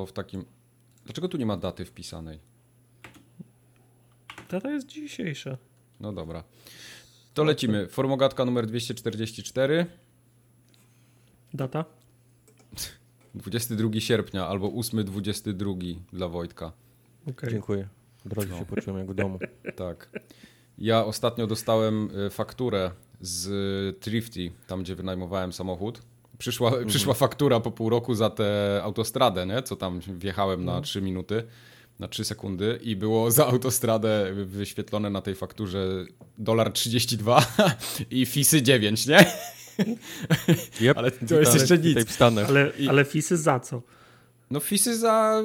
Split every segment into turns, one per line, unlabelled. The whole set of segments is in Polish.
to w takim... Dlaczego tu nie ma daty wpisanej?
Data jest dzisiejsza.
No dobra. To lecimy. Formogatka numer 244.
Data?
22 sierpnia albo 8-22 dla Wojtka.
Okay.
Dziękuję. Od razu
No.
się poczułem jak w domu.
Tak. Ja ostatnio dostałem y, fakturę z y, Thrifty, tam gdzie wynajmowałem samochód. Przyszła, przyszła faktura po pół roku za tę autostradę, nie? co tam wjechałem na 3 minuty, na 3 sekundy i było za autostradę wyświetlone na tej fakturze dolar 32 i fisy 9, nie?
Yep.
Ale to jest jeszcze nic.
Ale, ale fisy za co?
No fisy za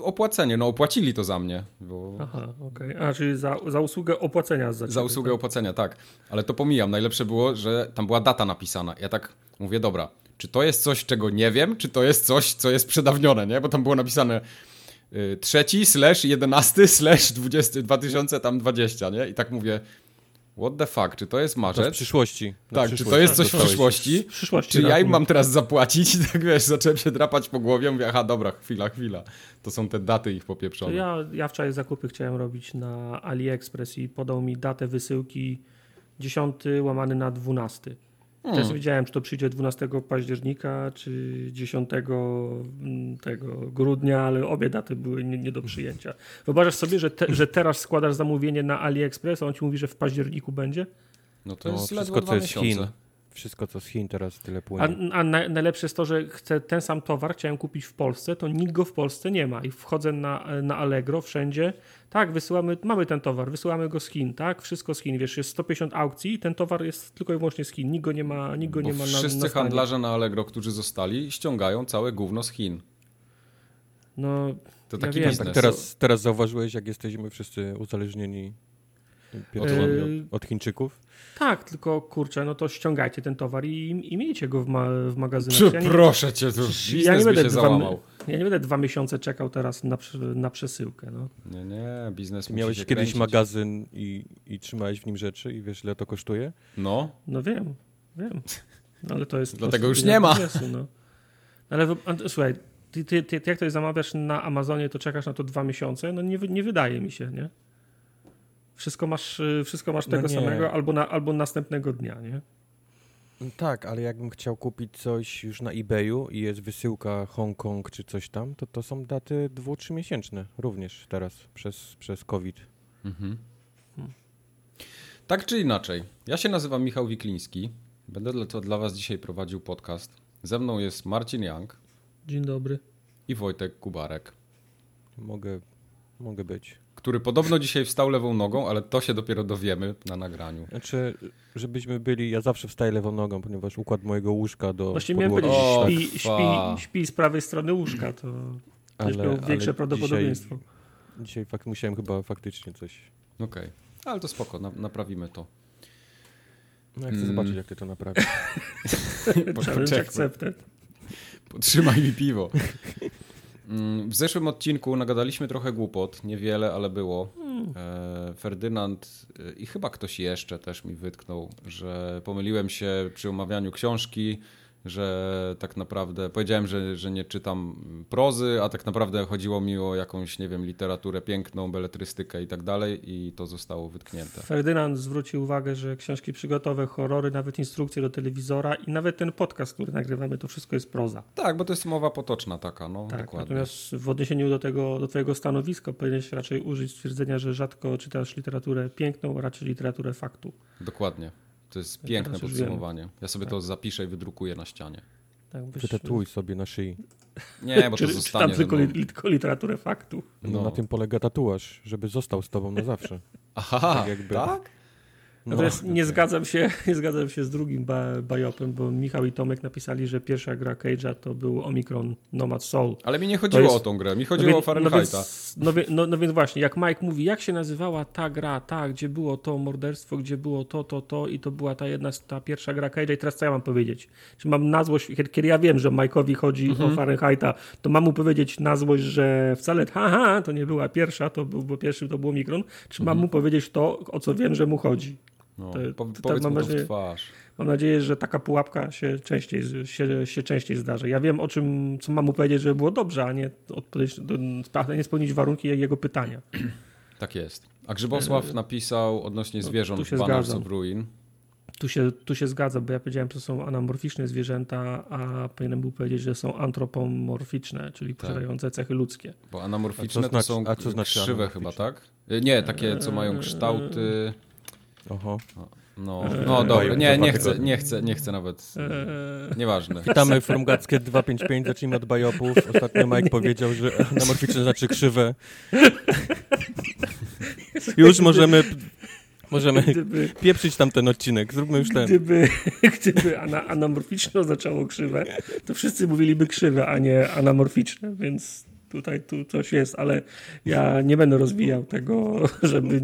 opłacenie, no opłacili to za mnie, bo
Aha, okej. A, czyli za, za usługę opłacenia za,
Za
ciebie,
usługę
tak?
opłacenia, tak. Ale to pomijam. Najlepsze było, że tam była data napisana. Ja tak mówię, dobra, czy to jest coś, czego nie wiem, czy to jest coś, co jest przedawnione, nie? Bo tam było napisane y, trzeci slash jedenasty slash dwudziesty, 2000 tam 20, nie? I tak mówię, what the fuck, czy to jest
To w
marzec?
przyszłości. Na
Tak, czy to jest coś w przyszłości?
W przyszłości.
Czy ja
tak,
im
no.
mam teraz zapłacić? I tak wiesz, zacząłem się drapać po głowie, mówię, aha, dobra, chwila, chwila. To są te daty ich
To
popieprzone.
ja, ja wczoraj zakupy chciałem robić na AliExpress i podał mi datę wysyłki 10 łamany na 12.
Hmm.
Też wiedziałem, czy to przyjdzie 12 października, czy 10 mm, tego grudnia, ale obie daty były nie, nie do przyjęcia. Wyobrażasz sobie, że, te, że teraz składasz zamówienie na AliExpress, a on ci mówi, że w październiku będzie?
No to
No,
jest ledwo
wszystko, co jest. Chin. Wszystko, co z Chin teraz tyle
A,
płynie.
a na, najlepsze jest to, że chcę ten sam towar, chciałem kupić w Polsce, to nikt go w Polsce nie ma. I wchodzę na, na Allegro wszędzie. Tak, wysyłamy, mamy ten towar, wysyłamy go z Chin, tak? Wszystko z Chin. Wiesz, jest 150 aukcji i ten towar jest tylko i wyłącznie z Chin. Nikt go nie ma, nikt go
Bo
nie ma na
wszyscy
na
handlarze na Allegro, którzy zostali, ściągają całe gówno z Chin.
No,
To
Ja
taki
wiem,
biznes.
Tak teraz, teraz zauważyłeś, jak jesteśmy wszyscy uzależnieni od, od Chińczyków?
tak, tylko kurczę, no to ściągajcie ten towar i, i miejcie go w, ma, w magazynach.
Czy
Ja nie,
proszę cię, to
ja
biznes
nie
by
będę
się
dwa,
załamał.
ja nie będę dwa miesiące czekał teraz na, na przesyłkę. No.
Nie, nie, biznes
miałeś
się
kiedyś
kręcić.
magazyn i, i trzymałeś w nim rzeczy i wiesz, ile to kosztuje?
No,
No wiem, wiem. No, ale to jest.
Dlatego już nie ma.
Biznesu, no. Ale słuchaj, ty, ty, ty, ty jak to zamawiasz na Amazonie, to czekasz na to dwa miesiące? No nie, nie wydaje mi się, nie? Wszystko masz, y, wszystko masz
No
tego
nie.
samego albo, na, albo następnego dnia, nie?
No Tak, ale jakbym chciał kupić coś już na eBayu i jest wysyłka Hongkong czy coś tam, to to są daty dwu, trzymiesięczne również teraz przez, przez COVID.
Mhm.
Hmm.
Tak czy inaczej, ja się nazywam Michał Wikliński. Będę dla, to dla Was dzisiaj prowadził podcast. Ze mną jest Marcin Young
Dzień dobry.
i Wojtek Kubarek,
Mogę, mogę być.
Który podobno dzisiaj wstał lewą nogą, ale to się dopiero dowiemy na nagraniu.
Znaczy, żebyśmy byli, ja zawsze wstaję lewą nogą, ponieważ układ mojego łóżka do
Właśnie miałem
podłogi
powiedzieć,
jest
O,
śpi, śpi, śpi z prawej strony łóżka, to też miał większe prawdopodobieństwo.
Dzisiaj, dzisiaj fak, musiałem chyba faktycznie coś...
Okej, ale to spoko, na, naprawimy to.
No ja chcę
Mm.
zobaczyć, jak ty to naprawisz.
Challenge accepted.
Podtrzymaj mi piwo. Mm, W zeszłym odcinku nagadaliśmy trochę głupot, niewiele, ale było. E, Ferdynand e, i chyba ktoś jeszcze też mi wytknął, że pomyliłem się przy omawianiu książki, że tak naprawdę powiedziałem, że, że nie czytam prozy, a tak naprawdę chodziło mi o jakąś, nie wiem, literaturę piękną, beletrystykę i tak dalej i to zostało wytknięte.
Ferdynand zwrócił uwagę, że książki przygotowe, horrory, nawet instrukcje do telewizora i nawet ten podcast, który nagrywamy, to wszystko jest proza.
Tak, bo to jest mowa potoczna taka, no
Tak,
dokładnie.
natomiast w odniesieniu do tego, do twojego stanowiska powinieneś raczej użyć stwierdzenia, że rzadko czytasz literaturę piękną, raczej literaturę faktu.
Dokładnie. To jest
Ja
piękne podsumowanie. Ja sobie
Tak.
to zapiszę i wydrukuję na ścianie.
Tak, byś-
Wytatuj sobie na szyi.
Nie, bo to zostanie.
Czytam tylko,
mną.
tylko literaturę faktu.
No.
No.
Na tym polega tatuaż, żeby został z tobą na zawsze.
Aha,
Tak jakby.
tak?
Natomiast nie, zgadzam się, nie zgadzam się z drugim ba bajopem, bo Michał i Tomek napisali, że pierwsza gra Cage'a to był Omikron Nomad Soul.
Ale mi nie chodziło
jest-
o tą grę, mi
No
chodziło
wie-
o Fahrenheita.
No więc, no, no, no więc właśnie, jak Mike mówi, jak się nazywała ta gra, ta, gdzie było to morderstwo, gdzie było to, to, to i to była ta jedna, ta pierwsza gra Cage'a i teraz co ja mam powiedzieć? Czy mam na złość, kiedy, ja wiem, że Mike'owi chodzi
Mhm.
o Fahrenheita, to mam mu powiedzieć na złość, że wcale haha, to nie była pierwsza, to był, bo pierwszy to był Omikron, czy
Mhm.
mam mu powiedzieć to, o co wiem, że mu chodzi?
No,
To-
po,
to- to
powiedz
mam
mu to w
nadzieję-
twarz.
Mam nadzieję, że taka pułapka się częściej, się, się częściej zdarzy. Ja wiem o czym, co mam mu powiedzieć, żeby było dobrze, a nie odpowiedzieć, a nie spełnić warunki jego pytania.
Tak jest. A Grzybosław napisał odnośnie
no,
zwierząt w Banners of Ruin.
Tu się, tu się zgadza, bo ja powiedziałem, że to są anamorficzne zwierzęta, a powinienem był powiedzieć, że są antropomorficzne, czyli
Tak.
posiadające cechy ludzkie.
Bo anamorficzne to
znaczy-
są
a co znaczy
krzywe chyba, tak? E, Nie, takie co mają kształty...
Oho.
No,
Eee.
no dobra, nie, nie
Dwa
chcę, nie chcę, nie chcę nawet...
Eee,
Nieważne.
Witamy Frumgackie 255, zacznijmy od bajopów. Ostatnio Mike powiedział, że anamorficzne znaczy krzywe. Już możemy, możemy
gdyby,
pieprzyć tamten odcinek, zróbmy już ten.
gdyby, gdyby ana, anamorficzne oznaczało krzywe, to wszyscy mówiliby krzywe, a nie anamorficzne, więc tutaj tu coś jest, ale ja nie będę rozwijał tego, żeby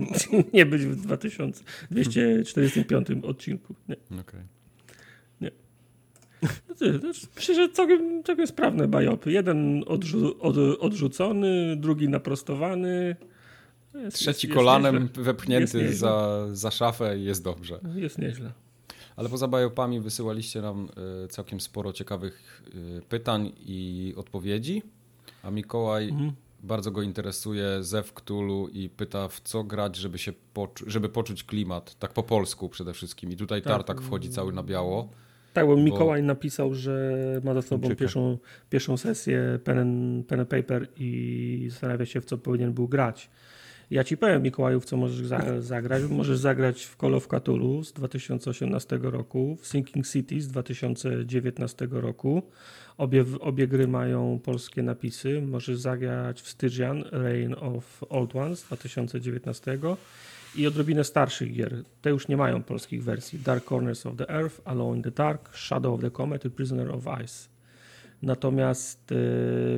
nie być w 2245 odcinku. Nie.
Okej.
No ty, Myślę, że całkiem, całkiem sprawne bajopy. Jeden odrzu, od, odrzucony, drugi naprostowany. Jest,
Trzeci
jest,
kolanem
Jest
wepchnięty za, za szafę i jest dobrze.
jest nieźle.
Ale poza bajopami wysyłaliście nam y, całkiem sporo ciekawych y, pytań i odpowiedzi. A Mikołaj
Mhm.
bardzo go interesuje Zew Cthulhu i pyta w co grać, żeby się poczu- żeby poczuć klimat, tak po polsku przede wszystkim. I tutaj
Tak.
Tartak wchodzi cały na biało.
Tak, bo Mikołaj napisał, że ma za sobą pierwszą, pierwszą sesję pen and, pen and paper i zastanawia się, w co powinien był grać. Ja ci powiem, Mikołaju, w co możesz za, zagrać. Możesz zagrać w Call of Cthulhu z 2018 roku, w Sinking City z 2019 roku. Obie, obie gry mają polskie napisy. Możesz zagrać w Stygian, Reign of Old Ones z 2019 i odrobinę starszych gier. Te już nie mają polskich wersji. Dark Corners of the Earth, Alone in the Dark, Shadow of the Comet i Prisoner of Ice. Natomiast e,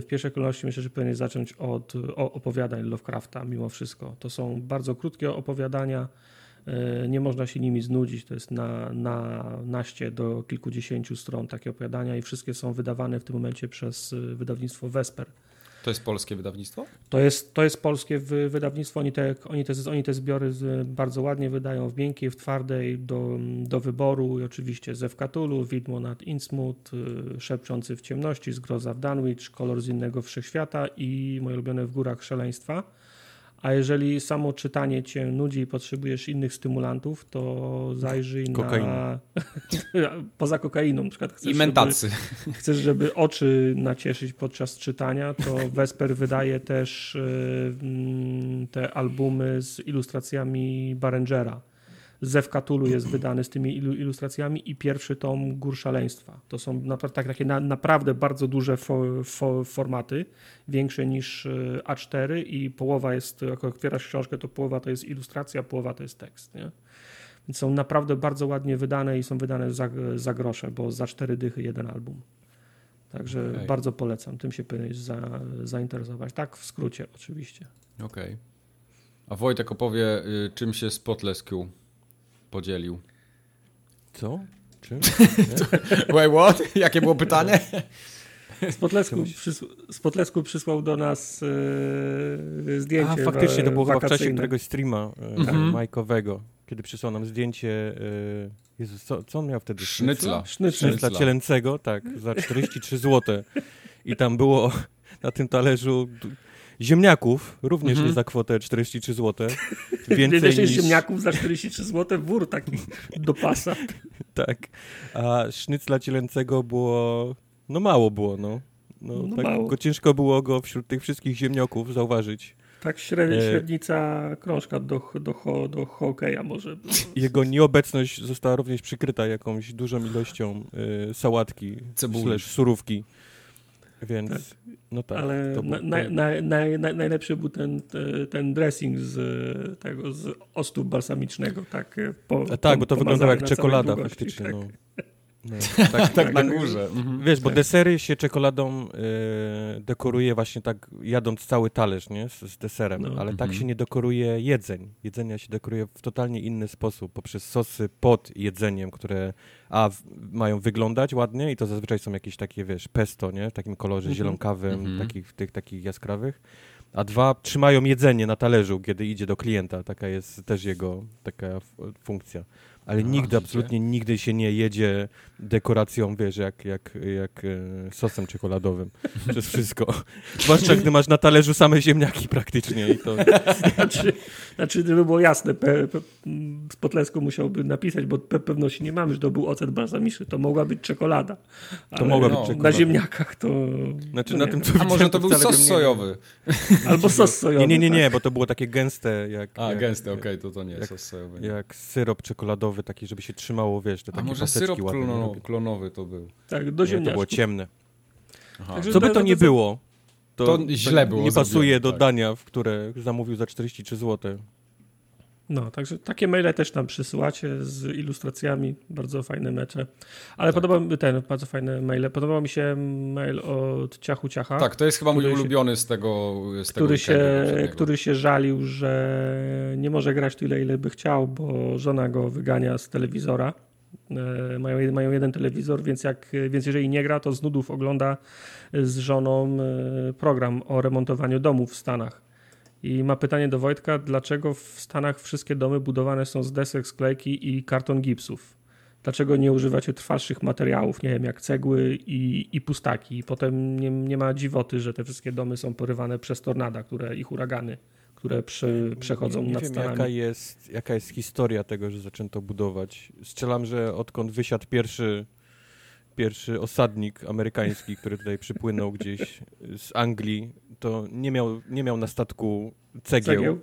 w pierwszej kolejności myślę, że powinien zacząć od opowiadań Lovecrafta mimo wszystko. To są bardzo krótkie opowiadania, e, nie można się nimi znudzić, to jest na, na naście do kilkudziesięciu stron takie opowiadania i wszystkie są wydawane w tym momencie przez e, wydawnictwo Vesper.
To jest polskie wydawnictwo?
To jest, to jest polskie wy- wydawnictwo. Oni te, oni te, oni te zbiory bardzo ładnie wydają w miękkiej, w twardej, do, do wyboru. I oczywiście Zew Cthulhu, Widmo nad Innsmouth, y, Szepczący w ciemności, Zgroza w Dunwich, Kolor z innego wszechświata i moje ulubione W górach szaleństwa. A jeżeli samo czytanie cię nudzi i potrzebujesz innych stymulantów, to zajrzyj
Kokaina.
na... Poza kokainą, na przykład chcesz,
I
żeby-
mentacy.
chcesz, żeby oczy nacieszyć podczas czytania, to Vesper wydaje też y, mm, te albumy z ilustracjami Barengera. Zew Cthulhu jest wydany z tymi ilu, ilustracjami i pierwszy tom Gór Szaleństwa. To są napra- tak, takie na, naprawdę bardzo duże fo, fo, formaty, większe niż y, A4 i połowa jest, jak otwierasz książkę, to połowa to jest ilustracja, połowa to jest tekst. Nie? Więc są naprawdę bardzo ładnie wydane i są wydane za, za grosze, bo za cztery dychy jeden album. Także
Okej.
bardzo polecam. Tym się powinieneś za, zainteresować. Tak, w skrócie oczywiście.
Okej. A Wojtek opowie, y, czym się Spotless Q podzielił.
Co? Czym?
Wait, what? Jakie było pytanie?
Z Podlesku,
Czemuś-
przys, z przysłał do nas e, zdjęcie
A, faktycznie, to było chyba w czasie któregoś streama
Mhm.
Majkowego, kiedy przysłał nam zdjęcie, e, Jezus, co, co on miał wtedy?
Sznycla.
Sznycel.
Sznycla cielęcego, tak, za 43 zł. I tam było na tym talerzu ziemniaków, również
Mhm.
nie za kwotę 43 zł.
Więcej niż ziemniaków za 43 zł, wór taki do pasa.
tak. A sznycla cielęcego było, no mało było, no. No,
No
tak
mało.
Go ciężko było go wśród tych wszystkich ziemniaków zauważyć.
Tak średnia,
E.
średnica krążka do, do, ho- do hokeja może.
Jego nieobecność została również przykryta jakąś dużą ilością y, sałatki,
Cebuli.
surówki. Więc, no tak.
Ale
to,
na,
to,
na, na, na, na, najlepszy był ten, te- ten dressing z tego, z octu balsamicznego. Tak, po,
tak, bo to wyglądało jak czekolada faktycznie.
tak.
No. No, tak,
Tak na górze. Mhm.
Wiesz, bo desery się czekoladą y, dekoruje właśnie tak, jadąc cały talerz, nie, z, z deserem,
No.
ale tak
Mhm.
się nie dekoruje jedzeń. Jedzenia się dekoruje w totalnie inny sposób, poprzez sosy pod jedzeniem, które a, w, mają wyglądać ładnie i to zazwyczaj są jakieś takie, wiesz, pesto, nie, w takim kolorze
Mhm.
zielonkawym, takich, tych takich jaskrawych, A dwa, trzymają jedzenie na talerzu, kiedy idzie do klienta. Taka jest też jego taka funkcja. Ale
A,
nigdy, absolutnie nigdy się nie jedzie dekoracją, wiesz, jak, jak, jak e, sosem czekoladowym przez wszystko. Zwłaszcza, gdy masz na talerzu same ziemniaki praktycznie i to...
Znaczy, znaczy żeby było jasne, pe, pe, z Potlesku musiałby napisać, bo pe, pewności nie mamy, że to był ocet balsamiczny, to mogła być czekolada. Ale
mogła
być
no,
czekolada.
Na ziemniakach to...
Znaczy
no
na tym, co
A może to był sos
nie-
sojowy?
Albo sos sojowy.
Nie, nie, nie,
tak.
nie, bo to było takie gęste, jak,
A,
jak,
gęsty, okej, to to nie
jak-
sos sojowy. nie.
jak syrop czekoladowy, taki, żeby się trzymało, wiesz, te
A
takie
może
paseczki
syrop
ładne.
klono, klonowy to był?
Tak, do
Nie, to było ciemne.
Aha.
Co by
to-
to
to-
nie
to-
było,
To źle było
Nie pasuje do
tak.
dania, w które zamówił za 43 zł.
No, także takie maile też nam przysyłacie z ilustracjami, bardzo fajne mecze. Ale
Tak.
podoba mi ten, bardzo fajne maile. Podobał mi się mail od Ciachu Ciacha.
Tak, to jest chyba mój
Który się-
ulubiony z tego z tego
który się,
weekendu poprzedniego.
który się żalił, że nie może grać tyle, ile by chciał, bo żona go wygania z telewizora. E, Mają, mają jeden telewizor, więc, jak, więc jeżeli nie gra, to z nudów ogląda z żoną e, program o remontowaniu domów w Stanach. I ma pytanie do Wojtka, dlaczego w Stanach wszystkie domy budowane są z desek, sklejki i karton gipsów? Dlaczego nie używacie trwalszych materiałów, nie wiem, jak cegły i, i pustaki? I potem nie, nie ma dziwoty, że te wszystkie domy są porywane przez tornada, które i huragany, które prze, przechodzą
nie, nie
nad
wiem,
Stanami.
jaka jest, jaka jest historia tego, że zaczęto budować. Strzelam, że odkąd wysiadł pierwszy, pierwszy osadnik amerykański, który tutaj przypłynął gdzieś z Anglii, to nie miał, nie miał na statku cegieł,
Cegieł?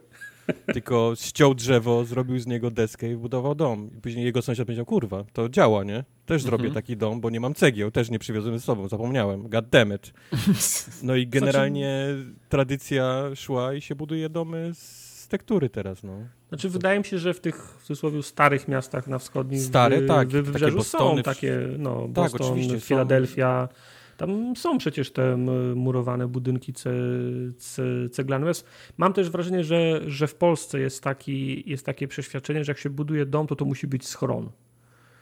tylko ściął drzewo, zrobił z niego deskę i budował dom. I później jego sąsiad powiedział, kurwa, to działa, nie? Też zrobię
Mhm.
taki dom, bo nie mam cegieł, też nie przywiozłem ze sobą, zapomniałem, god damn it. No i generalnie tradycja szła i się buduje domy z tektury teraz, no.
Znaczy, wydaje mi się, że w tych w cudzysłowie starych miastach na wschodnim
Stare, tak,
wy,
takie
wybrzeżu
Bostony,
są takie, no,
Tak,
Boston. Filadelfia. Tam są przecież te murowane budynki ce, ce, ceglane. Mam też wrażenie, że, że w Polsce jest, taki, jest takie przeświadczenie, że jak się buduje dom, to to musi być schron.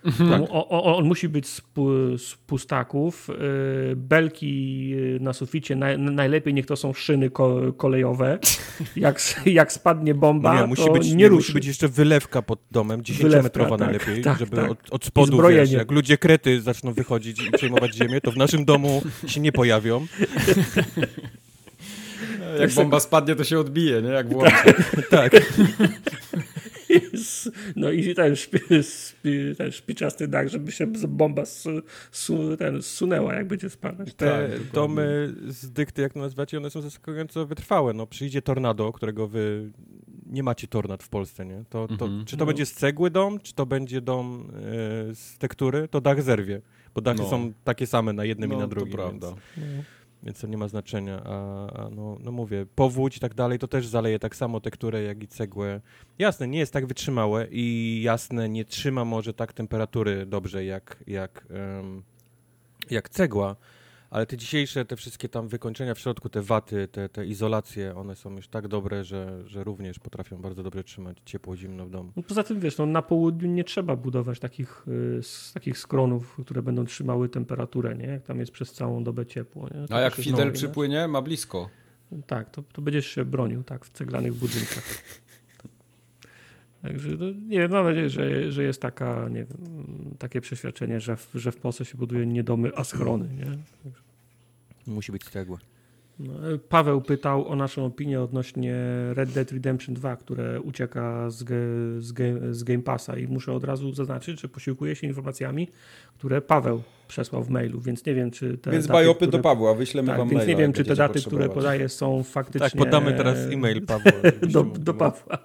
Tak.
On, o, on musi być z, z pustaków. y, Belki na suficie, naj, najlepiej niech to są szyny ko, kolejowe. Jak, jak spadnie bomba,
nie,
to
musi być,
nie
nie,
ruszy.
musi być jeszcze wylewka pod domem, 10-metrowa
Wylewka, tak,
najlepiej,
tak,
żeby
tak.
Od, od spodu, wiesz, jak ludzie krety zaczną wychodzić i przejmować ziemię, to w naszym domu się nie pojawią.
Jak bomba spadnie, to się odbije, nie? Jak włączy.
Tak,
No i ten, szpi, szpi, ten szpiczasty dach, żeby się bomba su, su, ten, zsunęła, jak będzie spadać.
te
Tak,
domy z dykty, jak to nazywacie, one są zaskakująco wytrwałe. No, przyjdzie tornado, którego wy nie macie tornad w Polsce, nie? To, to,
Mhm.
Czy to
No.
będzie z cegły dom, czy to będzie dom e, z tektury, to dach zerwie. Bo dachy
No.
są takie same na jednym i
No,
na
to
drugim.
prawda.
Więc... więc to nie ma znaczenia. A, a no, no mówię, powódź i tak dalej, to też zaleje tak samo tekturę, jak i cegłę. Jasne, nie jest tak wytrzymałe i jasne, nie trzyma może tak temperatury dobrze, jak, jak, em, jak cegła, ale te dzisiejsze, te wszystkie tam wykończenia w środku, te waty, te, te izolacje, one są już tak dobre, że, że również potrafią bardzo dobrze trzymać ciepło, zimno w domu.
No poza tym, wiesz, no, na południu nie trzeba budować takich, y, takich skronów, które będą trzymały temperaturę, nie? Jak tam jest przez całą dobę ciepło, nie? To
A jak Fidel przypłynie, ma blisko.
Tak, to, to będziesz się bronił, tak, w ceglanych budynkach. Także no, nie wiem, mam nadzieję, że, że jest taka, nie wiem, takie przeświadczenie, że w, że w Polsce się buduje nie domy, a schrony, nie?
Musi być cegła.
No, Paweł pytał o naszą opinię odnośnie Red Dead Redemption 2, które ucieka z, ge, z, ge, z Game Passa i muszę od razu zaznaczyć, że posiłkuję się informacjami, które Paweł przesłał w mailu, więc nie wiem, czy te
Więc
daty,
bajopy
które,
do Pawła, wyślemy
tak,
wam
więc
maila,
nie wiem, czy te daty, które podaję są faktycznie...
Tak, podamy teraz e-mail Pawła.
do, do Pawła.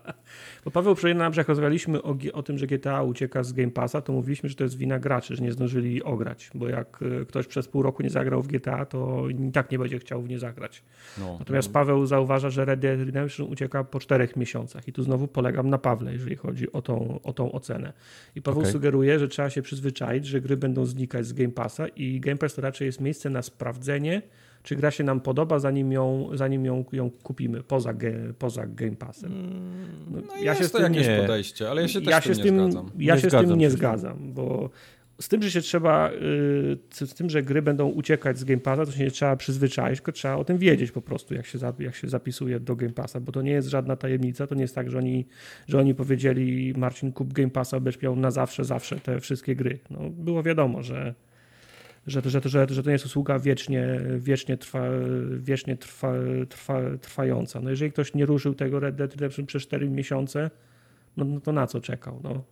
Bo Paweł przypomina nam, że jak rozmawialiśmy o, o tym, że GTA ucieka z Game Passa, to mówiliśmy, że to jest wina graczy, że nie zdążyli ograć, bo jak y, ktoś przez pół roku nie zagrał w GTA, to i tak nie będzie chciał w nie zagrać.
No.
Natomiast Paweł zauważa, że Red Dead Redemption ucieka po czterech miesiącach i tu znowu polegam na Pawle, jeżeli chodzi o tą, o tą ocenę. I Paweł
Okej.
sugeruje, że trzeba się przyzwyczaić, że gry będą znikać z Game Passa i Game Pass to raczej jest miejsce na sprawdzenie, czy gra się nam podoba, zanim ją, zanim ją, ją kupimy poza, poza Game Passem. No,
No ja jest to jakieś
nie.
podejście, ale ja się też
ja
z tym
się z
nie
tym,
zgadzam.
ja
Nie
się z
zgadzam
tym nie
się z tym.
zgadzam, bo z tym, że się trzeba, yy, z tym, że gry będą uciekać z Game Passa, to się nie trzeba przyzwyczaić, tylko trzeba o tym wiedzieć po prostu, jak się, jak się zapisuje do Game Passa, bo to nie jest żadna tajemnica, to nie jest tak, że oni, że oni powiedzieli Marcin kup Game Passa, będziesz miał na zawsze, zawsze te wszystkie gry. No, było wiadomo, że, że, że, że, że to nie jest usługa wiecznie, wiecznie, trwa, wiecznie trwa, trwa, trwająca. No jeżeli ktoś nie ruszył tego Red Dead Redemption przez 4 miesiące, no, no to na co czekał? No.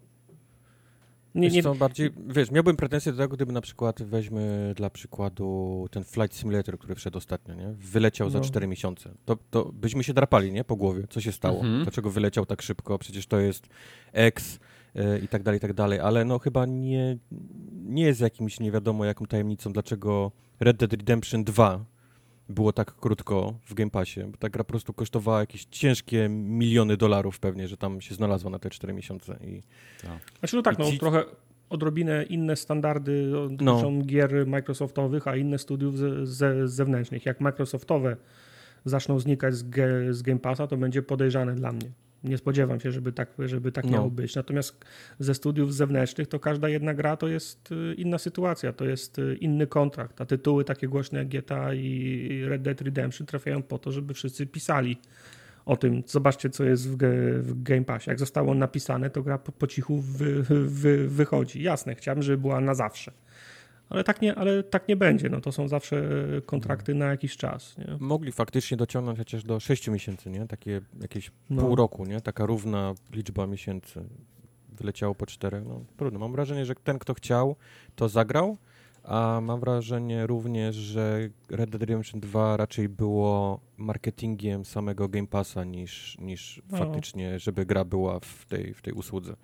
Nie, nie... Co, bardziej, wiesz, miałbym pretensje do tego, gdyby na przykład weźmy dla przykładu ten Flight Simulator, który wszedł ostatnio, nie? Wyleciał no. za 4 miesiące. To, to byśmy się drapali, nie? Po głowie. Co się stało? Mhm. Dlaczego wyleciał tak szybko? Przecież to jest X i tak dalej, i tak dalej. Ale no chyba nie, nie jest jakimś nie wiadomo jaką tajemnicą, dlaczego Red Dead Redemption 2 było tak krótko w Game Passie, bo ta gra po prostu kosztowała jakieś ciężkie miliony dolarów pewnie, że tam się znalazła na te 4 miesiące. I,
tak. Znaczy no tak, no, ci... trochę odrobinę inne standardy dotyczą no. gier Microsoftowych, a inne studiów z, z, zewnętrznych. Jak Microsoftowe zaczną znikać z, ge, z Game Passa, to będzie podejrzane dla mnie. Nie spodziewam się, żeby tak, żeby tak no. miało być. Natomiast ze studiów zewnętrznych to każda jedna gra to jest y, inna sytuacja, to jest y, inny kontrakt. A tytuły takie głośne jak GTA i Red Dead Redemption trafiają po to, żeby wszyscy pisali o tym. Zobaczcie, co jest w, w Game Passie. Jak zostało napisane, to gra po, po cichu wy, wy, wychodzi. Jasne, chciałbym, żeby była na zawsze ale tak nie, ale tak nie będzie. No, to są zawsze kontrakty na jakiś czas. Nie?
Mogli faktycznie dociągnąć chociaż do 6 miesięcy, nie? Takie jakieś no. pół roku, nie? Taka równa liczba miesięcy. Wyleciało po czterech. No, trudno. Mam wrażenie, że ten, kto chciał, to zagrał, a mam wrażenie również, że Red Dead Redemption 2 raczej było marketingiem samego Game Passa niż, niż no. faktycznie, żeby gra była w tej, w tej usłudze.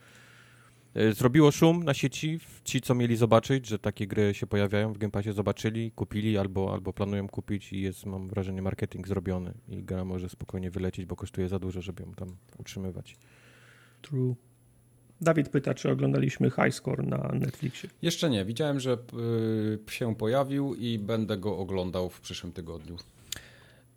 E, zrobiło szum na sieci. Ci, co mieli zobaczyć, że takie gry się pojawiają w Game Passie, zobaczyli, kupili albo, albo planują kupić i jest, mam wrażenie, marketing zrobiony i gra może spokojnie wylecieć, bo kosztuje za dużo, żeby ją tam utrzymywać.
True. Dawid pyta, czy oglądaliśmy High Score na Netflixie.
Jeszcze nie. Widziałem, że y, się pojawił i będę go oglądał w przyszłym tygodniu.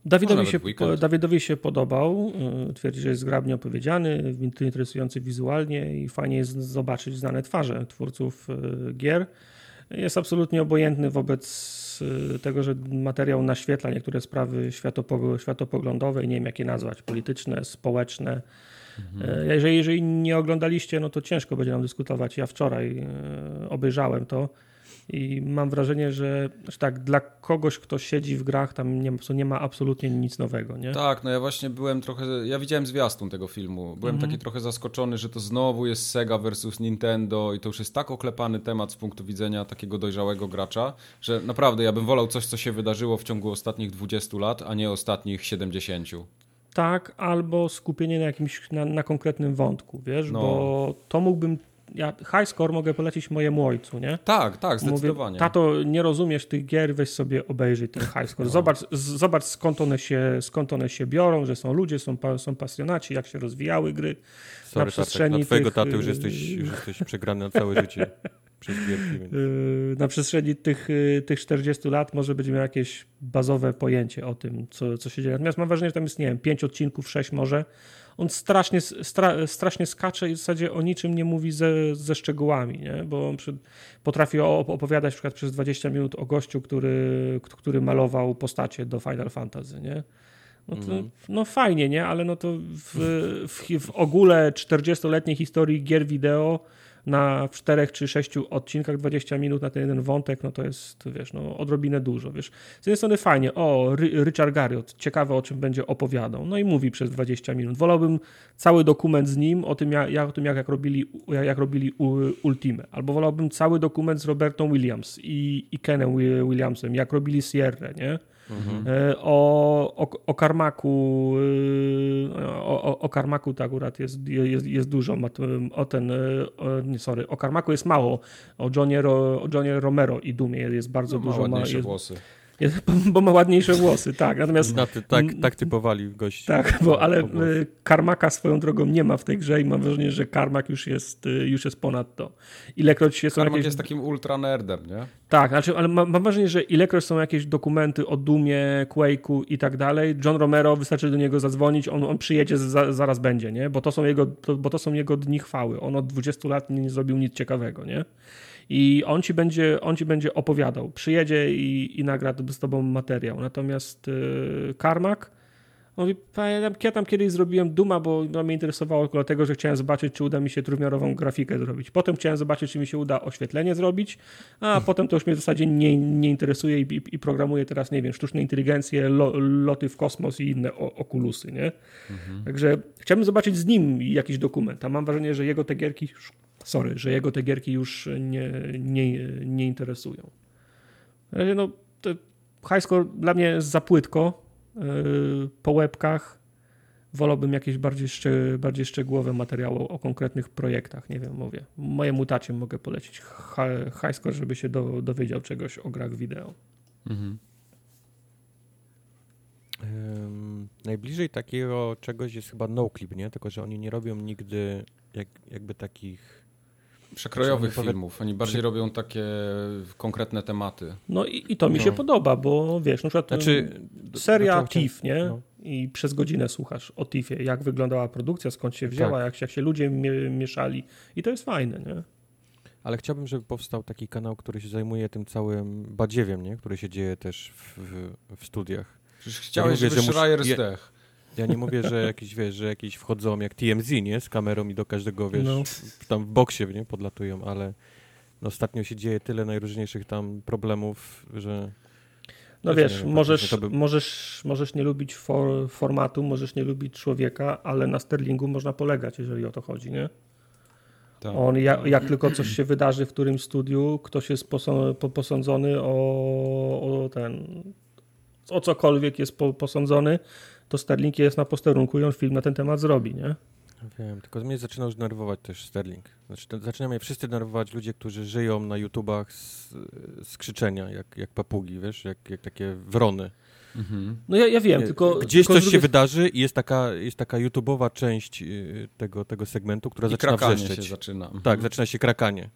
Dawidowi się, Dawidowi się podobał. Y, twierdzi, że jest zgrabnie opowiedziany, interesujący wizualnie i fajnie jest zobaczyć znane twarze twórców y, gier. Jest absolutnie obojętny wobec y, tego, że materiał naświetla niektóre sprawy światopoglądowe i nie wiem jak je nazwać, polityczne, społeczne. Mhm. Jeżeli, jeżeli nie oglądaliście, no to ciężko będzie nam dyskutować. Ja wczoraj obejrzałem to i mam wrażenie, że, że tak, dla kogoś, kto siedzi w grach, tam nie, nie ma absolutnie nic nowego, nie?
Tak, no ja właśnie byłem trochę, ja widziałem zwiastun tego filmu, byłem mhm. taki trochę zaskoczony, że to znowu jest Sega versus Nintendo i to już jest tak oklepany temat z punktu widzenia takiego dojrzałego gracza, że naprawdę ja bym wolał coś, co się wydarzyło w ciągu ostatnich 20 lat, a nie ostatnich 70.
Tak, albo skupienie na jakimś, na, na konkretnym wątku, wiesz, no. bo to mógłbym ja high score mogę polecić mojemu ojcu, nie?
Tak, tak, zdecydowanie.
Mówię, Tato, nie rozumiesz tych gier, weź sobie obejrzyj ten high score. No. Zobacz, zobacz skąd, one się, skąd one się biorą, że są ludzie, są, są pasjonaci, jak się rozwijały gry.
Sorry, na przestrzeni tatek, na twojego tych... taty już jesteś, już jesteś przegrany na całe życie. Przez gierki, więc...
Yy, na przestrzeni tych, yy, tych 40 lat może będzie miał jakieś bazowe pojęcie o tym, co, co się dzieje. Natomiast mam wrażenie, że tam jest, nie wiem, 5 odcinków, 6 może on strasznie, stra, strasznie skacze i w zasadzie o niczym nie mówi ze, ze szczegółami, nie? bo on przy, potrafi opowiadać na przykład przez 20 minut o gościu, który, który malował postacie do Final Fantasy, nie? No, to, mm. no fajnie, nie? Ale no to w, w, w ogóle 40-letniej historii gier wideo na czterech czy sześciu odcinkach 20 minut na ten jeden wątek, no to jest, wiesz, no odrobinę dużo, wiesz. Z jednej strony fajnie, o, Richard Garriott, ciekawe o czym będzie opowiadał, no i mówi przez 20 minut. Wolałbym cały dokument z nim o tym, jak, o tym, jak, jak robili, jak, robili Ultimate, albo wolałbym cały dokument z Robertą Williams i, i Kenem Williamsem, jak robili Sierra, nie? Mhm. E, o, o, o Karmaku e, o, o Karmaku to akurat jest, jest, jest dużo. O ten, e, o, nie, sorry, o Karmaku jest mało. O Johnie, o Johnie Romero i Dumie jest bardzo no, dużo.
Ma jest, włosy.
Bo ma ładniejsze włosy, tak. Natomiast,
no, ty, tak, tak typowali gości.
Tak, bo, ale Karmaka swoją drogą nie ma w tej grze i mam wrażenie, że Karmak już jest, już jest ponad to. Ilekroć się
Karmak jakieś... jest takim ultra nerdem, nie?
Tak, znaczy, ale mam, mam wrażenie, że ilekroć są jakieś dokumenty o Dumie, Quake'u i tak dalej, John Romero wystarczy do niego zadzwonić, on, on przyjedzie, za, zaraz będzie, nie? Bo to, są jego, to, bo to są jego dni chwały. On od 20 lat nie, nie zrobił nic ciekawego, nie? I on ci będzie, on ci będzie opowiadał. Przyjedzie i, i nagra z tobą materiał. Natomiast yy, Karmak mówi, pamiętam, ja tam kiedyś zrobiłem Duma, bo no, mnie interesowało tylko dlatego, że chciałem zobaczyć, czy uda mi się trójmiarową grafikę zrobić. Potem chciałem zobaczyć, czy mi się uda oświetlenie zrobić, a potem to już mnie w zasadzie nie, nie interesuje i, i, i programuję teraz, nie wiem, sztuczną inteligencję, lo, loty w kosmos i inne o, okulusy, nie? Mhm. Także chciałbym zobaczyć z nim jakiś dokument, a mam wrażenie, że jego te gierki sorry, że jego te gierki już nie, nie, nie interesują. No, Highscore dla mnie jest za płytko po łebkach. Wolałbym jakieś bardziej, szczeg bardziej szczegółowe materiały o konkretnych projektach. Nie wiem, mówię. Mojemu tacie mogę polecić Highscore, żeby się do, dowiedział czegoś o grach wideo. Mhm.
Um, najbliżej takiego czegoś jest chyba NoClip, nie? Tylko, że oni nie robią nigdy jak, jakby takich
przekrojowych filmów. Oni bardziej Przy... robią takie konkretne tematy.
No i, i to mi no. się podoba, bo wiesz, na przykład znaczy, seria znaczy, TIFF, nie? No. I przez godzinę słuchasz o TIFie, jak wyglądała produkcja, skąd się wzięła, tak. jak, jak się ludzie mieszali. I to jest fajne, nie?
Ale chciałbym, żeby powstał taki kanał, który się zajmuje tym całym badziewiem, nie? Który się dzieje też w, w, w studiach.
Przecież chciałeś, ja mówię, żeby Schreier zdech.
Ja nie mówię, że jakieś, wiesz, że jakieś wchodzą jak TMZ, nie? Z kamerą i do każdego, wiesz, no. tam w boksie, nie? Podlatują, ale no, ostatnio się dzieje tyle najróżniejszych tam problemów, że...
No wiesz, wiem, możesz, by... możesz, możesz nie lubić for, formatu, możesz nie lubić człowieka, ale na Sterlingu można polegać, jeżeli o to chodzi, nie? Tak. On, jak, jak, tylko coś się wydarzy w którym studiu, ktoś jest posądzony o, o ten, o cokolwiek jest posądzony, to Sterling jest na posterunku i on film na ten temat zrobi, nie?
Wiem, tylko mnie zaczyna już denerwować też Sterling. Znaczy, zaczyna mnie wszyscy denerwować ludzie, którzy żyją na YouTubach z, z krzyczenia, jak, jak papugi, wiesz, jak, jak takie wrony.
Mhm. No ja, ja wiem, tylko...
Gdzieś
tylko
coś drugiej... się wydarzy i jest taka, jest taka YouTubeowa część y, tego, tego segmentu, która I zaczyna wrzeszczeć.
się zaczyna.
Tak, mhm. zaczyna się krakanie.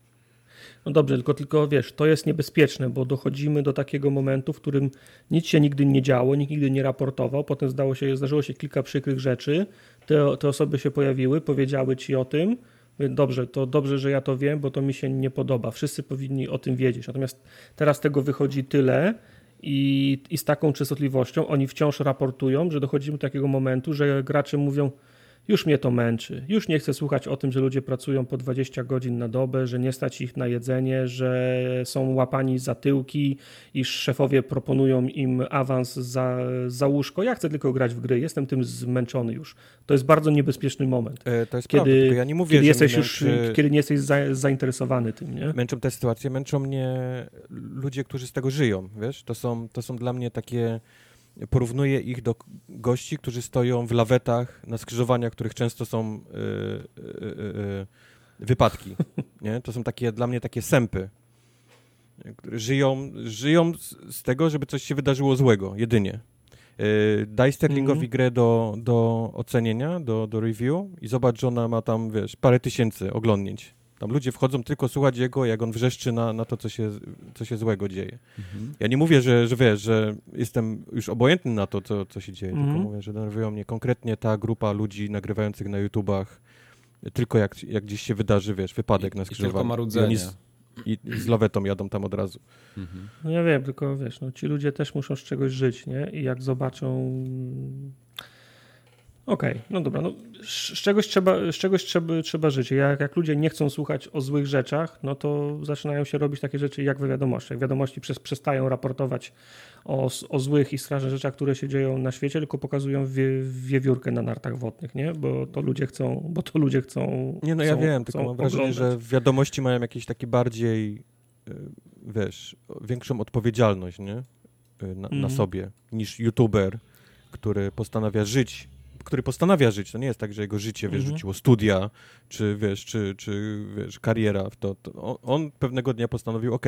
No dobrze, tylko, tylko wiesz, to jest niebezpieczne, bo dochodzimy do takiego momentu, w którym nic się nigdy nie działo, nikt nigdy nie raportował, potem zdało się, zdarzyło się kilka przykrych rzeczy, te, te osoby się pojawiły, powiedziały ci o tym, dobrze, to dobrze, że ja to wiem, bo to mi się nie podoba. Wszyscy powinni o tym wiedzieć. Natomiast teraz tego wychodzi tyle i, i z taką częstotliwością oni wciąż raportują, że dochodzimy do takiego momentu, że gracze mówią, już mnie to męczy. Już nie chcę słuchać o tym, że ludzie pracują po 20 godzin na dobę, że nie stać ich na jedzenie, że są łapani za tyłki, iż szefowie proponują im awans za, za łóżko. Ja chcę tylko grać w gry. Jestem tym zmęczony już. To jest bardzo niebezpieczny moment.
E, to jest kiedy, prawda, ja nie mówię,
kiedy jesteś męczy... już, kiedy nie jesteś za, zainteresowany tym, nie?
Męczą te sytuacje, męczą mnie ludzie, którzy z tego żyją, wiesz? To są, to są dla mnie takie porównuję ich do gości, którzy stoją w lawetach na skrzyżowaniach, których często są yy, yy, yy, wypadki. Nie? To są takie dla mnie takie sępy, żyją, żyją z, z tego, żeby coś się wydarzyło złego, jedynie. Y, daj Sterlingowi mm -hmm. grę do, do ocenienia, do, do review i zobacz, że ona ma tam, wiesz, parę tysięcy oglądnięć. Tam ludzie wchodzą tylko słuchać jego, jak on wrzeszczy na, na to, co się, co się złego dzieje. Mhm. Ja nie mówię, że, że wiesz, że jestem już obojętny na to, co, co się dzieje, mhm. tylko mówię, że denerwują mnie konkretnie ta grupa ludzi nagrywających na YouTubach, tylko jak, jak gdzieś się wydarzy, wiesz, wypadek I, na skrzyżowaniu. I tylko
marudzenie.
I, I z lawetą jadą tam od razu.
Mhm. No ja wiem, tylko wiesz, no, ci ludzie też muszą z czegoś żyć, nie? I jak zobaczą Okej, okay, no dobra. No, z czegoś trzeba, z czegoś trzeba, trzeba żyć. Jak, jak ludzie nie chcą słuchać o złych rzeczach, no to zaczynają się robić takie rzeczy jak we wiadomościach. Wiadomości przez, przestają raportować o, o złych i strasznych rzeczach, które się dzieją na świecie, tylko pokazują wie, wiewiórkę na nartach wodnych, nie? Bo to ludzie chcą, bo to ludzie chcą.
Nie, no ja wiem, tylko mam wrażenie, że wiadomości mają jakiś taki bardziej, y, wiesz, większą odpowiedzialność, nie? Y, na, mm. na mhm. sobie niż youtuber, który postanawia żyć który postanawia żyć. To nie jest tak, że jego życie, wiesz, mhm. rzuciło studia, czy wiesz, czy, czy wiesz, kariera w to. to on pewnego dnia postanowił, ok,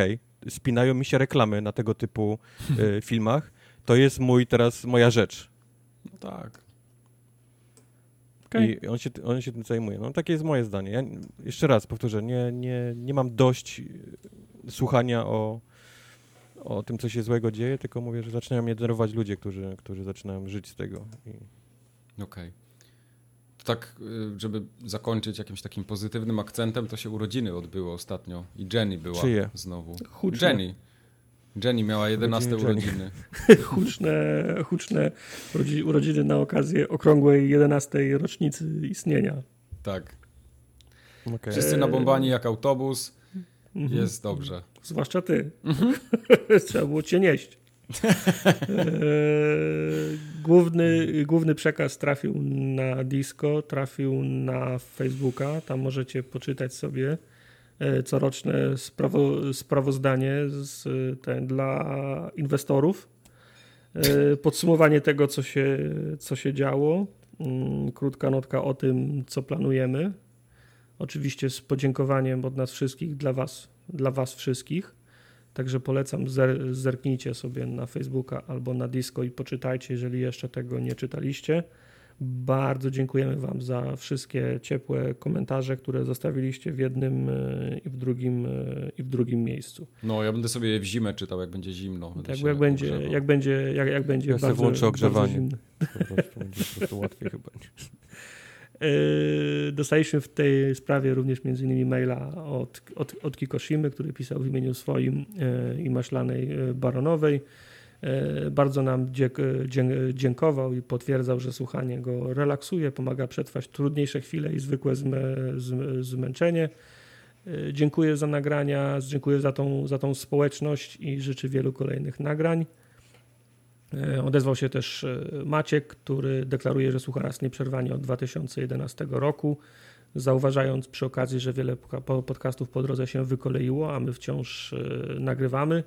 spinają mi się reklamy na tego typu y, filmach, to jest mój teraz, moja rzecz.
No tak.
Okay. I on się, on się tym zajmuje. No takie jest moje zdanie. Ja jeszcze raz powtórzę, nie, nie, nie mam dość y, słuchania o, o tym, co się złego dzieje, tylko mówię, że zaczynają mnie denerwować ludzie, którzy, którzy zaczynają żyć z tego. I...
Okej. Okay. tak, y, żeby zakończyć jakimś takim pozytywnym akcentem, to się urodziny odbyły ostatnio i Jenny była
Czyje?
znowu.
Huczne.
Jenny. Jenny miała 11
Urodziny
urodziny.
huczne, huczne urodzi- urodziny na okazję okrągłej 11. rocznicy istnienia.
Tak.
Okej.
Wszyscy nabombani jak autobus.
Mhm.
Jest dobrze.
Zwłaszcza ty. Trzeba było cię nieść. Eee, główny, główny przekaz trafił na disco, trafił na Facebooka. Tam możecie poczytać sobie e, coroczne sprawo, sprawozdanie z, e, ten, dla inwestorów. E, Podsumowanie tego, co się, co się działo. Mm, Krótka notka o tym, co planujemy. Oczywiście z podziękowaniem od nas wszystkich dla Was, dla was wszystkich. Także polecam, zer, zerknijcie sobie na Facebooka albo na Disco i poczytajcie, jeżeli jeszcze tego nie czytaliście. Bardzo dziękujemy Wam za wszystkie ciepłe komentarze, które zostawiliście w jednym e, i w drugim, e, i w drugim miejscu.
No, ja będę sobie je w zimę czytał, jak będzie zimno. Będę
Tak, jak będzie, jak będzie, jak, jak będzie
Ja sobie
bardzo,
włączę ogrzewanie.
zimno.
Po prostu będzie po prostu łatwiej chyba.
Yy, Dostaliśmy w tej sprawie również między innymi maila od, od, od Kikoshimy, który pisał w imieniu swoim yy, i maślanej yy, baronowej. Bardzo nam dziękował i potwierdzał, że słuchanie go relaksuje, pomaga przetrwać trudniejsze chwile i zwykłe zmę, zm- zmęczenie. Dziękuję za nagrania, dziękuję za tą, za tą społeczność i życzę wielu kolejnych nagrań. E, Odezwał się też e, Maciek, który deklaruje, że słucha nas nieprzerwanie od 2011 roku, zauważając przy okazji, że wiele podcastów po drodze się wykoleiło, a my wciąż e, nagrywamy.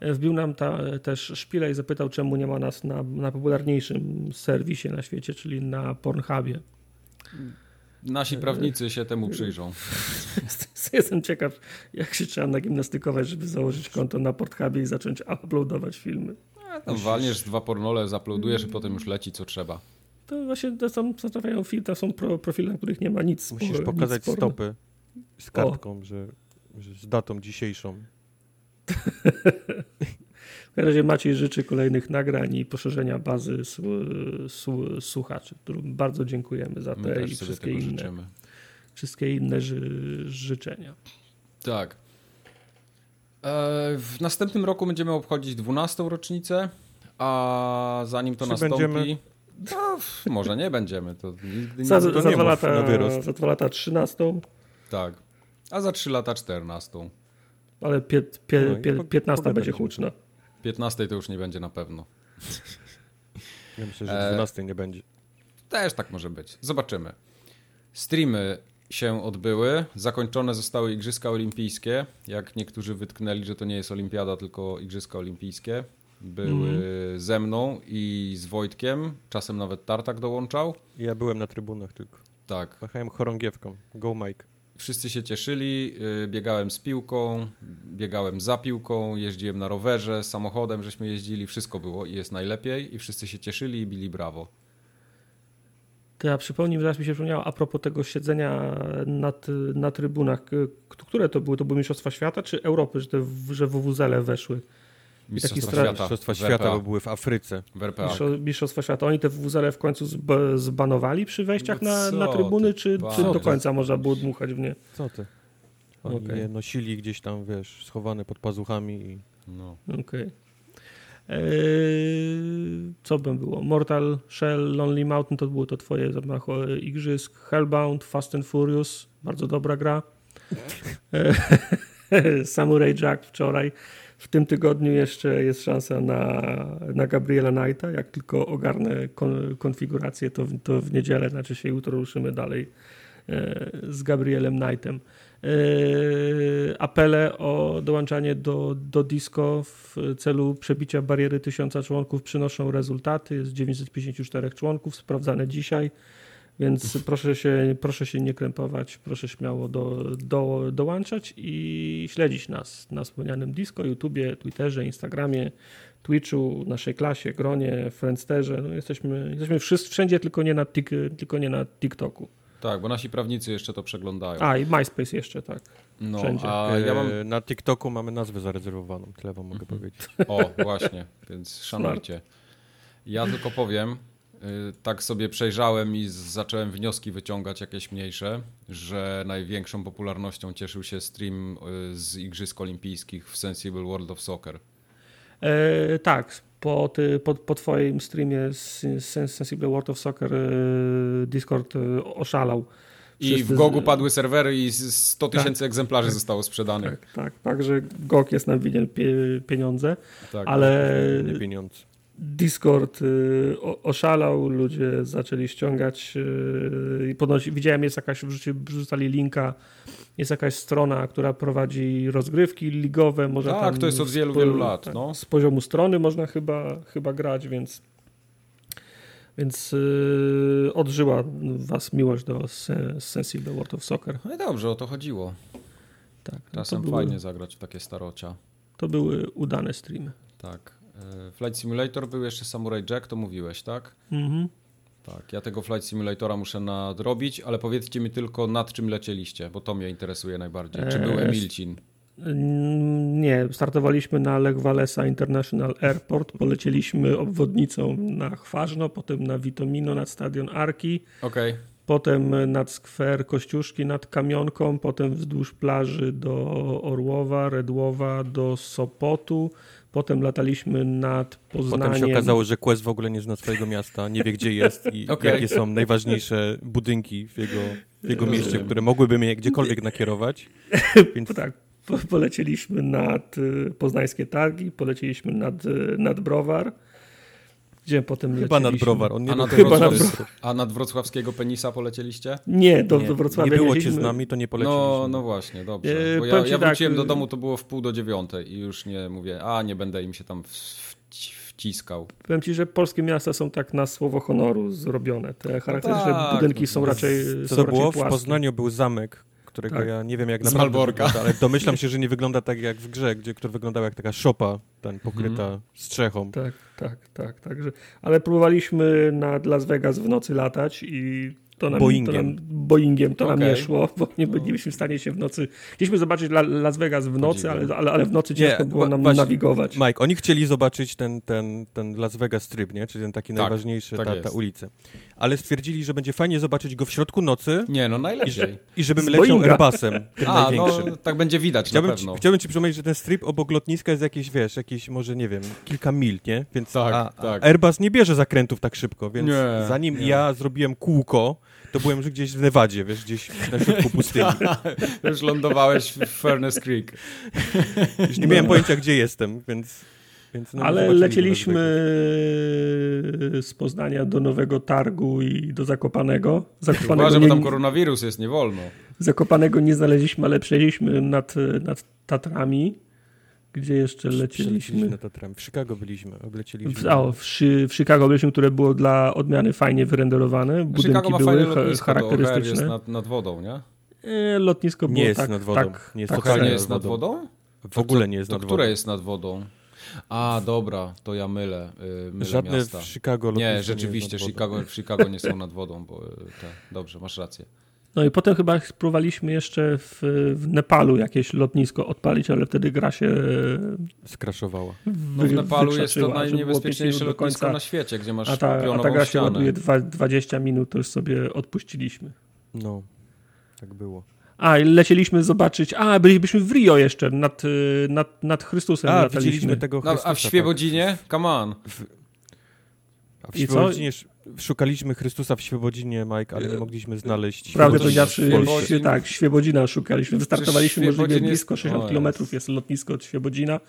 Wbił nam ta, też szpilę i zapytał, czemu nie ma nas na, na popularniejszym serwisie na świecie, czyli na Pornhubie.
Nasi prawnicy się temu przyjrzą.
Jestem ciekaw, jak się trzeba nagimnastykować, żeby założyć konto na Pornhubie i zacząć uploadować filmy.
Tam walniesz dwa pornole, zauploadujesz i potem już leci co trzeba.
To właśnie to są, film, to są pro, profile, na których nie ma nic.
Musisz
nic
pokazać
porno.
stopy z kartką, że, że z datą dzisiejszą.
W każdym razie Maciej życzy kolejnych nagrań i poszerzenia bazy su- su- słuchaczy, którym bardzo dziękujemy za te i wszystkie inne,
życzymy.
wszystkie inne ży- życzenia.
Tak. E, W następnym roku będziemy obchodzić 12. rocznicę, a zanim to
Czy
nastąpi.
będziemy?
No, może nie będziemy. To nigdy
Za,
to
za,
nie
dwa lata, za dwa lata 13,
Tak. A za 3 lata 14.
ale pie, pie,
No
pie,
po-
15
pogadać
będzie huczna.
15 to już nie będzie na pewno.
Ja myślę,
E,
że 12 nie będzie.
Też tak może być. Zobaczymy. Streamy się odbyły. Zakończone zostały Igrzyska Olimpijskie. Jak niektórzy wytknęli, że to nie jest Olimpiada, tylko Igrzyska Olimpijskie. Były
Mhm.
ze mną i z Wojtkiem. Czasem nawet Tartak dołączał.
Ja byłem na trybunach tylko.
Tak.
Machałem chorągiewką. Go Mike.
Wszyscy się cieszyli. Yy, Biegałem z piłką, biegałem za piłką, jeździłem na rowerze, samochodem, żeśmy jeździli. Wszystko było i jest najlepiej. I wszyscy się cieszyli i bili brawo.
To ja przypomnij, zaraz mi się przypomniało, a propos tego siedzenia na, trybunach, które to były? To były Mistrzostwa Świata czy Europy, że, te, że WWZele weszły?
Mistrzostwa
stra-
świata.
Mistrzostwa świata, bo były w Afryce.
W RPA.
Mistrzostwa Świata. Oni te WWZele w końcu zba- zbanowali przy wejściach
No
na, na trybuny, czy, czy do
ty?
końca można było dmuchać w nie?
Co ty? Oni
Okej.
je nosili gdzieś tam, wiesz, schowane pod pazuchami i
No.
Okej. Eee, co by było? Mortal Shell, Lonely Mountain to było to twoje w igrzysk. Hellbound, Fast and Furious, bardzo dobra gra. Samurai Jack wczoraj. W tym tygodniu jeszcze jest szansa na, na Gabriela Knighta. Jak tylko ogarnę kon, konfigurację, to, to w niedzielę, znaczy się jutro ruszymy dalej e, z Gabrielem Knightem. E, apele o dołączanie do, do disco w celu przebicia bariery tysiąca członków przynoszą rezultaty. Jest 954 członków, sprawdzane dzisiaj, więc proszę się, proszę się nie krępować, proszę śmiało do, do, dołączać i śledzić nas na wspomnianym disco, YouTubie, Twitterze, Instagramie, Twitchu, naszej klasie, gronie, Friendsterze. No jesteśmy, jesteśmy wszyscy, wszędzie, tylko nie, na tik, tylko nie na TikToku.
Tak, bo nasi prawnicy jeszcze to przeglądają.
A, i MySpace jeszcze, tak.
no,
wszędzie.
a ja mam.
E, Na TikToku mamy nazwę zarezerwowaną, tyle wam mogę powiedzieć.
O, właśnie, więc szanujcie. Ja tylko powiem, tak sobie przejrzałem i zacząłem wnioski wyciągać jakieś mniejsze, że największą popularnością cieszył się stream y, z Igrzysk Olimpijskich w Sensible World of Soccer.
E, tak, po, ty, po, po twoim streamie z Sensible World of Soccer e, Discord e, oszalał.
I Wszyscy w GOGu padły serwery i 100 tak. tysięcy tak, egzemplarzy tak, zostało sprzedanych.
Tak, tak, tak, że GOG jest nam winien pieniądze, tak, ale
nie pieniądze.
Discord y, oszalał, ludzie zaczęli ściągać y, i ponoć widziałem jest jakaś, wrzucali linka, jest jakaś strona, która prowadzi rozgrywki ligowe. Można
tak, to jest od wielu, wielu lat. Tak, no.
Z poziomu strony można chyba, chyba grać, więc więc yy, odżyła was miłość do Sensible World of Soccer.
No i dobrze, o to chodziło. Tak, no Czasem były, fajnie zagrać w takie starocia.
To były udane streamy.
Tak. E, Flight Simulator był jeszcze Samurai Jack, to mówiłeś, tak? Mhm. Tak, ja tego Flight Simulatora muszę nadrobić, ale powiedzcie mi tylko nad czym lecieliście, bo to mnie interesuje najbardziej. Czy był e, Emilcin?
Nie, startowaliśmy na Lech Walesa International Airport, polecieliśmy obwodnicą na Chważno, potem na Vitomino, nad stadion Arki.
Okay.
Potem nad skwer Kościuszki, nad Kamionką, potem wzdłuż plaży do Orłowa, Redłowa, do Sopotu, Potem lataliśmy nad Poznaniem.
Potem się okazało, że Quest w ogóle nie zna swojego miasta, nie wie gdzie jest i okay. jakie są najważniejsze budynki w jego, w jego mieście, które mogłyby mnie gdziekolwiek nakierować.
Więc... tak, polecieliśmy nad y, poznańskie targi, polecieliśmy nad, y, nad Browar. Gdzie potem
Chyba nad Browar. On nie
a, nad chyba nad a nad wrocławskiego penisa polecieliście?
Nie, do, nie, do Wrocławia
nie było cię z nami, to nie poleciliśmy.
No, no właśnie, dobrze. E, Bo ja, ja wróciłem tak, do domu, to było w pół do dziewiątej i już nie mówię, a nie będę im się tam wciskał.
Powiem ci, że polskie miasta są tak na słowo honoru zrobione. Te charakterystyczne no tak, budynki są raczej
Co
są
to było?
Raczej
w Poznaniu był zamek, którego tak. ja nie wiem jak naprawdę wygląda, ale domyślam się, że nie wygląda tak jak w grze, gdzie, który wyglądał jak taka szopa, ten pokryta mm. strzechą.
Tak, tak, tak. Także, ale próbowaliśmy nad Las Vegas w nocy latać i to nam,
Boeingiem.
To nam, Boeingiem to okay. nam nie szło, bo nie no. byliśmy w stanie się w nocy. Chcieliśmy zobaczyć La, Las Vegas w nocy, ale, ale, ale, w nocy ciężko nie, było nam właśnie, nawigować.
Mike, oni chcieli zobaczyć ten, ten, ten Las Vegas Strip, nie? czyli ten taki tak, najważniejszy, tak ta, ta ulica. Ale stwierdzili, że będzie fajnie zobaczyć go w środku nocy.
Nie, no najlepiej.
I, i żebym leciał Airbusem, tym
A,
największym.
No, tak będzie widać
chciałbym
na pewno.
Ci, chciałbym ci przypomnieć, że ten strip obok lotniska jest jakieś, wiesz, jakieś może, nie wiem, kilka mil, nie? Więc tak, a, tak. Airbus nie bierze zakrętów tak szybko, więc nie, zanim nie. ja zrobiłem kółko, to byłem już gdzieś w Nevadzie, wiesz, gdzieś na środku pustyni.
już lądowałeś w Furnace Creek.
Już nie no. miałem pojęcia, gdzie jestem, więc... więc
no, Ale lecieliśmy z Poznania do Nowego Targu i do Zakopanego. Zakopanego
Uważaj, nie... bo tam koronawirus jest, nie wolno.
Zakopanego nie znaleźliśmy, ale przejęliśmy nad, nad Tatrami gdzie jeszcze lecieliśmy?
na Tatrami. W Chicago byliśmy, oblecieliśmy.
W, o, w, w, Chicago byliśmy, które było dla odmiany fajnie wyrenderowane. Budynki Chicago ma były lotnisko, charakterystyczne. jest
nad, nad wodą, nie?
E, lotnisko było
nie jest
tak,
nad wodą.
Tak,
nie jest,
tak, nie jest nad wodą?
W ogóle nie jest
to
nad
wodą. które jest nad wodą? A, dobra, to ja mylę. Yy, mylę
Żadne
miasta.
w Chicago
Nie, rzeczywiście, nie Chicago, w Chicago nie są nad wodą, bo y, te, dobrze, masz rację.
No i potem chyba próbowaliśmy jeszcze w, w, Nepalu jakieś lotnisko odpalić, ale wtedy gra się
e, skraszowała.
No w Nepalu jest to najniebezpieczniejsze lotnisko na świecie, gdzie masz
a ta, a ta gra się ładuje 20 minut, to już sobie odpuściliśmy.
No, tak było.
A, lecieliśmy zobaczyć. A, byliśmy w Rio jeszcze, nad, nad, nad Chrystusem
a, lataliśmy. tego
Chrystusa, no, A w Świebodzinie? Tak. Come on. W,
a w Świebodzinie Szukaliśmy Chrystusa w Świebodzinie, Mike, ale nie mogliśmy znaleźć.
Prawdę powiedziawszy, tak, Świebodzina szukaliśmy. Wystartowaliśmy możliwie blisko, 60 km jest lotnisko od Świebodzina,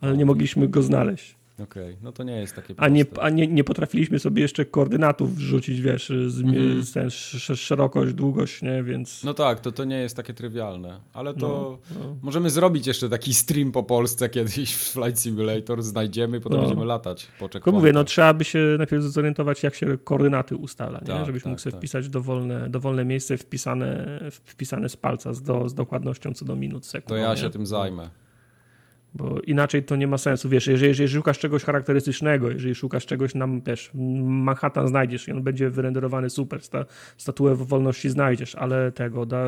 ale nie mogliśmy go znaleźć.
Okej, okay. no to nie jest takie
proste. A, nie, a nie, nie potrafiliśmy sobie jeszcze koordynatów wrzucić, wiesz, z, mm. z ten, szerokość, długość, nie, więc...
No tak, to, to nie jest takie trywialne, ale to no, no. możemy zrobić jeszcze taki stream po Polsce kiedyś w Flight Simulator, znajdziemy i potem no. będziemy latać po
Tylko mówię, no trzeba by się najpierw zorientować, jak się koordynaty ustala, nie? Tak, żebyś tak, mógł sobie tak. wpisać dowolne, dowolne miejsce wpisane, wpisane z palca z, do, z dokładnością co do minut, sekund.
To ja się tym zajmę.
Bo inaczej to nie ma sensu. Wiesz, jeżeli, jeżeli szukasz czegoś charakterystycznego, jeżeli szukasz czegoś nam, wiesz, Manhattan znajdziesz i on będzie wyrenderowany super, sta, statuę wolności znajdziesz, ale tego da,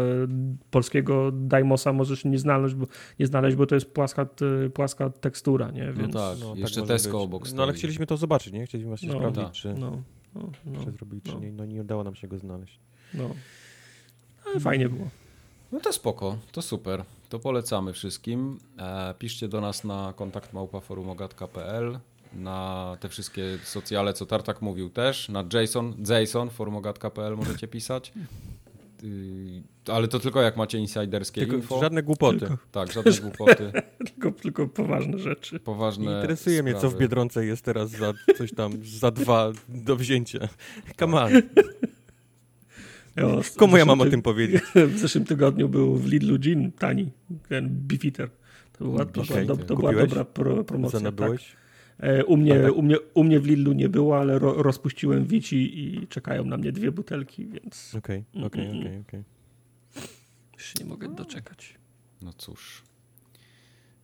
polskiego Daimosa możesz nie znaleźć, bo, nie znaleźć, bo to jest płaska, płaska tekstura, nie?
No Więc, no tak, no, jeszcze tak Tesco być. obok stoi.
No ale chcieliśmy to zobaczyć, nie? Chcieliśmy właśnie no, sprawdzić, tak. czy...
No. No, no,
Przezrobili, czy
no.
nie, no nie udało nam się go znaleźć.
no. Ale fajnie było.
No to spoko, to super. To polecamy wszystkim. E, piszcie do nas na kontakt małpaforumogat.pl na te wszystkie socjale, co Tartak mówił też, na Jason, Jason forumogat.pl możecie pisać. Y, ale to tylko jak macie insiderskie
Tylko
info.
żadne głupoty.
Tylko.
Tak, żadne głupoty,
Tylko, tylko poważne rzeczy.
poważne
Nie interesuje mnie, co w
sprawy.
Biedronce jest teraz za coś tam, za dwa do wzięcia. Come on.
W
Komu ja mam o
ty-
tym powiedzieć?
W zeszłym tygodniu był w Lidlu gin tani, ten Beefeater. To była, to, do, to była dobra pro, promocja. Tak.
Zanabyłeś?
E, U mnie,
tak?
u, mnie, u mnie w Lidlu nie było, ale ro, rozpuściłem Wici i czekają na mnie dwie butelki, więc
Okej,
Mm,
okej,
mm,
okej, okej.
już nie mogę doczekać.
No cóż.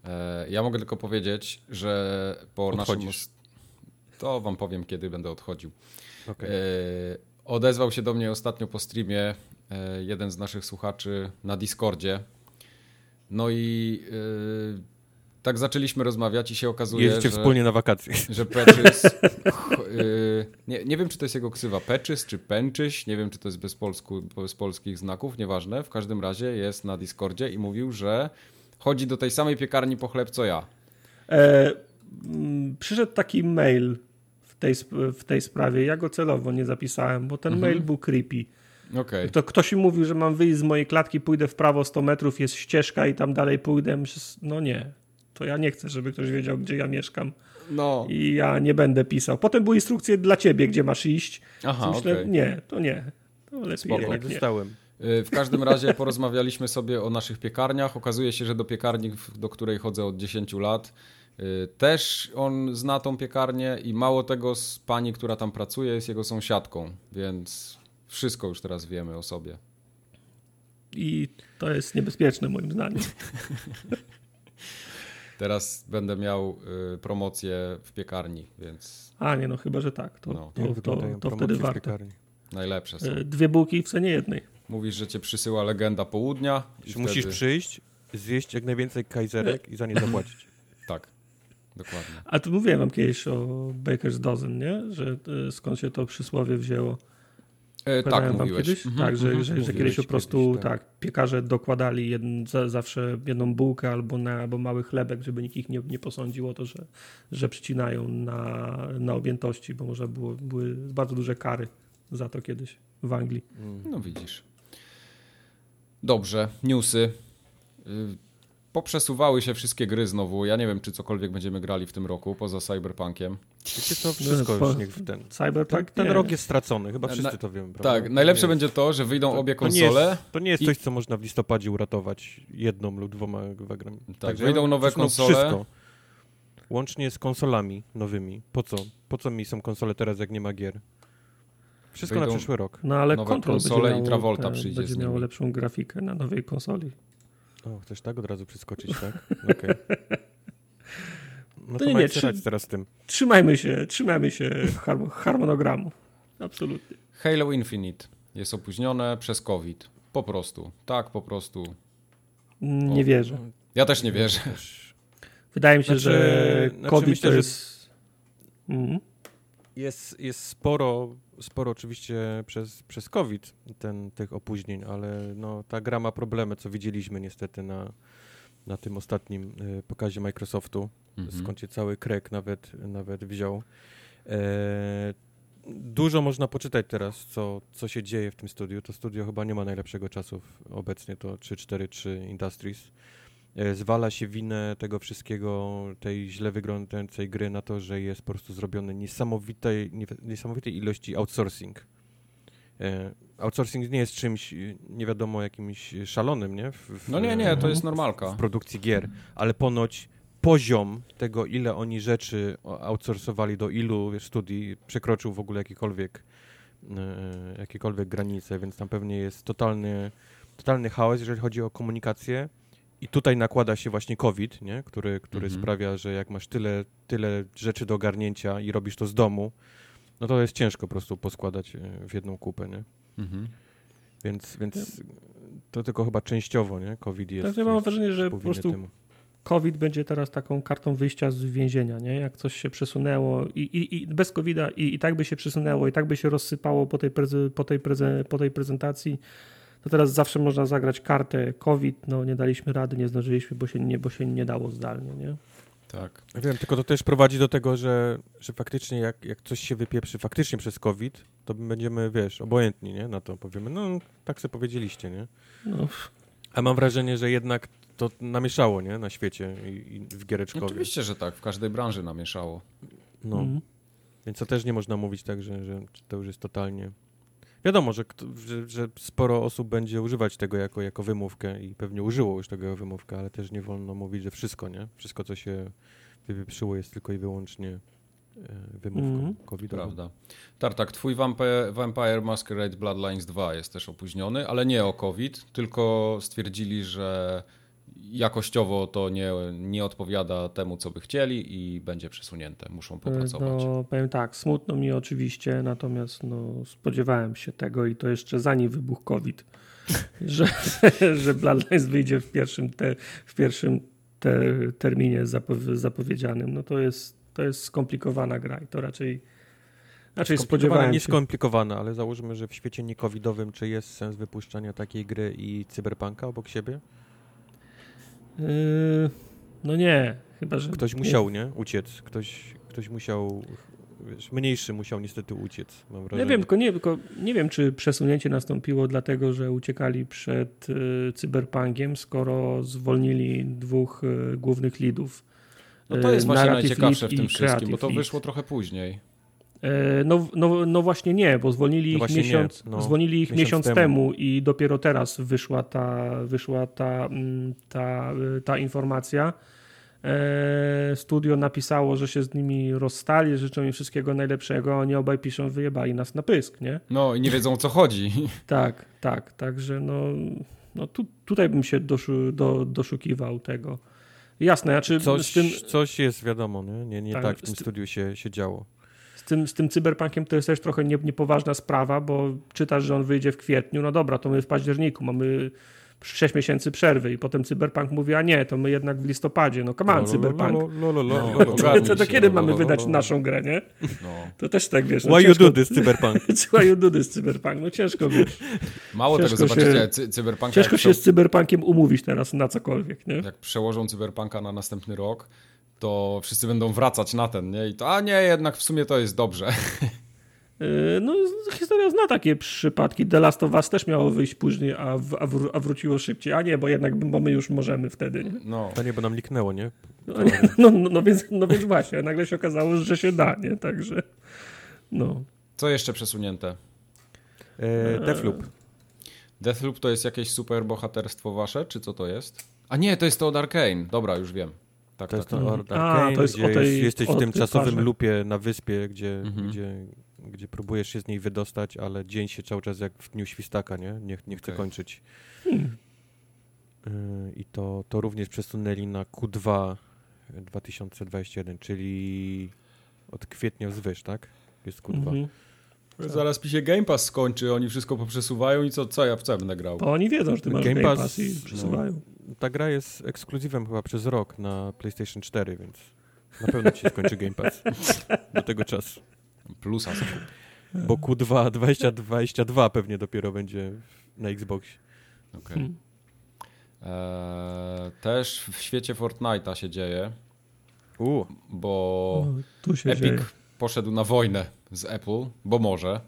E, ja mogę tylko powiedzieć, że po naszym...
Odchodzisz.
os- To wam powiem, kiedy będę odchodził.
Okej.
E, odezwał się do mnie ostatnio po streamie e, jeden z naszych słuchaczy na Discordzie. No i e, tak zaczęliśmy rozmawiać i się okazuje,
Jeździcie
że,
wspólnie na wakacje.
że Peczys... ch- e, nie, nie wiem, czy to jest jego ksywa Peczys czy Pęczyś, nie wiem, czy to jest bez, polsku, bez polskich znaków, nieważne. W każdym razie jest na Discordzie i mówił, że chodzi do tej samej piekarni po chleb, co ja.
E, przyszedł taki mail tej, w tej sprawie. Ja go celowo nie zapisałem, bo ten
Mhm.
mail był creepy.
Okej.
To ktoś mi mówił, że mam wyjść z mojej klatki, pójdę w prawo 100 metrów, jest ścieżka i tam dalej pójdę. Myślę, No nie, to ja nie chcę, żeby ktoś wiedział, gdzie ja mieszkam
No,
i ja nie będę pisał. Potem były instrukcje dla ciebie, gdzie masz iść.
aha,
Myślę,
okej.
nie, to nie. To lepiej
Spoko.
Jednak nie.
dostałem.
Y, W każdym razie porozmawialiśmy sobie o naszych piekarniach. Okazuje się, że do piekarni, do której chodzę od 10 lat, też on zna tą piekarnię i mało tego z pani, która tam pracuje, jest jego sąsiadką, więc wszystko już teraz wiemy o sobie.
I to jest niebezpieczne moim zdaniem.
Teraz będę miał y, promocję w piekarni, więc
A nie, no chyba, że tak. To,
No.
to, to, to wtedy warto.
najlepsze są.
E, Dwie bułki w cenie jednej.
Mówisz, że cię przysyła legenda południa i
Czy musisz
wtedy...
przyjść, zjeść jak najwięcej kajzerek i za nie zapłacić.
Dokładnie.
A tu mówiłem wam kiedyś o Baker's Dozen, nie? Że e, skąd się to przysłowie wzięło.
E, tak,
wam
mówiłeś.
Kiedyś?
Mhm,
tak, że,
mhm.
że, że
Mówiłeś
kiedyś po prostu
kiedyś, tak.
tak. piekarze dokładali jedn, za, zawsze jedną bułkę albo, na, albo mały chlebek, żeby nikt ich nie, nie posądził o to, że, że przycinają na, na objętości, bo może było, były bardzo duże kary za to kiedyś w Anglii.
Mm.
No widzisz. Dobrze, newsy. Poprzesuwały się wszystkie gry znowu. Ja nie wiem, czy cokolwiek będziemy grali w tym roku, poza Cyberpunkiem.
Wiecie co, wszystko
po-
już niech w ten... Ten,
Cyberpunk?
ten
nie.
rok jest stracony, chyba
Na-
wszyscy to wiemy, prawda?
Tak, najlepsze będzie to, że wyjdą
to-
obie
to nie
konsole.
jest- To nie jest
i-
coś, co można w listopadzie uratować jedną lub dwoma grami.
Tak, wyjdą nowe konsole.
Wszystko. Łącznie z konsolami nowymi. Po co? Po co mi są konsole teraz, jak nie ma gier? Wszystko
Wyjdą-
na przyszły rok.
No ale kontrol
konsole
będzie
i
miało,
Travolta
te-
przyjdzie
będzie miało lepszą grafikę na nowej konsoli.
O, chcesz tak od razu przeskoczyć, tak? Okej. No
To
to
nie,
nie,
trzy-
teraz z tym.
Trzymajmy się, trzymajmy się harm- harmonogramu. Absolutnie.
Halo Infinite jest opóźnione przez COVID. Po prostu. Tak, po prostu.
Nie
O.
wierzę.
Ja też nie wierzę.
Wydaje mi się,
Znaczy-
że
znaczy
COVID
myślę,
to
że-
jest... Mhm.
Jest, jest sporo, sporo oczywiście przez, przez COVID ten, tych opóźnień, ale no, ta gra ma problemy, co widzieliśmy niestety na, na tym ostatnim y, pokazie Microsoftu,
Mhm.
skąd się cały krek nawet, nawet wziął. E, dużo można poczytać teraz, co, co się dzieje w tym studiu. To studio chyba nie ma najlepszego czasu obecnie, to 343 Industries. E, zwala się winę tego wszystkiego, tej źle wyglądającej gry na to, że jest po prostu zrobiony niesamowitej, nie- niesamowitej ilości outsourcing. E, outsourcing nie jest czymś, y, nie wiadomo, jakimś szalonym, nie? W, w,
No nie, nie, to jest normalka.
w produkcji gier, ale ponoć poziom tego, ile oni rzeczy outsourcowali do ilu studii, przekroczył w ogóle jakiekolwiek, e, jakiekolwiek granice, więc tam pewnie jest totalny, totalny chaos, jeżeli chodzi o komunikację. I tutaj nakłada się właśnie COVID, nie? który, który
Mhm.
sprawia, że jak masz tyle, tyle rzeczy do ogarnięcia i robisz to z domu, no to jest ciężko po prostu poskładać e, w jedną kupę, nie?
Mhm.
Więc, więc to tylko chyba częściowo, nie? COVID jest.
Także mam
jest
wrażenie, że po prostu
temu.
COVID będzie teraz taką kartą wyjścia z więzienia, nie? Jak coś się przesunęło i, i, i bez COVID-a i, i tak by się przesunęło, i tak by się rozsypało po tej, prezy, po tej, prezy, po tej prezentacji, to teraz zawsze można zagrać kartę COVID, no nie daliśmy rady, nie zdążyliśmy, bo się nie, bo się nie dało zdalnie, nie?
Tak.
Wiem, tylko to też prowadzi do tego, że, że faktycznie jak, jak coś się wypieprzy faktycznie przez COVID, to będziemy, wiesz, obojętni, nie? Na to powiemy, no tak sobie powiedzieliście, nie?
No,
A mam wrażenie, że jednak to namieszało, nie? Na świecie i, i w Giereczkowie.
Oczywiście, że tak. W każdej branży namieszało.
No,
mm.
więc to też nie można mówić tak, że, że to już jest totalnie... Wiadomo, że, że, że sporo osób będzie używać tego jako, jako wymówkę i pewnie użyło już tego jako wymówkę, ale też nie wolno mówić, że wszystko, nie? Wszystko, co się wypieprzyło jest tylko i wyłącznie e, wymówką
Mhm.
covidową.
Prawda. Tartak, twój Vampire, Vampire Masquerade Bloodlines 2 jest też opóźniony, ale nie o COVID, tylko stwierdzili, że jakościowo to nie, nie odpowiada temu, co by chcieli i będzie przesunięte. Muszą popracować.
No, powiem tak, smutno mi oczywiście, natomiast no, spodziewałem się tego i to jeszcze zanim wybuchł COVID, że, że Bloodlines wyjdzie w pierwszym, te, w pierwszym te, terminie zapow- zapowiedzianym. No to jest, to jest skomplikowana gra i to raczej, raczej spodziewałem
nie
się.
skomplikowane, ale załóżmy, że w świecie nie-covidowym, czy jest sens wypuszczania takiej gry i cyberpunka obok siebie?
Yy, no nie, chyba że...
Ktoś musiał, nie? Uciec. Ktoś, ktoś musiał, wiesz, mniejszy musiał niestety uciec, mam
Nie
wrażenie.
wiem, tylko nie, tylko nie wiem, czy przesunięcie nastąpiło dlatego, że uciekali przed y, cyberpunkiem, skoro zwolnili dwóch y, głównych lidów.
No to jest właśnie
Narrative
najciekawsze w tym wszystkim, bo to
Lead.
wyszło trochę później.
E, No, no, no właśnie nie, bo zwolnili
No
ich,
właśnie nie,
miesiąc,
no.
zwolnili ich
Miesiąc
miesiąc,
temu.
temu. i dopiero teraz wyszła ta, wyszła ta, mm, ta, y, ta informacja. E, Studio napisało, że się z nimi rozstali, życzą im wszystkiego najlepszego, a oni obaj piszą, wyjebali nas na pysk, nie?
No i nie wiedzą o co chodzi.
Tak, tak, także no, no tu, tutaj bym się doszu, do, doszukiwał tego. Jasne, znaczy
Coś,
z, tym,
coś jest wiadomo, nie? Nie, nie
Tak,
tak, w tym- studiu się, się działo.
Z, tym, z tym cyberpunkiem to jest też trochę nie, niepoważna sprawa, bo czytasz, że on wyjdzie w kwietniu, no dobra, to my w październiku mamy 6 miesięcy przerwy i potem cyberpunk mówi, a nie, to my jednak w listopadzie, no come on, cyberpunk. Co to
się,
kiedy
no,
mamy
no, no,
wydać naszą grę, nie? To też tak, wiesz.
Why you do this, cyberpunk?
Why you do this, cyberpunk? No ciężko, wiesz.
Mało tego, zobaczycie,
się-
cy cyberpunka
Ciężko się z cyberpunkiem umówić teraz na cokolwiek, nie?
jak przełożą cyberpunka na następny rok, to wszyscy będą wracać na ten, nie? I to, a nie, jednak w sumie to jest dobrze.
Yy, No, historia zna takie przypadki. The Last of Us też miało wyjść później, a, w, a, wró- a wróciło szybciej. A nie, bo jednak bo my już możemy wtedy. Nie?
No.
To nie, bo nam liknęło, nie?
No, nie, no, no, no, więc, no więc właśnie, nagle się okazało, że się da, nie? Także no.
Co jeszcze przesunięte?
E, Defloop.
Deathloop to jest jakieś super bohaterstwo wasze, czy co to jest? A nie, to jest to od Arkane. Dobra, już wiem. Tak,
To jest
tak.
to
Mhm.
Ord
A,
Arcane,
to jest
gdzie
o tej-
jest, jesteś
o
w tym czasowym
parze.
lupie na wyspie, gdzie,
Mhm.
gdzie, gdzie próbujesz się z niej wydostać, ale dzień się cały czas jak w dniu świstaka, nie? Nie, nie chce
Okej.
kończyć.
Hmm.
Y, I to, to również przesunęli na Q2 2021, czyli od kwietnia wzwyż, tak? Jest Q2.
Mhm.
Zaraz mi się Game Pass skończy, oni wszystko poprzesuwają i co, co ja w co będę grał?
Bo oni wiedzą, że ty masz
Game
Game,
Pass,
Pass i
no. Ta gra jest ekskluzywem chyba przez rok na PlayStation 4, więc na pewno ci się skończy Game Pass do tego czasu.
Plusa sobie.
Bo Q2 2022 pewnie dopiero będzie na Xboxie.
Okej.
Hmm.
Eee, też w świecie Fortnite'a się dzieje,
U,
bo
O, tu się
Epic
dzieje.
poszedł na wojnę z Apple, bo może.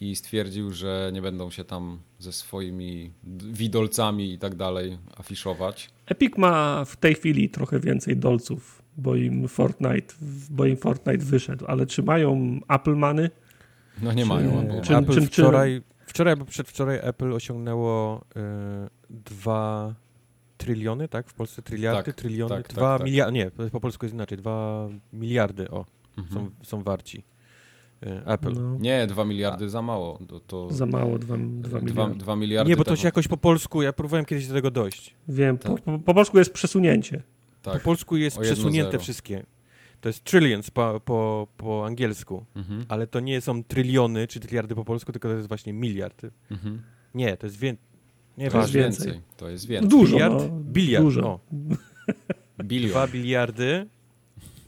I stwierdził, że nie będą się tam ze swoimi widolcami i tak dalej afiszować.
Epic ma w tej chwili trochę więcej dolców, bo im Fortnite, bo im Fortnite wyszedł, ale czy mają Apple Money?
No nie
Czy-
mają. Albo
czy-
Apple
czy-
wczoraj, wczoraj albo przedwczoraj Apple osiągnęło y, 2 tryliony, tak? W Polsce tryliardy,
Tak,
tryliony,
tak, tak,
2
tak.
miliardy, nie, po polsku jest inaczej, 2 miliardy, o,
Mhm.
są, są warci. Y, Apple.
No,
Nie, 2 miliardy za mało. To, to
za mało, 2
dwa,
miliardy.
dwa miliardy.
Nie, bo to się jakoś po polsku, ja próbowałem kiedyś do tego dojść.
Wiem, po,
Tak.
po, po polsku jest przesunięcie.
Po
Tak.
polsku jest przesunięte
zero.
wszystkie. To jest trillions po, po, po angielsku,
Mhm.
ale to nie są tryliony czy tryliardy po polsku, tylko to jest właśnie miliard.
Mhm.
Nie, to jest więcej. Nie
To jest
więcej.
więcej. To jest więcej.
Dużo,
Biliard?
no,
Biliard,
dużo.
o.
Bilion.
2 biliardy,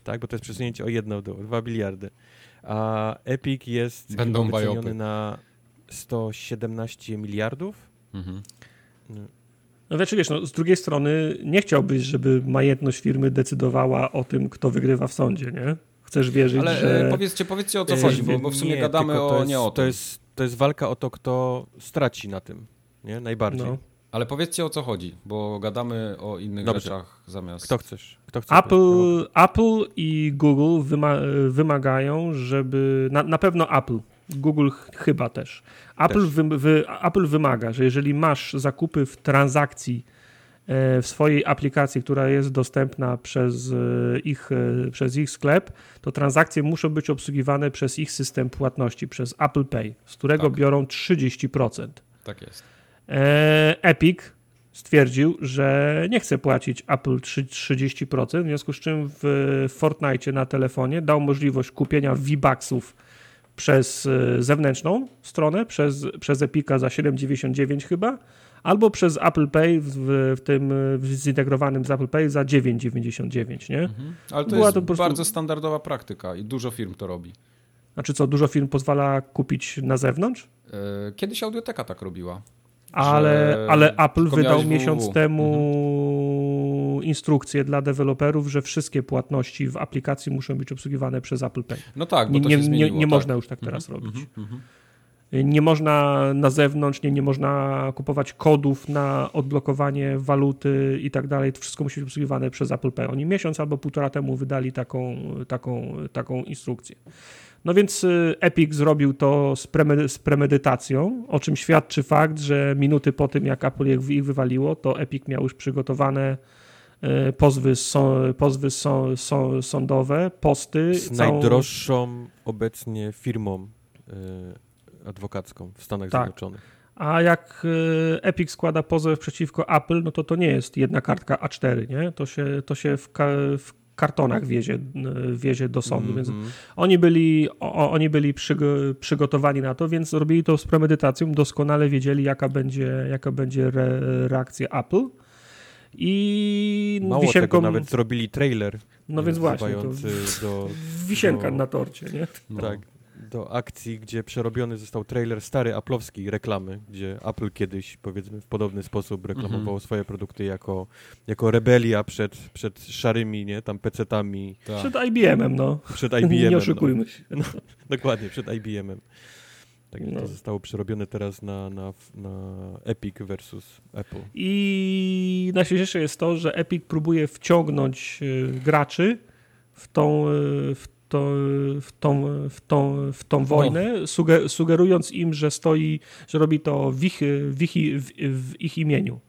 tak, bo to jest przesunięcie o jedno w dół, 2 biliardy. A Epic jest
Będą
wyceniony na 117 miliardów.
Mhm.
No znaczy wiesz, no, z drugiej strony nie chciałbyś, żeby majętność firmy decydowała o tym, kto wygrywa w sądzie, nie? Chcesz wierzyć,
Ale
że...
e, powiedzcie, powiedzcie o co
E,
chodzi, bo, bo w sumie
nie,
gadamy o
to jest,
nie o
to
tym.
jest, to jest walka o to, kto straci na tym, nie? Najbardziej.
No.
Ale powiedzcie o co chodzi, bo gadamy o innych
Dobrze.
rzeczach zamiast.
Kto chcesz? Kto chce
Apple, Apple i Google wyma wymagają, żeby. Na, na pewno Apple. Google ch chyba też. Apple,
Też.
Wy, wy, Apple wymaga, że jeżeli masz zakupy w transakcji e, w swojej aplikacji, która jest dostępna przez e, ich, e, przez ich sklep, to transakcje muszą być obsługiwane przez ich system płatności, przez Apple Pay, z którego
Tak.
biorą 30%.
Tak jest.
E, Epic stwierdził, że nie chce płacić Apple trzy- 30%, w związku z czym w Fortnite na telefonie dał możliwość kupienia V-Bucksów przez e, zewnętrzną stronę, przez, przez Epica za 7,99 chyba, albo przez Apple Pay w, w tym w zintegrowanym z Apple Pay za 9,99, nie?
Mhm. Ale to
Była
jest
to prostu-
bardzo standardowa praktyka i dużo firm to robi.
Znaczy co, dużo firm pozwala kupić na zewnątrz?
E, Kiedyś Audioteka tak robiła.
Ale, ale Apple wydał
miałeś www.
miesiąc temu instrukcję dla deweloperów, że wszystkie płatności w aplikacji muszą być obsługiwane przez Apple Pay.
No tak, bo
Nie, nie,
się
nie,
zmieniło.
nie
tak.
można już tak teraz robić.
Mhm, mhm.
Nie można na zewnątrz, nie, nie można kupować kodów na odblokowanie waluty i tak dalej. To wszystko musi być obsługiwane przez Apple Pay. Oni miesiąc albo półtora temu wydali taką, taką, taką instrukcję. No więc y, Epic zrobił to z, premedy- z premedytacją, o czym świadczy fakt, że minuty po tym, jak Apple ich, wywaliło, to Epic miał już przygotowane y, pozwy, są, pozwy są, są, sądowe, posty.
Z
całą-
najdroższą obecnie firmą y, adwokacką w Stanach
Tak.
Zjednoczonych.
A jak Epic składa pozew przeciwko Apple, no to to nie jest jedna kartka A4, nie? To się, to się w, w kartonach wiezie, y, wiezie do sądu, więc
Mhm.
oni byli, o, oni byli przygo przygotowani na to, więc robili to z premedytacją, doskonale wiedzieli jaka będzie, jaka będzie re reakcja Apple i
Mało
wisienką,
tego, nawet zrobili trailer
no więc właśnie, to
wzywający do,
wisienka
do-
na torcie, nie?
No.
tak, do akcji, gdzie przerobiony został trailer stary Apple'owskiej reklamy, gdzie Apple kiedyś, powiedzmy, w podobny sposób reklamowało
Mhm.
swoje produkty jako, jako rebelia przed, przed szarymi, nie, tam PC-tami,
Tak.
Przed IBM-em, no.
przed IBM-em.
Nie oszukujmy się.
No, dokładnie, przed IBM-em. Tak,
No.
to zostało przerobione teraz na, na, na Epic versus Apple.
I najśmieszniejsze jest to, że Epic próbuje wciągnąć y, graczy w tą, y, w to, w tą, w tą, w tą wojnę, suge, sugerując im, że stoi, że robi to w ich, w ich, w, ich imieniu.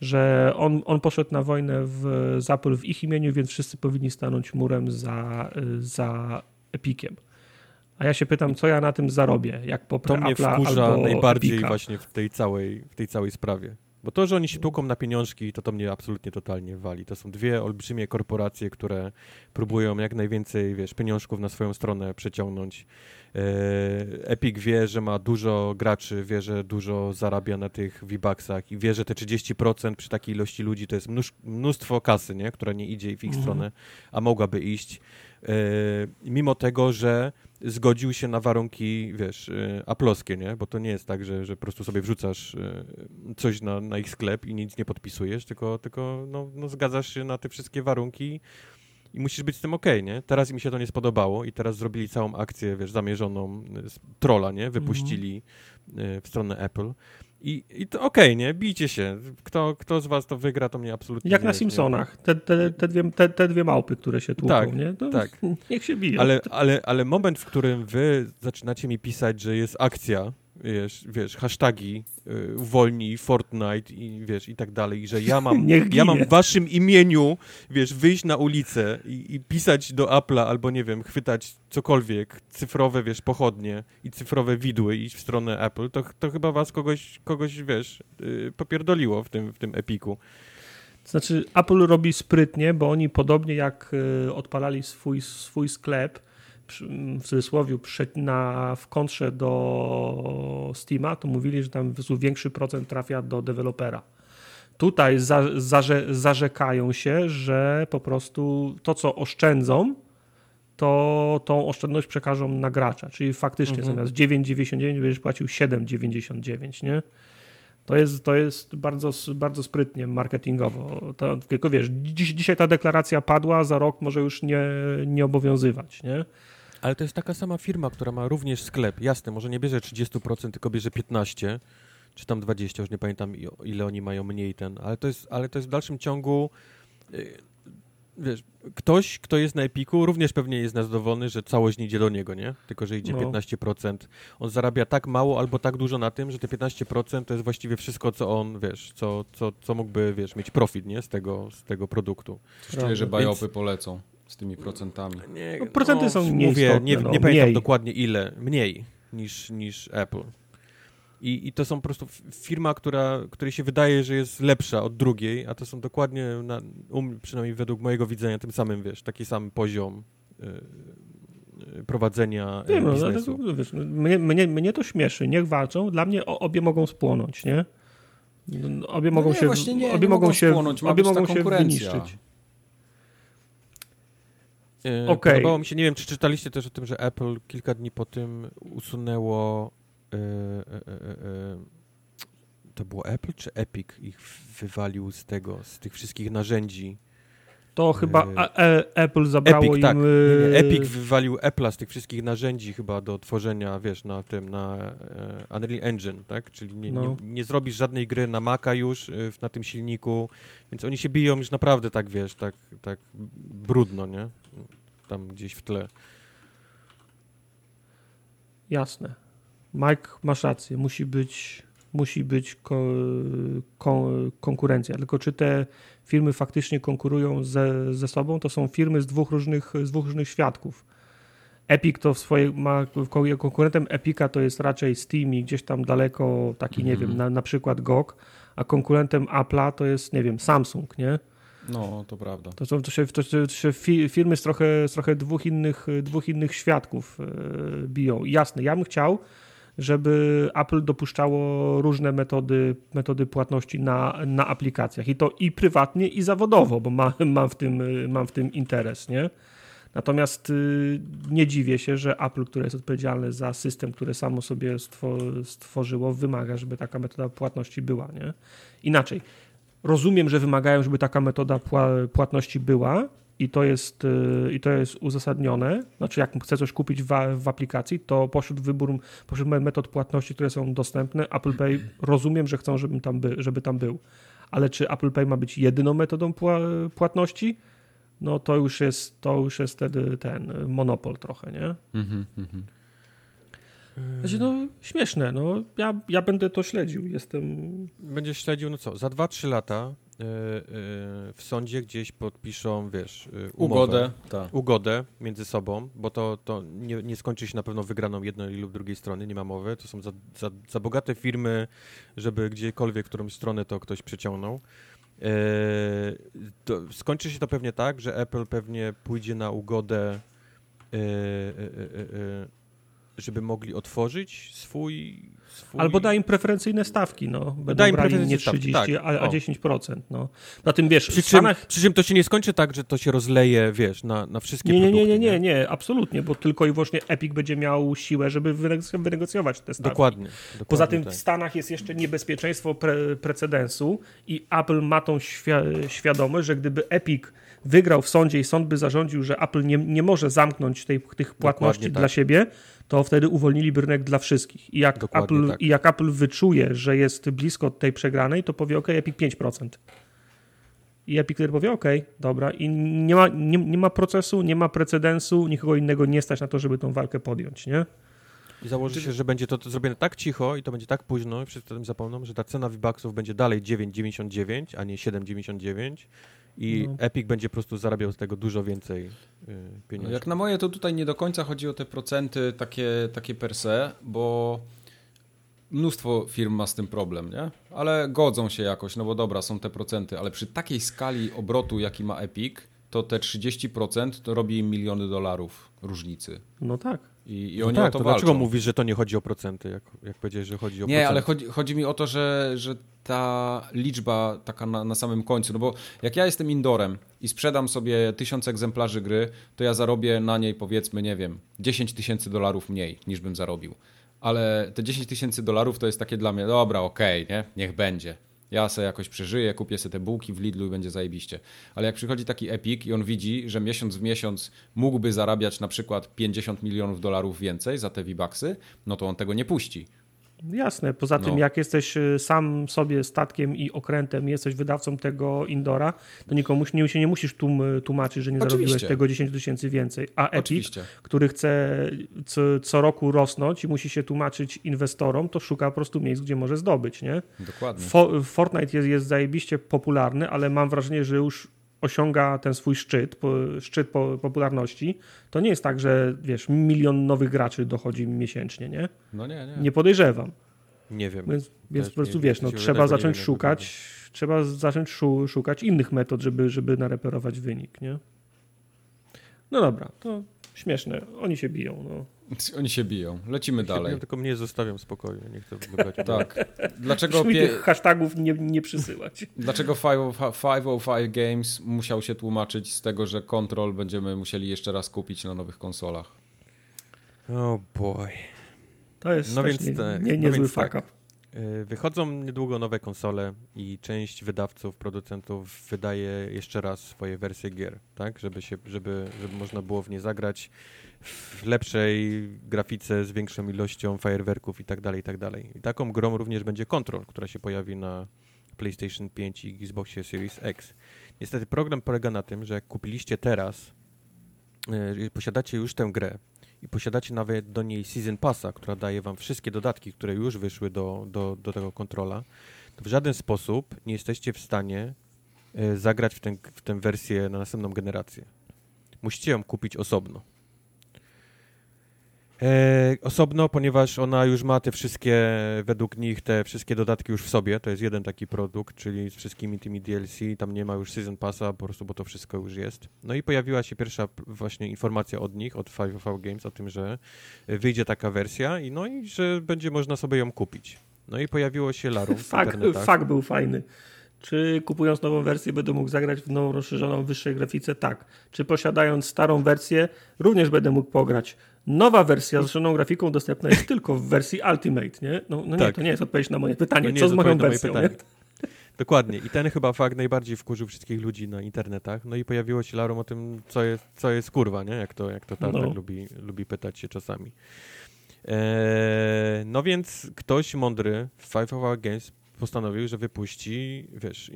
Że on, on poszedł na wojnę w, z Apple w ich imieniu, więc wszyscy powinni stanąć murem za, za Epiciem. A ja się pytam, co ja na tym zarobię, jak poprę
To mnie wkurza
albo
najbardziej
Epica.
właśnie w tej całej, w tej całej sprawie. Bo to, że oni się tłuką na pieniążki, to to mnie absolutnie totalnie wali. To są dwie olbrzymie korporacje, które próbują jak najwięcej, wiesz, pieniążków na swoją stronę przeciągnąć. E, Epic wie, że ma dużo graczy, wie, że dużo zarabia na tych V-Bucksach i wie, że te 30% przy takiej ilości ludzi to jest mnóstwo kasy, nie? która nie idzie w ich
Mhm.
stronę, a mogłaby iść. E, mimo tego, że zgodził się na warunki, wiesz, y, aploskie, nie? Bo to nie jest tak, że, że po prostu sobie wrzucasz y, coś na, na ich sklep i nic nie podpisujesz, tylko, tylko no, no zgadzasz się na te wszystkie warunki i musisz być z tym okej, nie? Teraz mi się to nie spodobało i teraz zrobili całą akcję, wiesz, zamierzoną z trolla, nie? Wypuścili y, w stronę Apple. I, i to okej, nie? Bijcie się. Kto, kto z was to wygra, to mnie absolutnie
Jak
nie,
na
nie-
Simpsonach. Te, te, te, dwie, te, te dwie małpy, które się tłuką,
Tak,
nie? To
tak.
Niech się biją.
Ale, ale, ale moment, w którym wy zaczynacie mi pisać, że jest akcja, wiesz, wiesz hashtagi, y, uwolnij Fortnite i wiesz, i tak dalej, i że ja mam, ja mam w waszym imieniu, wiesz, wyjść na ulicę i, i pisać do Apple'a albo, nie wiem, chwytać cokolwiek, cyfrowe, wiesz, pochodnie i cyfrowe widły iść w stronę Apple, to, to chyba was kogoś, kogoś wiesz, y, popierdoliło w tym, w tym epiku.
Znaczy, Apple robi sprytnie, bo oni podobnie jak y, odpalali swój, swój sklep, w cudzysłowie, na, w kontrze do Steama, to mówili, że tam większy procent trafia do dewelopera. Tutaj za, zarze, zarzekają się, że po prostu to, co oszczędzą, to tą oszczędność przekażą na gracza. Czyli faktycznie mhm. zamiast 9,99 będziesz płacił 7,99, nie? To jest, to jest bardzo, bardzo sprytnie marketingowo. To, tylko wiesz, dziś, dzisiaj ta deklaracja padła, za rok może już nie, nie obowiązywać, nie?
Ale to jest taka sama firma, która ma również sklep. Jasne, może nie bierze 30%, tylko bierze 15%, czy tam 20%, już nie pamiętam ile oni mają mniej ten, ale to jest, ale to jest w dalszym ciągu y, wiesz, ktoś, kto jest na Epiku, również pewnie jest zadowolony, że całość nie idzie do niego, nie? Tylko, że idzie no. 15%. On zarabia tak mało albo tak dużo na tym, że te 15% to jest właściwie wszystko, co on, wiesz, co, co, co mógłby, wiesz, mieć profit, nie? Z tego, z tego produktu.
Czuję, że bajopy Więc... polecą z tymi procentami.
Nie, no, procenty no, są mniej
Mówię,
nie,
no, nie pamiętam dokładnie ile. Mniej niż, niż Apple. I, I to są po prostu firma, która, której się wydaje, że jest lepsza od drugiej, a to są dokładnie, na, um, przynajmniej według mojego widzenia, tym samym, wiesz, taki sam poziom y, prowadzenia nie, no, biznesu.
No, wiesz, mnie, mnie, mnie to śmieszy, niech walczą, dla mnie obie mogą spłonąć, nie? Obie no mogą nie, się, nie, obie mogą się, spłonąć, obie mogą się wyniszczyć.
Okay. Podobało mi się, nie wiem, czy czytaliście też o tym, że Apple kilka dni po tym usunęło E, e, e, to było Apple czy Epic ich wywalił z tego, z tych wszystkich narzędzi.
To chyba Apple zabrało
Epic,
im...
Tak. Nie, nie. Epic wywalił Apple'a z tych wszystkich narzędzi chyba do tworzenia, wiesz, na tym, na Unreal Engine, tak? Czyli nie, no. nie, nie, zrobisz żadnej gry na Maca już na tym silniku, więc oni się biją już naprawdę tak, wiesz, tak, tak brudno, nie? Tam gdzieś w tle.
Jasne. Mike, masz rację, musi być, musi być ko, ko, konkurencja. Tylko czy te firmy faktycznie konkurują ze, ze sobą, to są firmy z dwóch różnych, z dwóch różnych świadków. Epic to w swojej, ma konkurentem Epica to jest raczej Steam i gdzieś tam daleko taki, mm -hmm. nie wiem, mhm. na, na przykład GOG, a konkurentem Apple'a to jest, nie wiem, Samsung, nie?
No, to prawda.
To są to się, to się firmy z trochę, z trochę dwóch, innych, dwóch innych świadków e, biją. Jasne, ja bym chciał, żeby Apple dopuszczało różne metody, metody płatności na, na aplikacjach i to i prywatnie, i zawodowo, bo ma, mam, w tym, mam w tym interes, nie? Natomiast y, nie dziwię się, że Apple, które jest odpowiedzialne za system, który samo sobie stworzyło, wymaga, żeby taka metoda płatności była. Nie? Inaczej, rozumiem, że wymagają, żeby taka metoda płatności była, i to jest, y, i to jest uzasadnione. Znaczy, jak chcę coś kupić w, w aplikacji, to pośród wybór, pośród metod płatności, które są dostępne, Apple Pay rozumiem, że chcą, żebym tam by, żeby tam był. Ale czy Apple Pay ma być jedyną metodą płatności? No to już jest, to już jest wtedy ten monopol trochę, nie? Mhm, mhm. Znaczy, no śmieszne, no ja, ja będę to śledził, jestem...
Będziesz śledził, no co, za 2-3 lata w sądzie gdzieś podpiszą, wiesz, e, umowę, ugodę, ta. ugodę między sobą, bo to, to nie, nie, skończy się na pewno wygraną jednej lub drugiej strony, nie ma mowy. To są za, za, za bogate firmy, żeby gdziekolwiek którąś stronę to ktoś przyciągnął. To skończy się to pewnie tak, że Apple pewnie pójdzie na ugodę, żeby mogli otworzyć swój swój...
Albo da im preferencyjne stawki, no. Będą da im brali nie 30, tak. a, a 10%, no. Na tym, wiesz,
przy, Stanach... czym, przy czym to się nie skończy tak, że to się rozleje, wiesz, na, na wszystkie
nie,
nie,
produkty. Nie, nie, nie, nie, absolutnie, bo tylko i wyłącznie Epic będzie miał siłę, żeby wynegocjować te stawki.
Dokładnie. dokładnie
Poza tym tak. w Stanach jest jeszcze niebezpieczeństwo pre precedensu i Apple ma tą świ świadomość, że gdyby Epic wygrał w sądzie i sąd by zarządził, że Apple nie, nie może zamknąć tej, tych płatności dla tak. siebie, to wtedy uwolnili rynek dla wszystkich. I jak, Apple, tak. I jak Apple wyczuje, że jest blisko tej przegranej, to powie OK, Epic 5%. I Epic wtedy powie OK, dobra. I nie ma, nie, nie ma procesu, nie ma precedensu, nikogo innego nie stać na to, żeby tą walkę podjąć, nie?
I założy się, że będzie to, to zrobione tak cicho i to będzie tak późno i wszyscy o tym zapomną, że ta cena V-Bucksów będzie dalej 9,99, a nie 7,99 i no. Epic będzie po prostu zarabiał z tego dużo więcej yy, pieniędzy.
Jak na moje, to tutaj nie do końca chodzi o te procenty takie, takie per se, bo mnóstwo firm ma z tym problem, nie? Ale godzą się jakoś, no bo dobra, są te procenty, ale przy takiej skali obrotu, jaki ma Epic, to te 30% to robi im miliony dolarów różnicy.
No tak.
I, i
No
oni
tak,
o to,
to dlaczego mówisz, że to nie chodzi o procenty, jak, jak powiedziałeś, że chodzi o
Nie,
procenty?
ale chodzi, chodzi mi o to, że, że ta liczba taka na, na samym końcu, no bo jak ja jestem indorem i sprzedam sobie tysiąc egzemplarzy gry, to ja zarobię na niej powiedzmy, nie wiem, 10 tysięcy dolarów mniej niż bym zarobił. Ale te 10 tysięcy dolarów to jest takie dla mnie, dobra, okej, nie? Niech będzie. Ja sobie jakoś przeżyję, kupię sobie te bułki w Lidlu i będzie zajebiście. Ale jak przychodzi taki Epic i on widzi, że miesiąc w miesiąc mógłby zarabiać na przykład 50 milionów dolarów więcej za te V-Bucksy, no to on tego nie puści.
Jasne, poza tym
No.
jak jesteś y, sam sobie statkiem i okrętem, jesteś wydawcą tego Indora, to nikomu się nie, się nie musisz tłum, tłumaczyć, że nie
Oczywiście.
zarobiłeś tego 10 tysięcy więcej. A Epic,
Oczywiście.
który chce co, co roku rosnąć i musi się tłumaczyć inwestorom, to szuka po prostu miejsc, gdzie może zdobyć, nie?
Dokładnie.
Fo Fortnite jest, jest zajebiście popularny, ale mam wrażenie, że już osiąga ten swój szczyt, szczyt po, popularności. To nie jest tak, że wiesz, milion nowych graczy dochodzi miesięcznie, nie?
No nie, nie.
Nie podejrzewam.
Nie wiem.
Więc, więc po prostu
nie-
wiesz, no, trzeba
nie
zacząć szukać, trzeba zacząć szu szukać innych metod, żeby, żeby nareperować wynik, nie? No dobra, to śmieszne. Oni się biją, no.
Oni się biją. Lecimy dalej.
Ja tylko mnie zostawiam w spokoju, nie chcę wybrać.
Tak. Dlaczego, pie...
tych hashtagów nie, nie przysyłać.
Dlaczego 505 Games musiał się tłumaczyć z tego, że Control będziemy musieli jeszcze raz kupić na nowych konsolach?
Oh boy.
To jest
No więc
nie,
tak,
nie,
no
niezły
więc
fuck up.
Y, Wychodzą niedługo nowe konsole i część wydawców, producentów wydaje jeszcze raz swoje wersje gier, tak? Żeby, się, żeby, żeby można było w nie zagrać w lepszej grafice, z większą ilością fajerwerków i tak dalej, i tak dalej. I taką grą również będzie Control, która się pojawi na PlayStation 5 i Xboxie Series X. Niestety program polega na tym, że jak kupiliście teraz, y, posiadacie już tę grę, i posiadacie nawet do niej Season Passa, która daje wam wszystkie dodatki, które już wyszły do, do, do tego kontrola, to w żaden sposób nie jesteście w stanie e, zagrać w, ten, w tę wersję na następną generację. Musicie ją kupić osobno. E, osobno, ponieważ ona już ma te wszystkie, według nich, te wszystkie dodatki już w sobie. To jest jeden taki produkt, czyli z wszystkimi tymi DLC. Tam nie ma już Season Passa, po prostu, bo to wszystko już jest. No i pojawiła się pierwsza właśnie informacja od nich, od 505 Games o tym, że wyjdzie taka wersja i no i że będzie można sobie ją kupić. No i pojawiło się larum
fak był fajny. Czy kupując nową wersję będę mógł zagrać w nową, rozszerzoną, wyższej grafice? Tak. Czy posiadając starą wersję również będę mógł pograć? Nowa wersja z rozszerzoną grafiką dostępna jest tylko w wersji Ultimate, nie? No, no nie,
Tak.
to nie jest odpowiedź na moje pytanie.
Nie
Co z moją wersją?
pytanie.
Nie?
Dokładnie. I ten chyba fakt najbardziej wkurzył wszystkich ludzi na internetach. No i pojawiło się larum o tym, co jest, co jest kurwa, nie? Jak to, jak to Tartak
No.
lubi, lubi pytać się czasami. Eee, no więc ktoś mądry w Five Hour Games postanowił, że wypuści, wiesz,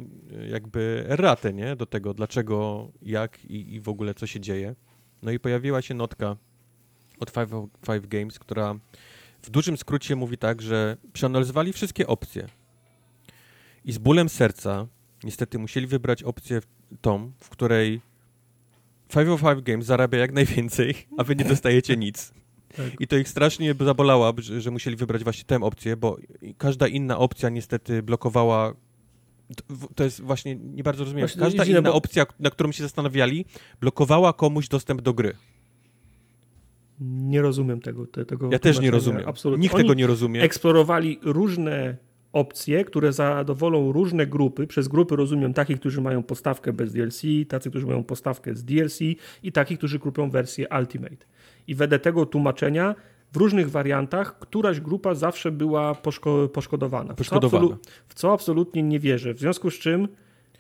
jakby ratę, nie? Do tego, dlaczego, jak i, i w ogóle co się dzieje. No i pojawiła się notka od Five, Five Games, która w dużym skrócie mówi tak, że przeanalizowali wszystkie opcje i z bólem serca niestety musieli wybrać opcję tą, w której 505 Games zarabia jak najwięcej, a wy nie dostajecie nic.
Tak.
I to ich strasznie zabolała, że, musieli wybrać właśnie tę opcję, bo każda inna opcja niestety blokowała. to- jest właśnie, nie bardzo rozumiem. Każda inna opcja, na którą się zastanawiali, blokowała komuś dostęp do gry.
Nie rozumiem tego. Te, tego
Ja też nie rozumiem.
Absolutnie.
Nikt
Oni
tego nie rozumie.
eksplorowali różne opcje, które zadowolą różne grupy. Przez grupy rozumiem takich, którzy mają postawkę bez DLC, tacy, którzy mają postawkę z DLC i takich, którzy kupią wersję Ultimate. I wedle tego tłumaczenia w różnych wariantach któraś grupa zawsze była poszko poszkodowana. W co,
Poszkodowana.
w co absolutnie nie wierzę. W związku z czym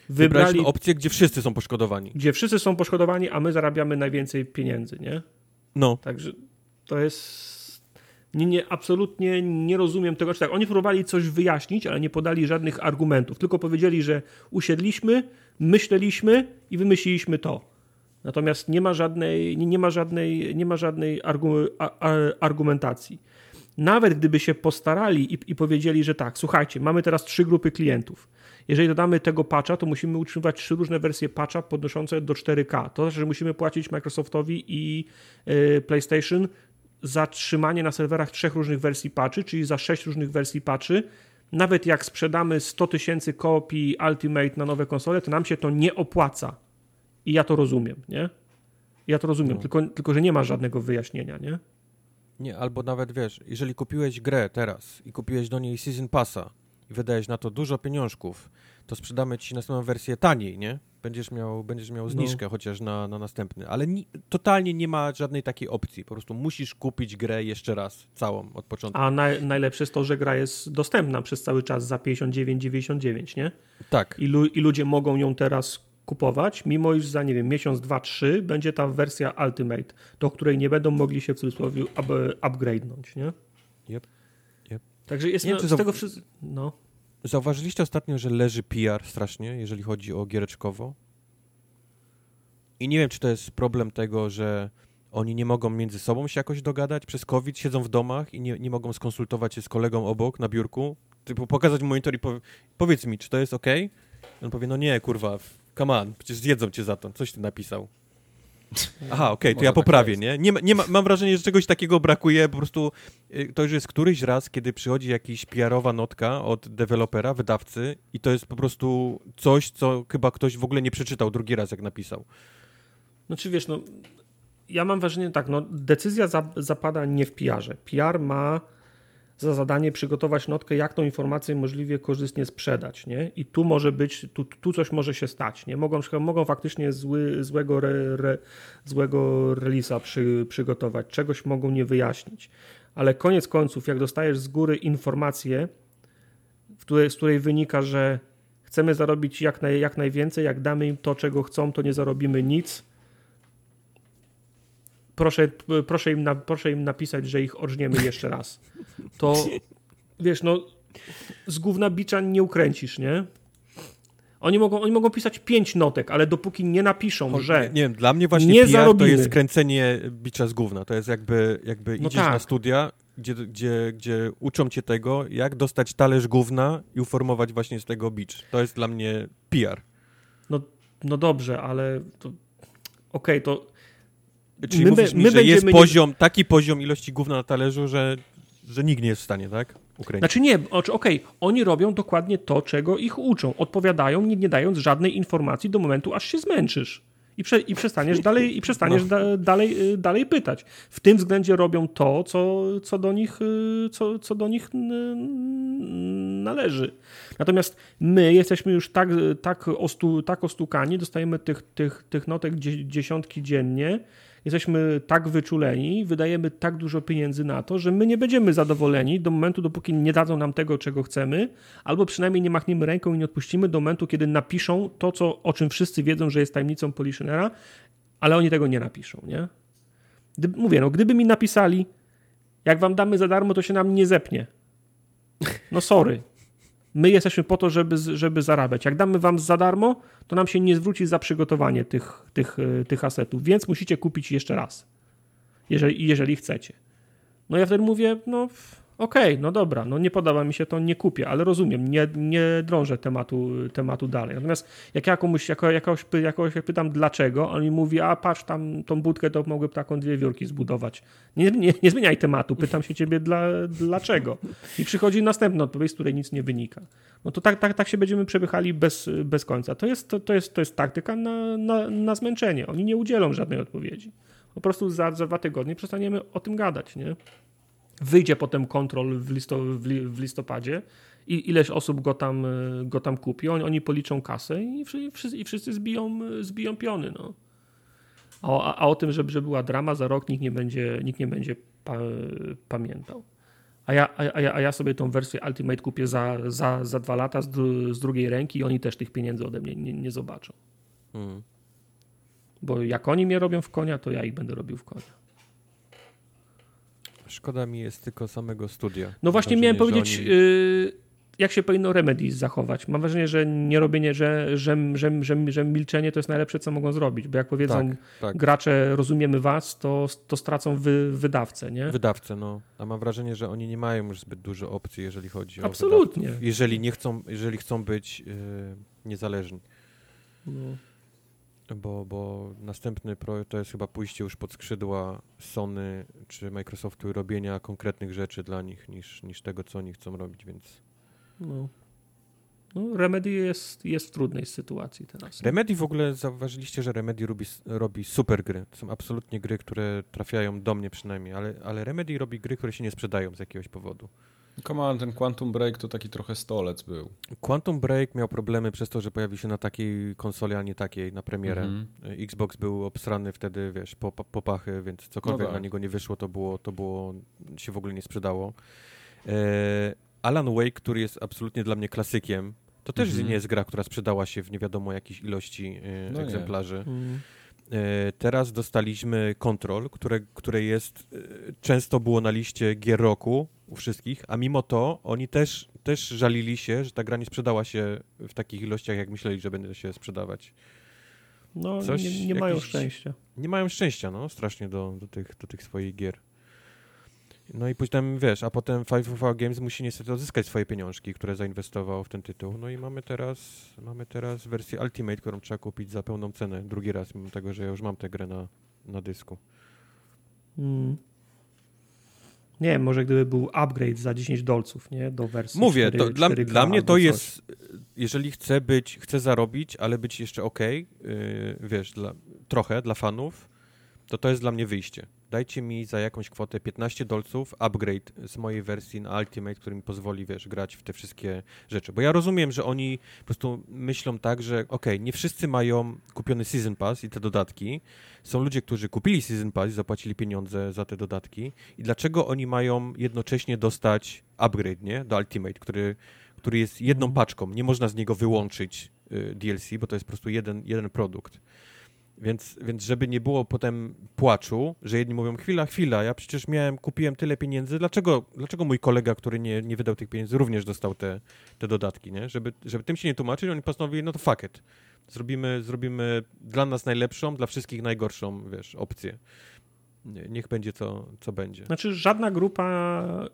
Wybraliśmy
wybrali,
opcję, gdzie wszyscy są poszkodowani.
gdzie wszyscy są poszkodowani, a my zarabiamy najwięcej pieniędzy, nie?
No,
Także to jest. Nie, nie, absolutnie nie rozumiem tego. Czy tak, oni próbowali coś wyjaśnić, ale nie podali żadnych argumentów. Tylko powiedzieli, że usiedliśmy, myśleliśmy i wymyśliliśmy to. Natomiast nie ma żadnej, nie, nie ma żadnej, nie ma żadnej argu, a, a, argumentacji. Nawet gdyby się postarali i, i powiedzieli, że tak, słuchajcie, mamy teraz trzy grupy klientów. Jeżeli dodamy tego patcha, to musimy utrzymywać trzy różne wersje patcha podnoszące do 4K. To znaczy, że musimy płacić Microsoftowi i y, PlayStation za trzymanie na serwerach trzech różnych wersji patchy, czyli za sześć różnych wersji patchy. Nawet jak sprzedamy 100 tysięcy kopii Ultimate na nowe konsole, to nam się to nie opłaca. I ja to rozumiem, nie? Ja to rozumiem,
No.
tylko, tylko że nie ma żadnego wyjaśnienia, nie?
Nie, albo nawet wiesz, jeżeli kupiłeś grę teraz i kupiłeś do niej Season Passa i wydajesz na to dużo pieniążków, to sprzedamy ci następną wersję taniej, nie? Będziesz miał, będziesz miał zniżkę no. chociaż na, na następny, ale ni totalnie nie ma żadnej takiej opcji. Po prostu musisz kupić grę jeszcze raz, całą, od początku.
A naj, najlepsze jest to, że gra jest dostępna przez cały czas za 59,99, nie?
Tak.
I, lu I ludzie mogą ją teraz kupować, mimo iż za, nie wiem, miesiąc, dwa, trzy będzie ta wersja Ultimate, do której nie będą mogli się w cudzysłowie up, upgrade'nąć, nie?
Yep.
Także jest nie, no, z tego wszystko... No.
Zauważyliście ostatnio, że leży PR strasznie, jeżeli chodzi o giereczkowo? I nie wiem, czy to jest problem tego, że oni nie mogą między sobą się jakoś dogadać przez COVID, siedzą w domach i nie, nie mogą skonsultować się z kolegą obok na biurku, typu pokazać monitor i powie, powiedz mi, czy to jest ok? on powie, no nie, kurwa, come on, przecież zjedzą cię za to. Coś ty napisał. Aha, okej, okay, to ja poprawię, tak nie? nie, ma, nie ma, mam wrażenie, że czegoś takiego brakuje, po prostu y, to już jest któryś raz, kiedy przychodzi jakiś PR-owa notka od dewelopera, wydawcy i to jest po prostu coś, co chyba ktoś w ogóle nie przeczytał drugi raz, jak napisał.
No czy wiesz, no ja mam wrażenie tak, no decyzja za, zapada nie w PR-ze. PR ma za zadanie przygotować notkę, jak tą informację możliwie korzystnie sprzedać, nie? I tu może być, tu, tu coś może się stać, nie? Mogą, mogą faktycznie zły, złego, re, re, złego release'a przy, przygotować, czegoś mogą nie wyjaśnić, ale koniec końców, jak dostajesz z góry informację, w której, z której wynika, że chcemy zarobić jak, naj, jak najwięcej, jak damy im to, czego chcą, to nie zarobimy nic, proszę, proszę, im, na, proszę im napisać, że ich orżniemy jeszcze raz. To wiesz, no z gówna bicza nie ukręcisz, nie? Oni mogą, oni mogą pisać pięć notek, ale dopóki nie napiszą,
o,
że.
Nie, wiem, dla mnie właśnie nie PR zarobimy. to jest kręcenie bicza z gówna. To jest jakby, jakby no idziesz tak. na studia, gdzie, gdzie, gdzie uczą cię tego, jak dostać talerz gówna i uformować właśnie z tego bicz. To jest dla mnie PR.
No, no dobrze, ale to. Okej, okay, to
Czyli my, mówisz mi, my że jest poziom, taki poziom ilości gówna na talerzu, że, że nikt nie jest w stanie, tak? Ukręcić.
Znaczy nie, okej, okay, oni robią dokładnie to, czego ich uczą. Odpowiadają, nie, nie dając żadnej informacji do momentu, aż się zmęczysz. I, prze, i przestaniesz, dalej, i przestaniesz no. da, dalej, y, dalej pytać. W tym względzie robią to, co, co, do, nich, y, co, co do nich należy. Natomiast my jesteśmy już tak, tak, ostu, tak ostukani, dostajemy tych, tych, tych notek dziesiątki dziennie, jesteśmy tak wyczuleni, wydajemy tak dużo pieniędzy na to, że my nie będziemy zadowoleni do momentu, dopóki nie dadzą nam tego, czego chcemy, albo przynajmniej nie machniemy ręką i nie odpuścimy do momentu, kiedy napiszą to, co, o czym wszyscy wiedzą, że jest tajemnicą Poliszynera, ale oni tego nie napiszą, nie? Mówię, no gdyby mi napisali, jak wam damy za darmo, to się nam nie zepnie. No sorry. My jesteśmy po to, żeby, żeby zarabiać. Jak damy wam za darmo, to nam się nie zwróci za przygotowanie tych, tych, e, tych asetów, więc musicie kupić jeszcze raz, jeżeli, jeżeli chcecie. No ja wtedy mówię, no okej, okay, no dobra, no nie podoba mi się to, nie kupię, ale rozumiem, nie, nie drążę tematu, tematu dalej. Natomiast jak ja komuś, jako, jakoś, jakoś pytam dlaczego, on mi mówi, a patrz tam tą budkę, to mogły taką dwie wiórki zbudować. Nie, nie, nie zmieniaj tematu, pytam się ciebie dla, dlaczego. I przychodzi następna odpowiedź, z której nic nie wynika. No to tak, tak, tak się będziemy przepychali bez, bez końca. To jest, to, to jest, to jest taktyka na, na, na zmęczenie. Oni nie udzielą żadnej odpowiedzi. Po prostu za, za dwa tygodnie przestaniemy o tym gadać, nie? Wyjdzie potem kontrol w, listo, w listopadzie i ileś osób go tam, go tam kupi, oni, oni policzą kasę i wszyscy, i wszyscy zbiją, zbiją piony. No. A, a, o tym, żeby, żeby była drama za rok, nikt nie będzie, nikt nie będzie pa, pamiętał. A ja, a, ja, a ja sobie tą wersję Ultimate kupię za, za, za dwa lata z, z drugiej ręki i oni też tych pieniędzy ode mnie nie, nie zobaczą. Hmm. Bo jak oni mnie robią w konia, to ja ich będę robił w konia.
Szkoda mi jest tylko samego studia.
No właśnie miałem powiedzieć, oni... y, jak się powinno Remedies zachować. Mam wrażenie, że nie robienie, że, że, że, że, że milczenie to jest najlepsze, co mogą zrobić, bo jak powiedzą tak, tak. gracze, rozumiemy was, to, to stracą wy, wydawcę, nie?
Wydawcę, no. A mam wrażenie, że oni nie mają już zbyt dużo opcji, jeżeli chodzi
Absolutnie. o
Absolutnie. Jeżeli nie chcą, jeżeli chcą być yy, niezależni. No bo, bo następny projekt to jest chyba pójście już pod skrzydła Sony czy Microsoftu i robienia konkretnych rzeczy dla nich niż, niż tego, co oni chcą robić, więc... No.
No, Remedy jest, jest w trudnej sytuacji teraz.
Remedy w ogóle zauważyliście, że Remedy robi, robi super gry. To są absolutnie gry, które trafiają do mnie przynajmniej, ale, ale Remedy robi gry, które się nie sprzedają z jakiegoś powodu.
Command ten Quantum Break to taki trochę stolec był.
Quantum Break miał problemy przez to, że pojawił się na takiej konsoli, a nie takiej, na premierę.
Mhm.
Xbox był obsrany wtedy, wiesz, po, po, popachy, więc cokolwiek
No tak.
na niego nie wyszło, to było, to było, się w ogóle nie sprzedało. E, Alan Wake, który jest absolutnie dla mnie klasykiem, to też
Mhm.
nie jest gra, która sprzedała się w nie wiadomo jakiejś ilości e,
No nie.
egzemplarzy.
Mm.
E, Teraz dostaliśmy Control, które, które jest, e, często było na liście gier roku u wszystkich, a mimo to oni też, też żalili się, że ta gra nie sprzedała się w takich ilościach, jak myśleli, że będzie się sprzedawać.
No,
Coś,
nie, nie mają
jakiś-
szczęścia.
Nie mają szczęścia, no, strasznie do, do, tych, do tych swoich gier. No i potem, wiesz, a potem Five of Our Games musi niestety odzyskać swoje pieniążki, które zainwestował w ten tytuł. No i mamy teraz, mamy teraz wersję Ultimate, którą trzeba kupić za pełną cenę. Drugi raz, mimo tego, że ja już mam tę grę na, na dysku.
Mm. Nie wiem, może gdyby był upgrade za 10 dolców, nie? Do wersji
Mówię,
4,
to dla,
4K
dla mnie to
coś.
jest, jeżeli chcę być, chcę zarobić, ale być jeszcze ok, wiesz, dla, trochę dla fanów, to to jest dla mnie wyjście. Dajcie mi za jakąś kwotę 15 dolców upgrade z mojej wersji na Ultimate, który mi pozwoli, wiesz, grać w te wszystkie rzeczy. Bo ja rozumiem, że oni po prostu myślą tak, że ok, nie wszyscy mają kupiony Season Pass i te dodatki. Są ludzie, którzy kupili Season Pass i zapłacili pieniądze za te dodatki. I dlaczego oni mają jednocześnie dostać upgrade, nie? Do Ultimate, który, który jest jedną paczką. Nie można z niego wyłączyć y, DLC, bo to jest po prostu jeden, jeden produkt. Więc, więc żeby nie było potem płaczu, że jedni mówią, chwila, chwila, ja przecież miałem, kupiłem tyle pieniędzy, dlaczego, dlaczego mój kolega, który nie, nie wydał tych pieniędzy, również dostał te, te dodatki, nie? Żeby, żeby tym się nie tłumaczyć, oni postanowili, no to fuck it. Zrobimy, zrobimy dla nas najlepszą, dla wszystkich najgorszą, wiesz, opcję. Nie, niech będzie co, co będzie.
Znaczy, żadna grupa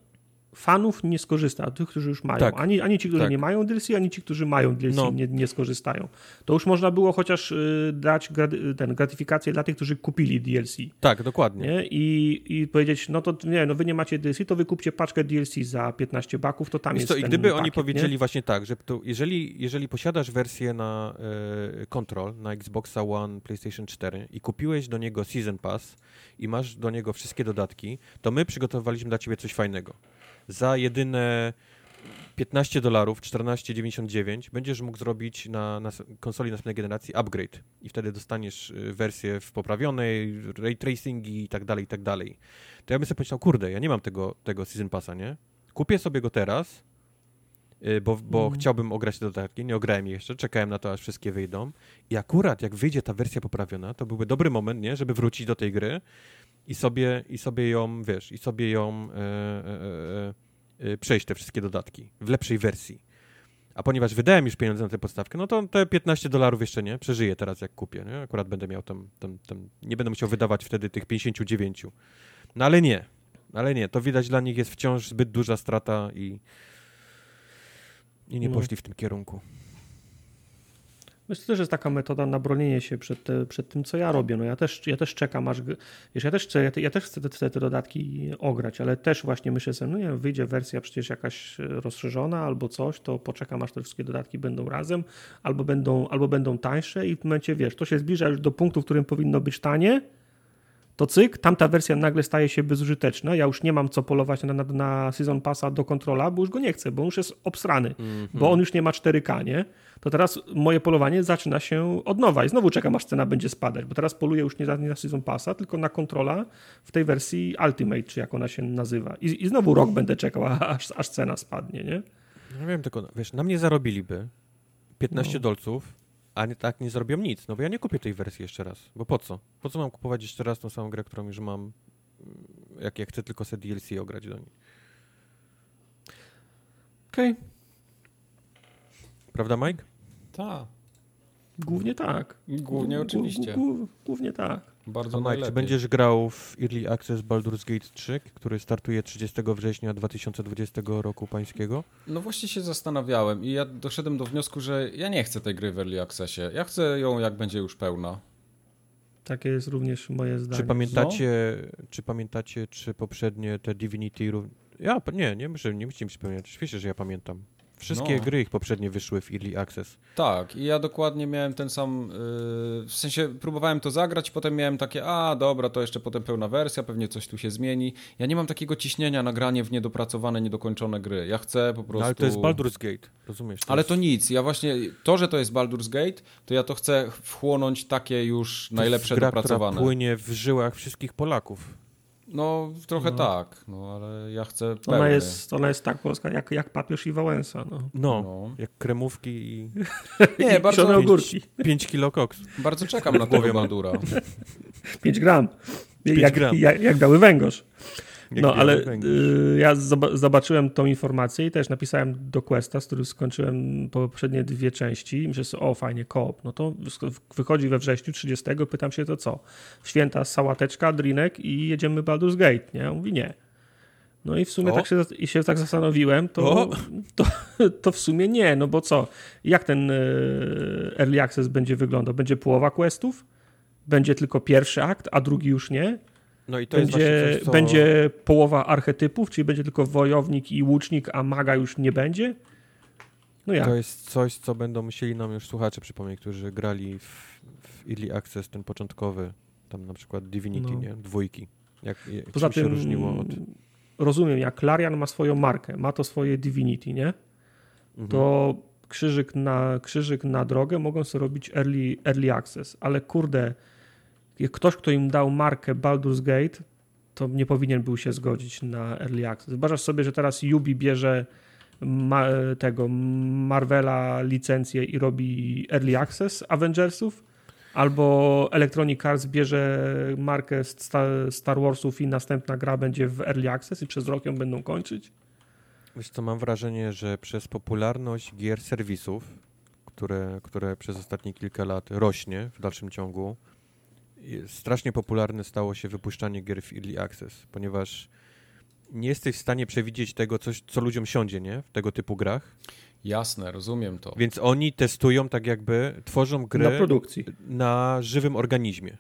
fanów nie skorzysta, tych, którzy już mają.
Tak.
Ani, ani ci, którzy
Tak.
nie mają DLC, ani ci, którzy mają DLC
No.
nie, nie skorzystają. To już można było chociaż y, dać grady, ten, gratyfikację dla tych, którzy kupili DLC.
Tak, dokładnie.
Nie? I, I powiedzieć, no to nie, no wy nie macie DLC, to wy kupcie paczkę DLC za 15 baków, to tam
Wiesz
jest
co, I gdyby
pakiet,
oni
nie?
powiedzieli właśnie tak, że to jeżeli, jeżeli posiadasz wersję na e, Control, na Xboxa One, PlayStation 4 i kupiłeś do niego Season Pass i masz do niego wszystkie dodatki, to my przygotowaliśmy dla ciebie coś fajnego. Za jedyne 15 dolarów, 14,99 będziesz mógł zrobić na, na konsoli następnej generacji upgrade i wtedy dostaniesz y, wersję w poprawionej, ray tracing i tak dalej, i tak dalej. To ja bym sobie pomyślał, kurde, ja nie mam tego, tego Season Passa, nie? Kupię sobie go teraz, y, bo, bo
Mhm.
chciałbym ograć te dodatki, nie ograłem jeszcze, czekałem na to, aż wszystkie wyjdą i akurat jak wyjdzie ta wersja poprawiona, to byłby dobry moment, nie? Żeby wrócić do tej gry i sobie, i sobie ją, wiesz, i sobie ją e, e, e, e, przejść te wszystkie dodatki w lepszej wersji. A ponieważ wydałem już pieniądze na tę podstawkę, no to te 15 dolarów jeszcze nie, przeżyję teraz jak kupię, nie? Akurat będę miał tam, tam, tam, nie będę musiał wydawać wtedy tych 59. No ale nie, ale nie, to widać dla nich jest wciąż zbyt duża strata i i nie
No.
poszli w tym kierunku.
Myślę, że jest taka metoda na bronienie się przed, przed tym, co ja robię. No ja też, ja też czekam, aż. Wiesz, ja też chcę, ja, te- ja też chcę te, chcę te dodatki ograć, ale też właśnie myślę sobie, no nie wiem, wyjdzie wersja przecież jakaś rozszerzona albo coś, to poczekam, aż te wszystkie dodatki będą razem, albo będą, albo będą tańsze i w momencie, wiesz, to się zbliża już do punktu, w którym powinno być tanie, to cyk, tamta wersja nagle staje się bezużyteczna. Ja już nie mam co polować na, na, na Season Passa do kontrola, bo już go nie chcę, bo on już jest obsrany, bo on już nie ma 4K, nie? To teraz moje polowanie zaczyna się od nowa i znowu czekam, aż cena będzie spadać, bo teraz poluję już nie na, nie na Season Passa, tylko na kontrola w tej wersji Ultimate, czy jak ona się nazywa. I, i znowu rok będę czekał, aż, aż cena spadnie, nie?
Nie wiem, tylko wiesz, na mnie zarobiliby 15
No.
dolców, a nie, tak nie zrobią nic, no bo ja nie kupię tej wersji jeszcze raz, bo po co? Po co mam kupować jeszcze raz tą samą grę, którą już mam, jak, jak chcę tylko sobie DLC ograć do niej.
Okej,
Prawda, Mike?
Tak,
głównie tak.
głównie
Głó-
oczywiście.
głó- Głównie tak.
Bardzo
To Mike,
najlepiej.
czy będziesz grał w Early Access Baldur's Gate 3, który startuje 30 września 2020 roku pańskiego?
No właśnie się zastanawiałem i ja doszedłem do wniosku, że ja nie chcę tej gry w Early Accessie. Ja chcę ją jak będzie już pełna.
Takie jest również moje zdanie.
Czy pamiętacie, czy pamiętacie, czy poprzednie te Divinity... Ja, nie, nie muszę, nie musicie mi przypomnieć, oczywiście, że ja pamiętam. Wszystkie
No.
gry ich poprzednie wyszły w Early Access.
Tak, i ja dokładnie miałem ten sam, yy, w sensie próbowałem to zagrać, potem miałem takie, a dobra, to jeszcze potem pełna wersja, pewnie coś tu się zmieni. Ja nie mam takiego ciśnienia na granie w niedopracowane, niedokończone gry. Ja chcę po prostu...
No, ale to jest Baldur's Gate, rozumiesz?
Ale
jest-
to nic, ja właśnie, to, że to jest Baldur's Gate, to ja to chcę wchłonąć takie już
to
najlepsze
gra,
dopracowane.
która płynie w żyłach wszystkich Polaków.
No, trochę
No.
tak, no ale ja chcę
Ona
pełny.
jest, ona jest tak polska jak, jak papież i Wałęsa. No.
No,
No.
jak kremówki i
Nie,
I
bardzo,
kiszone ogórki.
5 kilo koks.
bardzo czekam na
głowie
tego
mam.
Baldura.
5 gram.
Pięć
jak,
gram.
Jak, jak dały węgorz.
Jak
no, ale y, ja zoba- zobaczyłem tą informację i też napisałem do Questa, z którym skończyłem poprzednie dwie części. I myślę sobie, o fajnie, koop. No to wy- wychodzi we wrześniu 30, pytam się to co? Święta sałateczka, drinek i jedziemy Baldur's Gate, nie? On mówi nie. No i w sumie
O.
tak się, i się tak zastanowiłem, to, to, to w sumie nie, no bo co? Jak ten y, Early Access będzie wyglądał? Będzie połowa questów? Będzie tylko pierwszy akt, a drugi już nie?
No i to jest
będzie,
coś, co...
będzie połowa archetypów, czyli będzie tylko wojownik i łucznik, a maga już nie będzie? No jak?
To jest coś, co będą musieli nam już słuchacze przypomnieć, którzy grali w, w Early Access, ten początkowy, tam na przykład Divinity,
No.
nie? Dwójki. Jak, jak
Poza
czym się
tym
różniło od...
rozumiem, jak Larian ma swoją markę, ma to swoje Divinity, nie?
Mhm.
To krzyżyk na, krzyżyk na drogę mogą sobie robić early, early access, ale kurde, ktoś, kto im dał markę Baldur's Gate, to nie powinien był się zgodzić na early access. Wyobrażasz sobie, że teraz Yubi bierze ma, tego Marvela licencję i robi early access Avengersów? Albo Electronic Arts bierze markę Star, Warsów i następna gra będzie w early access i przez rok ją będą kończyć?
Wiesz co, mam wrażenie, że przez popularność gier serwisów, które, które przez ostatnie kilka lat rośnie w dalszym ciągu, strasznie popularne stało się wypuszczanie gier w Early Access, ponieważ nie jesteś w stanie przewidzieć tego, coś, co ludziom siądzie, nie? W tego typu grach.
Jasne, rozumiem to.
Więc oni testują tak jakby, tworzą gry
Na produkcji.
na żywym organizmie.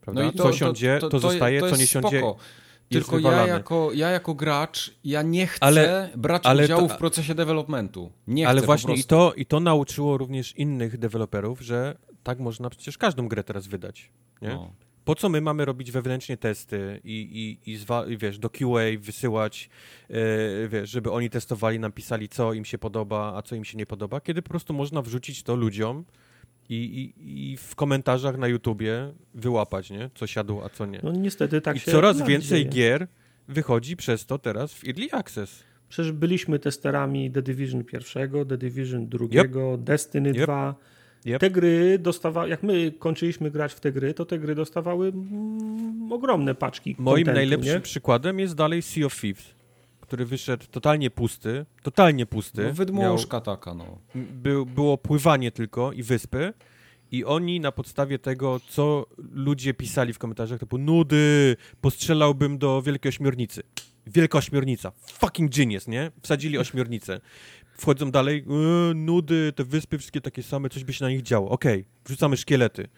Prawda?
No i to,
co siądzie, to, zostaje,
to
co nie siądzie,
spoko. Tylko ja jako, ja jako gracz, ja nie chcę
Ale-
brać
ale
udziału
to-
w procesie developmentu. Nie
Ale
chcę
właśnie i to, i to nauczyło również innych deweloperów, że tak można przecież każdą grę teraz wydać. Nie?
No.
Po co my mamy robić wewnętrznie testy i, i, i, zwa, i wiesz, do QA wysyłać, e, wiesz, żeby oni testowali, nam pisali, co im się podoba, a co im się nie podoba, kiedy po prostu można wrzucić to ludziom i, i, i w komentarzach na YouTubie wyłapać, nie? Co siadło, a co nie.
No niestety tak
I
się
coraz
tak
więcej
dzieje.
gier wychodzi przez to teraz w Early Access.
Przecież byliśmy testerami The Division pierwszego, The Division drugiego, Destiny
Yep.
2.
Yep.
Te gry dostawały, jak my kończyliśmy grać w te gry, to te gry dostawały mm, ogromne paczki
Moim
contentu,
najlepszym
nie?
przykładem jest dalej Sea of Thieves, który wyszedł totalnie pusty, totalnie pusty.
No, wydmuszka taka, no.
Był, było pływanie tylko i wyspy i oni na podstawie tego, co ludzie pisali w komentarzach, typu nudy, postrzelałbym do Wielkiej Ośmiornicy. Wielka Ośmiornica, fucking genius, nie? Wsadzili ośmiornicę. Wchodzą dalej, e, nudy, te wyspy wszystkie takie same, coś by się na nich działo. Okej, wrzucamy szkielety,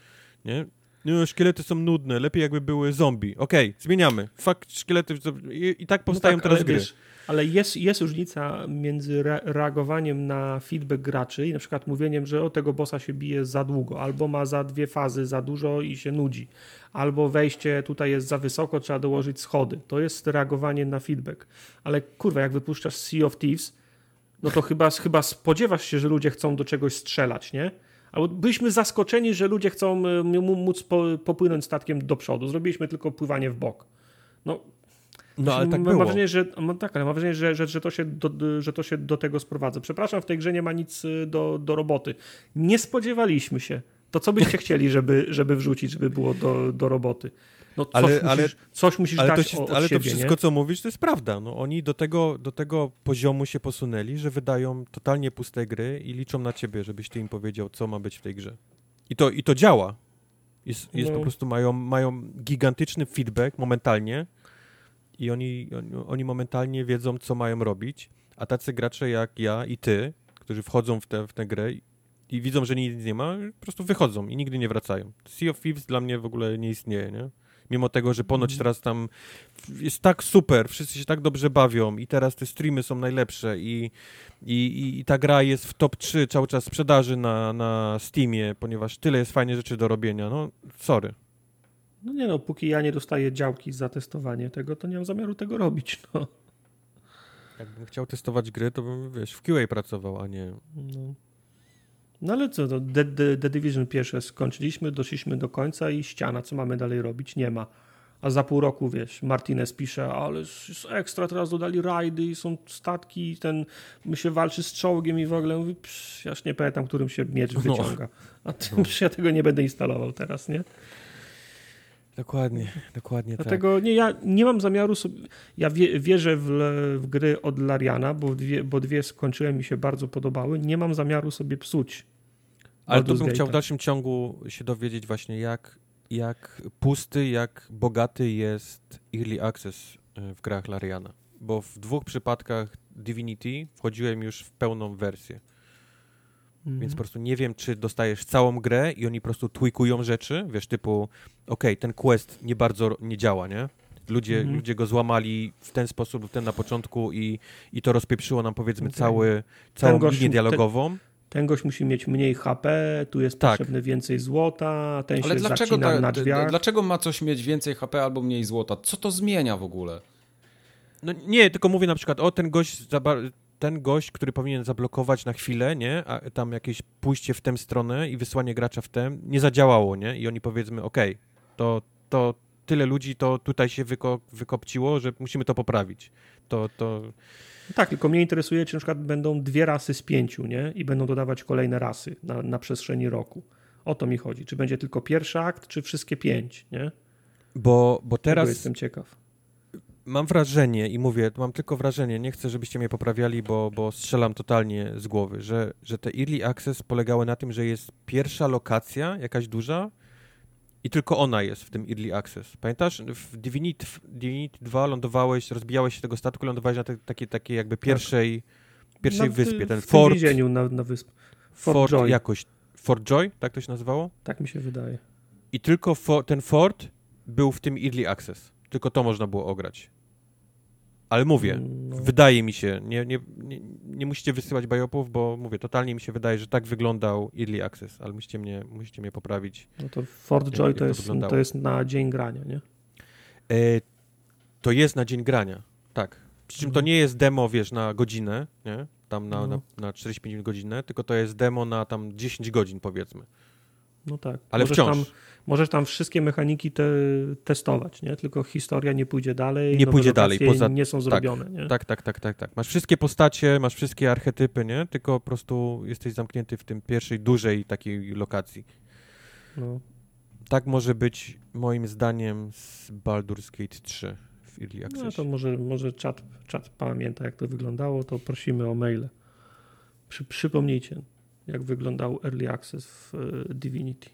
nie? Nie, szkielety są nudne, lepiej jakby były zombie. Okej, zmieniamy. Fakt, szkielety. I, i tak powstają
No tak,
teraz
ale
gry.
wiesz, ale jest, jest różnica między re reagowaniem na feedback graczy i na przykład mówieniem, że o tego bossa się bije za długo, albo ma za dwie fazy za dużo i się nudzi, albo wejście tutaj jest za wysoko, trzeba dołożyć schody. To jest reagowanie na feedback. Ale kurwa, jak wypuszczasz Sea of Thieves, no to chyba, chyba spodziewasz się, że ludzie chcą do czegoś strzelać, nie? Albo byliśmy zaskoczeni, że ludzie chcą m- móc po, popłynąć statkiem do przodu. Zrobiliśmy tylko pływanie w bok. No,
No ale tak
mam
było.
wrażenie, że, mam, tak, ale mam wrażenie, że, że, że, to się do, że to się do tego sprowadza. Przepraszam, w tej grze nie ma nic y, do, do roboty. Nie spodziewaliśmy się. To co byście chcieli, żeby, żeby wrzucić, żeby było do, do roboty? No coś
Ale-
musisz,
ale-
coś musisz
Ale, to,
dać
się,
o, od
ale
siebie,
to wszystko,
nie?
co mówisz, to jest prawda. No, oni do tego, do tego poziomu się posunęli, że wydają totalnie puste gry i liczą na ciebie, żebyś ty im powiedział, co ma być w tej grze. I to, i to działa. Jest, jest
No.
po prostu mają, mają gigantyczny feedback momentalnie i oni, oni, oni momentalnie wiedzą, co mają robić, a tacy gracze jak ja i ty, którzy wchodzą w tę w tę grę i, i widzą, że nic nie ma, po prostu wychodzą i nigdy nie wracają. Sea of Thieves dla mnie w ogóle nie istnieje, nie? Mimo tego, że ponoć
Mhm.
teraz tam jest tak super, wszyscy się tak dobrze bawią i teraz te streamy są najlepsze i, i, i, ta gra jest w top 3 cały czas sprzedaży na, na Steamie, ponieważ tyle jest fajnych rzeczy do robienia. No, sorry.
No nie no, póki ja nie dostaję działki za testowanie tego, to nie mam zamiaru tego robić. No.
Jakbym chciał testować gry, to bym, wiesz, w QA pracował, a nie...
No, no ale co, no, The, The, The Division pierwsze skończyliśmy, doszliśmy do końca i ściana, co mamy dalej robić? Nie ma. A za pół roku, wiesz, Martinez pisze, ale jest ekstra, teraz dodali rajdy i są statki, i ten, my się walczy z czołgiem i w ogóle mówi, psz, ja już nie pamiętam, którym się miecz
No.
wyciąga. A ty, psz, ja tego nie będę instalował teraz, nie?
Dokładnie, dokładnie tak.
Dlatego nie, ja nie mam zamiaru sobie. Ja wie, wierzę w, w gry od Lariana, bo dwie, bo dwie skończyłem mi się bardzo podobały. Nie mam zamiaru sobie psuć.
Ale tu bym chciał w dalszym ciągu się dowiedzieć właśnie, jak, jak pusty, jak bogaty jest Early Access y, w grach Lariana. Bo w dwóch przypadkach Divinity wchodziłem już w pełną wersję.
Mhm.
Więc po prostu nie wiem, czy dostajesz całą grę i oni po prostu tweakują rzeczy, wiesz, typu okej, ten quest nie bardzo nie działa, nie? Ludzie,
Mhm.
ludzie go złamali w ten sposób, ten na początku i, i to rozpieprzyło nam powiedzmy
Okej.
cały, całą
gość-
linię
ten-
dialogową.
Ten gość musi mieć mniej HP, tu jest
Tak.
potrzebne więcej złota, ten
Ale
się
dlaczego, ta,
na drzwiach.
dlaczego ma coś mieć więcej HP albo mniej złota? Co to zmienia w ogóle?
No nie, tylko mówię na przykład, o ten gość, ten gość, który powinien zablokować na chwilę, nie, a tam jakieś pójście w tę stronę i wysłanie gracza w tę, nie zadziałało, nie, i oni powiedzmy, okej, to, to tyle ludzi to tutaj się wyko- wykopciło, że musimy to poprawić. To, to,
Tak, tylko mnie interesuje, czy na przykład będą dwie rasy z pięciu, nie? I będą dodawać kolejne rasy na, na przestrzeni roku. O to mi chodzi. Czy będzie tylko pierwszy akt, czy wszystkie pięć, nie?
bo, bo
Teraz
teraz
jestem ciekaw.
Mam wrażenie i mówię, mam tylko wrażenie, nie chcę, żebyście mnie poprawiali, bo, bo strzelam totalnie z głowy, że, że te early access polegały na tym, że jest pierwsza lokacja, jakaś duża i tylko ona jest w tym early access. Pamiętasz, w Divinity, w Divinity 2 lądowałeś, rozbijałeś się tego statku, lądowałeś na te, takiej, takiej jakby pierwszej, pierwszej
Na-
wyspie, ten
w
fort,
więzieniu na, na wyspie.
fort,
Fort Joy.
jakoś, Fort Joy, tak to się nazywało?
Tak mi się wydaje.
I tylko fo- ten fort był w tym early access. Tylko to można było ograć. Ale mówię,
No.
wydaje mi się, nie, nie, nie, nie musicie wysyłać bajopów, bo mówię, totalnie mi się wydaje, że tak wyglądał early access, ale musicie mnie, musicie mnie poprawić.
No to Fort Joy to,
to
jest, to jest na dzień grania, nie?
E, to jest na dzień grania, tak. Przy czym to
Mhm.
nie jest demo, wiesz, na godzinę, nie? Tam na,
No.
na, na 45 minut godzinę, tylko to jest demo na tam 10 godzin, powiedzmy.
No tak.
Ale
możesz
wciąż.
Tam, możesz tam wszystkie mechaniki te, testować, nie? Tylko historia nie pójdzie dalej.
Nie pójdzie dalej, poza-
nie są zrobione, nie?
Tak, tak, tak, tak, tak. Masz wszystkie postacie, masz wszystkie archetypy, nie? Tylko po prostu jesteś zamknięty w tym pierwszej, dużej takiej lokacji.
No.
Tak może być moim zdaniem z Baldur's Gate 3 w Early
No
Access.
to może, może czat, czat pamięta, jak to wyglądało, to prosimy o maile. Przy, przypomnijcie, jak wyglądał Early Access w e, Divinity.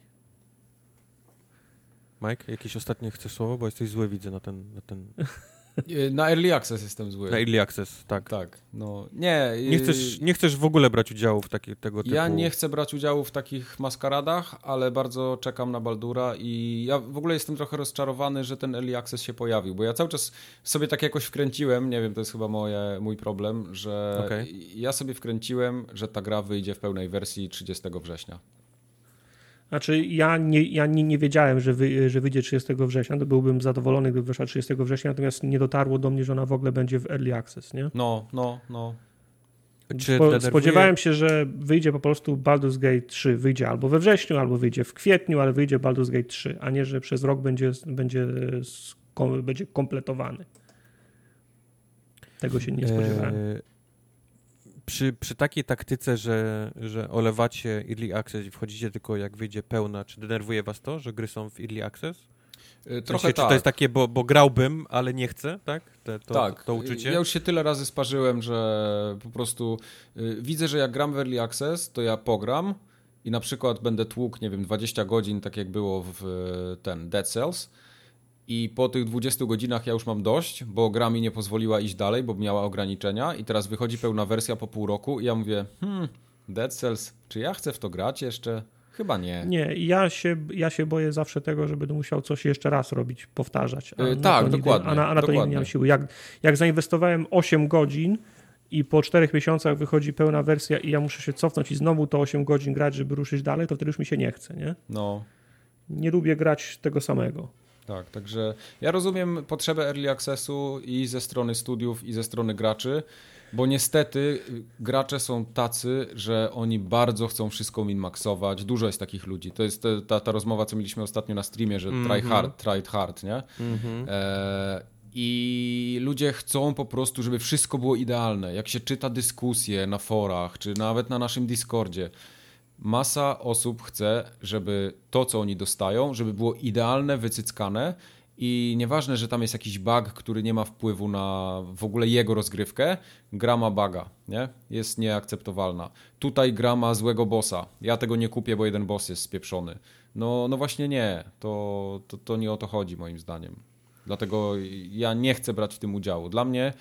Mike, jakieś ostatnie chcesz słowo? Bo jesteś zły, widzę, na ten, na ten...
Y, Na Early Access jestem zły.
Na Early Access, tak.
Tak, no nie.
Nie
y,
chcesz, nie chcesz w ogóle brać udziału w takie, tego typu...
Ja nie chcę brać udziału w takich maskaradach, ale bardzo czekam na Baldura i ja w ogóle jestem trochę rozczarowany, że ten Early Access się pojawił, bo ja cały czas sobie tak jakoś wkręciłem, nie wiem, to jest chyba moje, mój problem, że
Okej.
ja sobie wkręciłem, że ta gra wyjdzie w pełnej wersji 30 września.
Znaczy, ja nie, ja nie, nie wiedziałem, że, wy, że wyjdzie 30 września, to byłbym zadowolony, gdyby wyszła 30 września, natomiast nie dotarło do mnie, że ona w ogóle będzie w Early Access, nie?
No, no, no.
Spo, spodziewałem się, że wyjdzie po prostu Baldur's Gate 3, wyjdzie albo we wrześniu, albo wyjdzie w kwietniu, ale wyjdzie Baldur's Gate 3, a nie, że przez rok będzie, będzie, będzie kompletowany. Tego się nie spodziewałem.
E, przy, przy takiej taktyce, że, że olewacie Early Access i wchodzicie tylko jak wyjdzie pełna, czy denerwuje was to, że gry są w Early Access? Sensie,
Trochę
czy
tak.
to jest takie, bo, bo grałbym, ale nie chcę, tak? Te, to,
tak,
to, to uczucie?
ja już się tyle razy sparzyłem, że po prostu y, widzę, że jak gram w Early Access, to ja pogram i na przykład będę tłukł, nie wiem, 20 godzin, tak jak było w ten Dead Cells i po tych 20 godzinach ja już mam dość, bo gra mi nie pozwoliła iść dalej, bo miała ograniczenia i teraz wychodzi pełna wersja po pół roku i ja mówię, hmm, Dead Cells, czy ja chcę w to grać jeszcze? Chyba nie.
Nie, ja się, ja się boję zawsze tego, że będę musiał coś jeszcze raz robić, powtarzać.
Yy, tak,
to nigdy-
dokładnie,
A na, a na to nigdy nie
dokładnie.
mam siły. Jak, jak zainwestowałem 8 godzin i po 4 miesiącach wychodzi pełna wersja i ja muszę się cofnąć i znowu to 8 godzin grać, żeby ruszyć dalej, to wtedy już mi się nie chce, nie?
No,
Nie lubię grać tego samego.
Tak, także ja rozumiem potrzebę early accessu i ze strony studiów, i ze strony graczy, bo niestety y, gracze są tacy, że oni bardzo chcą wszystko minmaxować. Dużo jest takich ludzi. To jest ta, ta rozmowa, co mieliśmy ostatnio na streamie, że try hard, try hard, nie? E, I ludzie chcą po prostu, żeby wszystko było idealne. Jak się czyta dyskusje na forach, czy nawet na naszym Discordzie, masa osób chce, żeby to, co oni dostają, żeby było idealne, wycyckane i nieważne, że tam jest jakiś bug, który nie ma wpływu na w ogóle jego rozgrywkę, gra ma buga, nie? Jest nieakceptowalna. Tutaj gra ma złego bossa. Ja tego nie kupię, bo jeden boss jest spieprzony. No, no właśnie nie. To, to, to nie o to chodzi moim zdaniem. Dlatego ja nie chcę brać w tym udziału. Dla mnie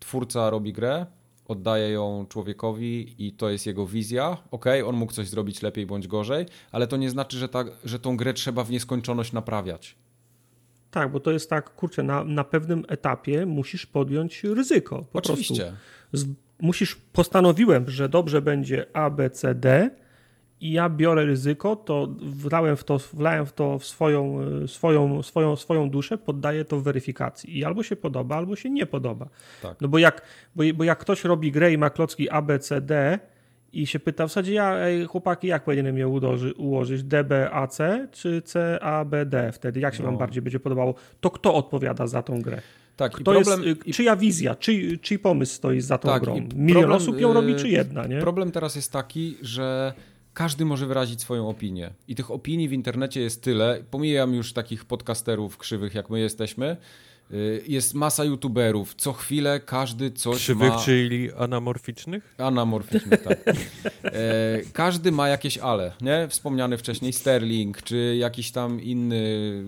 twórca robi grę, oddaje ją człowiekowi i to jest jego wizja. Okej, on mógł coś zrobić lepiej bądź gorzej, ale to nie znaczy, że, ta, że tą grę trzeba w nieskończoność naprawiać.
Tak, bo to jest tak, kurczę, na, na pewnym etapie musisz podjąć ryzyko. Po
Oczywiście.
Prostu. Z, musisz, postanowiłem, że dobrze będzie A, B, C, D i ja biorę ryzyko, to wlałem w to, wlałem w to w swoją, e, swoją, swoją, swoją duszę, poddaję to weryfikacji. I albo się podoba, albo się nie podoba.
Tak.
No bo jak, bo, bo jak ktoś robi grę i ma klocki A, B, C, D i się pyta w zasadzie, ja, ej, chłopaki, jak powinienem je ułoży, ułożyć? D, B, A, C czy C, A, B, D wtedy? Jak się wam
No.
bardziej będzie podobało? To kto odpowiada za tą grę?
Tak, i problem,
jest, czyja wizja, czyj, czyj pomysł stoi za tą
Tak,
grą? Milion
problem,
osób ją robi, czy jedna, nie?
Problem teraz jest taki, że każdy może wyrazić swoją opinię. I tych opinii w internecie jest tyle. Pomijam już takich podcasterów krzywych, jak my jesteśmy. Y, Jest masa youtuberów. Co chwilę każdy coś
Krzywych,
ma...
czyli anamorficznych?
Anamorficznych, tak. E, każdy ma jakieś ale, nie? Wspomniany wcześniej Sterling, czy jakiś tam inny...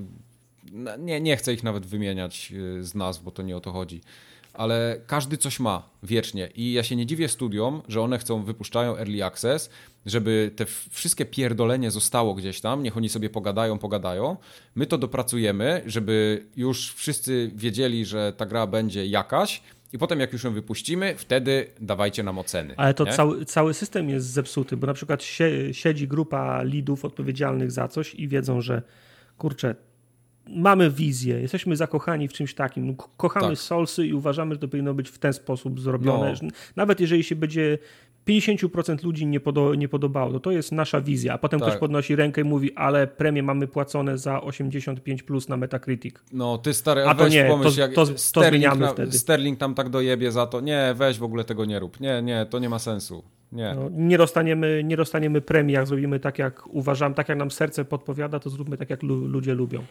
no, Nie, nie chcę ich nawet wymieniać e, z nazw, bo to nie o to chodzi. Ale każdy coś ma wiecznie i ja się nie dziwię studiom, że one chcą, wypuszczają early access, żeby te wszystkie pierdolenie zostało gdzieś tam, niech oni sobie pogadają, pogadają. My to dopracujemy, żeby już wszyscy wiedzieli, że ta gra będzie jakaś i potem jak już ją wypuścimy, wtedy dawajcie nam oceny.
Ale to
nie?
cały, cały system jest zepsuty, bo na przykład sie, siedzi grupa lidów odpowiedzialnych za coś i wiedzą, że kurczę, mamy wizję, jesteśmy zakochani w czymś takim, ko- kochamy
Tak.
Soulsy i uważamy, że to powinno być w ten sposób zrobione.
No.
Nawet jeżeli się będzie 50% ludzi nie, podo, nie podobało, to to jest nasza wizja, a potem
Tak.
ktoś podnosi rękę i mówi, ale premie mamy płacone za 85 plus na Metacritic.
No, ty stary,
A to
weź
nie,
pomyśl,
to-
jak
to- to
Sterling, na,
wtedy.
Sterling tam tak dojebie za to. Nie, weź w ogóle tego nie rób. Nie, nie, to nie ma sensu. Nie.
No, nie, dostaniemy, nie dostaniemy premii, jak zrobimy tak, jak uważam, tak jak nam serce podpowiada, to zróbmy tak, jak lu, ludzie lubią.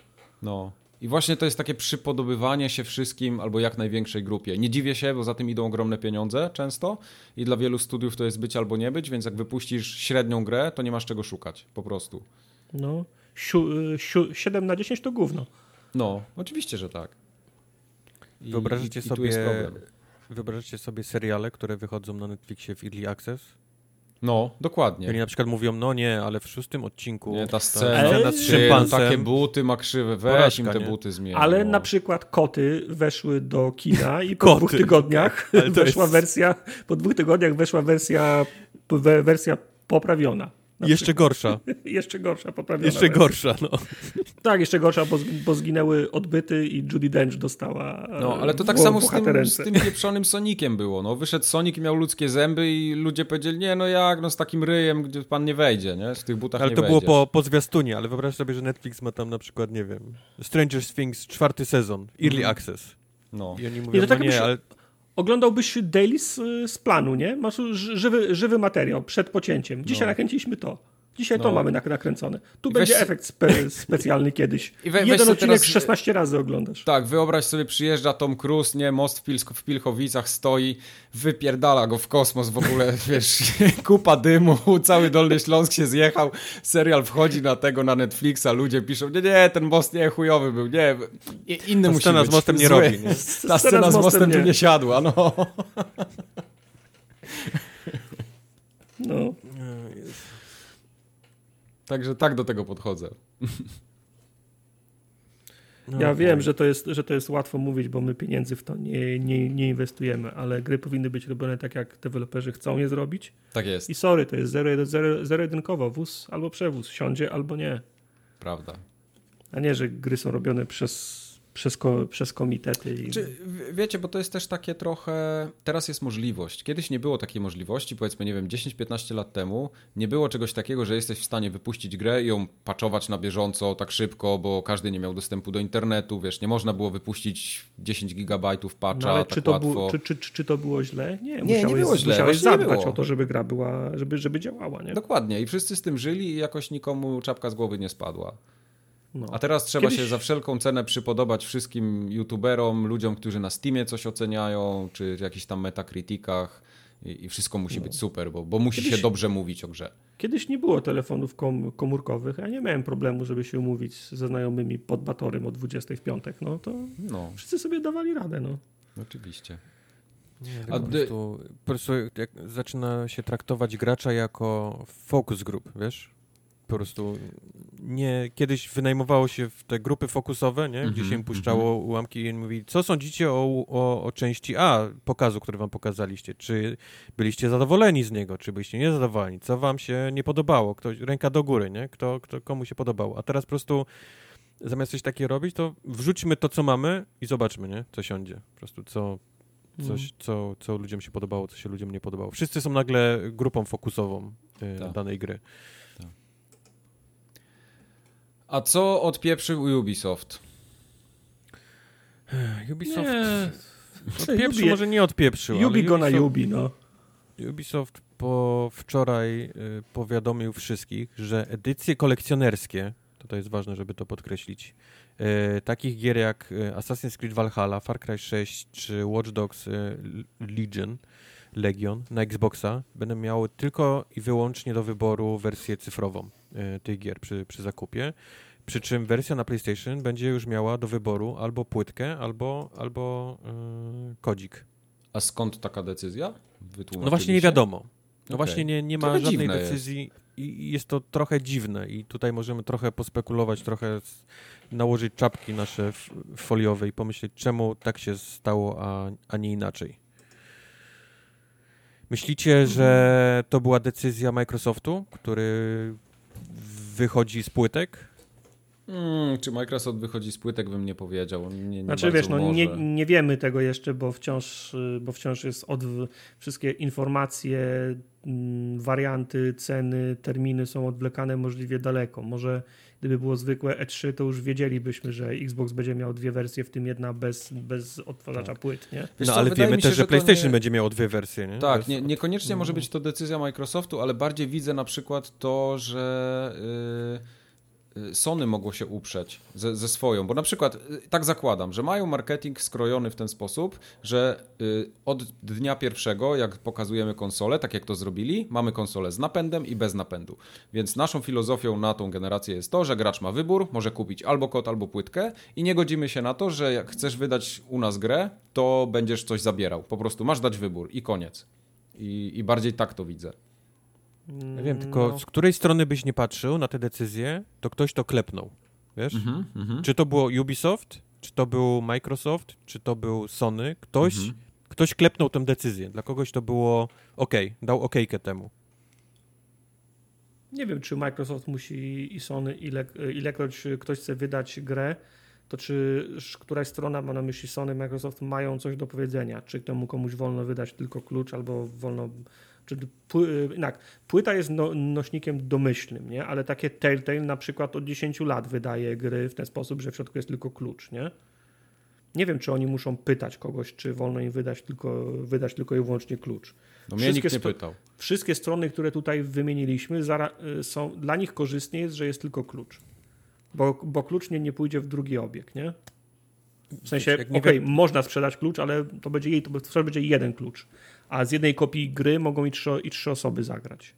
No. I właśnie to jest takie przypodobywanie się wszystkim albo jak największej grupie. Nie dziwię się, bo za tym idą ogromne pieniądze często i dla wielu studiów to jest być albo nie być, więc jak wypuścisz średnią grę, to nie masz czego szukać, po prostu.
No, siu, siu, 7 na 10 to gówno.
No, oczywiście, że tak. I,
Wyobrażacie
i, i tu
sobie,
jest problem.
wyobrażacie sobie seriale, które wychodzą na Netflixie w Early Access?
No, dokładnie.
oni na przykład mówią, no nie, ale w szóstym odcinku
Nie, ta
ta
scena,
scena
z szympansem,
takie buty ma krzywe, weź
Porażka,
im te
nie?
buty zmień.
Ale
no.
na przykład koty weszły do kina i po
Koty,
dwóch tygodniach weszła
jest-
wersja, po dwóch tygodniach weszła wersja, we- wersja poprawiona.
Jeszcze gorsza,
jeszcze gorsza, poprawiona.
jeszcze
wersja.
gorsza, no.
Tak, jeszcze gorsza, bo, bo zginęły odbyty i Judy Dench dostała
No, ale to tak
w-
samo z tym, z tym pieprzonym Sonikiem było. No, wyszedł Sonic i miał ludzkie zęby i ludzie powiedzieli, nie no jak, no z takim ryjem, gdzie pan nie wejdzie, nie? W tych butach
Ale
nie
to było
wejdziesz.
po, po zwiastunie, ale wyobraź sobie, że Netflix ma tam na przykład, nie wiem, Stranger Things czwarty sezon, Early
Mhm.
Access.
No.
I oni mówią,
to tak
no nie,
się-
ale
Oglądałbyś daily z, z planu, nie? Masz ży- żywy, żywy materiał przed pocięciem. Dzisiaj
No.
nakręciliśmy to. Dzisiaj to
No.
mamy nak- nakręcone. Tu
I
będzie
weź-
efekt spe specjalny kiedyś.
I we-
Jeden odcinek
teraz-
16 razy oglądasz.
Tak, wyobraź sobie, przyjeżdża Tom Cruise, nie, most w, Pilsk- w Pilchowicach stoi, wypierdala go w kosmos w ogóle, wiesz, kupa dymu, cały Dolny Śląsk się zjechał, serial wchodzi na tego, na Netflixa, ludzie piszą, nie, nie, ten most nie chujowy był, nie, inny
Ta
musi
scena
być.
z mostem nie
zły.
robi, nie?
Ta scena z mostem tu nie siadła, no.
No.
Także tak do tego podchodzę.
No, ja wiem, że to, jest, że to jest łatwo mówić, bo my pieniędzy w to nie, nie, nie inwestujemy, ale gry powinny być robione tak, jak deweloperzy chcą je zrobić.
Tak jest.
I sorry, to jest zero-jedynkowo, zero, wóz albo przewóz, siądzie albo nie.
Prawda.
A nie, że gry są robione przez przez, ko, przez komitety. I...
Czy, wiecie, bo to jest też takie trochę. Teraz jest możliwość. Kiedyś nie było takiej możliwości, powiedzmy, nie wiem, 10-15 lat temu, nie było czegoś takiego, że jesteś w stanie wypuścić grę i ją patchować na bieżąco tak szybko, bo każdy nie miał dostępu do internetu, wiesz, nie można było wypuścić 10 gigabajtów patcha no, ale tak
czy to
łatwo.
Było, czy, czy, czy, czy, to było źle? Nie,
nie, musiałeś, nie było źle.
Musiałeś zadbać o to, żeby gra była, żeby, żeby działała, nie?
Dokładnie i wszyscy z tym żyli i jakoś nikomu czapka z głowy nie spadła. No. A teraz trzeba Kiedyś... się za wszelką cenę przypodobać wszystkim youtuberom, ludziom, którzy na Steamie coś oceniają, czy jakichś tam metakrytykach i, i wszystko musi no. być super, bo, bo musi Kiedyś... się dobrze mówić o grze.
Kiedyś nie było telefonów kom komórkowych, ja nie miałem problemu, żeby się umówić ze znajomymi pod Batorym o 20 w piątek, no to no. wszyscy sobie dawali radę, no.
Oczywiście.
Nie, A po, prostu, po prostu jak zaczyna się traktować gracza jako focus group, wiesz? Po prostu nie, kiedyś wynajmowało się w te grupy fokusowe, nie? gdzie -hmm, się puszczało mm -hmm. ułamki i mówi, co sądzicie o, o, o, części A pokazu, który wam pokazaliście? Czy byliście zadowoleni z niego, czy byliście niezadowoleni? Co wam się nie podobało? Ktoś, ręka do góry, nie? Kto, kto, komu się podobało? A teraz po prostu zamiast coś takiego robić, to wrzućmy to, co mamy i zobaczmy, nie? Co siądzie. Po prostu co, coś, mm. co, co ludziom się podobało, co się ludziom nie podobało. Wszyscy są nagle grupą fokusową y, tak. danej gry.
A co odpieprzył Ubisoft?
Ubisoft... Nie. Odpieprzył, może nie odpieprzył,
Ubi go na Ubi, no.
Ubisoft po wczoraj y, powiadomił wszystkich, że edycje kolekcjonerskie, to jest ważne, żeby to podkreślić, y, takich gier jak y, Assassin's Creed Valhalla, Far Cry 6 czy Watch Dogs y, Legion, Legion na Xboxa będą miały tylko i wyłącznie do wyboru wersję cyfrową tych gier przy, przy zakupie. Przy czym wersja na PlayStation będzie już miała do wyboru albo płytkę, albo, albo yy, kodzik.
A skąd taka decyzja?
No właśnie nie wiadomo. No okay. właśnie nie, nie ma trochę żadnej decyzji jest. i jest to trochę dziwne i tutaj możemy trochę pospekulować, trochę nałożyć czapki nasze foliowe i pomyśleć, czemu tak się stało, a, a nie inaczej. Myślicie, że to była decyzja Microsoftu, który wychodzi z płytek?
Hmm, czy Microsoft wychodzi z płytek, bym nie powiedział. Nie, nie
znaczy wiesz, no, nie, nie wiemy tego jeszcze, bo wciąż, bo wciąż jest od, wszystkie informacje, mm, warianty, ceny, terminy są odwlekane możliwie daleko. Może gdyby było zwykłe E3, to już wiedzielibyśmy, że Xbox będzie miał dwie wersje, w tym jedna bez, bez odtwarzacza tak. płyt, nie?
Wiesz no co, ale wiemy też, się, że PlayStation nie... będzie miało dwie wersje, nie?
Tak, nie, niekoniecznie może być to decyzja Microsoftu, ale bardziej widzę na przykład to, że... Yy Sony mogło się uprzeć ze, ze, swoją, bo na przykład y, tak zakładam, że mają marketing skrojony w ten sposób, że y, od dnia pierwszego, jak pokazujemy konsolę, tak jak to zrobili, mamy konsolę z napędem i bez napędu. Więc naszą filozofią na tą generację jest to, że gracz ma wybór, może kupić albo kod, albo płytkę i nie godzimy się na to, że jak chcesz wydać u nas grę, to będziesz coś zabierał. Po prostu masz dać wybór i koniec. I, i bardziej tak to widzę.
Ja wiem, tylko no. z której strony byś nie patrzył na te decyzje, to ktoś to klepnął. Wiesz? Mm -hmm. Czy to było Ubisoft, czy to był Microsoft, czy to był Sony, ktoś, mm -hmm. ktoś klepnął tę decyzję. Dla kogoś to było ok, dał okejkę temu.
Nie wiem, czy Microsoft musi i Sony, ile, ilekroć ktoś chce wydać grę, to czy któraś strona, ma na myśli Sony, Microsoft, mają coś do powiedzenia? Czy temu komuś wolno wydać tylko klucz, albo wolno czy tak, płyta jest no, nośnikiem domyślnym, nie? ale takie Telltale na przykład od 10 lat wydaje gry w ten sposób, że w środku jest tylko klucz. Nie, nie wiem, czy oni muszą pytać kogoś, czy wolno im wydać tylko, wydać tylko i wyłącznie klucz.
No mnie nikt nie pytał.
Wszystkie strony, które tutaj wymieniliśmy, y, są, dla nich korzystnie jest, że jest tylko klucz. Bo, bo klucz nie, nie pójdzie w drugi obieg, nie? W sensie, okej, okay, można sprzedać klucz, ale to będzie, to będzie jeden klucz a z jednej kopii gry mogą i trzy, i trzy osoby zagrać.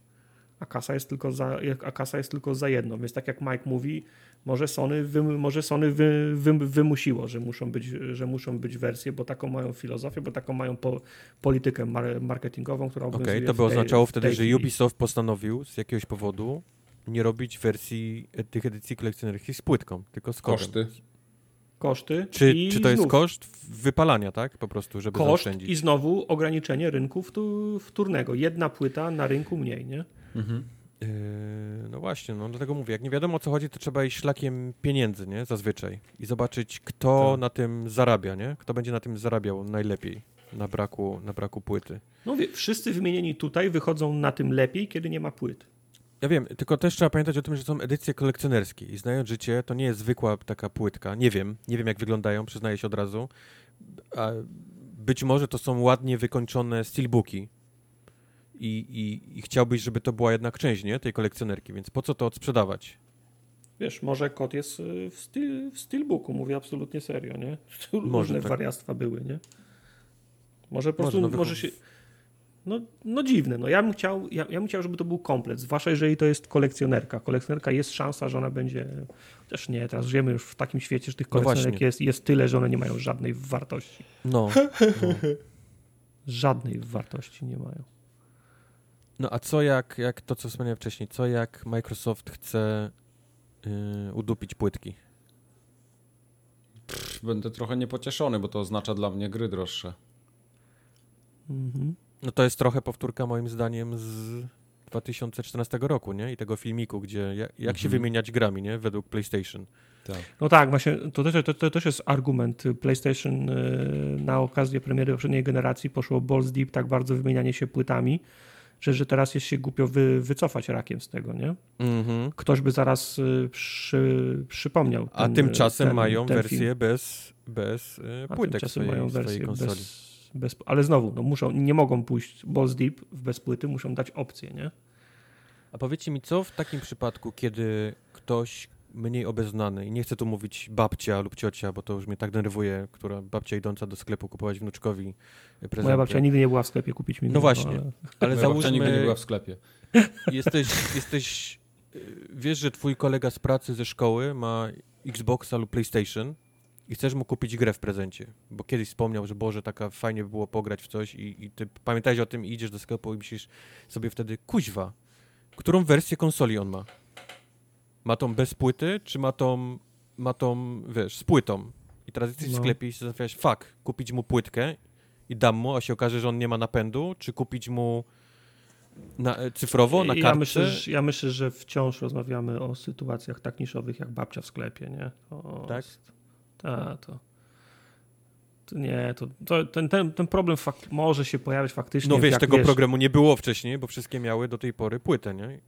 A kasa, jest tylko za, a kasa jest tylko za jedną, więc tak jak Mike mówi, może Sony, wy, może Sony wy, wy, wymusiło, że muszą, być, że muszą być wersje, bo taką mają filozofię, bo taką mają po, politykę mar marketingową, która
obowiązuje Okej, okay, to by oznaczało wtedy, że Ubisoft postanowił z jakiegoś powodu nie robić wersji e, tych edycji kolekcjonerskich z płytką, tylko z kodem.
Koszty.
Koszty.
Czy,
i
czy to jest
znów
koszt wypalania, tak? Po prostu, żeby
Koszt
zaoszczędzić.
i znowu ograniczenie rynku wtu- wtórnego. Jedna płyta na rynku mniej, nie?
Mhm.
Yy, no właśnie, no dlatego mówię, jak nie wiadomo o co chodzi, to trzeba iść szlakiem pieniędzy, nie? Zazwyczaj. I zobaczyć, kto
Tak.
na tym zarabia, nie? Kto będzie na tym zarabiał najlepiej na braku, na braku płyty.
No wie, wszyscy wymienieni tutaj wychodzą na tym lepiej, kiedy nie ma płyt.
Ja wiem, tylko też trzeba pamiętać o tym, że są edycje kolekcjonerskie i znając życie, to nie jest zwykła taka płytka. Nie wiem, nie wiem jak wyglądają, przyznaję się od razu. A być może to są ładnie wykończone steelbooki i, i, i chciałbyś, żeby to była jednak część, nie? Tej kolekcjonerki, więc po co to odsprzedawać?
Wiesz, może kod jest y, w, steel, w steelbooku, mówię absolutnie serio, nie? Tu
Może
Różne
tak.
wariactwa były, nie? Może po
Może,
prostu,
no,
może się... No, no dziwne, no ja bym, chciał, ja, ja bym chciał, żeby to był komplet, zwłaszcza jeżeli to jest kolekcjonerka. Kolekcjonerka jest szansa, że ona będzie... Też nie, teraz żyjemy już w takim świecie, że tych
No
kolekcjonerek
właśnie.
jest, jest tyle, że one nie mają żadnej wartości.
No. no.
Żadnej wartości nie mają.
No a co jak, jak to, co wspomniałem wcześniej, co jak Microsoft chce yy, udupić płytki?
Pff, Będę trochę niepocieszony, bo to oznacza dla mnie gry droższe.
Mhm.
No to jest trochę powtórka moim zdaniem z 2014 roku, nie? I tego filmiku, gdzie jak, jak się
Mhm.
wymieniać grami, nie? Według PlayStation.
Tak.
No tak, właśnie to też, to, to też jest argument. PlayStation y, na okazję premiery poprzedniej generacji poszło balls deep, tak bardzo wymienianie się płytami, że, że teraz jest się głupio wy, wycofać rakiem z tego, nie?
Mhm.
Ktoś by zaraz y, przy, przypomniał.
A
ten,
tymczasem
ten,
mają
ten
wersję bez, bez yy,
A
płytek
tymczasem
swojej,
mają
swojej
wersję
konsoli.
bez, bez... Ale znowu, no muszą, nie mogą pójść balls deep w bez płyty, muszą dać opcję, nie?
A powiedzcie mi, co w takim przypadku, kiedy ktoś mniej obeznany, i nie chcę tu mówić babcia lub ciocia, bo to już mnie tak denerwuje, która babcia idąca do sklepu kupować wnuczkowi prezenty.
Moja babcia nigdy nie była w sklepie kupić mi
No właśnie.
ale-
Ale
Moja babcia nigdy nie
załóżmy,
była w sklepie.
jesteś, jesteś, y, wiesz, że twój kolega z pracy, ze szkoły ma Xboxa lub PlayStation i chcesz mu kupić grę w prezencie, bo kiedyś wspomniał, że Boże, taka fajnie by było pograć w coś i, i ty pamiętajesz o tym i idziesz do sklepu i myślisz sobie wtedy, kuźwa, którą wersję konsoli on ma? Ma tą bez płyty, czy ma tą, ma tą, wiesz, z płytą? I teraz jesteś w
No.
sklepie i się zastanawiasz, fuck, kupić mu płytkę i dam mu, a się okaże, że on nie ma napędu, czy kupić mu na, e, cyfrowo, na kartce?
Ja myślę, że, ja myślę, że wciąż rozmawiamy o sytuacjach tak niszowych jak babcia w sklepie, nie? To
Tak?
Ta, to, to nie, to, to ten, ten, ten problem może się pojawiać faktycznie.
No wiesz, tego programu nie było wcześniej, bo wszystkie miały do tej pory płytę, nie?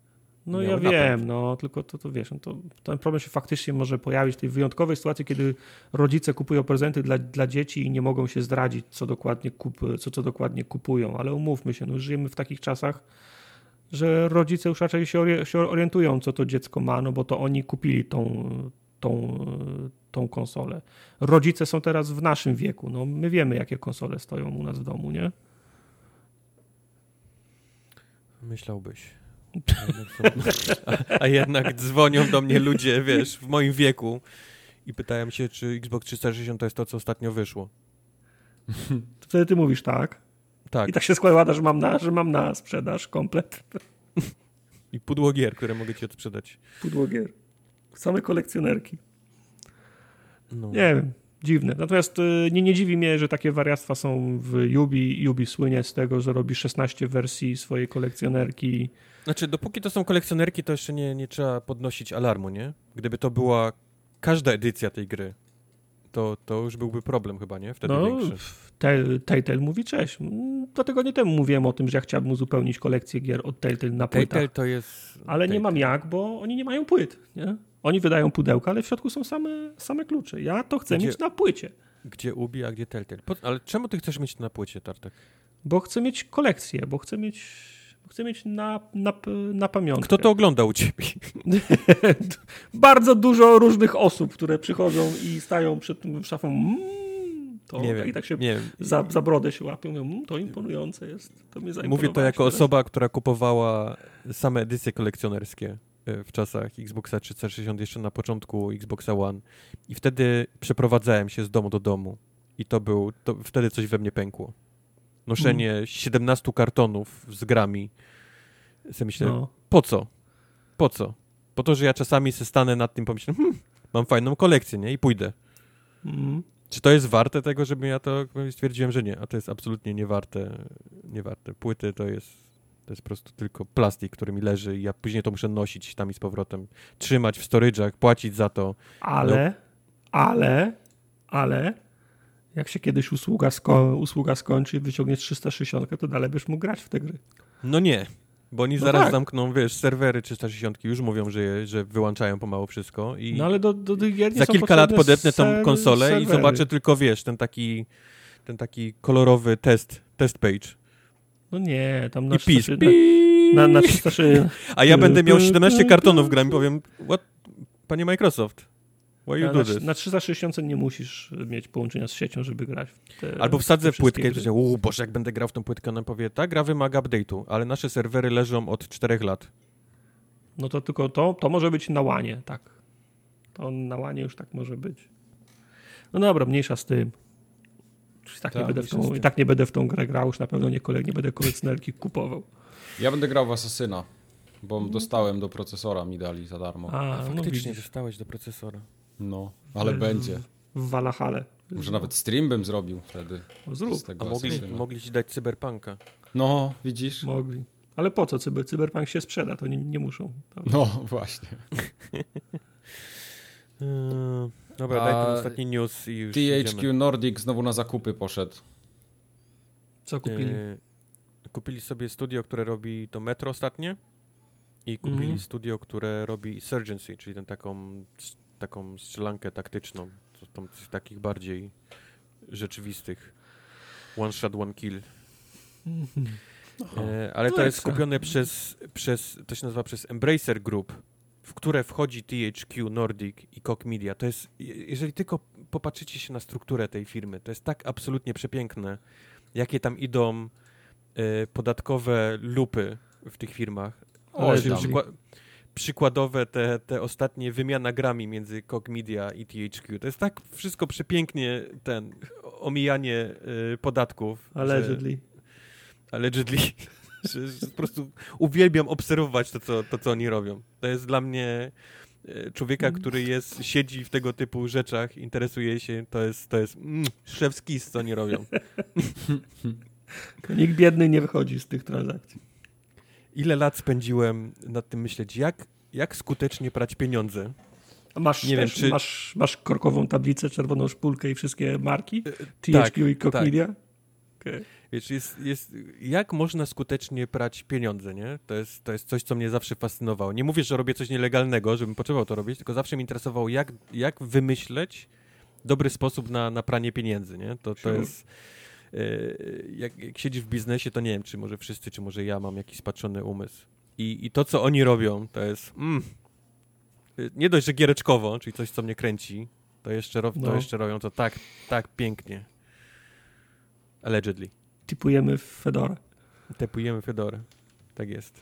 No ja
napęd.
wiem, no tylko to, to wiesz, no to, ten problem się faktycznie może pojawić w tej wyjątkowej sytuacji, kiedy rodzice kupują prezenty dla, dla dzieci i nie mogą się zdradzić, co dokładnie, kup, co, co dokładnie kupują, ale umówmy się, no żyjemy w takich czasach, że rodzice już raczej się, się orientują, co to dziecko ma, no bo to oni kupili tą, tą, tą konsolę. Rodzice są teraz w naszym wieku, no my wiemy, jakie konsole stoją u nas w domu, nie?
Myślałbyś. A jednak, dzwonią do mnie ludzie, wiesz, w moim wieku i pytają się, czy Xbox 360 to jest to, co ostatnio wyszło.
Wtedy ty mówisz tak.
Tak,
I tak się składa, że mam na, że mam na sprzedaż komplet.
i pudło gier, które mogę ci odsprzedać.
Pudło gier. Same kolekcjonerki.
No.
Nie wiem, dziwne. Natomiast y, nie, nie dziwi mnie, że takie wariactwa są w Yubi. Yubi słynie z tego, że robi 16 wersji swojej kolekcjonerki.
Znaczy, dopóki to są kolekcjonerki, to jeszcze nie, nie trzeba podnosić alarmu, nie? Gdyby to była każda edycja tej gry, to, to już byłby problem chyba, nie? Wtedy
No,
większy.
Tell- Telltale mówi cześć. Dwa tygodnie temu mówiłem o tym, że ja chciałbym uzupełnić kolekcję gier od Telltale na płytach.
Telltale to jest...
Ale nie mam jak, bo oni nie mają płyt. Nie? Oni wydają pudełka, ale w środku są same, same klucze. Ja to chcę
Gdzie-
mieć na płycie.
Gdzie Ubi, a gdzie Telltale? Ale czemu ty chcesz mieć na płycie, Tartek?
Bo chcę mieć kolekcję, bo chcę mieć, bo chcę mieć na, na, na pamiątkę.
Kto to ogląda u ciebie?
Bardzo dużo różnych osób, które przychodzą i stają przed tym szafą. Mm, to,
nie wiem,
I tak się
nie
za, za brodę się łapią. Mówią, mm, to imponujące jest. To mnie
Mówię to jako
teraz.
osoba, która kupowała same edycje kolekcjonerskie w czasach Xboxa 360, jeszcze na początku Xboxa One. I wtedy przeprowadzałem się z domu do domu. I to był, to wtedy coś we mnie pękło. Noszenie
Mm.
17 kartonów z grami. Sobie myślę,
No.
po co? Po co? Po to, że ja czasami se stanę nad tym pomyślę, hmm, mam fajną kolekcję, nie? I pójdę.
Mhm.
Czy to jest warte tego, żebym ja to stwierdziłem, że nie, a to jest absolutnie niewarte, niewarte. Płyty to jest, to jest po prostu tylko plastik, który mi leży i ja później to muszę nosić tam i z powrotem, trzymać w storage'ach, płacić za to.
Ale, ale, ale, jak się kiedyś usługa, sko usługa skończy i wyciągniesz 360, to dalej byś mógł grać w te gry.
No nie, bo oni
No
zaraz
tak.
zamkną, wiesz, serwery 360 już mówią, że, je, że wyłączają pomału wszystko i
No ale do, do nie
za kilka lat podepnę tą konsolę i
serwery.
zobaczę tylko, wiesz, ten taki, ten taki kolorowy test, test page.
No nie, tam na
I pis.
360 na, na 360
A ja będę miał 17 kartonów gram i powiem, what, panie Microsoft, why you
na,
do
na,
this?
na 360 nie musisz mieć połączenia z siecią, żeby grać w te,
Albo wsadzę płytkę i
gry.
uuu, Boże, jak będę grał w tą płytkę, ona powie, ta gra wymaga update'u, ale nasze serwery leżą od 4 lat.
No to tylko to, to może być na łanie, tak. To na łanie już tak może być. No dobra, mniejsza z tym. I tak, nie
Tak,
będę w tą. I tak nie będę w tą grę grał, już na pewno nie, kole- nie będę kolekcjonerki kupował.
Ja będę grał w Asasyna, bo dostałem do procesora, mi dali za darmo.
A, no widzisz,
dostałeś do procesora.
No, ale
W-
będzie.
w Valhalla.
Może nawet stream bym zrobił wtedy.
No, Zrób,
A mogli,
Asasyna.
mogli ci dać cyberpunka.
No, widzisz?
mogli. Ale po co? Cyber, cyberpunk się sprzeda, to nie, nie muszą. To,
No, właśnie.
Dobra,
A
daj ten ostatni news i już
THQ
idziemy.
Nordic znowu na zakupy poszedł.
co kupili?
Eee, kupili sobie studio, które robi to Metro ostatnie i kupili
Mhm.
studio, które robi Insurgency, czyli ten taką, taką strzelankę taktyczną, to, tą, z takich bardziej rzeczywistych. One shot, one kill. E, ale
No
to jest
ekstra.
skupione przez, przez, to się nazywa przez Embracer Group, w które wchodzi THQ Nordic i Koch Media. To jest, je- jeżeli tylko popatrzycie się na strukturę tej firmy, to jest tak absolutnie przepiękne, jakie tam idą e, podatkowe lupy w tych firmach.
Tam.
przykła- przykładowe te, te ostatnie wymiana grami między Koch Media i THQ. To jest tak wszystko przepięknie ten omijanie e, podatków. że-
Allegedly.
Że, że po prostu uwielbiam obserwować to co, to, co oni robią. To jest dla mnie e, człowieka, który jest, siedzi w tego typu rzeczach, interesuje się, to jest, to jest mm, szef skis, co oni robią.
Nikt biedny nie wychodzi z tych transakcji.
Ile lat spędziłem nad tym myśleć, jak, jak skutecznie prać pieniądze.
A masz,
Nie wiem,
też,
czy-
masz, masz korkową tablicę, czerwoną szpulkę i wszystkie marki? THQ
tak,
i Koch
tak.
Media?
Wiesz, jest, jest, jak można skutecznie prać pieniądze, nie? To jest, to jest coś, co mnie zawsze fascynowało. Nie mówię, że robię coś nielegalnego, żebym potrzebował to robić, tylko zawsze mnie interesowało, jak, jak wymyśleć dobry sposób na, na pranie pieniędzy, nie? To, to jest... e, Jak, jak siedzisz w biznesie, to nie wiem, czy może wszyscy, czy może ja mam jakiś spaczony umysł. I, i to, co oni robią, to jest... Mm, nie dość, że giereczkowo, czyli coś, co mnie kręci, to jeszcze, ro, to
No.
jeszcze robią to tak, tak pięknie. Allegedly.
Typujemy w Fedora.
Tepujemy Fedorę. Tak jest.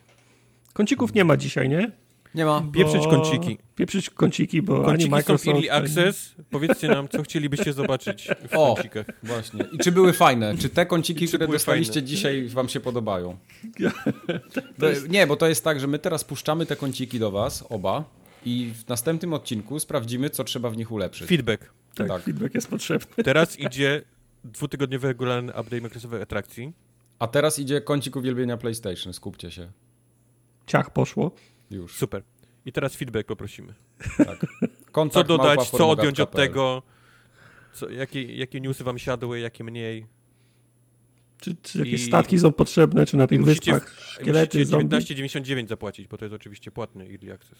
Kącików nie ma dzisiaj, nie?
Nie ma.
Pieprzyć
Bo-
kąciki.
Pieprzyć kąciki, bo ani
Kąciki są w
Microsoft...
Early
ani-
Access. Powiedzcie nam, co chcielibyście zobaczyć w
O.
kącikach.
Właśnie. I czy były fajne? Czy te kąciki,
Czy
które dostaliście
fajne?
dzisiaj wam się podobają?
To jest-
Nie, bo to jest tak, że my teraz puszczamy te kąciki do was, oba, i w następnym odcinku sprawdzimy, co trzeba w nich ulepszyć.
Feedback.
Tak,
tak.
feedback jest potrzebny.
Teraz idzie dwutygodniowy regularny update Microsoftowej atrakcji.
A teraz idzie kącik uwielbienia PlayStation, skupcie się.
Ciach poszło.
Już.
Super. I teraz feedback poprosimy.
Tak.
Co dodać, co odjąć od tego, co, jakie, jakie newsy wam siadły, jakie mniej.
Czy, czy jakieś
I-
statki są potrzebne, czy na tych
Musicie-
wyspach szkielety,
Musicie
zombie?
19,99 zapłacić, bo to jest oczywiście płatny Early Access.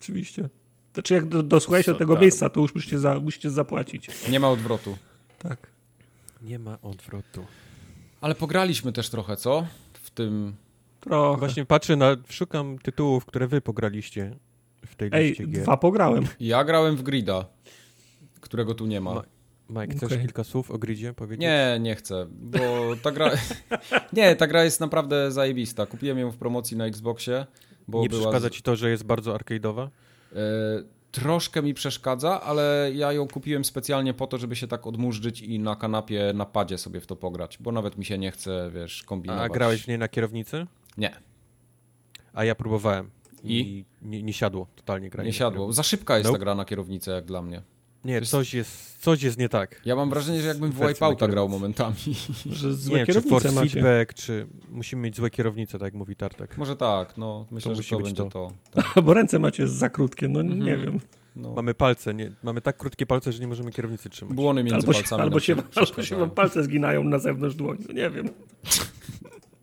Oczywiście. Znaczy jak do, dosłuchajcie do tego miejsca, to już musicie, za, musicie zapłacić.
Nie ma odwrotu.
Tak.
Nie ma odwrotu.
Ale pograliśmy też trochę, co? W tym...
Trochę.
Właśnie patrzę na, szukam tytułów, które wy pograliście w tej
Ej,
liście gier.
dwa pograłem.
Ja grałem w Grida, którego tu nie ma.
Mike, chcesz
Okej.
kilka słów o gridzie powiedzieć?
Nie, nie chcę, bo ta gra... nie, ta gra jest naprawdę zajebista. Kupiłem ją w promocji na Xboxie, bo
nie
była...
przeszkadza ci to, że jest bardzo arcade'owa?
E, troszkę mi przeszkadza, ale ja ją kupiłem specjalnie po to, żeby się tak odmurzyć i na kanapie, na padzie sobie w to pograć, bo nawet mi się nie chce, wiesz, kombinować.
A grałeś w niej na kierownicy?
Nie.
A ja próbowałem. I, nie, nie siadło totalnie granie.
Nie siadło. Za szybka jest
Nope.
ta gra na kierownicę, jak dla mnie.
Nie,
jest-
coś jest, coś jest nie tak.
Ja mam wrażenie, że jakbym w Wipeouta grał momentami.
Że
Nie
złe
wiem, czy force
macie.
feedback, czy musimy mieć złe kierownice, tak jak mówi Tartak.
Może tak, no. Myślę,
To
że
musi
to
być
będzie
to.
to. Tak,
Bo ręce macie za krótkie, no nie
Mhm.
wiem.
no.
Mamy palce, nie, mamy tak krótkie palce, że nie możemy kierownicy trzymać.
Błony między
Albo się,
palcami.
albo, się, albo się wam palce zginają na zewnątrz dłoni, no nie wiem.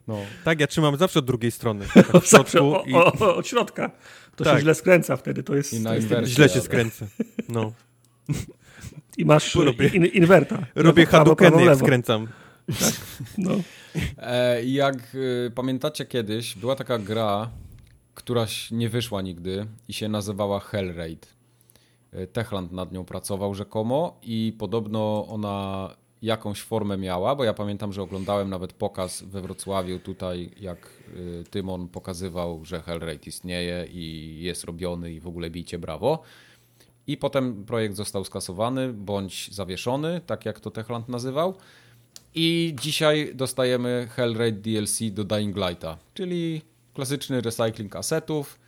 No.
Tak, ja trzymam zawsze od drugiej strony. Tak
Zawsze o,
i
o, o, od środka. To
Tak.
się źle skręca wtedy, to jest... To jest
źle się
jadę.
skręcę. No.
I masz
Robię-
in, inwerta.
Robię hadukeny, jak skręcam.
No.
E, jak y, pamiętacie kiedyś, była taka gra, która ś- nie wyszła nigdy i się nazywała Hellraid. Y, Techland nad nią pracował rzekomo i podobno ona jakąś formę miała, bo ja pamiętam, że oglądałem nawet pokaz we Wrocławiu tutaj, jak y, Tymon pokazywał, że Hellraid istnieje i jest robiony i w ogóle bijcie brawo. I potem projekt został skasowany bądź zawieszony, tak jak to Techland nazywał. I dzisiaj dostajemy Hellraid DLC do Dying Lighta, czyli klasyczny recycling asetów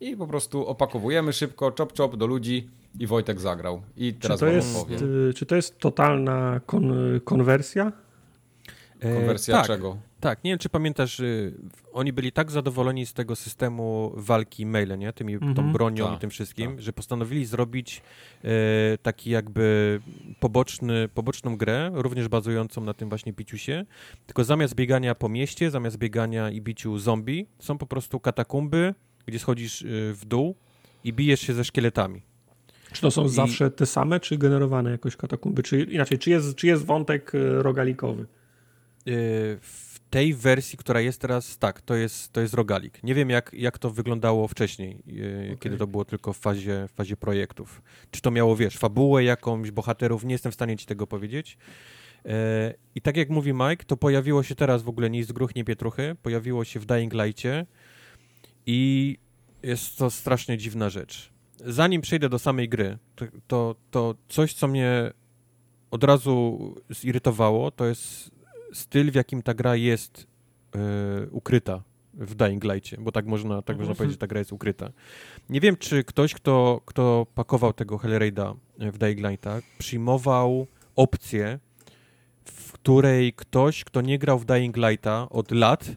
i po prostu opakowujemy szybko, chop chop do ludzi i Wojtek zagrał. I
Czy
teraz
to,
wam
jest, y, czy to jest totalna kon, konwersja?
E,
Konwersja
tak,
czego?
Tak, nie wiem, czy pamiętasz, y, oni byli tak zadowoleni z tego systemu walki maile, nie? Tymi, tą
Mhm.
bronią
Tak,
i tym wszystkim,
tak.
że postanowili zrobić e, taki jakby poboczny, poboczną grę, również bazującą na tym właśnie biciu się, tylko zamiast biegania po mieście, zamiast biegania i biciu zombie, są po prostu katakumby, gdzie schodzisz y, w dół i bijesz się ze szkieletami.
Czy to są
I-
zawsze te same, czy generowane jakoś katakumby? Czy inaczej, czy jest, czy jest wątek y, rogalikowy?
Y, W tej wersji, która jest teraz, tak, to jest, to jest rogalik. Nie wiem, jak, jak to wyglądało wcześniej, y, kiedy to było tylko w fazie, w fazie projektów. Czy to miało, wiesz, fabułę jakąś, bohaterów, nie jestem w stanie ci tego powiedzieć. E, I tak jak mówi Mike, to pojawiło się teraz w ogóle nie z gruch, nie pietruchy, pojawiło się w Dying Light'cie i jest to strasznie dziwna rzecz. Zanim przejdę do samej gry, to, to, to coś, co mnie od razu zirytowało, to jest styl, w jakim ta gra jest e, ukryta w Dying Light'cie, bo tak można, tak można powiedzieć, że ta gra jest ukryta. Nie wiem, czy ktoś, kto, kto pakował tego Hellraida w Dying Light'a, przyjmował opcję, w której ktoś, kto nie grał w Dying Light'a od lat,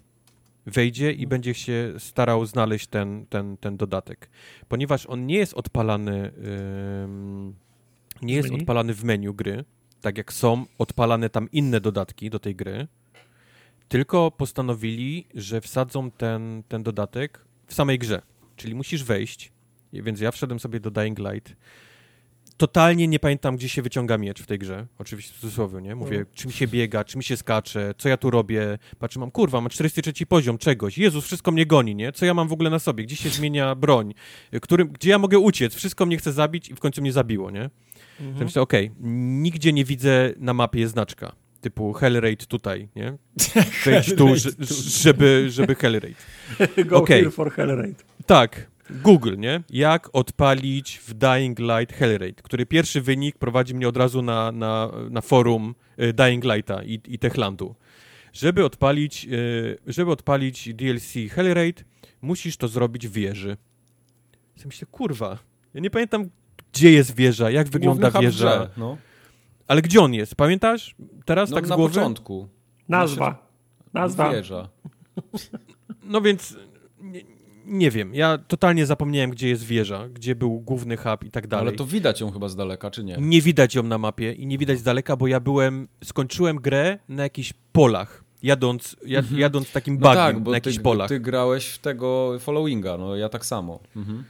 wejdzie i będzie się starał znaleźć ten, ten, ten dodatek. Ponieważ on nie jest odpalany ym, nie jest odpalany w menu gry, tak jak są odpalane tam inne dodatki do tej gry, tylko postanowili, że wsadzą ten, ten dodatek w samej grze. Czyli musisz wejść, więc ja wszedłem sobie do Dying Light. Totalnie nie pamiętam, gdzie się wyciąga miecz w tej grze. Oczywiście w cudzysłowie, nie? Mówię,
No.
czym się biega, czym się skacze, co ja tu robię. Patrzę, mam, kurwa, mam 43 poziom czegoś. Jezus, wszystko mnie goni, nie? Co ja mam w ogóle na sobie? Gdzie się zmienia broń? Którym, gdzie ja mogę uciec? Wszystko mnie chce zabić i w końcu mnie zabiło, nie?
Mhm.
To myślę, okej, nigdzie nie widzę na mapie znaczka. Typu Hellraid tutaj, nie? Wejdź tu, że- żeby, żeby Hellraid.
Go
Okej.
here for Hellraid.
Tak, Google, nie? Jak odpalić w Dying Light Hellraid, który pierwszy wynik prowadzi mnie od razu na, na, na forum y, Dying Lighta i, i Techlandu. Żeby odpalić, y, żeby odpalić DLC Hellraid, musisz to zrobić w wieży. Ja myślę, kurwa, ja nie pamiętam, gdzie jest wieża, jak wygląda
Główny
wieża.
grze, No,
Ale gdzie on jest? Pamiętasz? Teraz
no
tak z
na
głowy?
początku.
Nazwa. Nazwa.
Wieża.
No więc nie, nie wiem. Ja totalnie zapomniałem, gdzie jest wieża, gdzie był główny hub i tak dalej.
Ale to widać ją chyba z daleka, czy nie?
Nie widać ją na mapie i nie widać z daleka, bo ja byłem, skończyłem grę na jakichś polach, jadąc, jad,
Mhm.
jadąc takim
No
bagiem
tak,
na jakichś
ty,
polach.
ty grałeś w tego followinga, no ja tak samo. Mhm.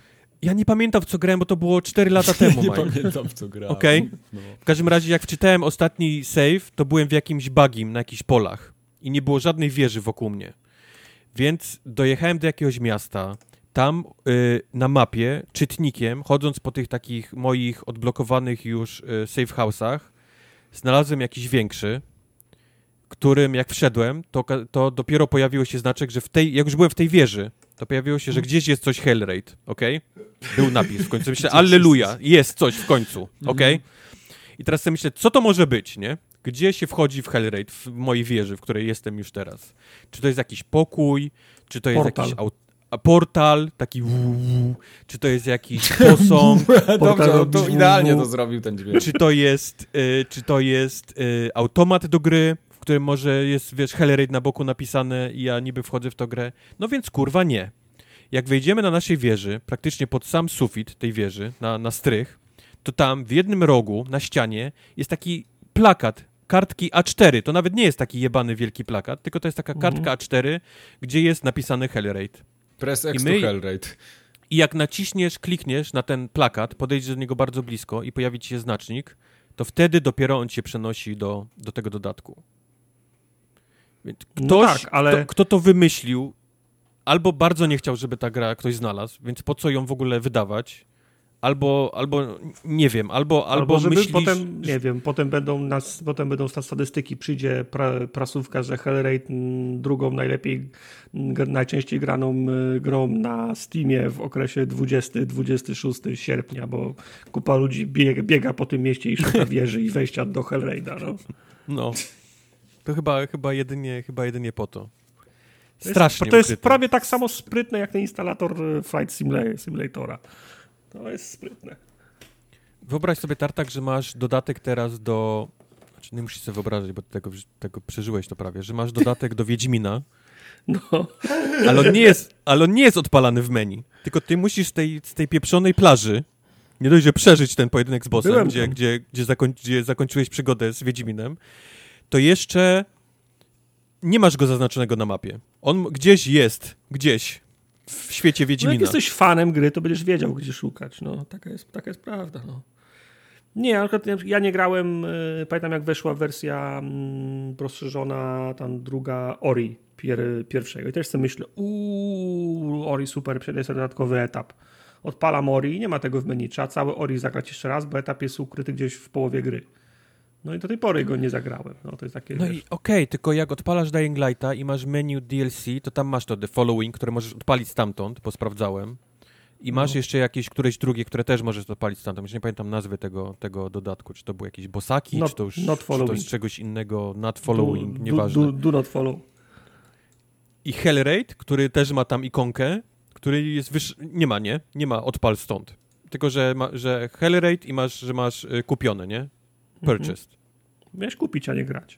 Ja nie pamiętam, w co grałem, bo to było 4 lata temu,
nie
Mike.
pamiętam, w co grałem.
Okej.
No.
W każdym razie, jak wczytałem ostatni save, to byłem w jakimś bagim na jakichś polach i nie było żadnej wieży wokół mnie. Więc dojechałem do jakiegoś miasta. Tam y, na mapie, czytnikiem, chodząc po tych takich moich odblokowanych już y, safe house'ach, znalazłem jakiś większy, którym jak wszedłem, to, to dopiero pojawiło się znaczek, że w tej, jak już byłem w tej wieży, to pojawiło się, że gdzieś jest coś Hellraid, okej? Był napis w końcu. Myślę, alleluja, jest coś w końcu, okej? I teraz sobie myślę, co to może być, nie? Gdzie się wchodzi w Hellraid, w mojej wieży, w której jestem już teraz? Czy to jest jakiś pokój? Czy to jest
Portal.
jakiś... Aut- portal, taki wuu, czy to jest jakiś posąg,
Dobrze, no to idealnie to zrobił ten dźwięk.
czy to jest, y, czy to jest y, automat do gry, którym może jest, wiesz, Hellraid na boku napisane i ja niby wchodzę w tą grę. No więc kurwa nie. Jak wejdziemy na naszej wieży, praktycznie pod sam sufit tej wieży, na, na strych, to tam w jednym rogu, na ścianie, jest taki plakat, kartki A4. To nawet nie jest taki jebany wielki plakat, tylko to jest taka
Mhm.
kartka A4, gdzie jest napisany Hellraid.
Press X
I my-
to Hellraid.
I jak naciśniesz, klikniesz na ten plakat, podejdziesz do niego bardzo blisko i pojawi ci się znacznik, to wtedy dopiero on cię przenosi do, do tego dodatku.
No
ktoś,
tak, ale-
kto, kto to wymyślił, albo bardzo nie chciał, żeby ta gra ktoś znalazł, więc po co ją w ogóle wydawać, albo, albo nie wiem, albo, albo,
Albo
myślisz...
potem, nie wiem, potem będą, nas, potem będą sta- statystyki, przyjdzie pra, prasówka, że Hellraid mm, drugą najlepiej, najczęściej graną grą na Steamie w okresie 20-26 sierpnia, bo kupa ludzi biega, biega po tym mieście i szuka wieży i wejścia do Hellraida. No.
No. To chyba, chyba, jedynie, chyba jedynie po to.
To jest-
Strasznie
To jest
ukryte.
prawie tak samo sprytne jak ten instalator y, Flight Simula- Simulatora. To jest sprytne.
Wyobraź sobie, Tartak, że masz dodatek teraz do... Znaczy, nie musisz sobie wyobrazić, bo tego, tego przeżyłeś to prawie, że masz dodatek do Wiedźmina,
No.
ale on nie jest, ale on nie jest odpalany w menu, tylko ty musisz z tej, z tej pieprzonej plaży nie dość, że przeżyć ten pojedynek z bossem,
Byłem
gdzie,
tam.
gdzie, gdzie, zakoń, gdzie zakończyłeś przygodę z Wiedźminem, to jeszcze nie masz go zaznaczonego na mapie. On gdzieś jest, gdzieś w świecie
No
Wiedźmina.
jak jesteś fanem gry, to będziesz wiedział, gdzie szukać. No, taka jest, taka jest prawda. No. Nie, na przykład ja nie grałem, y, pamiętam jak weszła wersja mm, rozszerzona, tam druga Ori pier, pierwszego. I też sobie myślę, uuu, Ori super, przejdę sobie dodatkowy etap. Odpalam Ori i nie ma tego w menu. Trzeba cały Ori zagrać jeszcze raz, bo etap jest ukryty gdzieś w połowie gry. No i do tej pory go nie zagrałem. No to jest takie,
No
wiesz,
i okej, tylko jak odpalasz Dying Lighta i masz menu DLC, to tam masz to The Following, które możesz odpalić stamtąd, bo sprawdzałem. I masz
No.
jeszcze jakieś któreś drugie, które też możesz odpalić stamtąd. Już nie pamiętam nazwy tego, tego dodatku. Czy to były jakieś bosaki,
Not-
czy, to już,
not
czy to jest czegoś innego, not following,
do,
nieważne.
Do, do, do not follow.
I Hellraid, który też ma tam ikonkę, który jest wyż... Nie ma, nie? Nie ma odpal stąd. Tylko, że, ma, że Hellraid i masz, że masz y, kupione, nie? Purchased.
Miałeś kupić, a nie grać.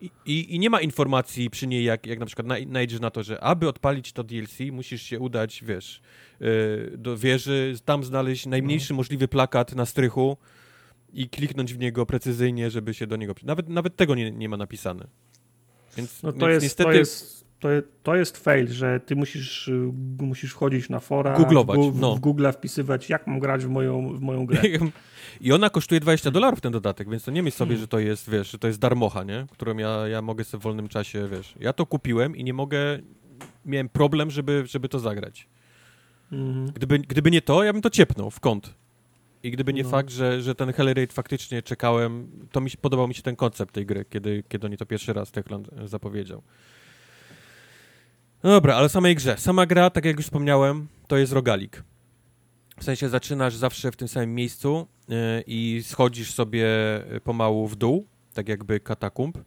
I, i, I nie ma informacji przy niej, jak, jak na przykład naj- najdziesz na to, że aby odpalić to DLC, musisz się udać, wiesz, yy, do wieży, tam znaleźć najmniejszy
No.
możliwy plakat na strychu i kliknąć w niego precyzyjnie, żeby się do niego... Nawet, nawet tego nie, nie ma napisane. Więc,
No to
więc
jest,
niestety...
to jest, to, to jest fail, że ty musisz, y, musisz wchodzić na fora,
Googlować,
w, Gu-
no.
w Google wpisywać, jak mam grać w moją, w moją grę.
I ona kosztuje 20 dolarów ten dodatek, więc to nie myśl sobie,
Hmm.
że to jest, wiesz, że to jest darmocha, nie? Którą ja, ja mogę sobie w wolnym czasie, wiesz. Ja to kupiłem i nie mogę... Miałem problem, żeby, żeby to zagrać.
Mhm.
Gdyby, gdyby nie to, ja bym to ciepnął w kąt. I gdyby nie
No.
fakt, że, że ten Hellraid faktycznie czekałem, to mi się, podobał mi się ten koncept tej gry, kiedy, kiedy oni to pierwszy raz Techland zapowiedział. No dobra, ale samej grze. Sama gra, tak jak już wspomniałem, to jest rogalik. W sensie zaczynasz zawsze w tym samym miejscu e, i schodzisz sobie e, pomału w dół, tak jakby katakumb.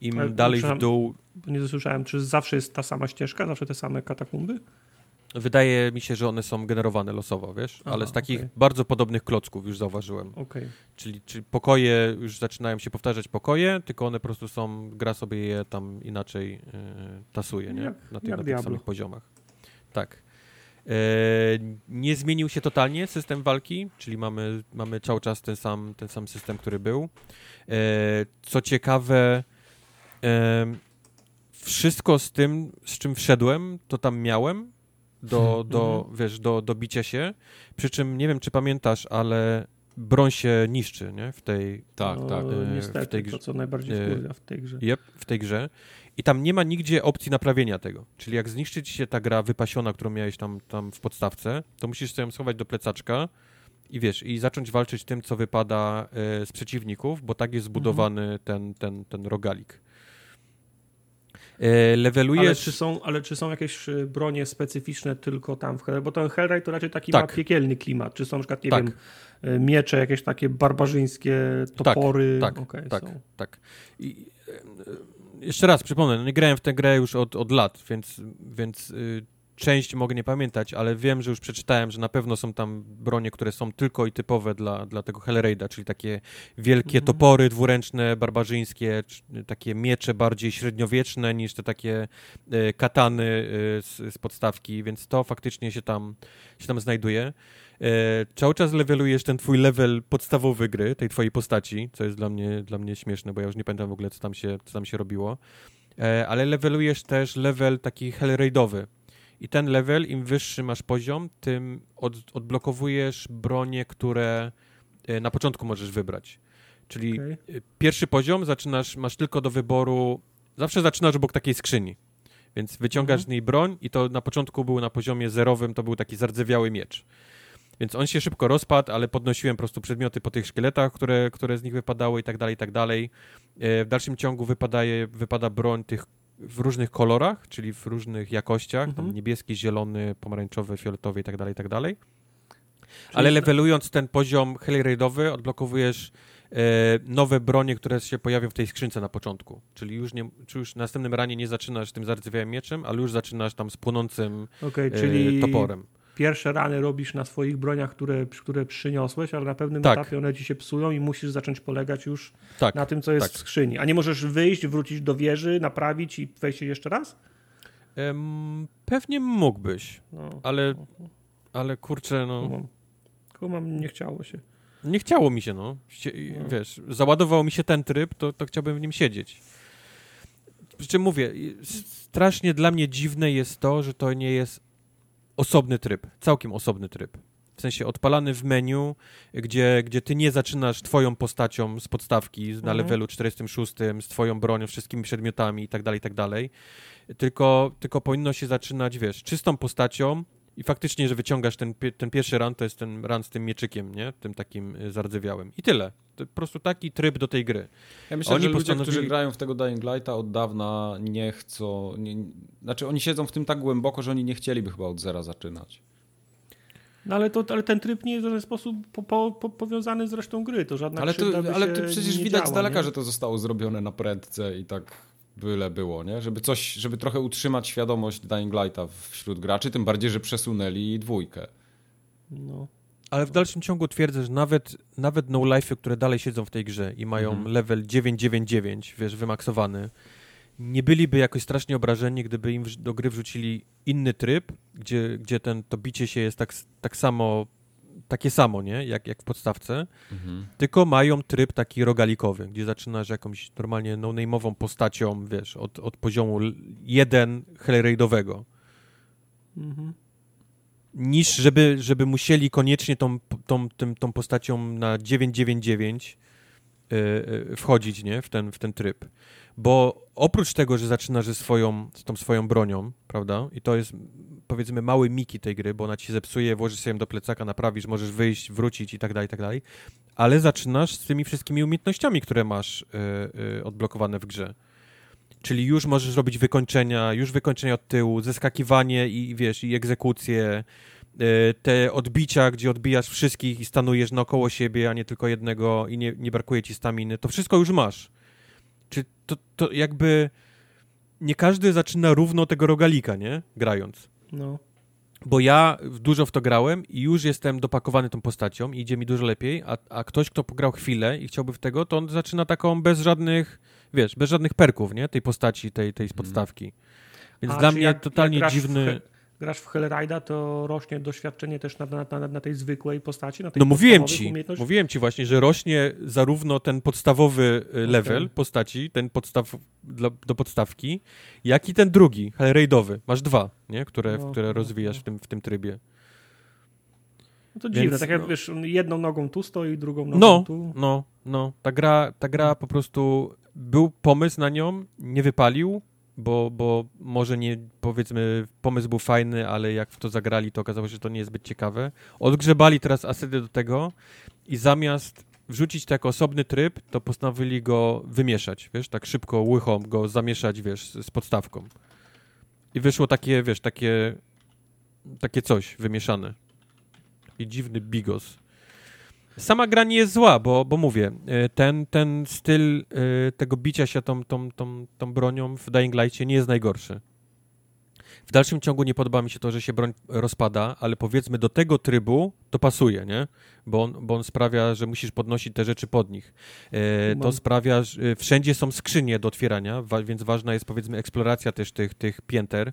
Im
Ale
dalej w dół,
Nie zasłyszałem, czy zawsze jest ta sama ścieżka, zawsze te same katakumby?
Wydaje mi się, że one są generowane losowo, wiesz?
Aha,
ale z takich
okej.
bardzo podobnych klocków już zauważyłem.
Okej.
Czyli, czyli pokoje, już zaczynają się powtarzać pokoje, tylko one po prostu są, gra sobie je tam inaczej e, tasuje, nie?
Jak-
na tych, na tych samych poziomach. Tak. E, nie zmienił się totalnie system walki, czyli mamy, mamy cały czas ten sam, ten sam system, który był. E, co ciekawe, wszystko z tym, z czym wszedłem, to tam miałem do, do,
Mhm.
wiesz, do, do bicia się. Przy czym nie wiem, czy pamiętasz, ale broń się niszczy, nie? W tej,
Tak,
no,
tak.
e,
Niestety,
w tej
to
grze-
co najbardziej
e,
wkurwia w tej grze.
Yep, w tej grze. I tam nie ma nigdzie opcji naprawienia tego. Czyli jak zniszczy ci się ta gra wypasiona, którą miałeś tam, tam w podstawce, to musisz sobie ją schować do plecaczka i wiesz, i zacząć walczyć tym, co wypada e, z przeciwników, bo tak jest zbudowany ten, ten, ten rogalik. E, levelujesz...
Ale czy, są, ale czy są jakieś y, bronie specyficzne tylko tam w Hellraid? Bo ten Hellraid to raczej taki
Tak.
ma piekielny klimat. Czy są na przykład, nie
Tak.
wiem, y, miecze, jakieś takie barbarzyńskie topory?
tak,
Okej,
tak,
są.
tak. I, e, jeszcze raz przypomnę, no nie grałem w tę grę już od, od lat, więc, więc y, część mogę nie pamiętać, ale wiem, że już przeczytałem, że na pewno są tam bronie, które są tylko i typowe dla, dla tego Hellraida, czyli takie wielkie
Mhm.
topory dwuręczne, barbarzyńskie, czy takie miecze bardziej średniowieczne niż te takie e, katany e, z, z podstawki, więc to faktycznie się tam, się tam znajduje. E, cały czas levelujesz ten twój level podstawowy gry, tej twojej postaci, co jest dla mnie, dla mnie śmieszne, bo ja już nie pamiętam w ogóle, co tam się, co tam się robiło. E, ale levelujesz też level taki hellraidowy. I ten level, im wyższy masz poziom, tym od, odblokowujesz bronie, które e, na początku możesz wybrać. Czyli
Okej.
e, pierwszy poziom zaczynasz, masz tylko do wyboru, zawsze zaczynasz obok takiej skrzyni. Więc wyciągasz z niej broń i to na początku był na poziomie zerowym, to był taki zardzewiały miecz. Więc on się szybko rozpadł, ale podnosiłem po prostu przedmioty po tych szkieletach, które, które z nich wypadały i tak dalej, i tak dalej. E, W dalszym ciągu wypadaje, wypada broń tych w różnych kolorach, czyli w różnych jakościach, tam
Mhm.
niebieski, zielony, pomarańczowy, fioletowy i tak dalej, i tak dalej.
Czyli
Ale levelując ten poziom Hellraidowy, odblokowujesz e, nowe bronie, które się pojawią w tej skrzynce na początku. Czyli już, nie, czy już następnym ranie nie zaczynasz tym zardzewiałym mieczem, ale już zaczynasz tam z płonącym
Okej,
e,
czyli
toporem.
Pierwsze rany robisz na swoich broniach, które, które przyniosłeś, ale na pewnym
Tak.
etapie one ci się psują i musisz zacząć polegać już
Tak.
na tym, co jest
tak.
w skrzyni. A nie możesz wyjść, wrócić do wieży, naprawić i wejść jeszcze raz?
Em, pewnie mógłbyś,
No,
ale, ale kurczę, no,
kumam. Kumam, nie chciało się.
nie chciało mi się, no.
No.
Wiesz, załadował mi się ten tryb, to, to chciałbym w nim siedzieć. Przy czym mówię, strasznie dla mnie dziwne jest to, że to nie jest osobny tryb, całkiem osobny tryb. W sensie odpalany w menu, gdzie, gdzie ty nie zaczynasz twoją postacią z podstawki na
Mhm.
levelu 46, z twoją bronią, wszystkimi przedmiotami i tak dalej, i tak dalej. Tylko, tylko powinno się zaczynać, wiesz, czystą postacią i faktycznie, że wyciągasz ten, ten pierwszy run, to jest ten run z tym mieczykiem, nie? Tym takim y, zardzewiałym. I tyle. To po prostu taki tryb do tej gry.
Ja myślę,
Oni
że ludzie,
postanowili-
którzy grają w tego Dying Lighta od dawna nie chcą... Nie, znaczy oni siedzą w tym tak głęboko, że oni nie chcieliby chyba od zera zaczynać.
No ale, to, ale ten tryb nie jest w żaden sposób po, po, po, powiązany z resztą gry. To żadna
Ale, to, ale to przecież widać
działa,
z daleka,
nie?
że to zostało zrobione na prędce i tak byle było, nie? Żeby coś, żeby trochę utrzymać świadomość Dying Lighta wśród graczy, tym bardziej, że przesunęli dwójkę.
No.
Ale w dalszym ciągu twierdzę, że nawet, nawet no life'y, które dalej siedzą w tej grze i mają
Mhm.
level 999, wiesz, wymaksowany, nie byliby jakoś strasznie obrażeni, gdyby im do gry wrzucili inny tryb, gdzie, gdzie ten, to bicie się jest tak, tak samo, takie samo, nie? Jak, jak w podstawce, tylko mają tryb taki rogalikowy, gdzie zaczynasz jakąś normalnie no-name'ową postacią, wiesz, od, od poziomu 1 Hellraidowego.
Mhm.
niż żeby, żeby musieli koniecznie tą, tą, tym, tą postacią na 999 y, y, wchodzić nie? W, ten, w ten tryb. Bo oprócz tego, że zaczynasz ze swoją, z tą swoją bronią, prawda? I to jest powiedzmy mały miki tej gry, bo ona ci zepsuje, włożysz sobie ją do plecaka, naprawisz, możesz wyjść, wrócić i tak dalej, i tak dalej. Ale zaczynasz z tymi wszystkimi umiejętnościami, które masz y, y, odblokowane w grze. Czyli już możesz robić wykończenia, już wykończenia od tyłu, zeskakiwanie i wiesz, i egzekucje, y, te odbicia, gdzie odbijasz wszystkich i stanujesz naokoło siebie, a nie tylko jednego i nie, nie brakuje ci staminy, to wszystko już masz. Czy to, to jakby nie każdy zaczyna równo tego rogalika, nie? Grając.
No.
Bo ja w- dużo w to grałem i już jestem dopakowany tą postacią i idzie mi dużo lepiej, a, a ktoś, kto pograł chwilę i chciałby w tego, to on zaczyna taką bez żadnych, wiesz, bez żadnych perków, nie? Tej postaci, tej, tej z podstawki. Więc
A,
dla mnie
jak-
totalnie
jak w
dziwny...
He- Grasz w Hellraida, to rośnie doświadczenie też na, na, na, na tej zwykłej postaci,
No mówiłem ci, mówiłem ci właśnie, że rośnie zarówno ten podstawowy y, level
Okej.
postaci, ten podstaw dla, do podstawki, jak i ten drugi, Hellraidowy. Masz dwa, nie? Które,
No,
które
no,
rozwijasz
no.
w tym, w tym trybie.
No to
Więc,
dziwne, tak jak
no.
wiesz, jedną nogą tu stoi, drugą nogą
No,
tu.
no, no. Ta gra, ta gra po prostu był pomysł na nią, nie wypalił, bo, bo może nie, powiedzmy, pomysł był fajny, ale jak w to zagrali, to okazało się, że to nie jest zbyt ciekawe. Odgrzebali teraz asety do tego i zamiast wrzucić to jako osobny tryb, to postanowili go wymieszać, wiesz, tak szybko, łychą go zamieszać, wiesz, z podstawką. I wyszło takie, wiesz, takie, takie coś wymieszane. Taki dziwny bigos. Sama gra nie jest zła, bo, bo mówię, y, ten, ten styl y, tego bicia się tą, tą, tą, tą bronią w Dying Light'cie nie jest najgorszy. W dalszym ciągu nie podoba mi się to, że się broń rozpada, ale powiedzmy do tego trybu to pasuje, nie? Bo on, bo on sprawia, że musisz podnosić te rzeczy pod nich. E, to sprawia, że wszędzie są skrzynie do otwierania, wa więc ważna jest powiedzmy eksploracja też tych, tych pięter,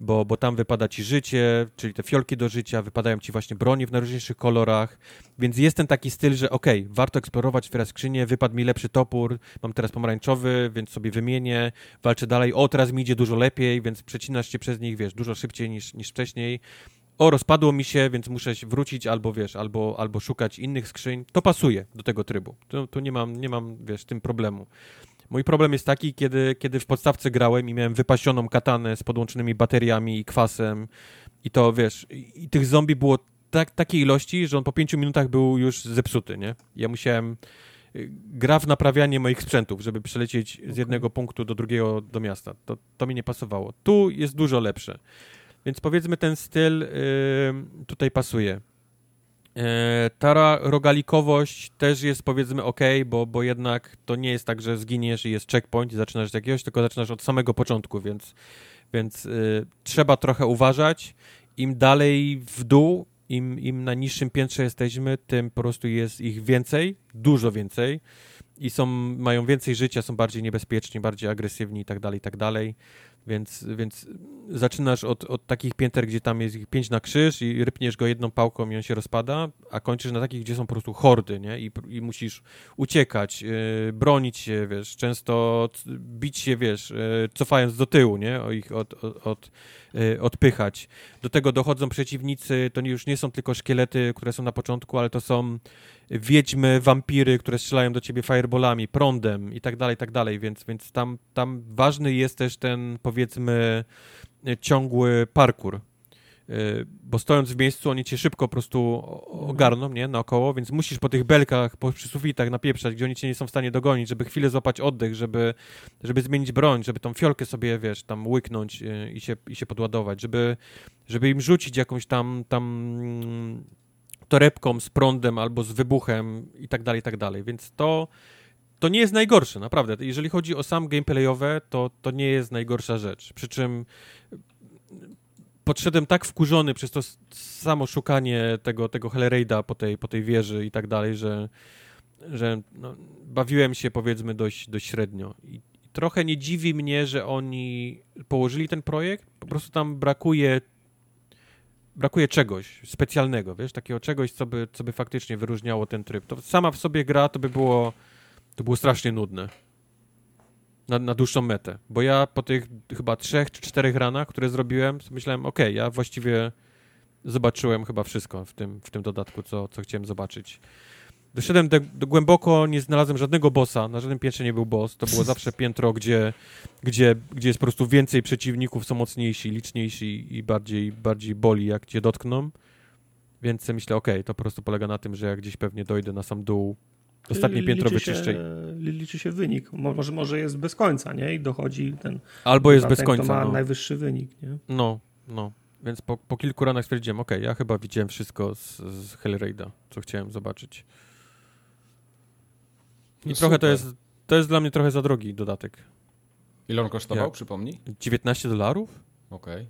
bo, bo tam wypada ci życie, czyli te fiolki do życia, wypadają ci właśnie broni w najróżniejszych kolorach, więc jest ten taki styl, że okay, warto eksplorować, otwierać skrzynię, wypadł mi lepszy topór, mam teraz pomarańczowy, więc sobie wymienię, walczę dalej, o teraz mi idzie dużo lepiej, więc przecinasz się przez nich, wiesz, dużo szybciej niż, niż wcześniej. O, rozpadło mi się, więc muszę wrócić albo, wiesz, albo, albo szukać innych skrzyń. To pasuje do tego trybu. Tu, tu nie mam, nie mam, wiesz, tym problemu. Mój problem jest taki, kiedy, kiedy w podstawce grałem i miałem wypasioną katanę z podłączonymi bateriami i kwasem i to, wiesz, i, i tych zombie było tak, takiej ilości, że on po pięciu minutach był już zepsuty, nie? Ja musiałem y, gra w naprawianie moich sprzętów, żeby przelecieć z jednego punktu do drugiego do miasta. To, to mi nie pasowało. Tu jest dużo lepsze. Więc powiedzmy ten styl yy, tutaj pasuje. E, ta rogalikowość też jest powiedzmy ok, bo, bo jednak to nie jest tak, że zginiesz i jest checkpoint i zaczynasz od jakiegoś, tylko zaczynasz od samego początku, więc, więc y, trzeba trochę uważać. Im dalej w dół, im, im na niższym piętrze jesteśmy, tym po prostu jest ich więcej, dużo więcej i są, mają więcej życia, są bardziej niebezpieczni, bardziej agresywni i tak dalej, i tak dalej. Więc, więc zaczynasz od, od takich pięter, gdzie tam jest ich pięć na krzyż i rypniesz go jedną pałką i on się rozpada, a kończysz na takich, gdzie są po prostu hordy, nie? I, i musisz uciekać, yy, bronić się, wiesz, często bić się, wiesz, yy, cofając do tyłu, nie? O ich od, od, od yy, odpychać. Do tego dochodzą przeciwnicy, to już nie są tylko szkielety, które są na początku, ale to są wiedźmy, wampiry, które strzelają do ciebie fireballami, prądem i tak dalej, i tak dalej, więc, więc tam, tam ważny jest też ten, powiedzmy, ciągły parkour, y, bo stojąc w miejscu, oni cię szybko po prostu ogarną, nie, naokoło, więc musisz po tych belkach, po przy sufitach napieprzać, gdzie oni cię nie są w stanie dogonić, żeby chwilę złapać oddech, żeby, żeby zmienić broń, żeby tą fiolkę sobie, wiesz, tam łyknąć y, i się, i się podładować, żeby, żeby im rzucić jakąś tam, tam torebką z prądem albo z wybuchem i tak dalej, i tak dalej. Więc to, to nie jest najgorsze, naprawdę. Jeżeli chodzi o sam gameplayowe, to, to nie jest najgorsza rzecz. Przy czym podszedłem tak wkurzony przez to samo szukanie tego, tego Hellraida po tej, po tej wieży i tak dalej, że, że no, bawiłem się powiedzmy dość, dość średnio. I trochę nie dziwi mnie, że oni położyli ten projekt. Po prostu tam brakuje brakuje czegoś specjalnego, wiesz, takiego czegoś, co by, co by faktycznie wyróżniało ten tryb. To sama w sobie gra to by było, to było strasznie nudne. Na, na dłuższą metę. Bo ja po tych chyba trzech czy czterech ranach, które zrobiłem, myślałem, ok, ja właściwie zobaczyłem chyba wszystko w tym, w tym dodatku, co, co chciałem zobaczyć. Doszedłem do, do, głęboko, nie znalazłem żadnego bossa, na żadnym piętrze nie był boss, to było zawsze piętro, gdzie, gdzie, gdzie jest po prostu więcej przeciwników, są mocniejsi, liczniejsi i bardziej, bardziej boli, jak cię dotkną. Więc myślę, okej, okay, to po prostu polega na tym, że ja gdzieś pewnie dojdę na sam dół, ostatnie piętro wyczyszczę.
Liczy się wynik. Może, może jest bez końca, nie? I dochodzi ten...
Albo jest bez końca,
ma
no.
najwyższy wynik, nie?
No, no. Więc po, po kilku ranach stwierdziłem, okej, okay, ja chyba widziałem wszystko z, z Hellraida, co chciałem zobaczyć. I no trochę to jest, to jest dla mnie trochę za drogi dodatek.
Ile on kosztował, Jak? przypomnij?
19 dolarów?
Okej. Okay.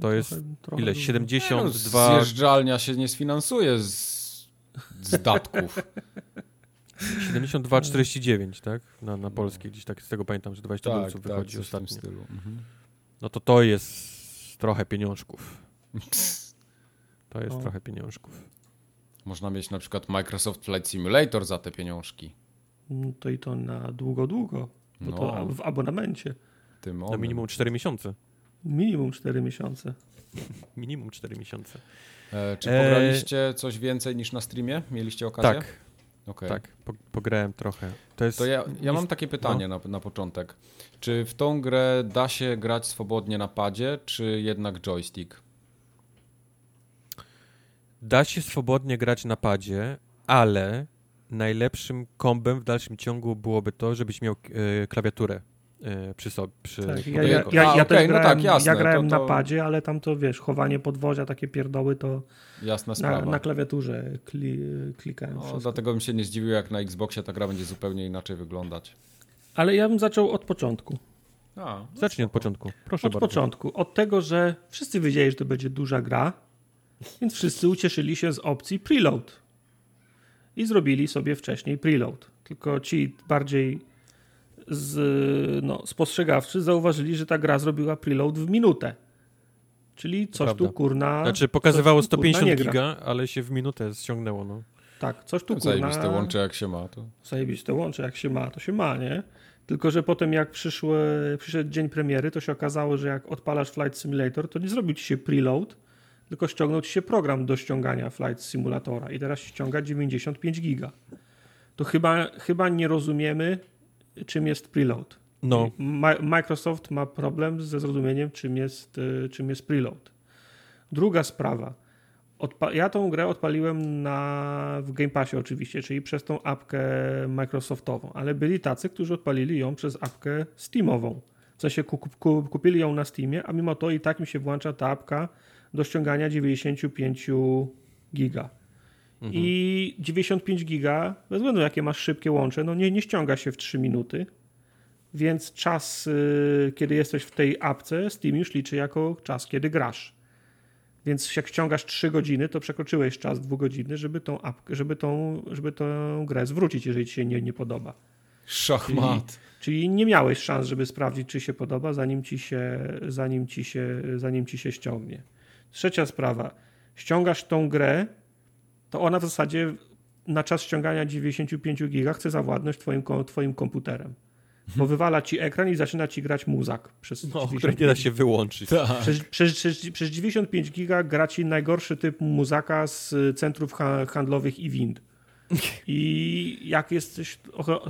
To jest trochę ile? 72...
No, zjeżdżalnia się nie sfinansuje z, z datków.
72,49, tak? Na, na polskie gdzieś tak, z tego pamiętam, że 20 tak, dolców tak, wychodzi ostatnio.
stylu. Mhm.
No to to jest trochę pieniążków. To jest o. trochę pieniążków.
Można mieć na przykład Microsoft Flight Simulator za te pieniążki.
No to i to na długo, długo. Bo no. to w abonamencie.
Tym na minimum 4 miesiące.
Minimum 4 miesiące.
minimum 4 miesiące.
E, czy pograliście e... coś więcej niż na streamie? Mieliście okazję?
Tak. Okay. Tak, po, pograłem trochę.
To, jest... to ja, ja mam takie pytanie no. na, na początek. Czy w tą grę da się grać swobodnie na padzie, czy jednak joystick?
Da się swobodnie grać na padzie, ale najlepszym kombem w dalszym ciągu byłoby to, żebyś miał e, klawiaturę e, przy sobie. Przy
tak, ja, ja, ja, ja okay, no tak, jasne, ja grałem to, to... na padzie, ale tam to wiesz, chowanie podwozia, takie pierdoły to
Jasna sprawa.
Na, na klawiaturze kli, klikałem.
No, dlatego bym się nie zdziwił, jak na Xboxie ta gra będzie zupełnie inaczej wyglądać.
Ale ja bym zaczął od początku.
A, no
Zacznij od początku. Proszę
Od
bardzo.
początku. Od tego, że wszyscy wiedzieli, że to będzie duża gra, więc wszyscy ucieszyli się z opcji preload. I zrobili sobie wcześniej preload. Tylko ci bardziej z, no, spostrzegawczy zauważyli, że ta gra zrobiła preload w minutę. Czyli coś tu
prawda.
kurna.
Znaczy pokazywało
coś tu, kurna,
150
nie gra.
giga, ale się w minutę ściągnęło, no.
Tak, coś tu kurna.
Zajebiste łącze jak się ma. To...
zajebiste łącze, jak się ma, to się ma, nie? Tylko, że potem jak przyszły, przyszedł dzień premiery, to się okazało, że jak odpalasz Flight Simulator, to nie zrobił ci się preload, tylko ściągnął ci się program do ściągania Flight Simulatora i teraz ściąga 95 giga. To chyba, chyba nie rozumiemy, czym jest preload.
No,
Microsoft ma problem ze zrozumieniem, czym jest, y, czym jest preload. Druga sprawa. Odpa- ja tą grę odpaliłem na, w Game Passie oczywiście, czyli przez tą apkę Microsoftową, ale byli tacy, którzy odpalili ją przez apkę Steamową. W sensie ku- ku- kupili ją na Steamie, a mimo to i tak mi się włącza ta apka do ściągania 95 giga. I 95 giga, bez względu jakie masz szybkie łącze, no nie, nie ściąga się w 3 minuty, więc czas, y, kiedy jesteś w tej apce, Steam już liczy jako czas, kiedy grasz. Więc jak ściągasz 3 godziny, to przekroczyłeś czas 2 godziny, żeby tą, apkę, żeby tą, żeby tą grę zwrócić, jeżeli ci się nie, nie podoba.
Szachmat.
Czyli nie miałeś szans, żeby sprawdzić, czy się podoba, zanim ci się, zanim ci się, zanim ci się ściągnie. Trzecia sprawa. Ściągasz tą grę, to ona w zasadzie na czas ściągania 95 giga chce zawładnąć twoim, twoim komputerem. Bo wywala ci ekran i zaczyna ci grać muzak przez
no które
95
nie da się wyłączyć.
Tak.
przez, przez, przez, przez 95 giga gra ci najgorszy typ muzaka z centrów ha handlowych i wind. I jak jesteś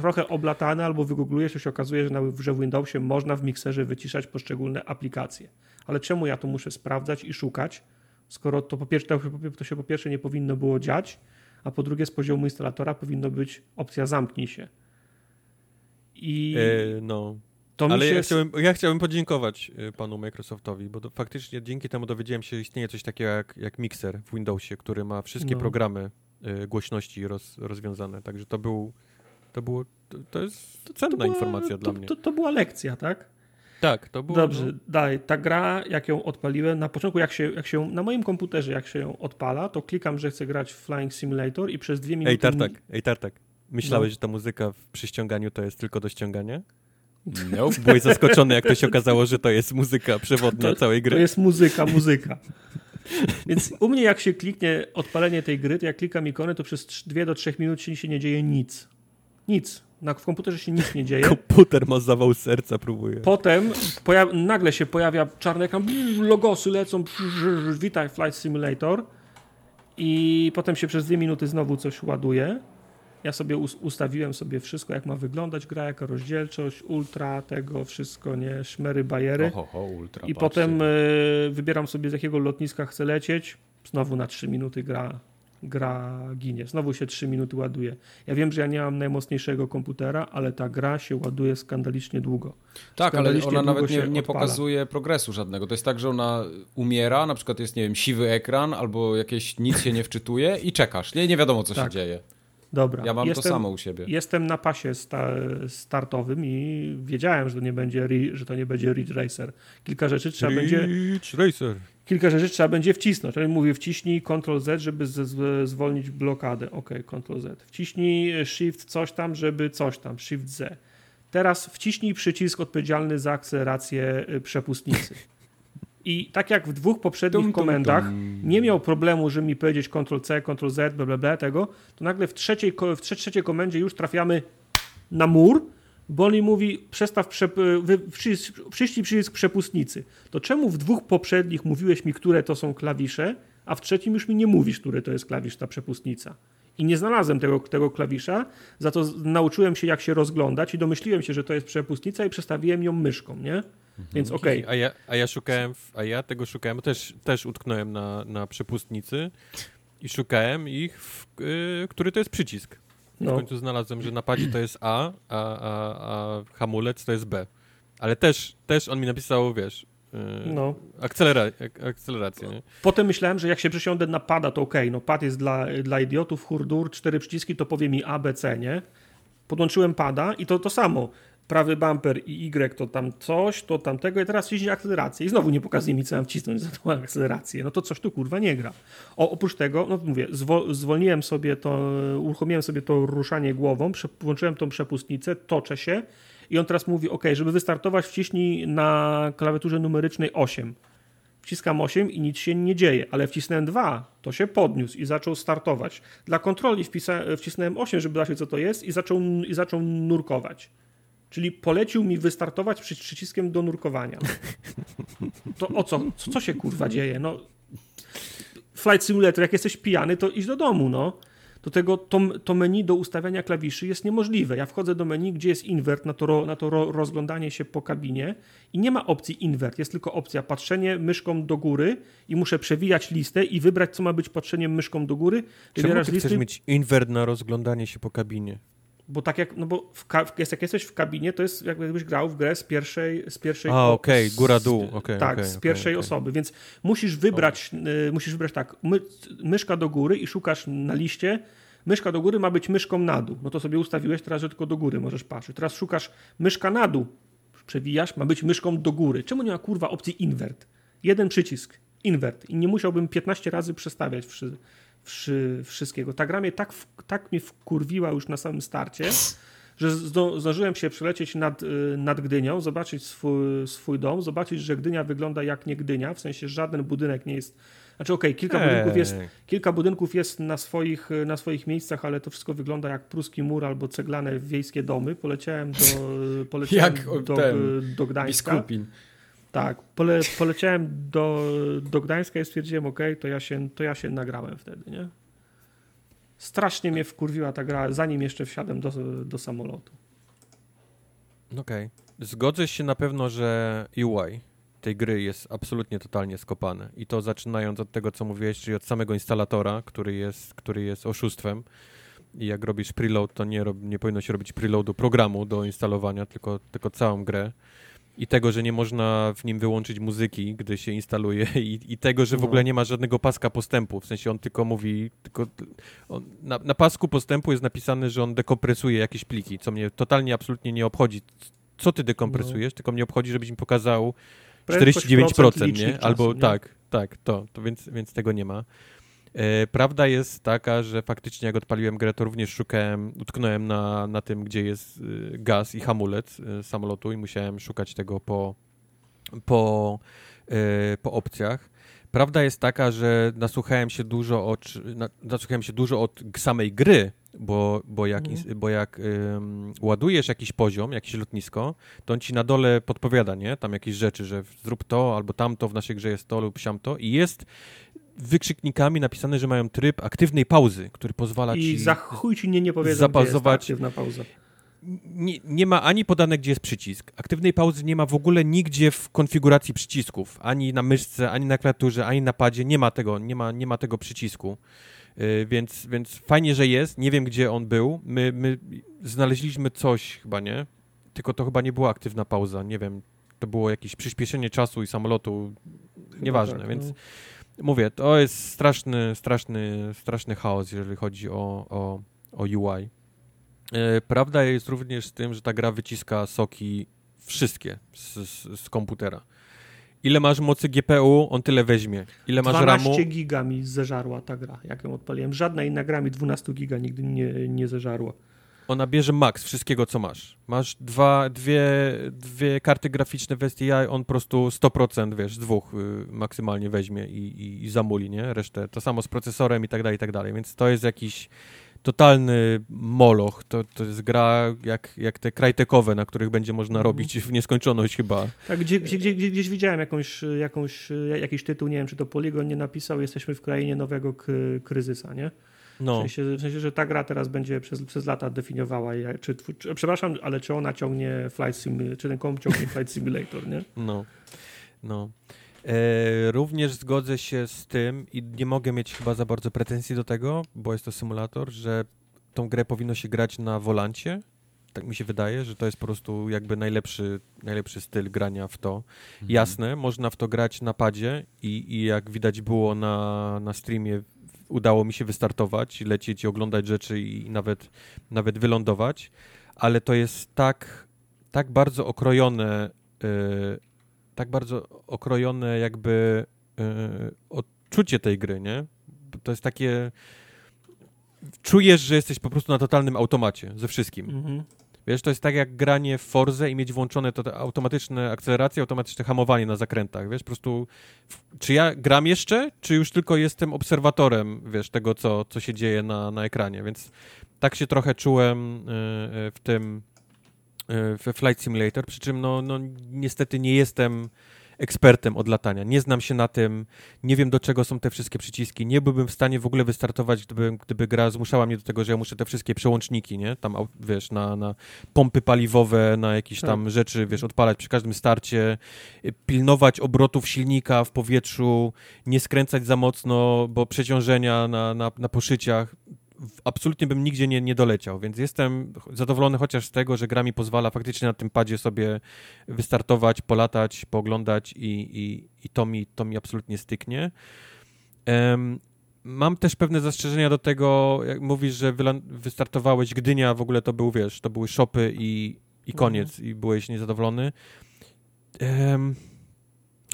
trochę- oblatany albo wygooglujesz, to się okazuje, że w Windowsie można w mikserze wyciszać poszczególne aplikacje. Ale czemu ja to muszę sprawdzać i szukać, skoro to po pierwsze, to, się po pierwsze nie powinno było dziać, a po drugie z poziomu instalatora powinno być opcja zamknij się. I
E, no.
to
Ale
się...
ja chciałbym, ja chciałbym podziękować e, panu Microsoftowi, bo to faktycznie dzięki temu dowiedziałem się, że istnieje coś takiego jak, jak Mixer w Windowsie, który ma wszystkie
No.
programy głośności roz, rozwiązane. Także to był. To było. To, to jest cenna
była-
informacja
to,
dla mnie.
To, to była lekcja, tak?
tak, to było.
Dobrze,
No,
dalej. Ta gra, jak ją odpaliłem, na początku, jak się, jak się na moim komputerze, jak się ją odpala, to klikam, że chcę grać w Flying Simulator i przez dwie minuty.
ej, Tartak, ej, Tartak. Myślałeś,
No.
że ta muzyka w, przy ściąganiu to jest tylko do ściągania?
Nope.
Byłeś zaskoczony, jak to się okazało, że to jest muzyka przewodnia całej
To
gry.
jest muzyka, muzyka. Więc u mnie, jak się kliknie odpalenie tej gry, to jak klikam ikony, to przez 2 do 3 minut się się nie dzieje nic. Nic. Na, w komputerze się nic nie dzieje.
Komputer ma zawał serca, próbuje.
Potem nagle się pojawia czarny ekran, logosy lecą, witaj Flight Simulator i potem się przez dwie minuty znowu coś ładuje. Ja sobie us- ustawiłem sobie wszystko, jak ma wyglądać gra, jaka rozdzielczość, ultra, tego wszystko, nie, szmery, bajery.
Oho, ho, ultra.
I
patrzcie.
potem y, wybieram sobie z jakiego lotniska chcę lecieć. Znowu na 3 minuty gra, gra ginie. Znowu się 3 minuty ładuje. Ja wiem, że ja nie mam najmocniejszego komputera, ale ta gra się ładuje skandalicznie długo.
Tak, ale
skandalicznie
ona nawet nie, nie pokazuje progresu żadnego. To jest tak, że ona umiera, na przykład jest, nie wiem, siwy ekran albo jakieś nic się nie wczytuje i czekasz. Nie, nie wiadomo, co
Tak.
się dzieje.
Dobra.
Ja mam
jestem,
to samo u siebie.
Jestem na pasie sta startowym i wiedziałem, że to nie będzie, że to nie będzie Ridge Racer. Kilka rzeczy trzeba będzie
Ridge Racer.
kilka rzeczy trzeba będzie wcisnąć. Ale mówię, wciśnij Ctrl Z, żeby zwolnić blokadę. Ok, Ctrl Z. Wciśnij Shift coś tam, żeby coś tam. Shift Z. Teraz wciśnij przycisk odpowiedzialny za akcelerację y, przepustnicy. I tak jak w dwóch poprzednich
Tum,
komendach
tum.
nie miał problemu, żeby mi powiedzieć Ctrl C, Ctrl Z, bla, bla, bla, tego, to nagle w trzeciej, w trze- trzeciej komendzie już trafiamy na mur, bo on mi mówi przestaw, przep- wy- przycisk, przepustnicy. To czemu w dwóch poprzednich mówiłeś mi, które to są klawisze, a w trzecim już mi nie mówisz, który to jest klawisz, ta przepustnica? I nie znalazłem tego, tego klawisza, za to nauczyłem się, jak się rozglądać i domyśliłem się, że to jest przepustnica i przestawiłem ją myszką, nie? Więc okej.
A, ja, a ja szukałem, w- a ja tego szukałem, też, też utknąłem na, na przepustnicy i szukałem ich, w, y, który to jest przycisk. W
No.
końcu znalazłem, że napadzie to jest A, a, a, a hamulec to jest B. Ale też, też on mi napisał, wiesz, y,
No.
akcelera, ak- akcelerację, nie?
Potem myślałem, że jak się przesiądę na pada, to okej, no pad jest dla, dla idiotów, hurdur, cztery przyciski, to powie mi A, B, C, nie? podłączyłem pada i to to samo. Prawy bumper i Y to tam coś, to tamtego i teraz wciśnij akcelerację i znowu nie pokazuje mi, co mam wcisnąć za tą akcelerację. No to coś tu kurwa nie gra. O, oprócz tego, no mówię, zwol, zwolniłem sobie to, uruchomiłem sobie to ruszanie głową, włączyłem tą przepustnicę, toczę się i on teraz mówi, ok, żeby wystartować wciśnij na klawiaturze numerycznej 8 wciskam 8 i nic się nie dzieje, ale wcisnąłem 2, to się podniósł i zaczął startować. Dla kontroli wcisnąłem 8, żeby zobaczyć co to jest i zaczął, i zaczął nurkować. Czyli polecił mi wystartować przy przyciskiem do nurkowania. To o co? Co, co się kurwa dzieje? No, Flight Simulator, jak jesteś pijany, to idź do domu, no do tego to, to, menu do ustawiania klawiszy jest niemożliwe. Ja wchodzę do menu, gdzie jest invert na to, na to rozglądanie się po kabinie i nie ma opcji invert, jest tylko opcja patrzenie myszką do góry i muszę przewijać listę i wybrać, co ma być patrzeniem myszką do góry.
Czemu ty listy... chcesz mieć invert na rozglądanie się po kabinie?
Bo tak jak, no bo w, jest, jak jesteś w kabinie, to jest jakbyś grał w grę z pierwszej z pierwszej
A, okej, okay. góra dół. Okay,
tak,
okay,
z pierwszej osoby, więc musisz wybrać, y, musisz wybrać tak, my, myszka do góry i szukasz na liście myszka do góry ma być myszką na dół. No to sobie ustawiłeś teraz, że tylko do góry możesz patrzeć. Teraz szukasz myszka na dół, przewijasz, ma być myszką do góry. Czemu nie ma kurwa opcji invert? Jeden przycisk, invert i nie musiałbym 15 razy przestawiać wszy, wszy, wszystkiego. Ta gra mnie tak, tak mnie wkurwiła już na samym starcie, że zdążyłem się przelecieć nad, y, nad Gdynią, zobaczyć swój, swój dom, zobaczyć, że Gdynia wygląda jak nie Gdynia, w sensie żaden budynek nie jest znaczy okej, okay, kilka, budynków jest, kilka budynków jest na swoich, na swoich miejscach, ale to wszystko wygląda jak pruski mur albo ceglane wiejskie domy. Poleciałem do, poleciałem jak do, ten, do Gdańska. Biskupin. Tak, pole, poleciałem do, do Gdańska i stwierdziłem, ok, to ja, się, to ja się nagrałem wtedy, nie? Strasznie mnie wkurwiła ta gra, zanim jeszcze wsiadłem do, do samolotu.
Okej. Okay. Zgodzę się na pewno, że UI tej gry jest absolutnie totalnie skopane. I to zaczynając od tego, co mówiłeś, czyli od samego instalatora, który jest, który jest oszustwem. I jak robisz preload, to nie, rob, nie powinno się robić preloadu programu do instalowania, tylko, tylko całą grę. I tego, że nie można w nim wyłączyć muzyki, gdy się instaluje, i, i tego, że w no. ogóle nie ma żadnego paska postępu. W sensie on tylko mówi, tylko on, na, na pasku postępu jest napisane, że on dekompresuje jakieś pliki, co mnie totalnie, absolutnie nie obchodzi. Co ty dekompresujesz, no. tylko mnie obchodzi, żebyś mi pokazał 49%, nie? Albo nie? tak, tak, to, to więc, więc tego nie ma. E, prawda jest taka, że faktycznie jak odpaliłem grę, to również szukałem, utknąłem na, na tym, gdzie jest y, gaz i hamulec y, samolotu i musiałem szukać tego po, po, y, po opcjach. Prawda jest taka, że nasłuchałem się dużo od, nasłuchałem się dużo od samej gry, bo, bo jak, mhm. bo jak ym, ładujesz jakiś poziom, jakieś lotnisko, to on ci na dole podpowiada, nie? Tam jakieś rzeczy, że zrób to albo tamto, w naszej grze jest to lub siamto i jest wykrzyknikami napisane, że mają tryb aktywnej pauzy, który pozwala
I
ci...
I za chuj ci nie, nie powiedzą, zapazować. aktywna pauza.
Nie, nie, ma ani podane, gdzie jest przycisk. Aktywnej pauzy nie ma w ogóle nigdzie w konfiguracji przycisków. Ani na myszce, ani na klawiaturze, ani na padzie. Nie ma tego, nie ma, nie ma tego przycisku. Y, więc, więc fajnie, że jest. Nie wiem, gdzie on był. My, my znaleźliśmy coś chyba, nie? Tylko to chyba nie była aktywna pauza. Nie wiem, to było jakieś przyspieszenie czasu i samolotu. Chyba Nieważne, tak, więc no. Mówię, to jest straszny, straszny, straszny chaos, jeżeli chodzi o, o, o UI. Y, prawda jest również z tym, że ta gra wyciska soki wszystkie z, z, z komputera. Ile masz mocy GPU, on tyle weźmie. Ile masz 12
RAMu? 12 giga mi zeżarła ta gra, jak ją odpaliłem. Żadna inna gra mi 12 giga nigdy nie, nie zeżarła.
Ona bierze maks wszystkiego, co masz. Masz dwa, dwie, dwie karty graficzne w STI, on po prostu 100%, wiesz, dwóch y, maksymalnie weźmie i, i, i zamuli, nie? Resztę. To samo z procesorem i tak dalej, i tak dalej. Więc to jest jakiś totalny moloch. To, to jest gra jak, jak te krajtekowe, na których będzie można mhm. robić w nieskończoność chyba.
Tak, gdzie, gdzie, gdzie, gdzieś widziałem jakąś, jakąś, jakiś tytuł, nie wiem, czy to Polygon nie napisał, jesteśmy w krainie nowego kryzysa, nie? No. W, sensie, w sensie, że ta gra teraz będzie przez, przez lata definiowała, czy, czy, przepraszam, ale czy ona ciągnie Flight Simulator, czy ten komp ciągnie Flight Simulator, nie?
No, no. E, również zgodzę się z tym i nie mogę mieć chyba za bardzo pretensji do tego, bo jest to symulator, że tą grę powinno się grać na wolancie. Tak mi się wydaje, że to jest po prostu jakby najlepszy, najlepszy styl grania w to. Mhm. Jasne, można w to grać na padzie i, i jak widać było na, na streamie udało mi się wystartować, lecieć i oglądać rzeczy i nawet, nawet wylądować, ale to jest tak, tak bardzo okrojone, yy, tak bardzo okrojone jakby yy, odczucie tej gry, nie? To jest takie czujesz, że jesteś po prostu na totalnym automacie ze wszystkim. Mhm. Wiesz, to jest tak jak granie w Forze i mieć włączone to automatyczne akceleracje, automatyczne hamowanie na zakrętach, wiesz, po prostu czy ja gram jeszcze, czy już tylko jestem obserwatorem, wiesz, tego, co, co się dzieje na, na ekranie, więc tak się trochę czułem y, y, w tym y, w Flight Simulator, przy czym no, no niestety nie jestem ekspertem od latania. Nie znam się na tym, nie wiem do czego są te wszystkie przyciski. Nie byłbym w stanie w ogóle wystartować, gdyby, gdyby gra zmuszała mnie do tego, że ja muszę te wszystkie przełączniki, nie? Tam, wiesz, na, na pompy paliwowe, na jakieś tam tak. rzeczy, wiesz, odpalać przy każdym starcie, pilnować obrotów silnika w powietrzu, nie skręcać za mocno, bo przeciążenia na, na, na poszyciach absolutnie bym nigdzie nie, nie doleciał, więc jestem zadowolony chociaż z tego, że gra mi pozwala faktycznie na tym padzie sobie wystartować, polatać, pooglądać i, i, i to, mi, to mi absolutnie styknie. Um, mam też pewne zastrzeżenia do tego, jak mówisz, że wystartowałeś Gdynia, w ogóle to był, wiesz, to były shopy i, i koniec mhm. i byłeś niezadowolony. Um,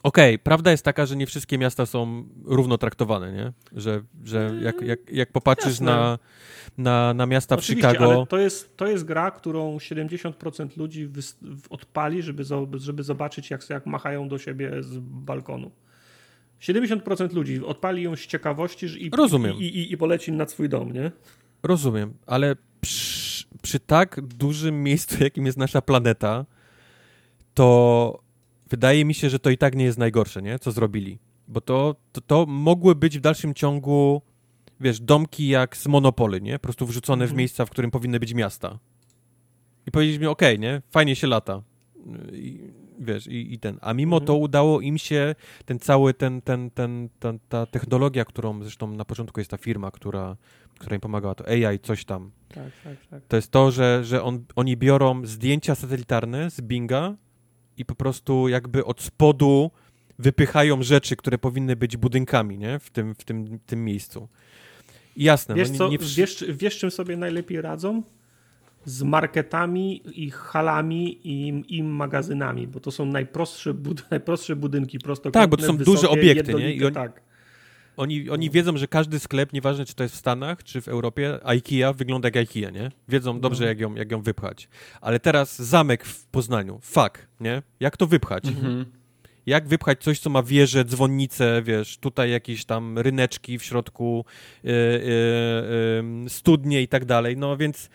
Okej, okay, prawda jest taka, że nie wszystkie miasta są równo traktowane, nie? Że, że jak, jak, jak popatrzysz na, na, na miasta w Chicago...
ale to jest, to jest gra, którą 70% ludzi odpali, żeby, żeby zobaczyć, jak, jak machają do siebie z balkonu. 70% ludzi odpali ją z ciekawości i,
Rozumiem.
I, i, i poleci nad swój dom, nie?
Rozumiem, ale przy, przy tak dużym miejscu, jakim jest nasza planeta, to wydaje mi się, że to i tak nie jest najgorsze, nie? Co zrobili. Bo to, to, to mogły być w dalszym ciągu, wiesz, domki jak z Monopoly, nie? Po prostu wrzucone w mhm. miejsca, w którym powinny być miasta. I powiedzieliśmy, okej, okay, nie? Fajnie się lata. I, wiesz, i, i, ten. A mimo mhm. to udało im się ten cały, ten, ten, ten, ten, ta technologia, którą zresztą na początku jest ta firma, która, która im pomagała, to AI, coś tam.
Tak, tak, tak.
To jest to, że, że on, oni biorą zdjęcia satelitarne z Binga, i po prostu jakby od spodu wypychają rzeczy, które powinny być budynkami, nie? W tym, w tym, tym miejscu. I jasne.
Wiesz,
no,
co, nie... wiesz, wiesz, czym sobie najlepiej radzą? Z marketami i halami i, i magazynami, bo to są najprostsze, bud najprostsze budynki, prostokątne,
Tak, bo to są
wysokie,
duże obiekty, nie? I
oni, tak.
Oni, oni wiedzą, że każdy sklep, nieważne czy to jest w Stanach, czy w Europie, IKEA wygląda jak IKEA, nie? Wiedzą dobrze, no. jak ją, jak ją wypchać. Ale teraz zamek w Poznaniu, fuck, nie? Jak to wypchać? Mhm. Jak wypchać coś, co ma wieże, dzwonnice, wiesz, tutaj jakieś tam ryneczki w środku, yy, yy, yy, studnie i tak dalej, no więc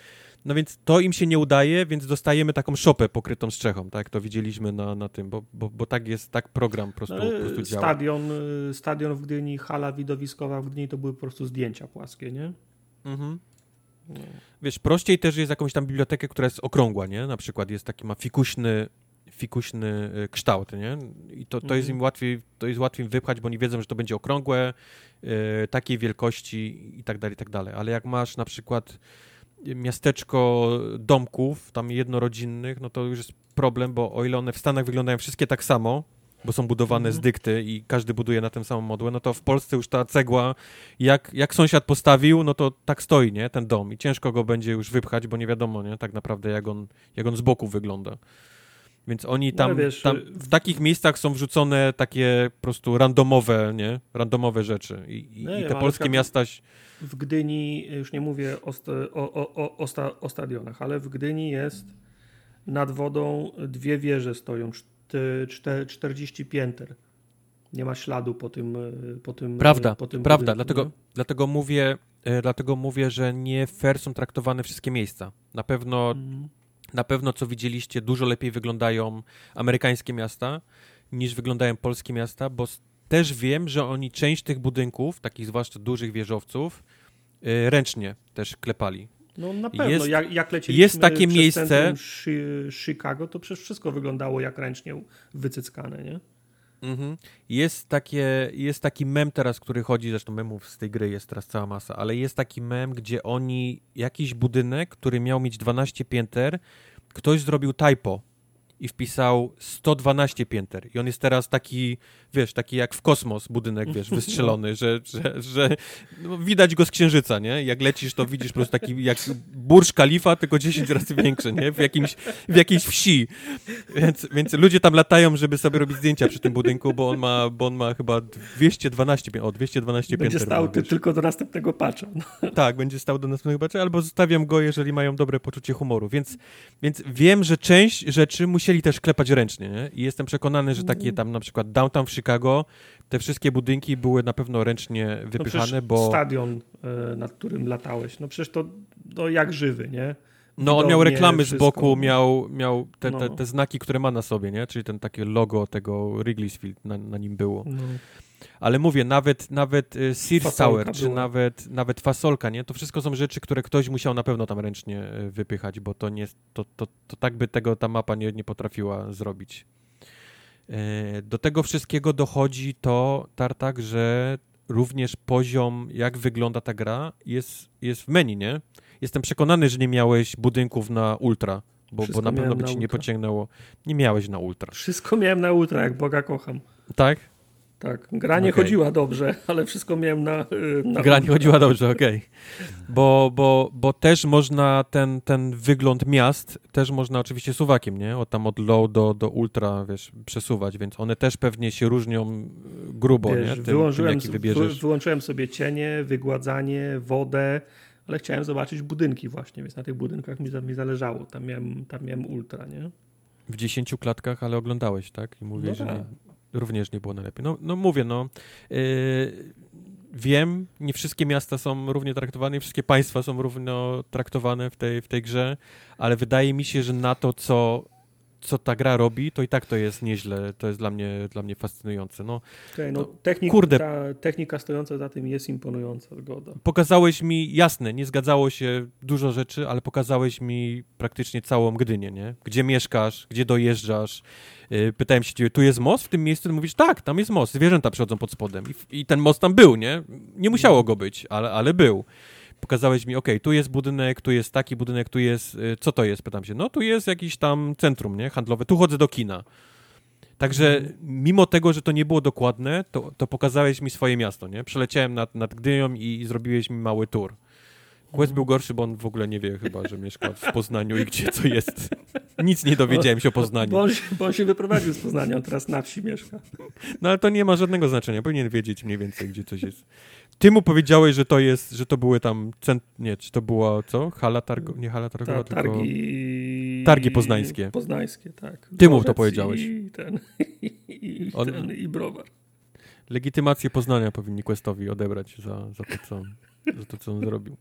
no więc to im się nie udaje, więc dostajemy taką szopę pokrytą strzechą, tak? To widzieliśmy na, na tym, bo, bo, bo tak jest, tak program po prostu, no, po prostu
działa. Stadion, y, stadion w Gdyni, hala widowiskowa w Gdyni to były po prostu zdjęcia płaskie, nie? Mhm.
No. Wiesz, prościej też jest jakąś tam bibliotekę, która jest okrągła, nie? Na przykład jest taki, ma fikuśny, fikuśny y, kształt, nie? I to, to mhm. jest im łatwiej, to jest łatwiej wypchać, bo oni wiedzą, że to będzie okrągłe, yy, takiej wielkości i tak dalej, i tak dalej. Ale jak masz na przykład miasteczko domków, tam jednorodzinnych, no to już jest problem, bo o ile one w Stanach wyglądają wszystkie tak samo, bo są budowane z mhm. dykty i każdy buduje na tym samą modłę, no to w Polsce już ta cegła, jak, jak sąsiad postawił, no to tak stoi, nie, ten dom i ciężko go będzie już wypchać, bo nie wiadomo, nie, tak naprawdę jak on, jak on z boku wygląda. Więc oni tam, no, wiesz, tam, y, w takich miejscach są wrzucone takie po prostu randomowe, nie? Randomowe rzeczy. I, no, i te polskie miasta...
W Gdyni, już nie mówię o, o, o, o, sta, o stadionach, ale w Gdyni jest nad wodą dwie wieże stoją, 40 pięter. Nie ma śladu po tym y, po tym
Prawda,
po tym
prawda. Budynku, dlatego, dlatego, mówię, dlatego mówię, że nie fair są traktowane wszystkie miejsca. Na pewno mm na pewno, co widzieliście, dużo lepiej wyglądają amerykańskie miasta niż wyglądają polskie miasta, bo też wiem, że oni część tych budynków, takich zwłaszcza dużych wieżowców, yy, ręcznie też klepali.
No na pewno, jest, jak, jak leciliśmy jest takie miejsce Chicago, to przecież wszystko wyglądało jak ręcznie wycyckane, nie?
Mhm. Jest, takie, jest taki mem teraz, który chodzi, zresztą memów z tej gry jest teraz cała masa, ale jest taki mem, gdzie oni, jakiś budynek, który miał mieć 12 pięter, ktoś zrobił typo i wpisał 112 pięter. I on jest teraz taki, wiesz, taki jak w kosmos budynek, wiesz, wystrzelony, że, że, że no, widać go z księżyca, nie? Jak lecisz, to widzisz po prostu taki jak Burj Khalifa, tylko 10 razy większy, nie? W, jakimś, w jakiejś wsi. Więc, więc ludzie tam latają, żeby sobie robić zdjęcia przy tym budynku, bo on ma, bo on ma chyba 212 pięter. O, 212
Będzie
pięter.
stał
ma,
ty tylko do następnego patcha. No.
Tak, będzie stał do następnego patcha, albo zostawiam go, jeżeli mają dobre poczucie humoru. Więc, więc wiem, że część rzeczy musieli też klepać ręcznie, nie? I jestem przekonany, że takie tam na przykład downtown w Chicago, te wszystkie budynki były na pewno ręcznie
No
wypychane,
przecież
bo
stadion, e, nad którym latałeś, no przecież to no, jak żywy, nie?
no, on miał reklamy z
wszystko.
boku, miał, miał te, te,
No.
te znaki, które ma na sobie, nie? Czyli ten takie logo tego Wrigley's Field na, na nim było.
No.
Ale mówię, nawet, nawet y, Sears Tower, czy
była.
nawet, nawet fasolka, nie? To wszystko są rzeczy, które ktoś musiał na pewno tam ręcznie y, wypychać, bo to nie, to, to, to tak by tego ta mapa nie, nie potrafiła zrobić. E, Do tego wszystkiego dochodzi to, Tartak, że również poziom, jak wygląda ta gra, jest, jest w menu, nie? Jestem przekonany, że nie miałeś budynków na ultra, bo, bo na pewno by
na
ci nie
ultra.
pociągnęło. Nie miałeś na ultra.
Wszystko miałem na ultra, jak Boga kocham.
Tak?
Tak, gra nie
Okej.
chodziła dobrze, ale wszystko miałem na, y, na
Gra nie chodziła dobrze, okej. Bo, bo, bo też można ten, ten wygląd miast, też można oczywiście suwakiem, nie? Od tam od low do, do ultra, wiesz, przesuwać, więc one też pewnie się różnią y, grubo,
Wiesz,
nie? Tym,
wyłączyłem,
tym, wybierzesz.
wyłączyłem sobie cienie, wygładzanie, wodę, ale chciałem zobaczyć budynki właśnie, więc na tych budynkach mi, mi zależało. Tam miałem, tam miałem ultra, nie?
W dziesięciu klatkach, ale oglądałeś, tak? I mówię,
No
że
tak.
nie, również nie było najlepiej. No, no mówię, no. Yy, wiem, nie wszystkie miasta są równie traktowane, nie wszystkie państwa są równo traktowane w tej, w tej grze, ale wydaje mi się, że na to, co, co ta gra robi, to i tak to jest nieźle. To jest dla mnie, dla mnie fascynujące. No,
Okej, no,
No,
technik,
kurde.
Ta technika stojąca za tym jest imponująca, zgoda.
pokazałeś mi, jasne, nie zgadzało się dużo rzeczy, ale pokazałeś mi praktycznie całą Gdynię, nie? Gdzie mieszkasz, gdzie dojeżdżasz. Yy, Pytałem się ciebie, tu jest most w tym miejscu? Ty mówisz, tak, tam jest most, zwierzęta przychodzą pod spodem. I, I ten most tam był, nie? Nie musiało go być, ale, ale był. Pokazałeś mi, okej, tu jest budynek, tu jest taki budynek, tu jest, y, co to jest? Pytam się, no tu jest jakiś tam centrum, nie? Handlowe, tu chodzę do kina. Także mimo tego, że to nie było dokładne, to, to pokazałeś mi swoje miasto, nie? Przeleciałem nad, nad Gdynią i, i zrobiłeś mi mały tour. Quest był gorszy, bo on w ogóle nie wie chyba, że mieszka w Poznaniu i gdzie co jest. Nic nie dowiedziałem się o Poznaniu.
Bo on, się, bo on się wyprowadził z Poznania, on teraz na wsi mieszka.
No ale to nie ma żadnego znaczenia, powinien wiedzieć mniej więcej, gdzie coś jest. Ty mu powiedziałeś, że to jest, że to były tam, cent... nie, czy to była, co? Hala targo... nie hala targowa,
Ta,
tylko...
targi...
Targi poznańskie.
Poznańskie, tak.
Ty mu to powiedziałeś.
I ten, i,
On-
ten, i browar.
Legitymację Poznania powinni Questowi odebrać za, za, to, co, za to, co on zrobił.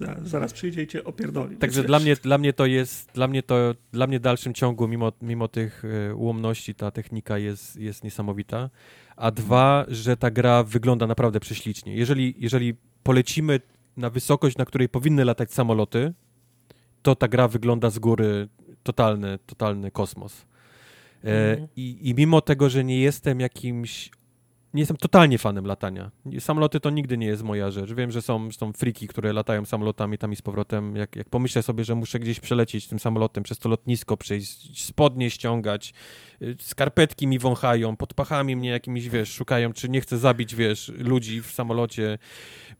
Za- Zaraz przyjdzie i cię opierdoli.
Także dla mnie, dla mnie to jest, dla mnie to, dla mnie w dalszym ciągu, mimo, mimo tych e, ułomności, ta technika jest, jest niesamowita. A dwa, że ta gra wygląda naprawdę prześlicznie. Jeżeli, jeżeli polecimy na wysokość, na której powinny latać samoloty, to ta gra wygląda z góry totalny, totalny kosmos. E,
Mhm.
i, I mimo tego, że nie jestem jakimś nie jestem totalnie fanem latania. Samoloty to nigdy nie jest moja rzecz. Wiem, że są, są friki, które latają samolotami tam i z powrotem. Jak, jak pomyślę sobie, że muszę gdzieś przelecieć tym samolotem przez to lotnisko, przejść, spodnie ściągać, y, skarpetki mi wąchają, pod pachami mnie jakimiś, wiesz, szukają, czy nie chcę zabić, wiesz, ludzi w samolocie.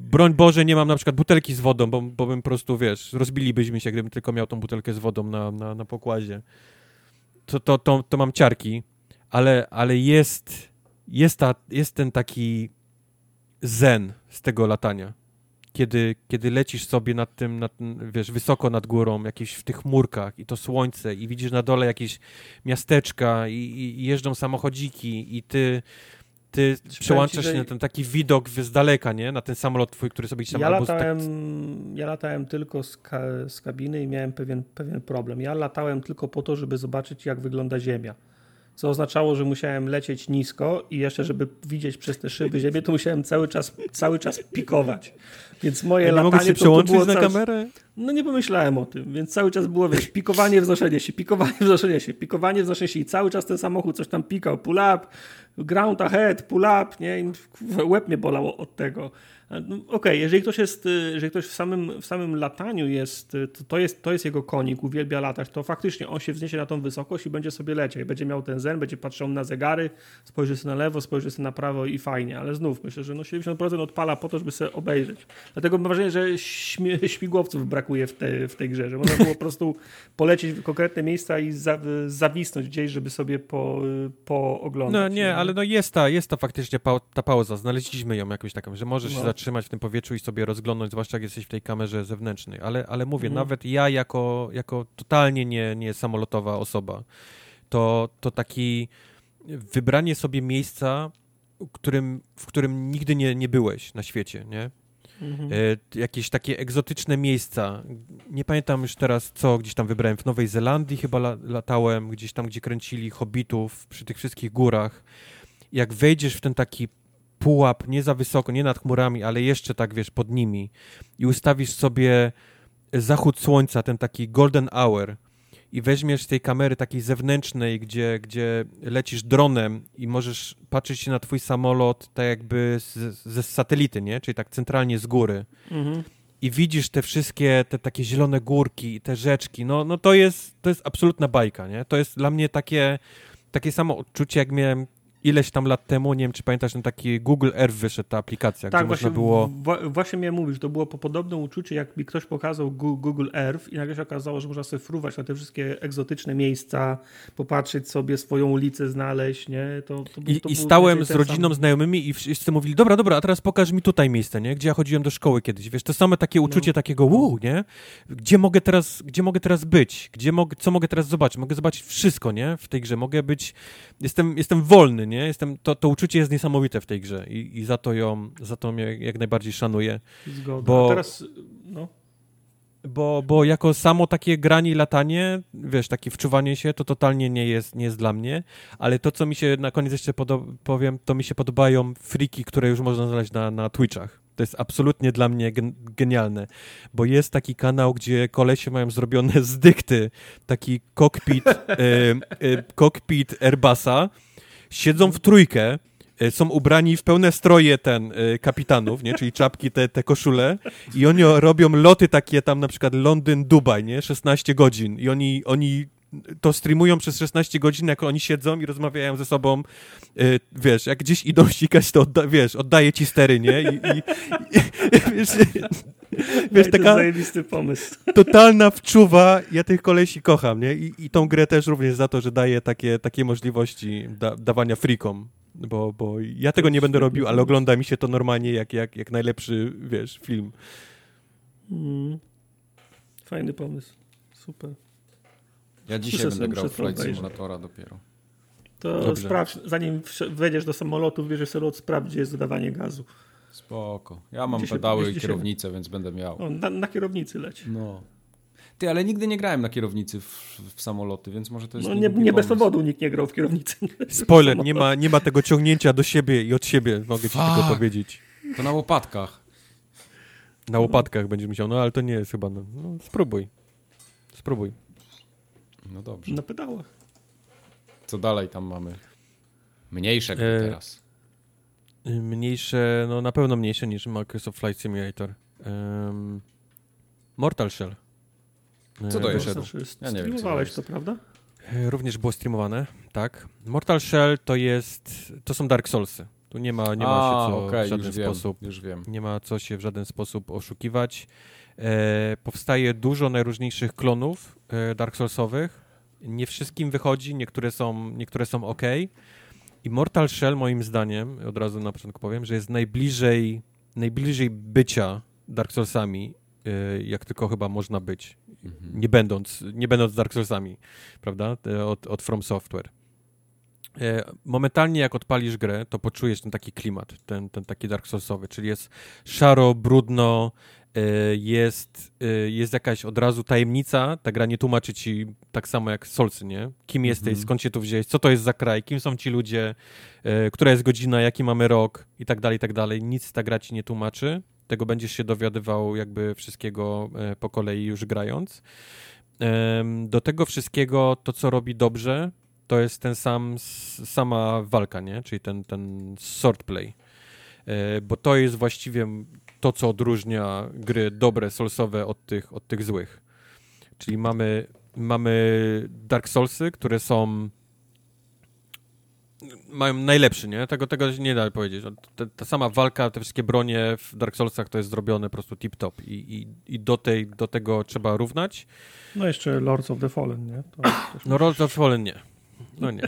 Broń Boże, nie mam na przykład butelki z wodą, bo, bo bym po prostu, wiesz, rozbilibyśmy się, gdybym tylko miał tą butelkę z wodą na, na, na pokładzie. To, to, to, to mam ciarki, ale, ale jest jest, ta, jest ten taki zen z tego latania. Kiedy, kiedy lecisz sobie nad tym, nad, wiesz, wysoko nad górą, jakieś w tych chmurkach i to słońce i widzisz na dole jakieś miasteczka i, i, jeżdżą samochodziki i ty, ty przełączasz
że-
się na ten taki widok z daleka, nie? Na ten samolot twój, który sobie gdzieś tam
Ja latałem,
tak,
ja latałem tylko z, ka z kabiny i miałem pewien, pewien problem. Ja latałem tylko po to, żeby zobaczyć, jak wygląda Ziemia. Co oznaczało, że musiałem lecieć nisko i jeszcze, żeby widzieć przez te szyby Ziemię, to musiałem cały czas, cały czas pikować. Więc moje
nie
latanie
mogłeś się
to, to
przełączyć
było
na
cały...
kamerę?
No nie pomyślałem o tym, więc cały czas było, wiesz, pikowanie, wznoszenie się, pikowanie, wznoszenie się, pikowanie, wznoszenie się i cały czas ten samochód coś tam pikał, pull up, ground ahead, pull up, nie, I łeb mnie bolał od tego. No, Okej, okay, jeżeli ktoś jest, y, jeżeli ktoś w samym, w samym lataniu jest y, to, to, jest, to jest jego konik, uwielbia latać, to faktycznie on się wzniesie na tą wysokość i będzie sobie leciał. Będzie miał ten zen, będzie patrzył na zegary, spojrzy sobie na lewo, spojrzy sobie na prawo i fajnie, ale znów myślę, że no 70% odpala po to, żeby sobie obejrzeć. Dlatego mam wrażenie, że śmigłowców brakuje w, te, w tej grze, że można było po prostu polecieć w konkretne miejsca i za, zawisnąć gdzieś, żeby sobie po, pooglądać.
No nie, ale no jest ta, jest ta faktycznie pa ta pauza, znaleźliśmy ją jakąś taką, że możesz no. Zatrzymać w tym powietrzu i sobie rozglądnąć, zwłaszcza jak jesteś w tej kamerze zewnętrznej, ale, ale mówię, mhm. nawet ja jako, jako totalnie nie, nie samolotowa osoba, to, to taki wybranie sobie miejsca, którym, w którym nigdy nie, nie byłeś na świecie, nie? Mhm. E, jakieś takie egzotyczne miejsca. Nie pamiętam już teraz co, gdzieś tam wybrałem w Nowej Zelandii chyba la, latałem, gdzieś tam, gdzie kręcili hobbitów przy tych wszystkich górach. Jak wejdziesz w ten taki pułap, nie za wysoko, nie nad chmurami, ale jeszcze tak, wiesz, pod nimi i ustawisz sobie zachód słońca, ten taki golden hour i weźmiesz z tej kamery takiej zewnętrznej, gdzie, gdzie lecisz dronem i możesz patrzeć się na twój samolot tak jakby ze satelity, nie? Czyli tak centralnie z góry. Mhm. I widzisz te wszystkie, te takie zielone górki, te rzeczki, no, no to jest, to jest absolutna bajka, nie? To jest dla mnie takie, takie samo odczucie, jak miałem ileś tam lat temu, nie wiem czy pamiętasz, ten taki Google Earth wyszedł, ta aplikacja,
tak,
gdzie
właśnie,
można było...
właśnie miałem mówić, to było po podobnym uczuciu, jak mi ktoś pokazał Google Earth i nagle się okazało, że można sobie fruwać na te wszystkie egzotyczne miejsca, popatrzeć sobie, swoją ulicę znaleźć, nie? To, to,
I,
to
i stałem z rodziną, sam... znajomymi i wszyscy mówili, dobra, dobra, a teraz pokaż mi tutaj miejsce, nie? Gdzie ja chodziłem do szkoły kiedyś, wiesz, to same takie no. uczucie no. takiego, wow, nie? Gdzie mogę teraz, gdzie mogę teraz być? Gdzie mogę, co mogę teraz zobaczyć? Mogę zobaczyć wszystko, nie? W tej grze. Mogę być, jestem, jestem wolny, nie? Jestem, to, to uczucie jest niesamowite w tej grze i, i za to ją, za to mnie jak najbardziej szanuję.
Zgoda. Bo, A teraz, no.
Bo, bo jako samo takie granie i latanie, wiesz, takie wczuwanie się, to totalnie nie jest, nie jest dla mnie, ale to, co mi się na koniec jeszcze powiem, to mi się podobają friki, które już można znaleźć na, na Twitchach. To jest absolutnie dla mnie gen genialne, bo jest taki kanał, gdzie kolesie mają zrobione z dykty taki kokpit, kokpit Airbusa, siedzą w trójkę, e, są ubrani w pełne stroje ten y, kapitanów, nie? czyli czapki, te, te koszule i oni robią loty takie tam na przykład Londyn-Dubaj, nie? 16 godzin i oni, oni to streamują przez 16 godzin, jak oni siedzą i rozmawiają ze sobą, y, wiesz, jak gdzieś idą ścigać, to odda, wiesz, oddaje ci stery, nie? I, i, i
wiesz, wiesz taka zajebisty pomysł.
Totalna wczuwa, ja tych kolesi kocham, nie? I, I tą grę też również za to, że daje takie, takie możliwości da, dawania frikom, bo, bo ja tego nie będę robił, ale ogląda mi się to normalnie jak, jak, jak najlepszy, wiesz, film. Mm.
Fajny pomysł. Super.
Ja dzisiaj będę grał Flight Simulatora dopiero.
To Dobrze. sprawdź, zanim wejdziesz do samolotu, bierzesz sobie lot, sprawdź, gdzie jest dodawanie gazu.
Spoko. Ja mam gdzie pedały się, i kierownicę, się... więc będę miał.
O, na, na, kierownicy leć.
No. Ty, ale nigdy nie grałem na kierownicy w, w samoloty, więc może to jest.
No nie, nie bez powodu nikt nie grał w kierownicy.
Spoiler, nie ma, nie ma tego ciągnięcia do siebie i od siebie, mogę ci Fuck. tylko powiedzieć.
To na łopatkach.
Na łopatkach będziesz musiał, no ale to nie jest chyba. No, no spróbuj. Spróbuj.
No dobrze.
Na pedałach.
Co dalej tam mamy? Mniejsze e, teraz.
Mniejsze, no na pewno mniejsze niż Microsoft Flight Simulator. Um, Mortal Shell.
E, Co to jest? Ja nie wiem,
to, to, prawda?
E, również było streamowane, tak. Mortal Shell to jest, to są Dark Soulsy. Tu nie ma, nie ma A, się co okay, w żaden sposób,
wiem, już wiem.
nie ma co się w żaden sposób oszukiwać. E, powstaje dużo najróżniejszych klonów e, Dark Soulsowych. Nie wszystkim wychodzi, niektóre są, niektóre są ok. I Mortal Shell moim zdaniem, od razu na początku powiem, że jest najbliżej, najbliżej bycia Dark Soulsami, e, jak tylko chyba można być, mhm. nie, będąc, nie będąc Dark Soulsami, prawda, od, od From Software. E, momentalnie jak odpalisz grę, to poczujesz ten taki klimat, ten, ten taki Dark Soulsowy, czyli jest szaro, brudno, jest, e, jest jakaś od razu tajemnica, ta gra nie tłumaczy ci tak samo jak Solcy, nie? Kim mhm. jesteś, skąd się tu wziąłeś, co to jest za kraj, kim są ci ludzie, e, która jest godzina, jaki mamy rok i tak dalej, i tak dalej. Nic ta gra ci nie tłumaczy. Tego będziesz się dowiadywał jakby wszystkiego po kolei już grając. Do tego wszystkiego to, co robi dobrze, to jest ten sam, sama walka, nie? Czyli ten, ten sword play e, bo to jest właściwie to, co odróżnia gry dobre, soulsowe od tych, od tych złych. Czyli mamy, mamy Dark Soulsy, które są mają najlepszy, nie? Tego, tego nie da powiedzieć. Ta, ta, sama walka, te wszystkie bronie w Dark Soulsach to jest zrobione po prostu tip-top i, i, i do, tej, do tego trzeba równać.
No jeszcze Lords of the Fallen, nie?
no Lords of the Fallen nie. No nie.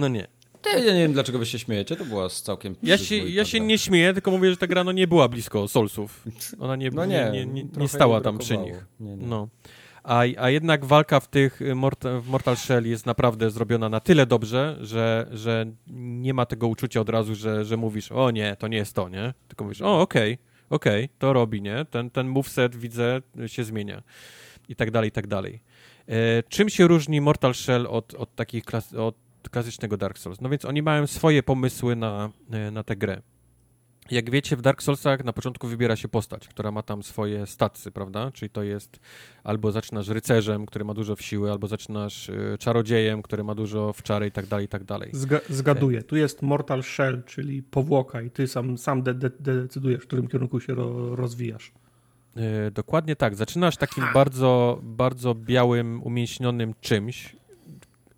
No nie.
Ja nie wiem, dlaczego wy się śmiejecie, to była z całkiem...
Ja się, ja się nie śmieję, tylko mówię, że ta gra no, nie była blisko Soulsów. Ona nie, no nie, nie, nie, nie stała tam przy nich. No. A, a jednak walka w tych y, Mortal, w Mortal Shell jest naprawdę zrobiona na tyle dobrze, że, że nie ma tego uczucia od razu, że, że mówisz, o nie, to nie jest to, nie? Tylko mówisz, o okej, okay, okej, okay, to robi, nie? Ten, ten moveset, widzę, się zmienia. I tak dalej, i tak dalej. E, czym się różni Mortal Shell od, od takich klas od klasycznego Dark Souls? No więc oni mają swoje pomysły na, e, na tę grę. Jak wiecie, w Dark Soulsach na początku wybiera się postać, która ma tam swoje statsy, prawda? Czyli to jest albo zaczynasz rycerzem, który ma dużo w siły, albo zaczynasz y, czarodziejem, który ma dużo w czary i tak dalej, i tak dalej.
Zga zgaduję. Tu jest Mortal Shell, czyli powłoka i ty sam, sam de de decydujesz, w którym kierunku się ro rozwijasz.
Y, dokładnie tak. Zaczynasz takim bardzo, bardzo białym, umięśnionym czymś,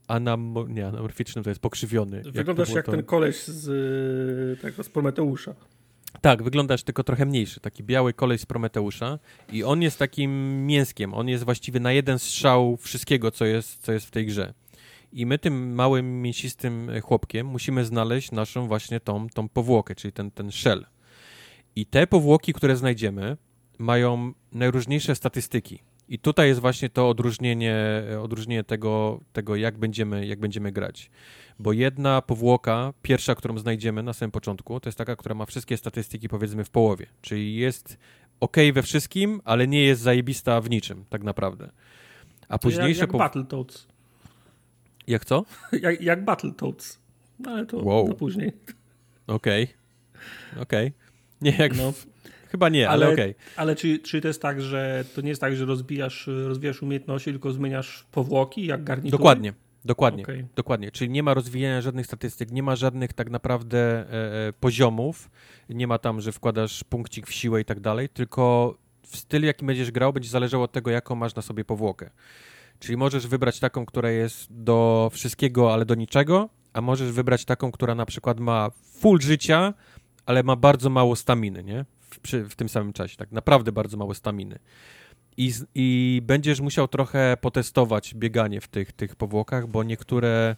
anam, nie, anamorficznym to jest pokrzywiony.
Wyglądasz jak, jak to... ten koleś z y, tego, z Prometeusza.
Tak, wyglądasz tylko trochę mniejszy, taki biały kolej z Prometeusza i on jest takim mięskiem, on jest właściwie na jeden strzał wszystkiego, co jest, co jest w tej grze. I my tym małym, mięsistym chłopkiem musimy znaleźć naszą właśnie tą, tą powłokę, czyli ten, ten shell. I te powłoki, które znajdziemy, mają najróżniejsze statystyki. I tutaj jest właśnie to odróżnienie, odróżnienie tego, tego jak, będziemy, jak będziemy grać. Bo jedna powłoka, pierwsza, którą znajdziemy na samym początku, to jest taka, która ma wszystkie statystyki powiedzmy w połowie. Czyli jest ok we wszystkim, ale nie jest zajebista w niczym, tak naprawdę.
A późniejsze... Jak, jak. Battletoads.
Jak co?
jak, jak Battletoads. No, ale to, wow. to później.
Okej. Okay. Okej. Okay. Nie jak... No. W Chyba nie, ale, ale okej. Okay.
Ale czy, czy to jest tak, że to nie jest tak, że rozbijasz, rozwijasz umiejętności, tylko zmieniasz powłoki jak garnitury?
Dokładnie. Dokładnie, okay. dokładnie. Czyli nie ma rozwijania żadnych statystyk, nie ma żadnych tak naprawdę e, e, poziomów, nie ma tam, że wkładasz punkcik w siłę i tak dalej, tylko w stylu, jaki będziesz grał, będzie zależało od tego, jaką masz na sobie powłokę. Czyli możesz wybrać taką, która jest do wszystkiego, ale do niczego, a możesz wybrać taką, która na przykład ma full życia, ale ma bardzo mało staminy, nie? W, przy, w tym samym czasie. Tak naprawdę bardzo mało staminy. I, I będziesz musiał trochę potestować bieganie w tych, tych powłokach, bo niektóre,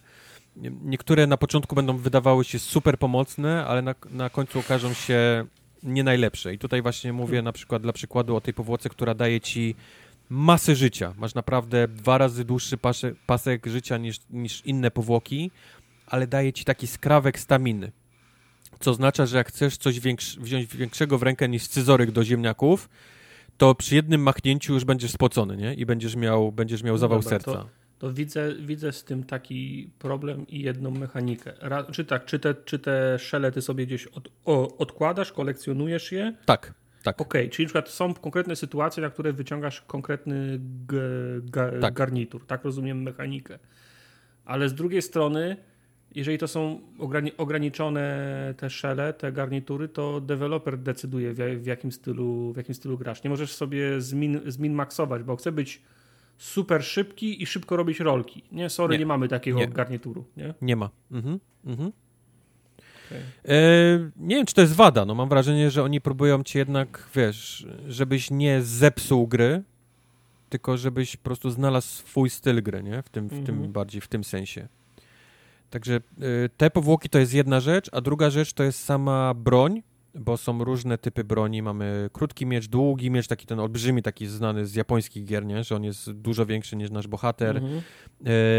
niektóre na początku będą wydawały się super pomocne, ale na, na końcu okażą się nie najlepsze. I tutaj właśnie mówię na przykład dla przykładu o tej powłoce, która daje ci masę życia. Masz naprawdę dwa razy dłuższy pasek, pasek życia niż, niż inne powłoki, ale daje ci taki skrawek staminy co oznacza, że jak chcesz coś większ, wziąć większego w rękę niż scyzoryk do ziemniaków, to przy jednym machnięciu już będziesz spocony, nie? I będziesz miał, będziesz miał no zawał dobra, serca.
To, to, widzę, widzę z tym taki problem i jedną mechanikę. Ra, czy tak, czy te, czy te szele sobie gdzieś od, o, odkładasz, kolekcjonujesz je?
Tak. Tak.
Okej, okay, czyli na przykład są konkretne sytuacje, na które wyciągasz konkretny tak. garnitur. Tak rozumiem mechanikę. Ale z drugiej strony jeżeli to są ograniczone te szele, te garnitury, to deweloper decyduje w, jakim stylu, w jakim stylu grasz. Nie możesz sobie zmin, zmin-maxować, bo chce być super szybki i szybko robić rolki. Nie, sorry, nie, nie mamy takiego nie. garnituru. Nie,
nie ma. Mhm. Mhm. Okay. E, nie wiem, czy to jest wada. No, mam wrażenie, że oni próbują cię jednak, wiesz, żebyś nie zepsuł gry, tylko żebyś po prostu znalazł swój styl gry, nie? W tym, w tym mhm. bardziej w tym sensie. Także y, te powłoki to jest jedna rzecz, a druga rzecz to jest sama broń, bo są różne typy broni. Mamy krótki miecz, długi miecz, taki ten olbrzymi, taki znany z japońskich gier, nie? że on jest dużo większy niż nasz bohater. Mhm.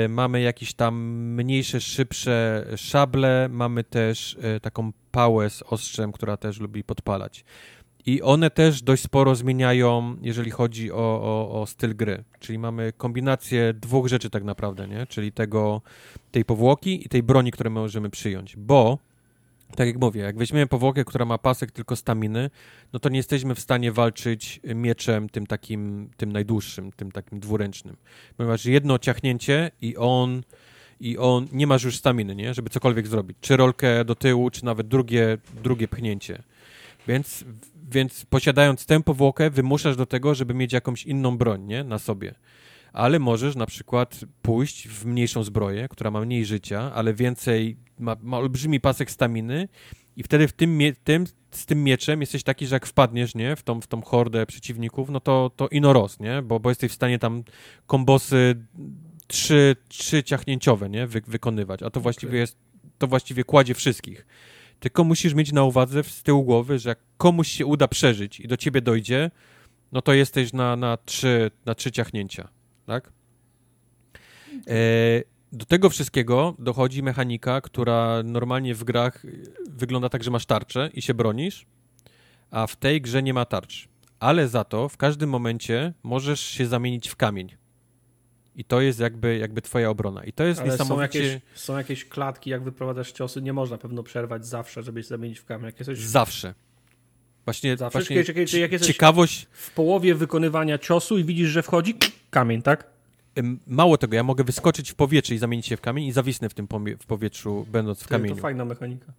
Y, mamy jakieś tam mniejsze, szybsze szable, mamy też y, taką pałę z ostrzem, która też lubi podpalać. I one też dość sporo zmieniają, jeżeli chodzi o, o, o, styl gry. Czyli mamy kombinację dwóch rzeczy tak naprawdę, nie? Czyli tego, tej powłoki i tej broni, które możemy przyjąć. Bo, tak jak mówię, jak weźmiemy powłokę, która ma pasek tylko staminy, no to nie jesteśmy w stanie walczyć mieczem tym takim, tym najdłuższym, tym takim dwuręcznym. Ponieważ jedno ciachnięcie i on i on nie masz już staminy, nie? Żeby cokolwiek zrobić. Czy rolkę do tyłu, czy nawet drugie, drugie pchnięcie. Więc, więc posiadając tę powłokę, wymuszasz do tego, żeby mieć jakąś inną broń, nie? Na sobie. Ale możesz na przykład pójść w mniejszą zbroję, która ma mniej życia, ale więcej, ma, ma olbrzymi pasek staminy i wtedy w tym, tym, z tym mieczem jesteś taki, że jak wpadniesz, nie, w tą, w tą hordę przeciwników, no to, to inoros, nie, bo, bo jesteś w stanie tam kombosy trzy, trzy ciachnięciowe, nie, Wy, wykonywać, a to właściwie okay. jest, to właściwie kładzie wszystkich. Tylko musisz mieć na uwadze z tyłu głowy, że jak komuś się uda przeżyć i do ciebie dojdzie, no to jesteś na, na, trzy, na trzy ciachnięcia, tak? E, do tego wszystkiego dochodzi mechanika, która normalnie w grach wygląda tak, że masz tarczę i się bronisz, a w tej grze nie ma tarcz. Ale za to w każdym momencie możesz się zamienić w kamień. I to jest jakby, jakby twoja obrona. I to jest
Ale
niesamowicie...
Są jakieś, są jakieś klatki, jak wyprowadzasz ciosy, nie można pewno przerwać zawsze, żeby się zamienić w kamień. Jak jesteś...
Zawsze. Właśnie,
zawsze?
właśnie
Czyli, czyli jak jesteś
ciekawość...
w połowie wykonywania ciosu i widzisz, że wchodzi kamień, tak?
Mało tego, ja mogę wyskoczyć w powietrze i zamienić się w kamień i zawisnę w tym w powietrzu, będąc w kamieniu.
To fajna mechanika.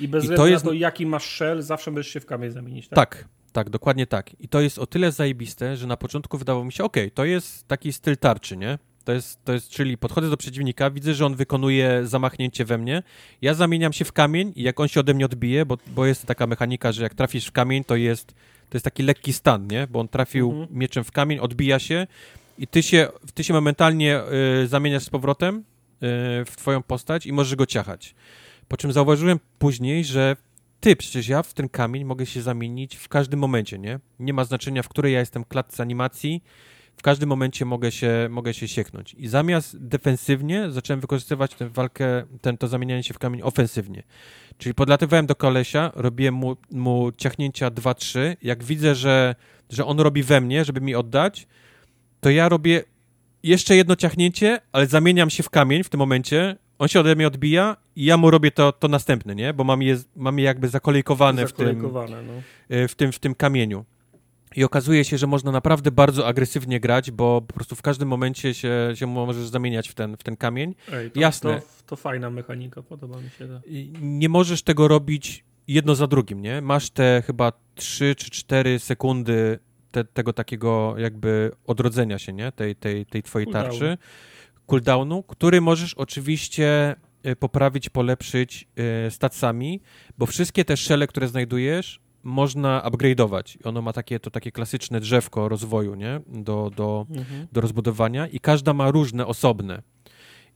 I bez I względu to jest... na to, jaki masz shell, zawsze możesz się w kamień zamienić, tak?
Tak, tak, dokładnie tak. I to jest o tyle zajebiste, że na początku wydawało mi się, okej, okay, to jest taki styl tarczy, nie? To jest, to jest, czyli podchodzę do przeciwnika, widzę, że on wykonuje zamachnięcie we mnie, ja zamieniam się w kamień i jak on się ode mnie odbije, bo, bo jest taka mechanika, że jak trafisz w kamień, to jest, to jest taki lekki stan, nie? Bo on trafił mhm. mieczem w kamień, odbija się i ty się, ty się momentalnie y, zamieniasz z powrotem y, w twoją postać i możesz go ciachać. Po czym zauważyłem później, że ty, przecież ja w ten kamień mogę się zamienić w każdym momencie, nie? Nie ma znaczenia, w której ja jestem klatce animacji, w każdym momencie mogę się, mogę się sieknąć. I zamiast defensywnie zacząłem wykorzystywać tę walkę, ten, to zamienianie się w kamień ofensywnie. Czyli podlatywałem do kolesia, robiłem mu, mu ciachnięcia 2-3. Jak widzę, że, że on robi we mnie, żeby mi oddać, to ja robię jeszcze jedno ciachnięcie, ale zamieniam się w kamień w tym momencie. On się ode mnie odbija i ja mu robię to, to następne, nie? Bo mam je, mam je jakby zakolejkowane, zakolejkowane w, tym, no. E, w, tym, w tym kamieniu. I okazuje się, że można naprawdę bardzo agresywnie grać, bo po prostu w każdym momencie się, się możesz zamieniać w ten, w ten kamień.
Ej, to, Jasne. To, to fajna mechanika, podoba mi się. To.
Nie możesz tego robić jedno za drugim, nie? Masz te chyba 3 czy 4 sekundy te, tego takiego jakby odrodzenia się, nie? Tej, tej, tej twojej Cooldown. tarczy, cooldownu, który możesz oczywiście e, poprawić, polepszyć e, stacami, bo wszystkie te szele, które znajdujesz, można upgrade'ować. Ono ma takie, to takie klasyczne drzewko rozwoju, nie? Do, do, mhm. do rozbudowania i każda ma różne, osobne.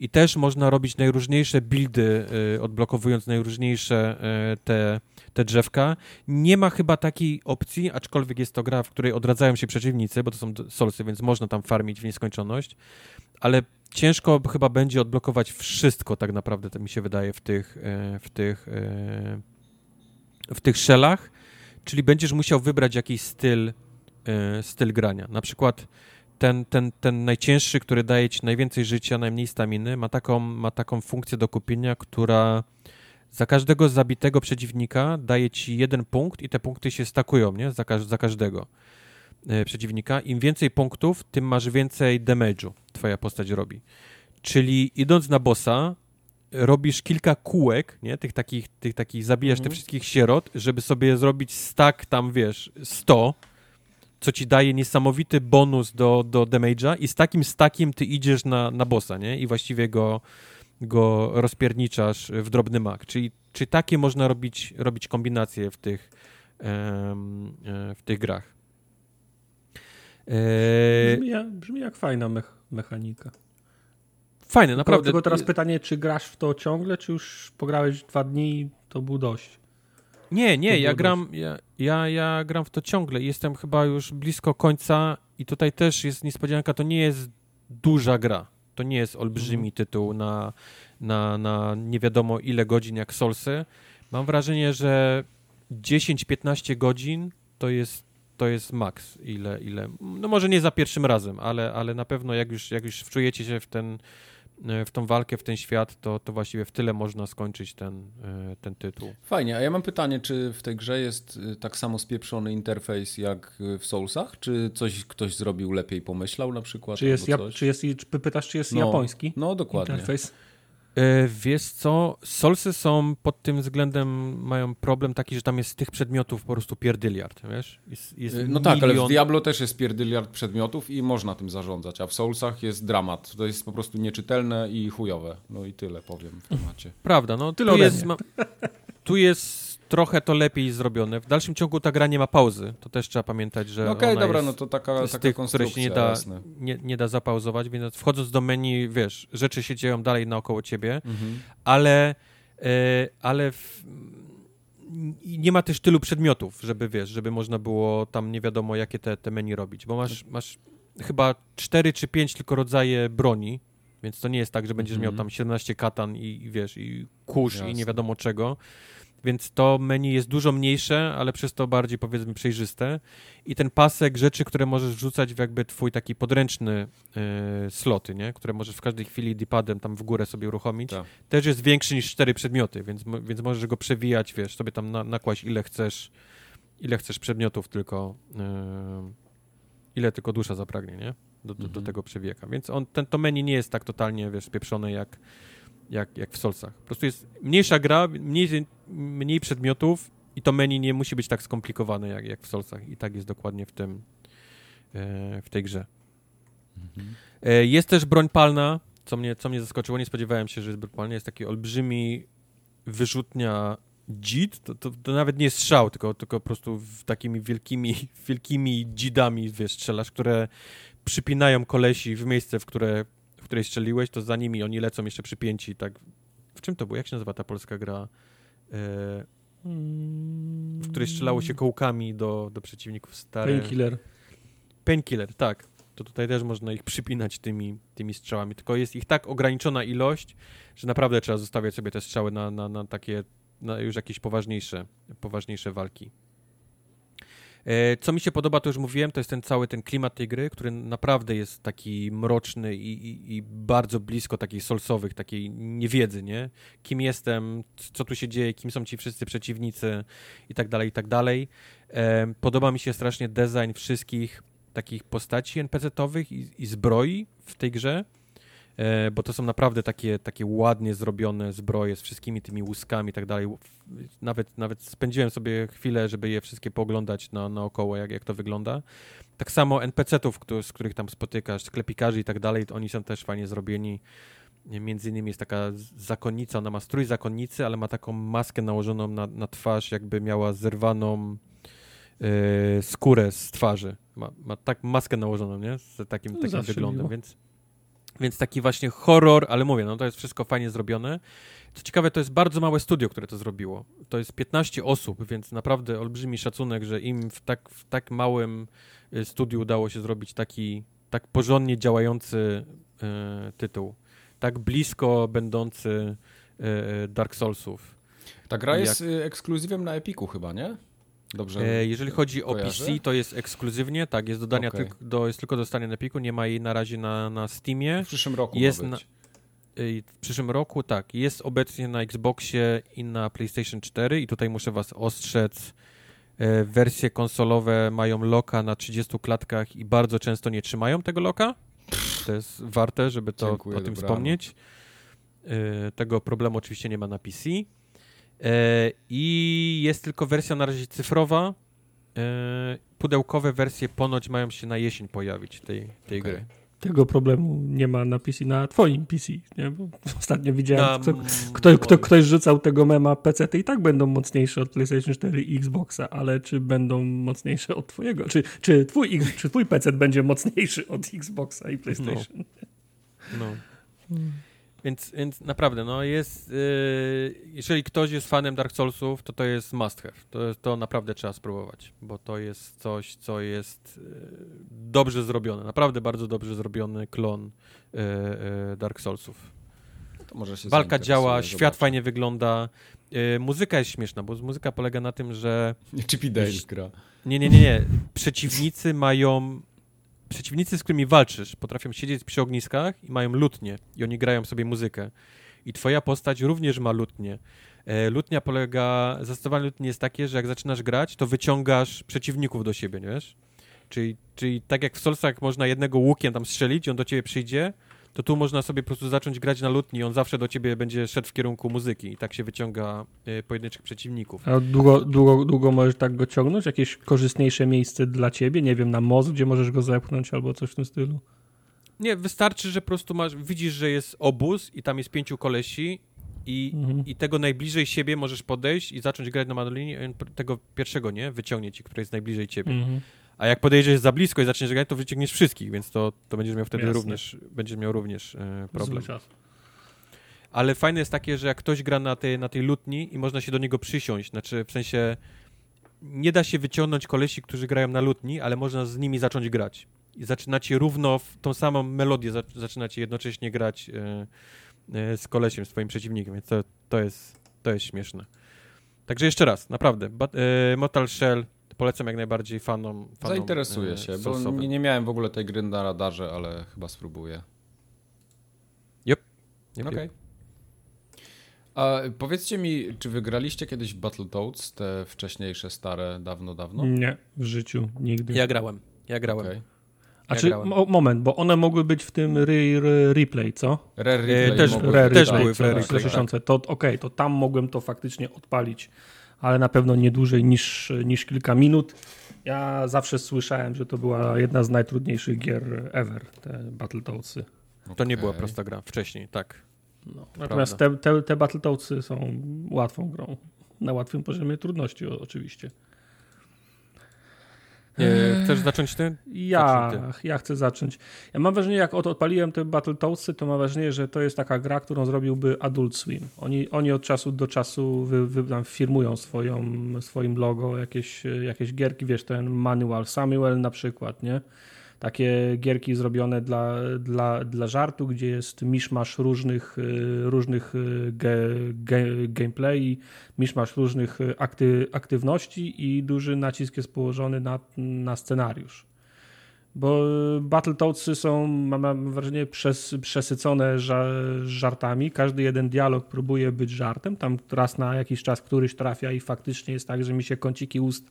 I też można robić najróżniejsze buildy, y, odblokowując najróżniejsze y, te, te drzewka. Nie ma chyba takiej opcji, aczkolwiek jest to gra, w której odradzają się przeciwnicy, bo to są solsy, więc można tam farmić w nieskończoność, ale ciężko chyba będzie odblokować wszystko tak naprawdę, to mi się wydaje, w tych, y, w tych, w tych szelach, czyli będziesz musiał wybrać jakiś styl, styl grania. Na przykład ten, ten, ten najcięższy, który daje ci najwięcej życia, najmniej staminy, ma taką, ma taką funkcję do kupienia, która za każdego zabitego przeciwnika daje ci jeden punkt i te punkty się stakują, nie? Za, za każdego e, przeciwnika. Im więcej punktów, tym masz więcej damage'u twoja postać robi. Czyli idąc na bossa, robisz kilka kółek, nie? Tych takich, tych takich zabijasz mhm. te wszystkich sierot, żeby sobie zrobić stack tam, wiesz, 100 co ci daje niesamowity bonus do, do damage'a i z takim stackiem ty idziesz na, na bossa, nie? I właściwie go, go rozpierniczasz w drobny mak. Czyli, czy takie można robić, robić kombinacje w tych, um, w tych grach.
E... Brzmi, jak, brzmi jak fajna mech mechanika.
Fajne, naprawdę.
Tylko teraz pytanie, czy grasz w to ciągle, czy już pograłeś dwa dni i to był dość?
Nie, nie, ja gram, ja, ja, ja gram w to ciągle. Jestem chyba już blisko końca i tutaj też jest niespodzianka, to nie jest duża gra. To nie jest olbrzymi mhm. tytuł na, na, na nie wiadomo ile godzin jak Solsy. Mam wrażenie, że 10-15 godzin to jest, to jest maks. Ile, ile, no może nie za pierwszym razem, ale, ale na pewno jak już, jak już wczujecie się w ten e, w tą walkę, w ten świat, to, to właściwie w tyle można skończyć ten, e, ten tytuł.
Fajnie, a ja mam pytanie, czy w tej grze jest y, tak samo spieprzony interfejs jak w Soulsach? Czy coś ktoś zrobił lepiej, pomyślał na przykład?
Czy jest,
coś?
czy jest, czy pytasz, czy jest
No,
japoński
No, dokładnie.
interfejs?
E, Wiesz co, Solsy są pod tym względem, mają problem taki, że tam jest tych przedmiotów po prostu pierdyliard, wiesz? Jest, jest
Y, No tak, ale w
milion-
Diablo też jest pierdyliard przedmiotów i można tym zarządzać, a w Soulsach jest dramat. To jest po prostu nieczytelne i chujowe. No i tyle powiem w temacie.
Prawda, no
Tyle
tu jest, ma, tu jest trochę to lepiej zrobione. W dalszym ciągu ta gra nie ma pauzy, to też trzeba pamiętać, że
No Okej,
ona
dobra, no to taka,
z
taka
tych, które się nie da, nie, nie da zapauzować, więc wchodząc do menu, wiesz, rzeczy się dzieją dalej naokoło ciebie,
Mhm.
ale, e, ale w, i nie ma też tylu przedmiotów, żeby wiesz, żeby można było tam nie wiadomo jakie te, te menu robić, bo masz, masz chyba 4 czy 5 tylko rodzaje broni, więc to nie jest tak, że będziesz
Mhm.
miał tam 17 katan i, i wiesz, i kurz i
Jasne.
nie wiadomo czego. Więc to menu jest dużo mniejsze, ale przez to bardziej powiedzmy przejrzyste. I ten pasek rzeczy, które możesz wrzucać w jakby twój taki podręczny e, sloty, nie? które możesz w każdej chwili D-padem tam w górę sobie uruchomić,
Tak.
też jest większy niż cztery przedmioty, więc, więc możesz go przewijać, wiesz, sobie tam na, nakłaść ile chcesz, ile chcesz przedmiotów tylko, e, ile tylko dusza zapragnie, nie? Do, do, do
Mhm.
tego przewieka. Więc on, ten, to menu nie jest tak totalnie, wiesz, spieprzone jak, jak, jak w Solsach. Po prostu jest mniejsza gra, mniej, mniej przedmiotów i to menu nie musi być tak skomplikowane jak, jak w Solsach. I tak jest dokładnie w tym, e, w tej grze.
Mhm.
E, Jest też broń palna, co mnie, co mnie zaskoczyło. Nie spodziewałem się, że jest broń palna. Jest taki olbrzymi wyrzutnia dzid. To, to, to nawet nie jest strzał, tylko, tylko po prostu takimi wielkimi, wielkimi dzidami, wiesz, strzelasz, które przypinają kolesi w miejsce, w które w której strzeliłeś, to za nimi oni lecą jeszcze przypięci, tak. W czym to było? Jak się nazywa ta polska gra? E, w której strzelało się kołkami do, do przeciwników stare.
Painkiller.
Painkiller, tak. To tutaj też można ich przypinać tymi, tymi strzałami, tylko jest ich tak ograniczona ilość, że naprawdę trzeba zostawiać sobie te strzały na, na, na takie, na już jakieś poważniejsze, poważniejsze walki. E, Co mi się podoba, to już mówiłem, to jest ten cały ten klimat tej gry, który naprawdę jest taki mroczny i, i, i bardzo blisko takich solsowych, takiej niewiedzy, nie? Kim jestem, co tu się dzieje, kim są ci wszyscy przeciwnicy i tak dalej, i tak dalej. E, Podoba mi się strasznie design wszystkich takich postaci NPC-owych i, i zbroi w tej grze, bo to są naprawdę takie, takie ładnie zrobione zbroje z wszystkimi tymi łuskami i tak dalej. Nawet, nawet spędziłem sobie chwilę, żeby je wszystkie pooglądać na, naokoło, jak, jak to wygląda. Tak samo NPC-ów, z których tam spotykasz, sklepikarzy i tak dalej, oni są też fajnie zrobieni. Między innymi jest taka zakonnica, ona ma strój zakonnicy, ale ma taką maskę nałożoną na, na twarz, jakby miała zerwaną e, skórę z twarzy. Ma, ma tak maskę nałożoną, nie? Z takim,
No,
takim wyglądem,
miło.
więc, więc taki właśnie horror, ale mówię, no to jest wszystko fajnie zrobione. Co ciekawe, to jest bardzo małe studio, które to zrobiło. To jest 15 osób, więc naprawdę olbrzymi szacunek, że im w tak, w tak małym y, studiu udało się zrobić taki tak porządnie działający e, tytuł. Tak blisko będący e, Dark Soulsów.
Ta gra
Jak-
jest y, ekskluzywem na Epiku chyba, nie? Dobrze.
E, jeżeli chodzi o
kojarzę?
PC, to jest ekskluzywnie, tak, jest dodania
Okej.
tylko, do, jest tylko dostanie na Epiku, nie ma jej na razie na, na Steamie.
W przyszłym roku
jest na-. Y, W przyszłym roku, tak, jest obecnie na Xboxie i na PlayStation 4 i tutaj muszę was ostrzec, e, wersje konsolowe mają loka na 30 klatkach i bardzo często nie trzymają tego loka. To jest warte, żeby to
Dziękuję,
o tym
dobrano.
wspomnieć. E, Tego problemu oczywiście nie ma na PC. E, I jest tylko wersja na razie cyfrowa. E, Pudełkowe wersje ponoć mają się na jesień pojawić tej, tej
Okej.
gry.
Tego problemu nie ma na PC, na twoim PC, nie? Bo ostatnio widziałem,
Na
kto, kto, kto, ktoś rzucał tego mema PC, i tak będą mocniejsze od PlayStation 4 i Xboxa, ale czy będą mocniejsze od twojego? Czy, czy, twój, czy twój PC będzie mocniejszy od Xboxa i PlayStation?
No. Więc, więc naprawdę, no jest. Yy, jeżeli ktoś jest fanem Dark Soulsów, to to jest must have. To, to naprawdę trzeba spróbować, bo to jest coś, co jest yy, dobrze zrobione. Naprawdę bardzo dobrze zrobiony klon yy, Dark Soulsów.
Się
Walka działa, świat
zobaczę.
fajnie wygląda. Yy, muzyka jest śmieszna, bo muzyka polega na tym, że
Nie, Chippy Dale gra.
nie, nie, nie, nie. Przeciwnicy mają przeciwnicy, z którymi walczysz, potrafią siedzieć przy ogniskach i mają lutnie i oni grają sobie muzykę. I twoja postać również ma lutnie. E, lutnia polega, zastosowanie lutni jest takie, że jak zaczynasz grać, to wyciągasz przeciwników do siebie, nie wiesz? Czyli, czyli tak jak w Solsach można jednego łukiem tam strzelić, on do ciebie przyjdzie, to tu można sobie po prostu zacząć grać na lutni i on zawsze do ciebie będzie szedł w kierunku muzyki i tak się wyciąga y, pojedynczych przeciwników.
A długo, długo, długo możesz tak go ciągnąć? Jakieś korzystniejsze miejsce dla ciebie? Nie wiem, na most, gdzie możesz go zepchnąć albo coś w tym stylu?
Nie, wystarczy, że po prostu masz, widzisz, że jest obóz i tam jest pięciu kolesi i, mhm. i tego najbliżej siebie możesz podejść i zacząć grać na mandolinie, tego pierwszego, nie? Wyciągnie ci, który jest najbliżej ciebie. Mhm. A jak podejdziesz za blisko i zaczniesz grać, to wyciągniesz wszystkich, więc to, to będziesz miał wtedy Jasne. również, będziesz miał również e, problem. Ale fajne jest takie, że jak ktoś gra na tej, na tej lutni i można się do niego przysiąść, znaczy w sensie nie da się wyciągnąć kolesi, którzy grają na lutni, ale można z nimi zacząć grać. I zaczynacie równo w tą samą melodię, zaczynacie jednocześnie grać e, e, z kolesiem, swoim przeciwnikiem, więc to, to, jest, to jest śmieszne. Także jeszcze raz, naprawdę, e, Mortal Shell polecam jak najbardziej fanom. fanom
Zainteresuję e, się, bo nie, nie, miałem w ogóle tej gry na radarze, ale chyba spróbuję.
Yep.
yep Okej. Okay. A powiedzcie mi, czy wygraliście kiedyś Battletoads, te wcześniejsze, stare, dawno, dawno?
Nie, w życiu, nigdy.
Ja grałem, ja grałem.
Okay. A ja czy, mo moment, bo one mogły być w tym re, re, replay, co?
Rare replay.
Też,
mogły,
też były w Rare replay.
Tak. To okej, okay, to tam mogłem to faktycznie odpalić ale na pewno nie dłużej niż, niż kilka minut. Ja zawsze słyszałem, że to była jedna z najtrudniejszych gier ever, te Battletoadsy.
Okay. To nie była prosta gra wcześniej, tak.
No, natomiast te, te, te Battletoadsy są łatwą grą. Na łatwym poziomie trudności oczywiście.
Nie, chcesz zacząć ty?
Ja, ty. ja chcę zacząć. Ja mam wrażenie, jak odpaliłem te Battletoadsy, to mam wrażenie, że to jest taka gra, którą zrobiłby Adult Swim. Oni, oni od czasu do czasu wy, wy, firmują swoją, swoim logo, jakieś, jakieś gierki, wiesz, ten Manual Samuel na przykład, nie? Takie gierki zrobione dla, dla, dla żartu, gdzie jest miszmasz różnych, y, różnych y, ge, ge, gameplay, miszmasz różnych akty, aktywności i duży nacisk jest położony na, na scenariusz. Bo Battletoadsy są, mam wrażenie, przes, przesycone żartami. Każdy jeden dialog próbuje być żartem. Tam raz na jakiś czas któryś trafia i faktycznie jest tak, że mi się kąciki ust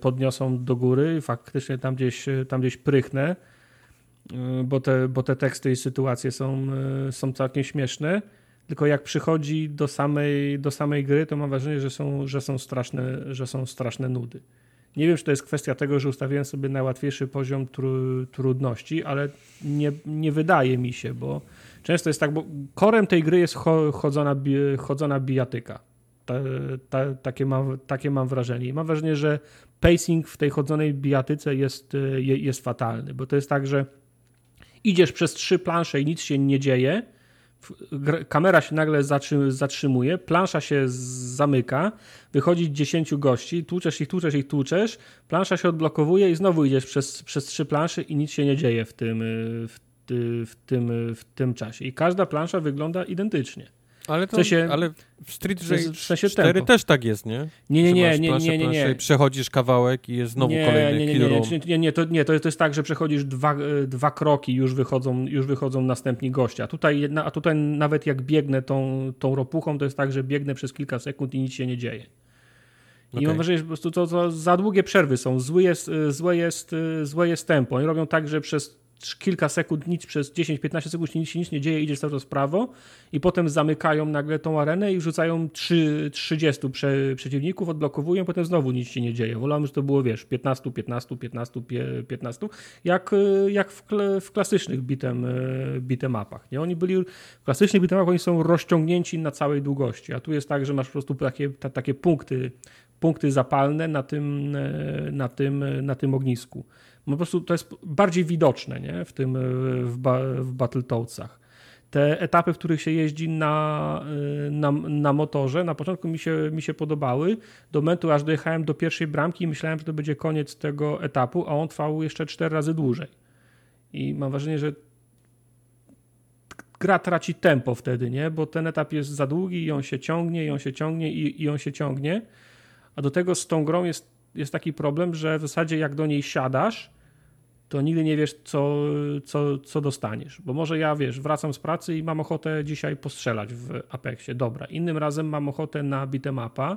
podniosą do góry, faktycznie tam gdzieś, tam gdzieś prychnę, e, bo te, bo te teksty i sytuacje są, e, są całkiem śmieszne. Tylko jak przychodzi do samej, do samej gry, to mam wrażenie, że są, że są, straszne, że są straszne nudy. Nie wiem, czy to jest kwestia tego, że ustawiłem sobie najłatwiejszy poziom tru, trudności, ale nie, nie wydaje mi się, bo często jest tak, bo korem tej gry jest chodzona, chodzona bijatyka. Ta, ta, takie, mam, takie mam wrażenie. I mam wrażenie, że pacing w tej chodzonej bijatyce jest, e, jest fatalny, bo to jest tak, że idziesz przez trzy plansze i nic się nie dzieje, kamera się nagle zatrzymuje, plansza się zamyka, wychodzi 10 gości, tłuczesz ich, tłuczesz ich, tłuczesz, plansza się odblokowuje i znowu idziesz przez, przez trzy plansze i nic się nie dzieje w tym, w, w, tym, w tym czasie. I każda plansza wygląda identycznie.
Ale, to, w sensie, ale w Street w sensie 4 tempo. też tak jest, nie?
Nie, nie, nie, nie, nie, nie, nie.
Przechodzisz kawałek i jest znowu
nie,
kolejny
nie, nie, nie, nie, nie, nie, to, nie, to jest tak, że przechodzisz dwa, dwa kroki już wychodzą, już wychodzą następni goście. A tutaj, a tutaj nawet jak biegnę tą, tą ropuchą, to jest tak, że biegnę przez kilka sekund i nic się nie dzieje. I okay. mam wrażenie, że po prostu to, to za długie przerwy są. Złe jest, złe jest, złe jest tempo. Oni robią tak, że przez kilka sekund, nic przez 10-15 sekund nic, nic nie dzieje, idziesz cały czas w prawo i potem zamykają nagle tą arenę i wrzucają 3, 30 prze, przeciwników, odblokowują, potem znowu nic się nie dzieje. Wolałem, że to było, wiesz, 15, 15, 15, 15, jak, jak w, w klasycznych bitem, bitem mapach. Nie? Oni byli, w klasycznych bitem mapach oni są rozciągnięci na całej długości, a tu jest tak, że masz po prostu takie, ta, takie punkty, punkty zapalne na tym, na tym, na tym ognisku po prostu to jest bardziej widoczne nie? w tym w, ba, w Battletoadsach. Te etapy, w których się jeździ na, na, na, motorze, na początku mi się, mi się podobały. Do momentu, aż dojechałem do pierwszej bramki i myślałem, że to będzie koniec tego etapu, a on trwał jeszcze cztery razy dłużej. I mam wrażenie, że gra traci tempo wtedy, nie? Bo ten etap jest za długi i on się ciągnie, i on się ciągnie, i, i on się ciągnie. A do tego z tą grą jest, jest taki problem, że w zasadzie jak do niej siadasz, to nigdy nie wiesz, co, co, co dostaniesz. Bo może ja, wiesz, wracam z pracy i mam ochotę dzisiaj postrzelać w Apexie. Dobra. Innym razem mam ochotę na beat'emapa,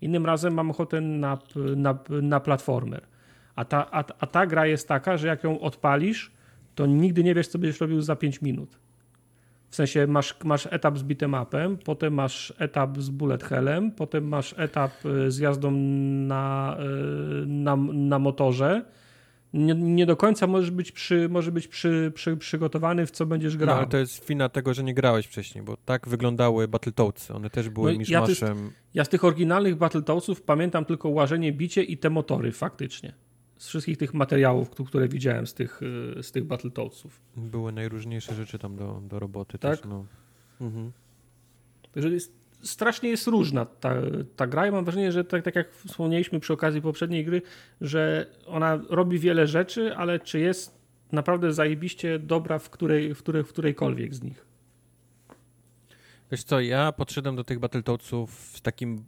innym razem mam ochotę na, na, na platformer. A ta, a, a ta gra jest taka, że jak ją odpalisz, to nigdy nie wiesz, co będziesz robił za 5 minut. W sensie masz, masz etap z beat'emapem, potem masz etap z bullet hellem, potem masz etap y, z jazdą na, y, na, na motorze. Nie, nie, do końca możesz być, przy, może być przy, przy, przygotowany, w co będziesz grał. No,
ale to jest wina tego, że nie grałeś wcześniej, bo tak wyglądały Battletoads. One też były no, miszmaszem.
Ja, ja z tych oryginalnych Battletoadsów pamiętam tylko łażenie, bicie i te motory faktycznie z wszystkich tych materiałów, które widziałem z tych, y, z tych Battletoadsów.
Były najróżniejsze rzeczy tam do, do roboty tak? też, no. Mhm.
Także jest, strasznie jest różna ta, ta gra i mam wrażenie, że tak, tak jak wspomnieliśmy przy okazji poprzedniej gry, że ona robi wiele rzeczy, ale czy jest naprawdę zajebiście dobra w, której, w, której, w którejkolwiek z nich?
Wiesz co, ja podszedłem do tych Battletoadsów z takim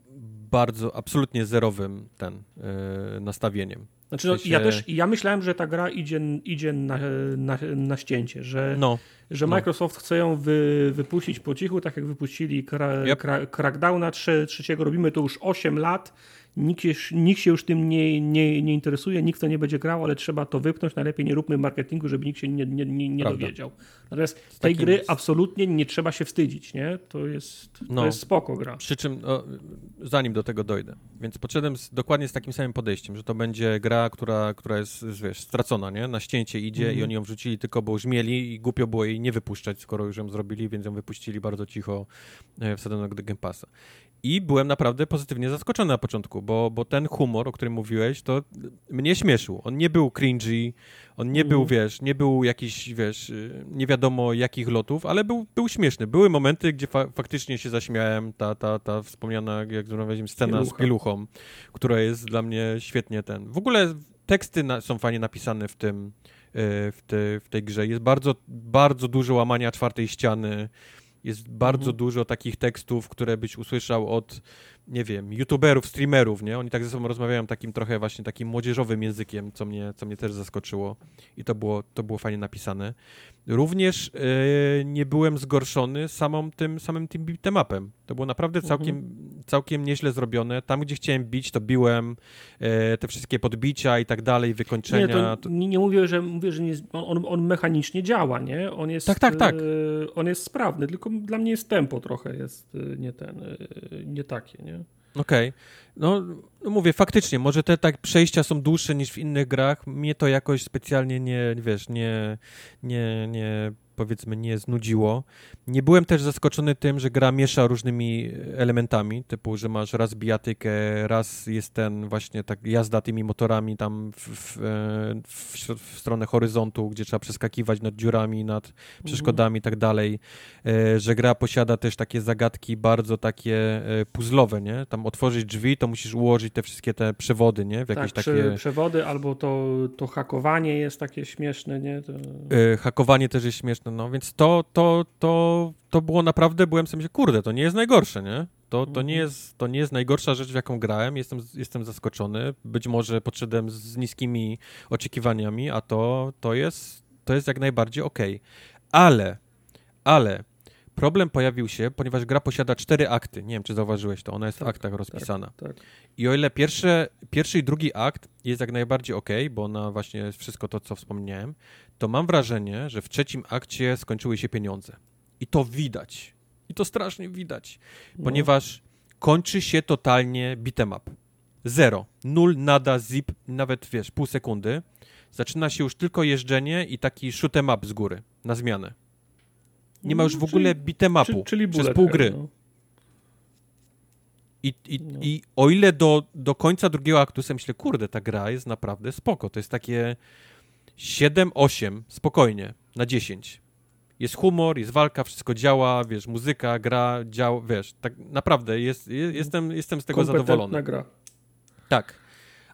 bardzo, absolutnie zerowym ten, yy, nastawieniem.
Znaczy, no, ja też ja myślałem, że ta gra idzie, idzie na, na, na ścięcie, że, no, że no. Microsoft chce ją wy, wypuścić po cichu, tak jak wypuścili kra, yep. kra, Crackdowna trzeciego. Robimy to już 8 lat nikt, nikt się już tym nie, nie, nie interesuje, nikt to nie będzie grał, ale trzeba to wypchnąć. Najlepiej nie róbmy marketingu, żeby nikt się nie, nie, nie, nie dowiedział. Natomiast tej gry jest... absolutnie nie trzeba się wstydzić, nie? To jest, to no, jest spoko gra.
Przy czym, o, zanim do tego dojdę, więc podszedłem z, dokładnie z takim samym podejściem, że to będzie gra, która, która jest, wiesz, stracona, nie? Na ścięcie idzie mm -hmm. i oni ją wrzucili tylko, bo już mieli i głupio było jej nie wypuszczać, skoro już ją zrobili, więc ją wypuścili bardzo cicho e, wsadzonego do Game Passa. I byłem naprawdę pozytywnie zaskoczony na początku, bo, bo ten humor, o którym mówiłeś, to mnie śmieszył. On nie był cringy, on nie mm. był, mhm. wiesz, nie był jakiś, wiesz, nie wiadomo jakich lotów, ale był, był śmieszny. Były momenty, gdzie fa faktycznie się zaśmiałem, ta, ta, ta wspomniana, jak rozmawialiśmy, scena Pielucha. z pieluchą, która jest dla mnie świetnie ten. W ogóle teksty na, są fajnie napisane w tym, e, w, te, w tej grze. Jest bardzo, bardzo dużo łamania czwartej ściany, jest bardzo mhm. dużo takich tekstów, które byś usłyszał od, nie wiem, youtuberów, streamerów, nie? Oni tak ze sobą rozmawiają takim trochę właśnie takim młodzieżowym językiem, co mnie, co mnie też zaskoczyło i to było, to było fajnie napisane. Również yy, nie byłem zgorszony samą tym, samym tym beatemapem. To było naprawdę mhm. całkiem, mhm. całkiem nieźle zrobione. Tam, gdzie chciałem bić, to biłem. Yy, te wszystkie podbicia i tak dalej, wykończenia.
Nie, to, to... nie, nie mówię, że, mówię, że nie, on, on mechanicznie działa, nie? On jest,
tak, tak, tak.
Yy, on jest sprawny, tylko dla mnie jest tempo trochę jest nie ten, nie takie, nie?
Okej. Okay. No, no, mówię, faktycznie, może te tak przejścia są dłuższe niż w innych grach. Mnie to jakoś specjalnie nie, wiesz, nie, nie, nie powiedzmy nie znudziło. Nie byłem też zaskoczony tym, że gra miesza różnymi elementami, typu, że masz raz bijatykę, raz jest ten właśnie tak jazda tymi motorami tam w, w, w, w stronę horyzontu, gdzie trzeba przeskakiwać nad dziurami, nad mhm. przeszkodami i tak dalej, e, że gra posiada też takie zagadki bardzo takie e, puzzlowe, nie? Tam otworzyć drzwi, to musisz ułożyć te wszystkie te przewody, nie?
W jakieś tak, takie... przewody albo to, to hakowanie jest takie śmieszne, nie? To...
E, hakowanie też jest śmieszne, no więc to, to, to, to było naprawdę, byłem sobie, kurde, to nie jest najgorsze, nie? To, to, nie mhm. jest, to nie jest najgorsza rzecz, w jaką grałem. Jestem, jestem zaskoczony. Być może podszedłem z niskimi oczekiwaniami, a to, to, jest, to jest jak najbardziej ok. Ale, ale problem pojawił się, ponieważ gra posiada cztery akty. Nie wiem, czy zauważyłeś to. Ona jest tak, w aktach rozpisana. Tak, tak. I o ile pierwszy, pierwszy i drugi akt jest jak najbardziej ok, bo ona właśnie jest wszystko to, co wspomniałem, to mam wrażenie, że w trzecim akcie skończyły się pieniądze. I to widać. I to strasznie widać, no. ponieważ kończy się totalnie beat'em up. Zero. Nul, nada, zip, nawet wiesz, pół sekundy. Zaczyna się już tylko jeżdżenie i taki shoot'em up z góry, na zmianę. Nie ma już w ogóle beat'em upu czyli, przez pół gry. No. I, i, no. I o ile do, do końca drugiego aktu sobie myślę, kurde, ta gra jest naprawdę spoko. To jest takie 7-8, spokojnie, na 10. Jest humor, jest walka, wszystko działa, wiesz, muzyka, gra, działa, wiesz, tak naprawdę jest, jest, jestem, jestem z tego zadowolony.
gra.
Tak.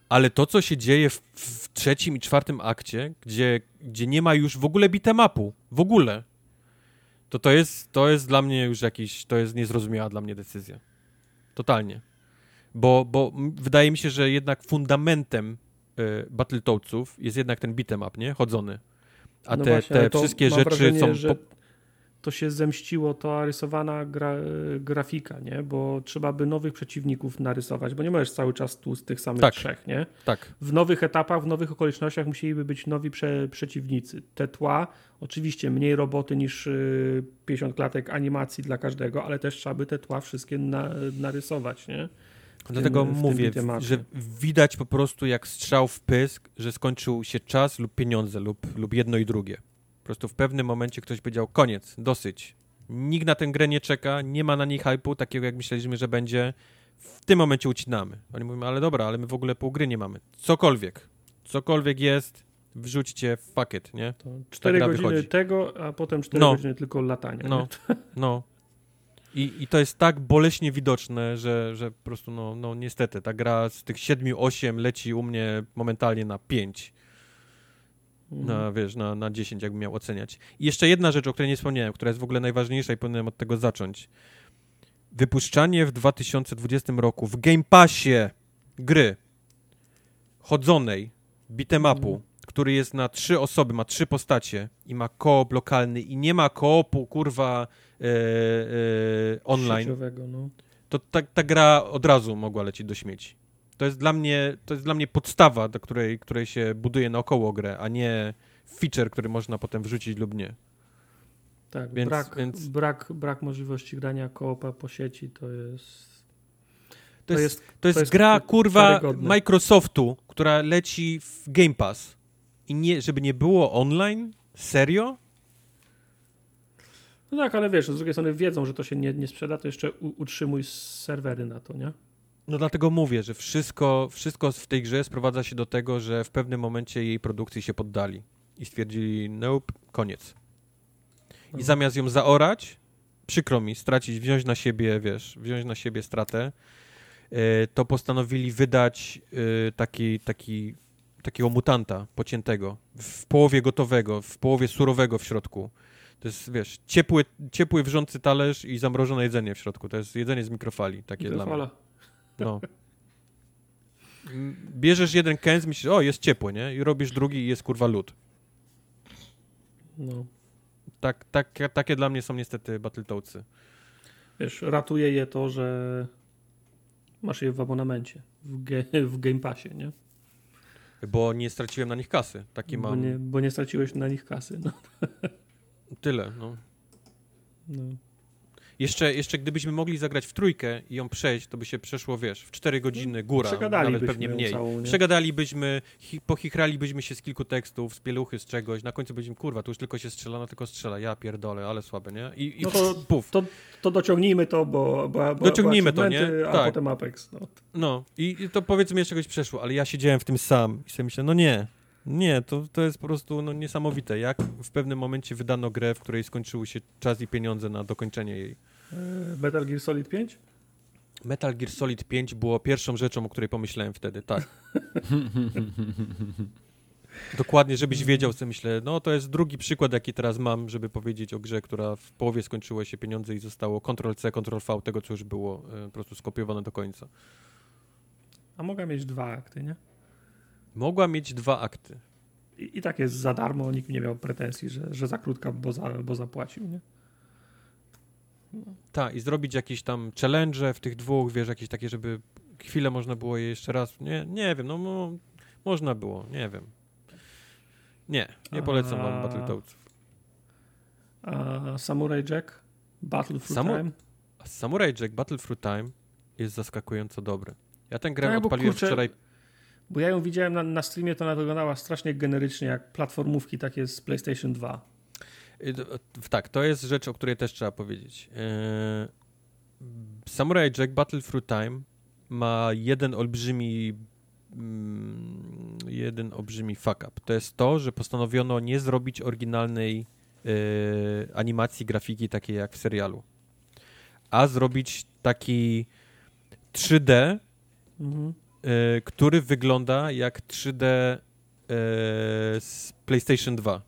Ale to, co się dzieje w, w, trzecim i czwartym akcie, gdzie, gdzie nie ma już w ogóle bitemapu, w ogóle, to to jest, to jest dla mnie już jakiś, to jest niezrozumiała dla mnie decyzja. Totalnie. Bo, bo wydaje mi się, że jednak fundamentem y, Battletoadsów jest jednak ten beat'em up, nie? Chodzony. A
No
te,
właśnie,
te wszystkie rzeczy
wrażenie,
są...
że
Po...
To się zemściło, to rysowana gra, grafika, nie? Bo trzeba by nowych przeciwników narysować, bo nie możesz cały czas tu z tych samych
Tak.
trzech, nie?
Tak,
W nowych etapach, w nowych okolicznościach musieliby być nowi prze, przeciwnicy. Te tła, oczywiście mniej roboty niż y, 50 klatek animacji dla każdego, ale też trzeba by te tła wszystkie na, narysować, nie?
dlatego
tym
mówię,
beat'em upie.
że widać po prostu jak strzał w pysk, że skończył się czas lub pieniądze lub, lub jedno i drugie. Po prostu w pewnym momencie ktoś powiedział koniec, dosyć. Nikt na tę grę nie czeka, nie ma na niej hype'u, takiego jak myśleliśmy, że będzie. W tym momencie ucinamy. Oni mówią, ale dobra, ale my w ogóle pół gry nie mamy. Cokolwiek. Cokolwiek jest, wrzućcie fuck it, nie?
To 4
gra
godziny
wychodzi.
tego, a potem 4
No.
godziny tylko latania.
No,
nie?
no. I, I to jest tak boleśnie widoczne, że, że po prostu, no, no niestety, ta gra z tych 7-8 leci u mnie momentalnie na 5.
Mhm.
na, wiesz, na, na 10, jakbym miał oceniać. I jeszcze jedna rzecz, o której nie wspomniałem, która jest w ogóle najważniejsza i powinienem od tego zacząć. Wypuszczanie w 2020 roku w Game Passie gry chodzonej, beat'em upu,
Mhm.
który jest na trzy osoby, ma trzy postacie i ma koop lokalny i nie ma koopu, kurwa, e, e, online,
no.
to ta, ta gra od razu mogła lecieć do śmieci. To jest dla mnie, to jest dla mnie podstawa, do której, której się buduje naokoło grę, a nie feature, który można potem wrzucić lub nie.
Tak,
Więc-
brak,
więc-
brak, brak możliwości grania koopa po sieci to jest...
To, jest,
jest-
to jest
jest
gra, kurwa,
karygodne.
Microsoftu, która leci w Game Pass. I nie, żeby nie było online? Serio?
No tak, ale wiesz, z drugiej strony wiedzą, że to się nie, nie sprzeda, to jeszcze u, utrzymuj serwery na to, nie?
No dlatego mówię, że wszystko, wszystko w tej grze sprowadza się do tego, że w pewnym momencie jej produkcji się poddali i stwierdzili, nope, koniec. I
No.
zamiast ją zaorać, przykro mi, stracić, wziąć na siebie, wiesz, wziąć na siebie stratę, e, to postanowili wydać e, taki, taki, takiego mutanta pociętego, w połowie gotowego, w połowie surowego w środku. To jest, wiesz, ciepły, ciepły wrzący talerz i zamrożone jedzenie w środku. To jest jedzenie z mikrofali, takie dla mnie. No. Bierzesz jeden kęs, myślisz, o, jest ciepły, nie? I robisz drugi i jest kurwa lód.
No.
Tak, tak, takie dla mnie są niestety Battletoadsy.
Wiesz, ratuje je to, że masz je w abonamencie, w, ge, w Game Passie, nie?
Bo nie straciłem na nich kasy. Taki
Bo
mam
nie, bo nie straciłeś na nich kasy. No.
tyle, no.
No.
Jeszcze, jeszcze gdybyśmy mogli zagrać w trójkę i ją przejść, to by się przeszło, wiesz, w 4 godziny góra, nawet pewnie mniej.
całą, nie?
Przegadalibyśmy, hi, pochichralibyśmy się z kilku tekstów, z pieluchy, z czegoś, na końcu byśmy, kurwa, tu już tylko się strzela, no tylko strzela, ja pierdolę, ale słabe, nie? I, i
No to-
puf.
To, to dociągnijmy to, bo, bo, bo
Dociągnijmy
bo
to, nie?
A
Tak.
potem Apex. No.
No i, i to powiedzmy jeszcze czegoś przeszło, ale ja siedziałem w tym sam i sobie myślę, no nie, nie, to, to jest po prostu no, niesamowite, jak w pewnym momencie wydano grę, w której skończyły się czas i pieniądze na dokończenie jej.
E, Metal Gear Solid 5?
Metal Gear Solid 5 było pierwszą rzeczą, o której pomyślałem wtedy, tak. Dokładnie, żebyś wiedział, co myślę. No to jest drugi przykład, jaki teraz mam, żeby powiedzieć o grze, która w połowie skończyły się pieniądze i zostało Ctrl-C, Ctrl-V tego, co już było e, po prostu skopiowane do końca.
A mogę mieć dwa akty, nie?
Mogła mieć dwa akty.
I, I tak jest za darmo, nikt nie miał pretensji, że, że za krótka, bo, za, bo zapłacił, nie?
Tak, i zrobić jakieś tam challenge w tych dwóch, wiesz, jakieś takie, żeby chwilę można było je jeszcze raz. Nie, nie wiem, no, no można było, nie wiem. Nie, nie polecam wam
A-
Battletoads.
A Samurai Jack? Battle Through
Samu-
Time?
Samurai Jack Battle Through Time jest zaskakująco dobry. Ja tę grę
bo
odpaliłem
kurczę,
wczoraj.
Bo ja ją widziałem na, na streamie, to ona wyglądała strasznie generycznie, jak platformówki takie z PlayStation 2.
Y, Tak, to jest rzecz, o której też trzeba powiedzieć. Yy, Samurai Jack Battle Through Time ma jeden olbrzymi mm, jeden olbrzymi fuck up. To jest to, że postanowiono nie zrobić oryginalnej yy, animacji grafiki takiej jak w serialu, a zrobić taki 3D,
Mhm.
y, który wygląda jak 3D y, z PlayStation 2.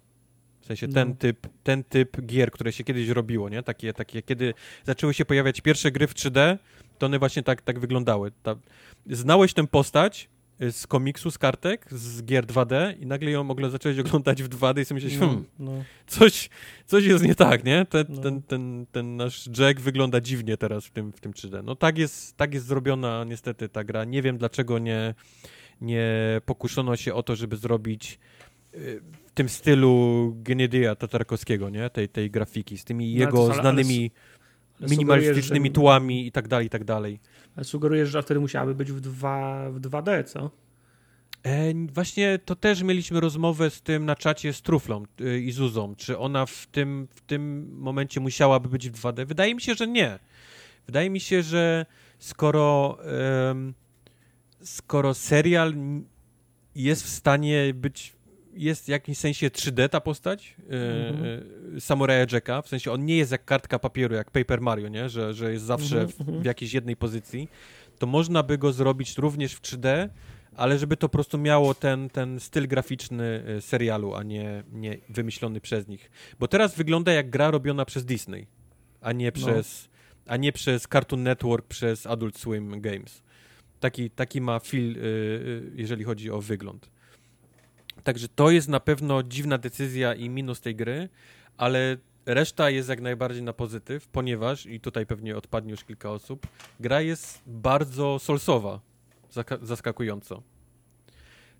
W sensie
No.
ten, typ, ten typ gier, które się kiedyś robiło, nie? Takie, takie, kiedy zaczęły się pojawiać pierwsze gry w 3D, to one właśnie tak, tak wyglądały. Ta, znałeś tę postać, y, z komiksu, z kartek, z gier 2D i nagle ją mogę zacząć oglądać w 2D i sobie myśleć, hmm, no, no. Coś, coś jest nie tak, nie? Ten, no. ten, ten, ten nasz Jack wygląda dziwnie teraz w tym, w tym 3D. No tak jest, tak jest zrobiona niestety ta gra. Nie wiem, dlaczego nie, nie pokuszono się o to, żeby zrobić y, tym stylu Genedia Tatarkowskiego, nie? Tej, tej grafiki, z tymi no, jego znanymi minimalistycznymi że... tłami i tak dalej, i tak dalej.
Ale sugerujesz, że wtedy musiałaby być w, dwa, w 2D, co?
E, właśnie to też mieliśmy rozmowę z tym na czacie z Truflą y, i Zuzą, czy ona w tym, w tym momencie musiałaby być w 2D. Wydaje mi się, że nie. Wydaje mi się, że skoro, skoro serial jest w stanie być jest w jakimś sensie 3D ta postać mm-hmm. Samuraja Jacka, w sensie on nie jest jak kartka papieru, jak Paper Mario, nie? Że, że jest zawsze mm-hmm. w, mhm. w jakiejś jednej pozycji, to można by go zrobić również w 3D, ale żeby to po prostu miało ten, ten styl graficzny e, serialu, a nie, nie wymyślony przez nich. Bo teraz wygląda jak gra robiona przez Disney, a nie no. przez, no. a nie przez Cartoon Network, przez Adult Swim Games. Taki, taki ma feel, jeżeli chodzi o wygląd. Także to jest na pewno dziwna decyzja i minus tej gry, ale reszta jest jak najbardziej na pozytyw, ponieważ, i tutaj pewnie odpadnie już kilka osób, gra jest bardzo solsowa, zaskakująco.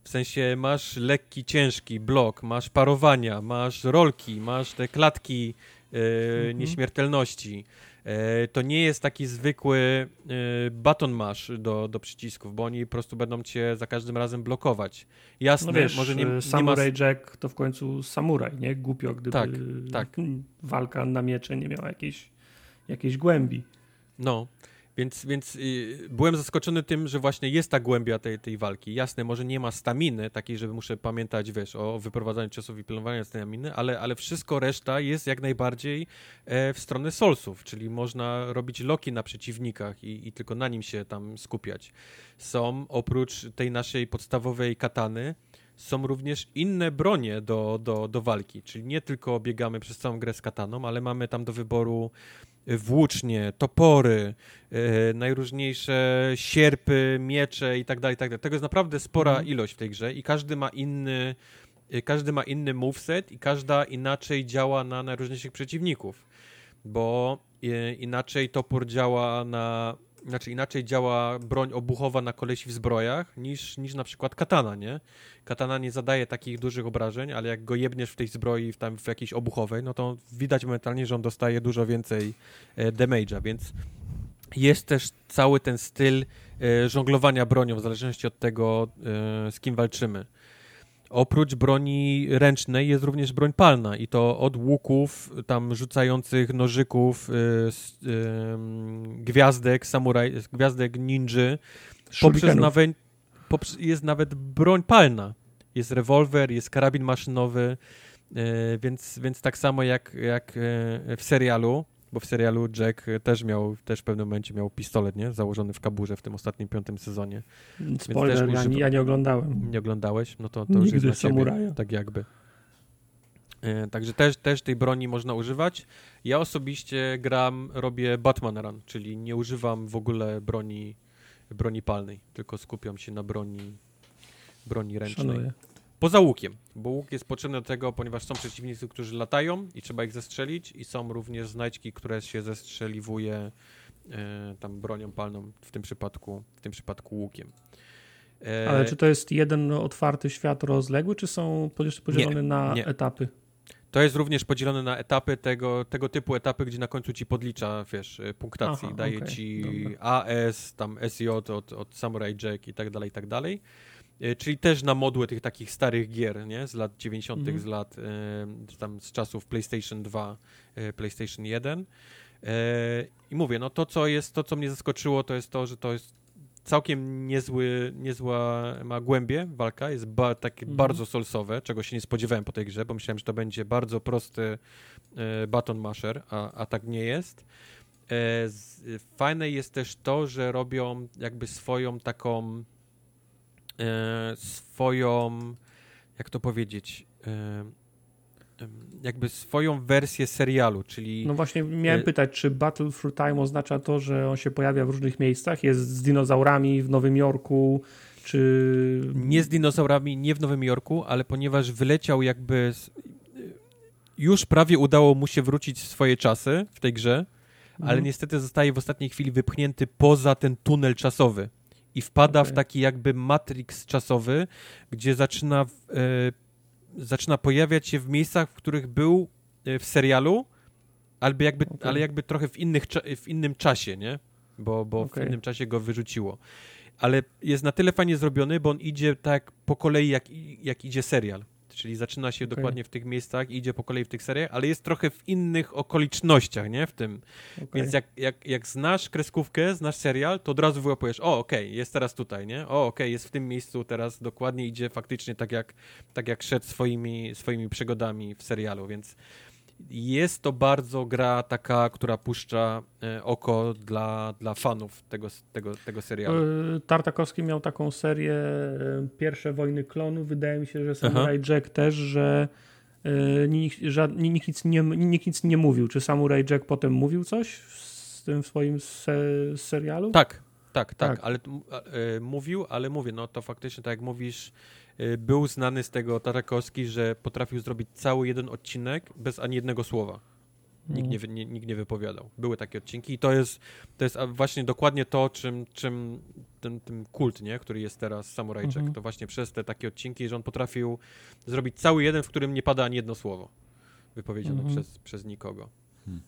W sensie masz lekki, ciężki blok, masz parowania, masz rolki, masz te klatki yy, mhm. nieśmiertelności. E, to nie jest taki zwykły e, baton masz do, do przycisków, bo oni po prostu będą cię za każdym razem blokować. Jasne,
no wiesz, może nie, nie Samurai ma... Jack to w końcu samuraj, nie? Głupio, gdyby tak, tak. walka na miecze nie miała jakiejś, jakiejś głębi.
No, więc, więc y, byłem zaskoczony tym, że właśnie jest ta głębia tej, tej walki. Jasne, może nie ma staminy takiej, żeby muszę pamiętać, wiesz, o wyprowadzaniu ciosów i pilnowaniu staminy, ale, ale wszystko reszta jest jak najbardziej e, w stronę solsów, czyli można robić loki na przeciwnikach i, i tylko na nim się tam skupiać. Są oprócz tej naszej podstawowej katany, są również inne bronie do, do, do walki, czyli nie tylko biegamy przez całą grę z kataną, ale mamy tam do wyboru włócznie, topory, yy, najróżniejsze sierpy, miecze i tak dalej, tak dalej. Tego jest naprawdę spora mm. ilość w tej grze i każdy ma inny yy, każdy ma inny moveset i każda inaczej działa na najróżniejszych przeciwników, bo inaczej topór działa na znaczy inaczej działa broń obuchowa na kolesi w zbrojach niż, niż na przykład katana, nie? Katana nie zadaje takich dużych obrażeń, ale jak go jebniesz w tej zbroi w, tam, w jakiejś obuchowej, no to widać momentalnie, że on dostaje dużo więcej e, damage'a, więc jest też cały ten styl e, żonglowania bronią w zależności od tego, e, z kim walczymy. Oprócz broni ręcznej jest również broń palna i to od łuków, tam rzucających nożyków, y, y, gwiazdek, samuraj, gwiazdek ninży, poprzez nawet, poprzez, jest nawet broń palna. Jest rewolwer, jest karabin maszynowy, y, więc, więc tak samo jak, jak w serialu, bo w serialu Jack też miał, też w pewnym momencie miał pistolet, nie? Założony w kaburze w tym ostatnim piątym sezonie.
Spoiler, ja, ja, nie oglądałem.
Nie oglądałeś? No to, to już jest samuraja. tak jakby. E, także też, też tej broni można używać. Ja osobiście gram, robię Batman Run, czyli nie używam w ogóle broni, broni palnej, tylko skupiam się na broni, broni ręcznej. Szanuję. Poza łukiem, bo łuk jest potrzebny do tego, ponieważ są przeciwnicy, którzy latają i trzeba ich zestrzelić i są również znajdźki, które się zestrzeliwuje e, tam bronią palną, w tym przypadku, w tym przypadku łukiem.
E, Ale czy to jest jeden otwarty świat rozległy, czy są podzielone nie, na nie. etapy?
To jest również podzielone na etapy tego, tego typu etapy, gdzie na końcu ci podlicza, wiesz, e, punktacji, Aha, daje okay, ci dobra. AS, tam SJ od, od Samurai Jack i tak dalej, i tak dalej. E, czyli też na modłę tych takich starych gier, nie? Z lat 90., mm. z lat, y, tam z czasów PlayStation 2, y, PlayStation 1. Y, I mówię, no to, co jest, to, co mnie zaskoczyło, to jest to, że to jest całkiem niezły, niezła, ma głębie walka, jest ba, takie mm. bardzo solsowe, czego się nie spodziewałem po tej grze, bo myślałem, że to będzie bardzo prosty baton masher, a, a tak nie jest. Fajne jest też to, że robią jakby swoją taką E, swoją, jak to powiedzieć, e, jakby swoją wersję serialu, czyli...
No właśnie miałem e, pytać, czy Battle Through Time oznacza to, że on się pojawia w różnych miejscach, jest z dinozaurami w Nowym Jorku, Czy...
Nie z dinozaurami, nie w Nowym Jorku, ale ponieważ wyleciał jakby... Z... Już prawie udało mu się wrócić w swoje czasy w tej grze, ale
Mhm.
niestety zostaje w ostatniej chwili wypchnięty poza ten tunel czasowy i wpada w
Okej.
taki jakby matrix czasowy, gdzie zaczyna, w- e, zaczyna pojawiać się w miejscach, w których był e, w serialu, albo jakby,
Okej.
ale jakby trochę w, innych, w innym czasie, nie? Bo, bo w
Okej.
innym czasie go wyrzuciło. Ale jest na tyle fajnie zrobiony, bo on idzie tak po kolei, jak, jak idzie serial. Czyli zaczyna się
Okej.
dokładnie w tych miejscach, idzie po kolei w tych seriach, ale jest trochę w innych okolicznościach, nie? W tym.
Okej.
Więc jak, jak, jak znasz kreskówkę, znasz serial, to od razu wyłapujesz, o okej, jest teraz tutaj, nie? O okej, jest w tym miejscu teraz, dokładnie idzie faktycznie tak jak, tak jak szedł swoimi, swoimi przygodami w serialu, więc jest to bardzo gra taka, która puszcza e, oko dla, dla fanów tego, tego, tego serialu.
E, Tartakowski miał taką serię e, Pierwsze Wojny Klonów. Wydaje mi się, że Samurai Jack też, że nikt, żad, nikt, nic nie, nikt nic nie mówił. Czy Samurai Jack potem mówił coś z tym w swoim se, serialu?
Tak, tak, tak,
Tak.
ale mówił, ale mówię, no to faktycznie tak jak mówisz, był znany z tego Tarakowski, że potrafił zrobić cały jeden odcinek bez ani jednego słowa. Nikt nie, wy- nie, nikt nie wypowiadał. Były takie odcinki i to jest, to jest właśnie dokładnie to, czym, czym ten, ten kult, nie, który jest teraz Samurai Jack,
Mhm.
to właśnie przez te takie odcinki, że on potrafił zrobić cały jeden, w którym nie pada ani jedno słowo wypowiedziane
Mhm.
przez, przez nikogo.
Hmm.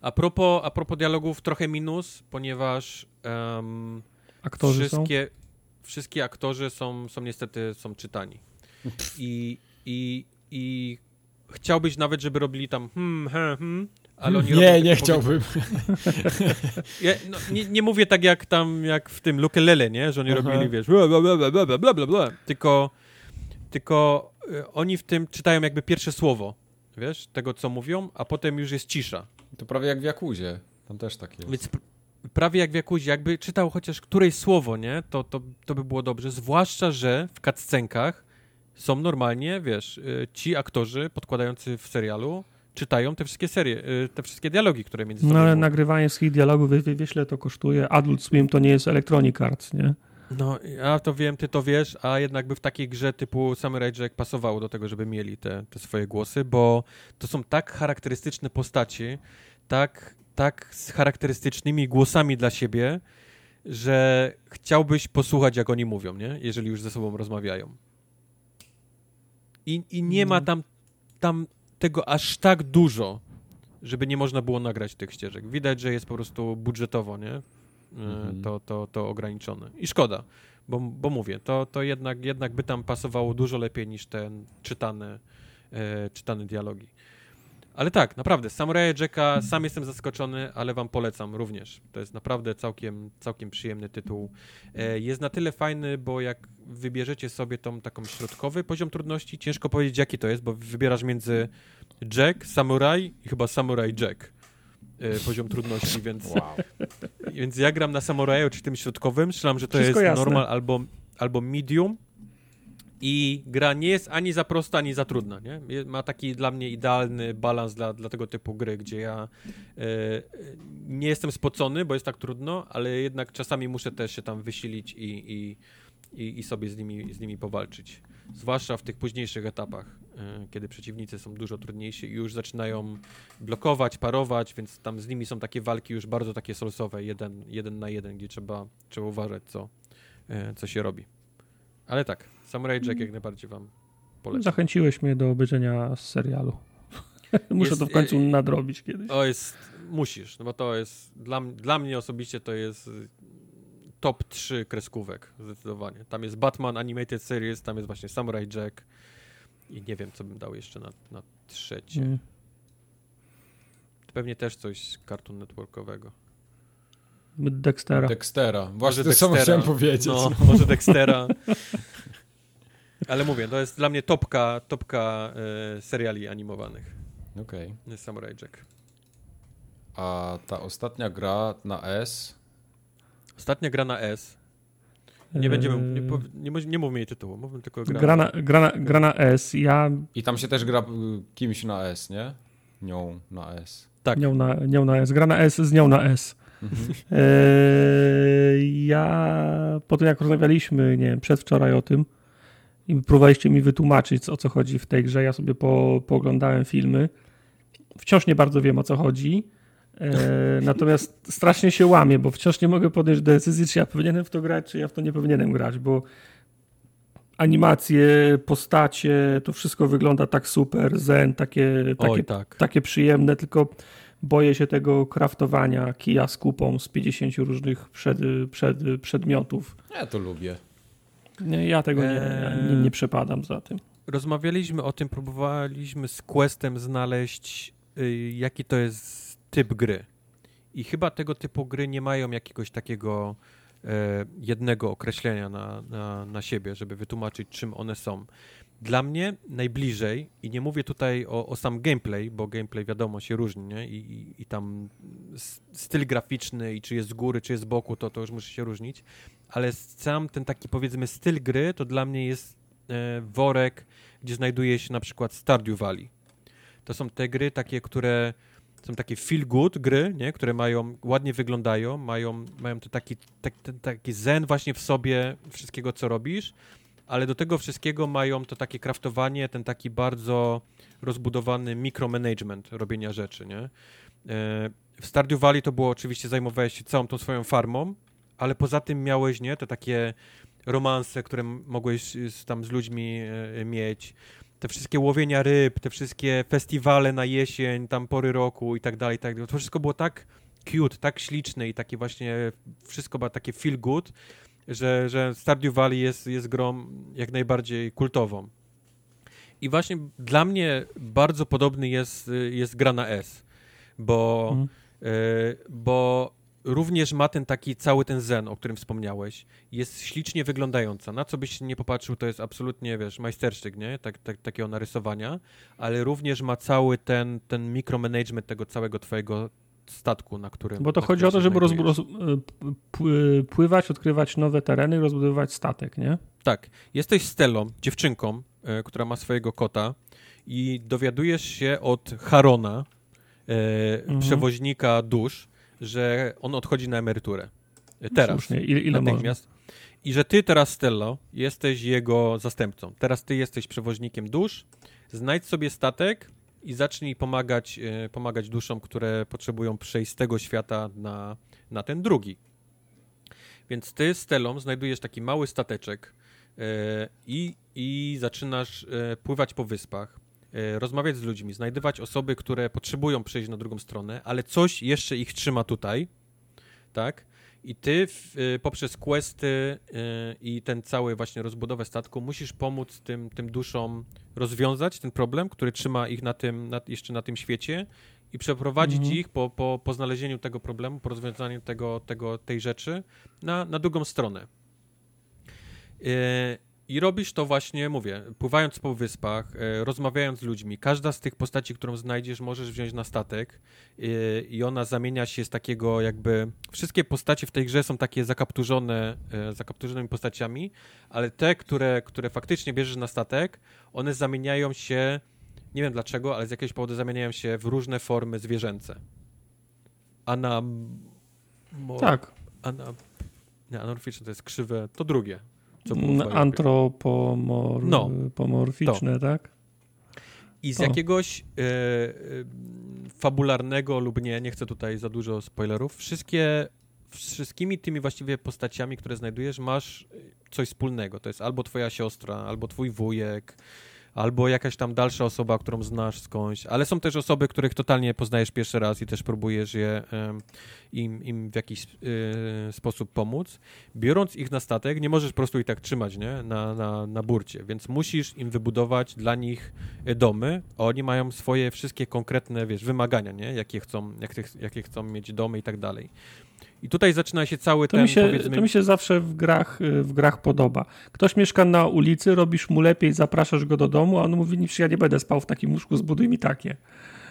A propos, a propos dialogów, trochę minus, ponieważ em,
Aktorzy są?
wszystkie aktorzy są, są niestety są czytani. I, i, i chciałbyś nawet, żeby robili tam hmm, hmm, hmm, ale oni
Nie,
robią,
nie
tak
chciałbym.
Ja, no, nie, nie, mówię tak jak tam, jak w tym Lukelele, nie? Że oni
Aha.
robili, wiesz, bla, bla, bla, bla, bla, bla, bla. Tylko, tylko y, oni w tym czytają jakby pierwsze słowo, wiesz, tego co mówią, a potem już jest cisza.
To prawie jak w Jakuzie. Tam też takie.
Więc prawie jak w Jakuzie, jakby czytał chociaż któreś słowo, nie? To, to, to by było dobrze. Zwłaszcza, że w cutscenkach są normalnie, wiesz, y, ci aktorzy podkładający w serialu czytają te wszystkie serie, y, te wszystkie dialogi, które między sobą
No ale nagrywanie wszystkich dialogów, wie, wie, wiesz ile to kosztuje? Adult Swim to nie jest Electronic Arts, nie?
No, ja to wiem, ty to wiesz, a jednak by w takiej grze typu Samurai Jack pasowało do tego, żeby mieli te, te swoje głosy, bo to są tak charakterystyczne postaci, tak, tak z charakterystycznymi głosami dla siebie, że chciałbyś posłuchać, jak oni mówią, nie? Jeżeli już ze sobą rozmawiają. I, i nie ma
No.
tam, tam tego aż tak dużo, żeby nie można było nagrać tych ścieżek. Widać, że jest po prostu budżetowo, nie? E,
Mhm.
To, to, to ograniczone. I szkoda, bo, bo mówię, to, to jednak, jednak by tam pasowało dużo lepiej niż te czytane, e, czytane dialogi. Ale tak, naprawdę, Samurai Jacka sam jestem zaskoczony, ale wam polecam również. To jest naprawdę całkiem, całkiem przyjemny tytuł. E, jest na tyle fajny, bo jak wybierzecie sobie tą taką środkowy poziom trudności, ciężko powiedzieć jaki to jest, bo wybierasz między Jack, Samurai i chyba Samurai Jack e, poziom trudności, więc,
Wow.
więc ja gram na Samuraju, czy tym środkowym, strzelam, że to
Wszystko
jest
jasne.
normal albo, albo medium i gra nie jest ani za prosta, ani za trudna, nie? Ma taki dla mnie idealny balans dla, dla tego typu gry, gdzie ja e, nie jestem spocony, bo jest tak trudno, ale jednak czasami muszę też się tam wysilić i, i, i, i sobie z nimi, z nimi powalczyć. Zwłaszcza w tych późniejszych etapach, e, kiedy przeciwnicy są dużo trudniejsi i już zaczynają blokować, parować, więc tam z nimi są takie walki już bardzo takie solsowe, jeden, jeden na jeden, gdzie trzeba, trzeba uważać, co, e, co się robi. Ale tak, Samurai Jack jak najbardziej wam polecam.
Zachęciłeś mnie do obejrzenia serialu. Muszę
Jest-
to w końcu
e, e,
nadrobić kiedyś.
To jest, musisz, no bo to jest, dla, dla mnie osobiście to jest y, top 3 kreskówek, zdecydowanie. Tam jest Batman Animated Series, tam jest właśnie Samurai Jack i nie wiem, co bym dał jeszcze na, na trzecie.
Mm.
Pewnie też coś Cartoon Networkowego.
Dextera.
Dextera. Właśnie
Może
to samo
Dextera.
chciałem powiedzieć.
No, może Dextera. Ale mówię, to jest dla mnie topka, topka e, seriali animowanych.
Okej.
Samurai Jack.
A ta ostatnia gra na S.
Ostatnia gra na S. Nie będziemy, nie,
Eee,
nie, mów- nie mówmy jej tytułu, mówmy tylko gra.
Gra na, gra, na, gra na S. Ja
I tam się też gra y, kimś na S, nie? Nią na S.
Tak.
nią na, nią na S. Gra na S z nią na S. Mhm. Eee, ja po tym, jak rozmawialiśmy, nie wiem, przedwczoraj o tym i próbowaliście mi wytłumaczyć, o co chodzi w tej grze, ja sobie po, pooglądałem filmy. Wciąż nie bardzo wiem, o co chodzi. Eee, natomiast strasznie się łamię, bo wciąż nie mogę podjąć decyzji, czy ja powinienem w to grać, czy ja w to nie powinienem grać, bo animacje, postacie, to wszystko wygląda tak super, zen, takie, takie, Oj, tak. takie przyjemne, tylko boję się tego kraftowania kija z kupą z 50 różnych przed, przed, przedmiotów.
Ja to lubię.
Nie, ja tego nie, nie, nie przepadam za tym.
Rozmawialiśmy o tym, próbowaliśmy z Questem znaleźć, y, jaki to jest typ gry. I chyba tego typu gry nie mają jakiegoś takiego E, jednego określenia na, na, na siebie, żeby wytłumaczyć, czym one są. Dla mnie najbliżej, i nie mówię tutaj o, o sam gameplay, bo gameplay wiadomo się różni, nie? I, i, i tam styl graficzny, i czy jest z góry, czy jest z boku, to, to już musi się różnić, ale sam ten taki powiedzmy styl gry, to dla mnie jest e, worek, gdzie znajduje się na przykład Stardew Valley. To są te gry takie, które są takie feel good gry, nie? które mają, ładnie wyglądają, mają, mają to taki, taki, taki zen właśnie w sobie wszystkiego, co robisz, ale do tego wszystkiego mają to takie kraftowanie, ten taki bardzo rozbudowany mikromanagement robienia rzeczy, nie? E, w Stardew Valley to było oczywiście, zajmowałeś się całą tą swoją farmą, ale poza tym miałeś, nie, te takie romanse, które mogłeś tam z ludźmi e, mieć, te wszystkie łowienia ryb, te wszystkie festiwale na jesień, tam pory roku i tak dalej, i tak dalej. To wszystko było tak cute, tak śliczne i takie właśnie, wszystko było takie feel good, że, że Stardew Valley jest, jest grą jak najbardziej kultową. I właśnie dla mnie bardzo podobny jest, jest gra na S, bo, y, bo również ma ten taki cały ten zen, o którym wspomniałeś. Jest ślicznie wyglądająca. Na co byś nie popatrzył, to jest absolutnie, wiesz, majstersztyk, nie? Tak, tak, takiego narysowania, ale również ma cały ten, ten mikromanagement tego całego twojego statku, na którym...
Bo to chodzi o to, żeby roz, roz, pływać, odkrywać nowe tereny i rozbudowywać statek, nie?
Tak. Jesteś Stelą, dziewczynką, e, która ma swojego kota i dowiadujesz się od Harona, e, mhm. przewoźnika dusz, że on odchodzi na emeryturę. Teraz. Słusznie.
Ile, ile natychmiast. Można?
I że ty teraz, Stello, jesteś jego zastępcą. Teraz ty jesteś przewoźnikiem dusz. Znajdź sobie statek i zacznij pomagać, e, pomagać duszom, które potrzebują przejść z tego świata na, na ten drugi. Więc ty, Stelą, znajdujesz taki mały stateczek e, i, i zaczynasz e, pływać po wyspach. E, rozmawiać z ludźmi, znajdywać osoby, które potrzebują przejść na drugą stronę, ale coś jeszcze ich trzyma tutaj, tak? I ty e, poprzez questy e, i ten cały właśnie rozbudowę statku musisz pomóc tym, tym duszom rozwiązać ten problem, który trzyma ich na tym, na, jeszcze na tym świecie i przeprowadzić mhm. ich po, po, po znalezieniu tego problemu, po rozwiązaniu tego, tego, tej rzeczy na, na drugą stronę. I robisz to właśnie, mówię, pływając po wyspach, e, rozmawiając z ludźmi. Każda z tych postaci, którą znajdziesz, możesz wziąć na statek e, i ona zamienia się z takiego jakby... Wszystkie postacie w tej grze są takie zakapturzone, e, zakapturzonymi postaciami, ale te, które, które faktycznie bierzesz na statek, one zamieniają się, nie wiem dlaczego, ale z jakiegoś powodu zamieniają się w różne formy zwierzęce. A na...
Mo, tak.
A na... Nie, anamorficzne to jest krzywe, to drugie.
Co było Antropomorficzne, no, tak?
I z o. jakiegoś e, e, fabularnego lub nie, nie chcę tutaj za dużo spoilerów, wszystkie, wszystkimi tymi właściwie postaciami, które znajdujesz, masz coś wspólnego. To jest albo twoja siostra, albo twój wujek, albo jakaś tam dalsza osoba, którą znasz skądś, ale są też osoby, których totalnie poznajesz pierwszy raz i też próbujesz je, im, im w jakiś y, sposób pomóc. Biorąc ich na statek, nie możesz po prostu ich tak trzymać nie? Na, na, na burcie, więc musisz im wybudować dla nich e, domy. Oni mają swoje wszystkie konkretne, wiesz, wymagania, nie? Jakie chcą, jak, jakie chcą mieć domy i tak dalej. I tutaj zaczyna się cały
to
ten,
mi się, powiedzmy... To mi się zawsze w grach, y, w grach podoba. Ktoś mieszka na ulicy, robisz mu lepiej, zapraszasz go do domu, a on mówi, niż ja nie będę spał w takim łóżku, zbuduj mi takie.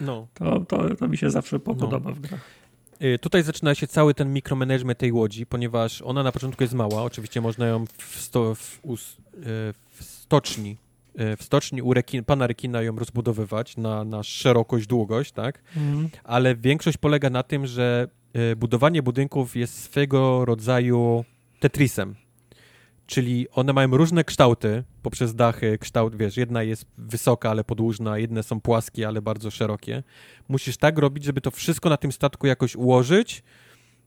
No. To, to, to mi się zawsze no. podoba no. w grach.
Y, tutaj zaczyna się cały ten mikromanagement tej łodzi, ponieważ ona na początku jest mała. Oczywiście można ją w, sto, w, y, w stoczni w stoczni u rekin, pana rekina ją rozbudowywać na, na szerokość, długość, tak? Mm. Ale większość polega na tym, że budowanie budynków jest swego rodzaju Tetrisem. Czyli one mają różne kształty poprzez dachy, kształt, wiesz, jedna jest wysoka, ale podłużna, jedne są płaskie, ale bardzo szerokie. Musisz tak robić, żeby to wszystko na tym statku jakoś ułożyć,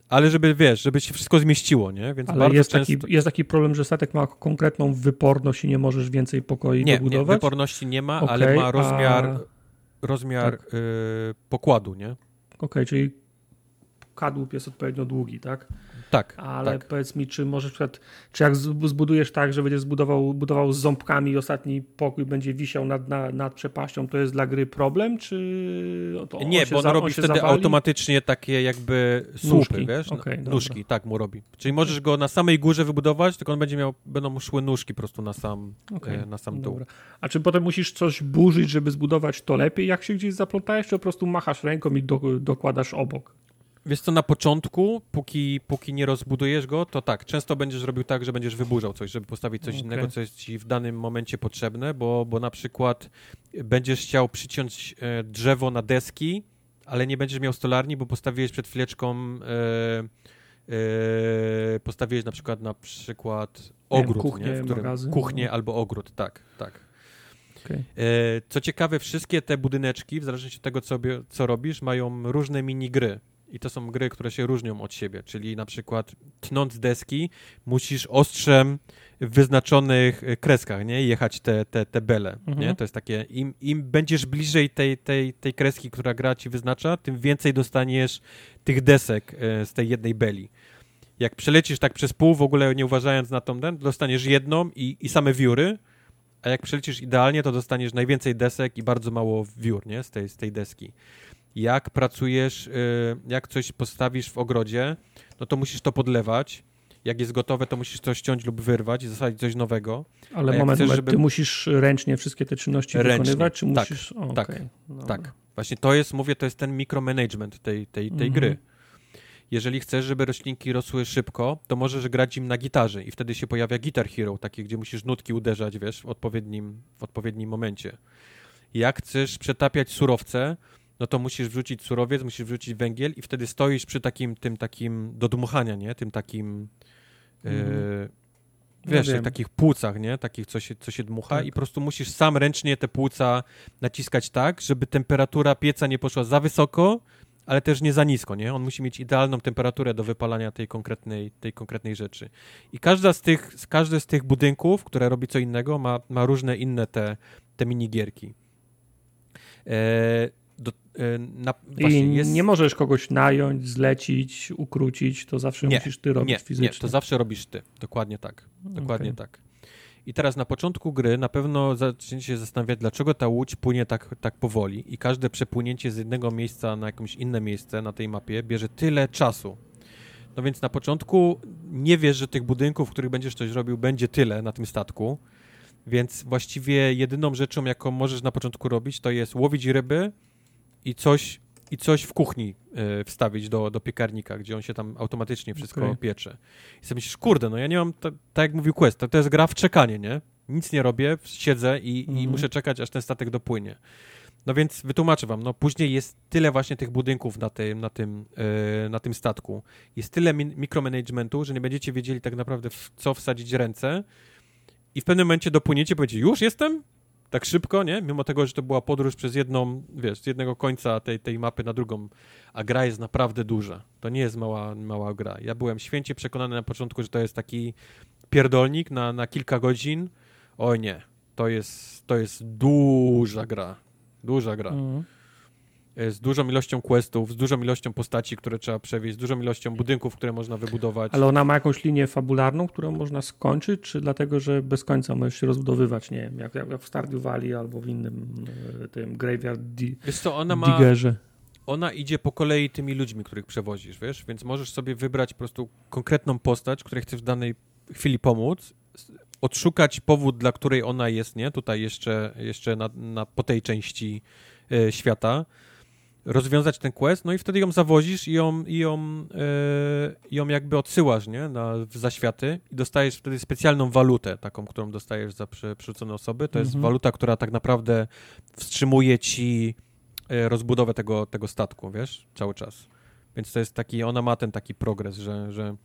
ale żeby, wiesz, żeby się wszystko zmieściło, nie?
Więc ale jest, często... taki, jest taki problem, że statek ma konkretną wyporność i nie możesz więcej pokoi
nie,
dobudować?
Nie, wyporności nie ma, okay, ale ma rozmiar, a... rozmiar tak. y, pokładu, nie? Okej,
okay, czyli kadłub jest odpowiednio długi, tak?
Tak.
Ale
tak.
powiedz mi, czy możesz przykład, czy jak zbudujesz tak, że będziesz zbudował budował z ząbkami i ostatni pokój będzie wisiał nad, nad, nad przepaścią, to jest dla gry problem, czy
to Nie, bo on za, robi on wtedy zawali? automatycznie takie jakby słupy, nóżki. wiesz? Okay, nóżki, dobra. tak mu robi. Czyli możesz go na samej górze wybudować, tylko on będzie miał, będą mu szły nóżki po prostu na sam, okay, e, na sam dół. Dobra.
A czy potem musisz coś burzyć, żeby zbudować to lepiej, jak się gdzieś zaplątałeś, czy po prostu machasz ręką i do, dokładasz obok?
Wiesz co, na początku, póki, póki nie rozbudujesz go, to tak, często będziesz robił tak, że będziesz wyburzał coś, żeby postawić coś okay. innego, co jest ci w danym momencie potrzebne, bo, bo na przykład będziesz chciał przyciąć e, drzewo na deski, ale nie będziesz miał stolarni, bo postawiłeś przed chwileczką e, postawiłeś na przykład na przykład ogród,
kuchnię,
nie? W którym,
magazyn,
kuchnię no. albo ogród, tak, tak. Okay. Co ciekawe, wszystkie te budyneczki, w zależności od tego, co, co robisz, mają różne minigry. I to są gry, które się różnią od siebie, czyli na przykład tnąc deski, musisz ostrzem w wyznaczonych e, kreskach, nie? Jechać te, te, te bele, mhm. nie? To jest takie, im, im będziesz bliżej tej, tej, tej kreski, która gra ci wyznacza, tym więcej dostaniesz tych desek e, z tej jednej beli. Jak przelecisz tak przez pół, w ogóle nie uważając na tą, dostaniesz jedną i, i same wióry, a jak przelecisz idealnie, to dostaniesz najwięcej desek i bardzo mało wiór, nie? Z tej, z tej deski jak pracujesz, y, jak coś postawisz w ogrodzie, no to musisz to podlewać. Jak jest gotowe, to musisz to ściąć lub wyrwać i zasadzić coś nowego.
Ale moment, chcesz, żeby... ty musisz ręcznie wszystkie te czynności ręcznie. wykonywać, czy
tak,
musisz...
O, tak, okay. no. tak. Właśnie to jest, mówię, to jest ten mikromanagement tej, tej, tej mhm. gry. Jeżeli chcesz, żeby roślinki rosły szybko, to możesz grać im na gitarze i wtedy się pojawia Guitar Hero, takie, gdzie musisz nutki uderzać, wiesz, w odpowiednim, w odpowiednim momencie. Jak chcesz przetapiać surowce, no to musisz wrzucić surowiec, musisz wrzucić węgiel i wtedy stoisz przy takim, tym takim do dmuchania, nie? Tym takim, mm. yy, wiesz, ja takich płucach, nie? Takich, co się, co się dmucha tak. i po prostu musisz sam ręcznie te płuca naciskać tak, żeby temperatura pieca nie poszła za wysoko, ale też nie za nisko, nie? On musi mieć idealną temperaturę do wypalania tej konkretnej, tej konkretnej rzeczy. I każda z tych, każdy z tych budynków, które robi co innego, ma, ma różne inne te, te minigierki. E, do,
e, na, I jest... nie możesz kogoś nająć, zlecić, ukrócić, to zawsze nie, musisz ty robić
nie,
fizycznie.
Nie, to zawsze robisz ty. Dokładnie tak. Dokładnie okay. tak. I teraz na początku gry na pewno zaczniecie się zastanawiać, dlaczego ta łódź płynie tak, tak powoli i każde przepłynięcie z jednego miejsca na jakieś inne miejsce na tej mapie bierze tyle czasu. No więc na początku nie wiesz, że tych budynków, w których będziesz coś robił, będzie tyle na tym statku, więc właściwie jedyną rzeczą, jaką możesz na początku robić, to jest łowić ryby, i coś, i coś w kuchni y, wstawić do, do piekarnika, gdzie on się tam automatycznie wszystko okay. piecze. I sobie myślisz, kurde, no ja nie mam, tak jak mówił Quest, to, to jest gra w czekanie, nie? Nic nie robię, siedzę i, mm -hmm. i mhm. muszę czekać, aż ten statek dopłynie. No więc wytłumaczę wam, no później jest tyle właśnie tych budynków na tym, na tym, yy, na tym statku, jest tyle mikromanagementu, że nie będziecie wiedzieli tak naprawdę w co wsadzić ręce i w pewnym momencie dopłyniecie, powiecie, już jestem? Tak szybko, nie? Mimo tego, że to była podróż przez jedną, wiesz, z jednego końca tej, tej mapy na drugą, a gra jest naprawdę duża. To nie jest mała, mała gra. Ja byłem święcie przekonany na początku, że to jest taki pierdolnik na, na kilka godzin. Oj nie, to jest, to jest duża gra. Duża gra. Mhm. E, z dużą ilością questów, z dużą ilością postaci, które trzeba przewieźć, z dużą ilością budynków, które można wybudować.
Ale ona ma jakąś linię fabularną, którą można skończyć, czy dlatego, że bez końca możesz się rozbudowywać, nie wiem, jak, jak w Stardew Valley albo w innym e, tym Graveyard di
Wiesz co, ona ma... Diggerze. Ona idzie po kolei tymi ludźmi, których przewozisz, wiesz, więc możesz sobie wybrać po prostu konkretną postać, której chcesz w danej chwili pomóc, odszukać powód, dla której ona jest, nie? Tutaj jeszcze, jeszcze na, na po tej części y, świata rozwiązać ten quest, no i wtedy ją zawozisz i ją, i ją, yy, ją jakby odsyłasz, nie, na, w zaświaty i dostajesz wtedy specjalną walutę, taką, którą dostajesz za przerzucone osoby. To jest mhm. waluta, która tak naprawdę wstrzymuje ci yy, rozbudowę tego, tego statku, wiesz, cały czas. Więc to jest taki, ona ma ten taki progres, że, że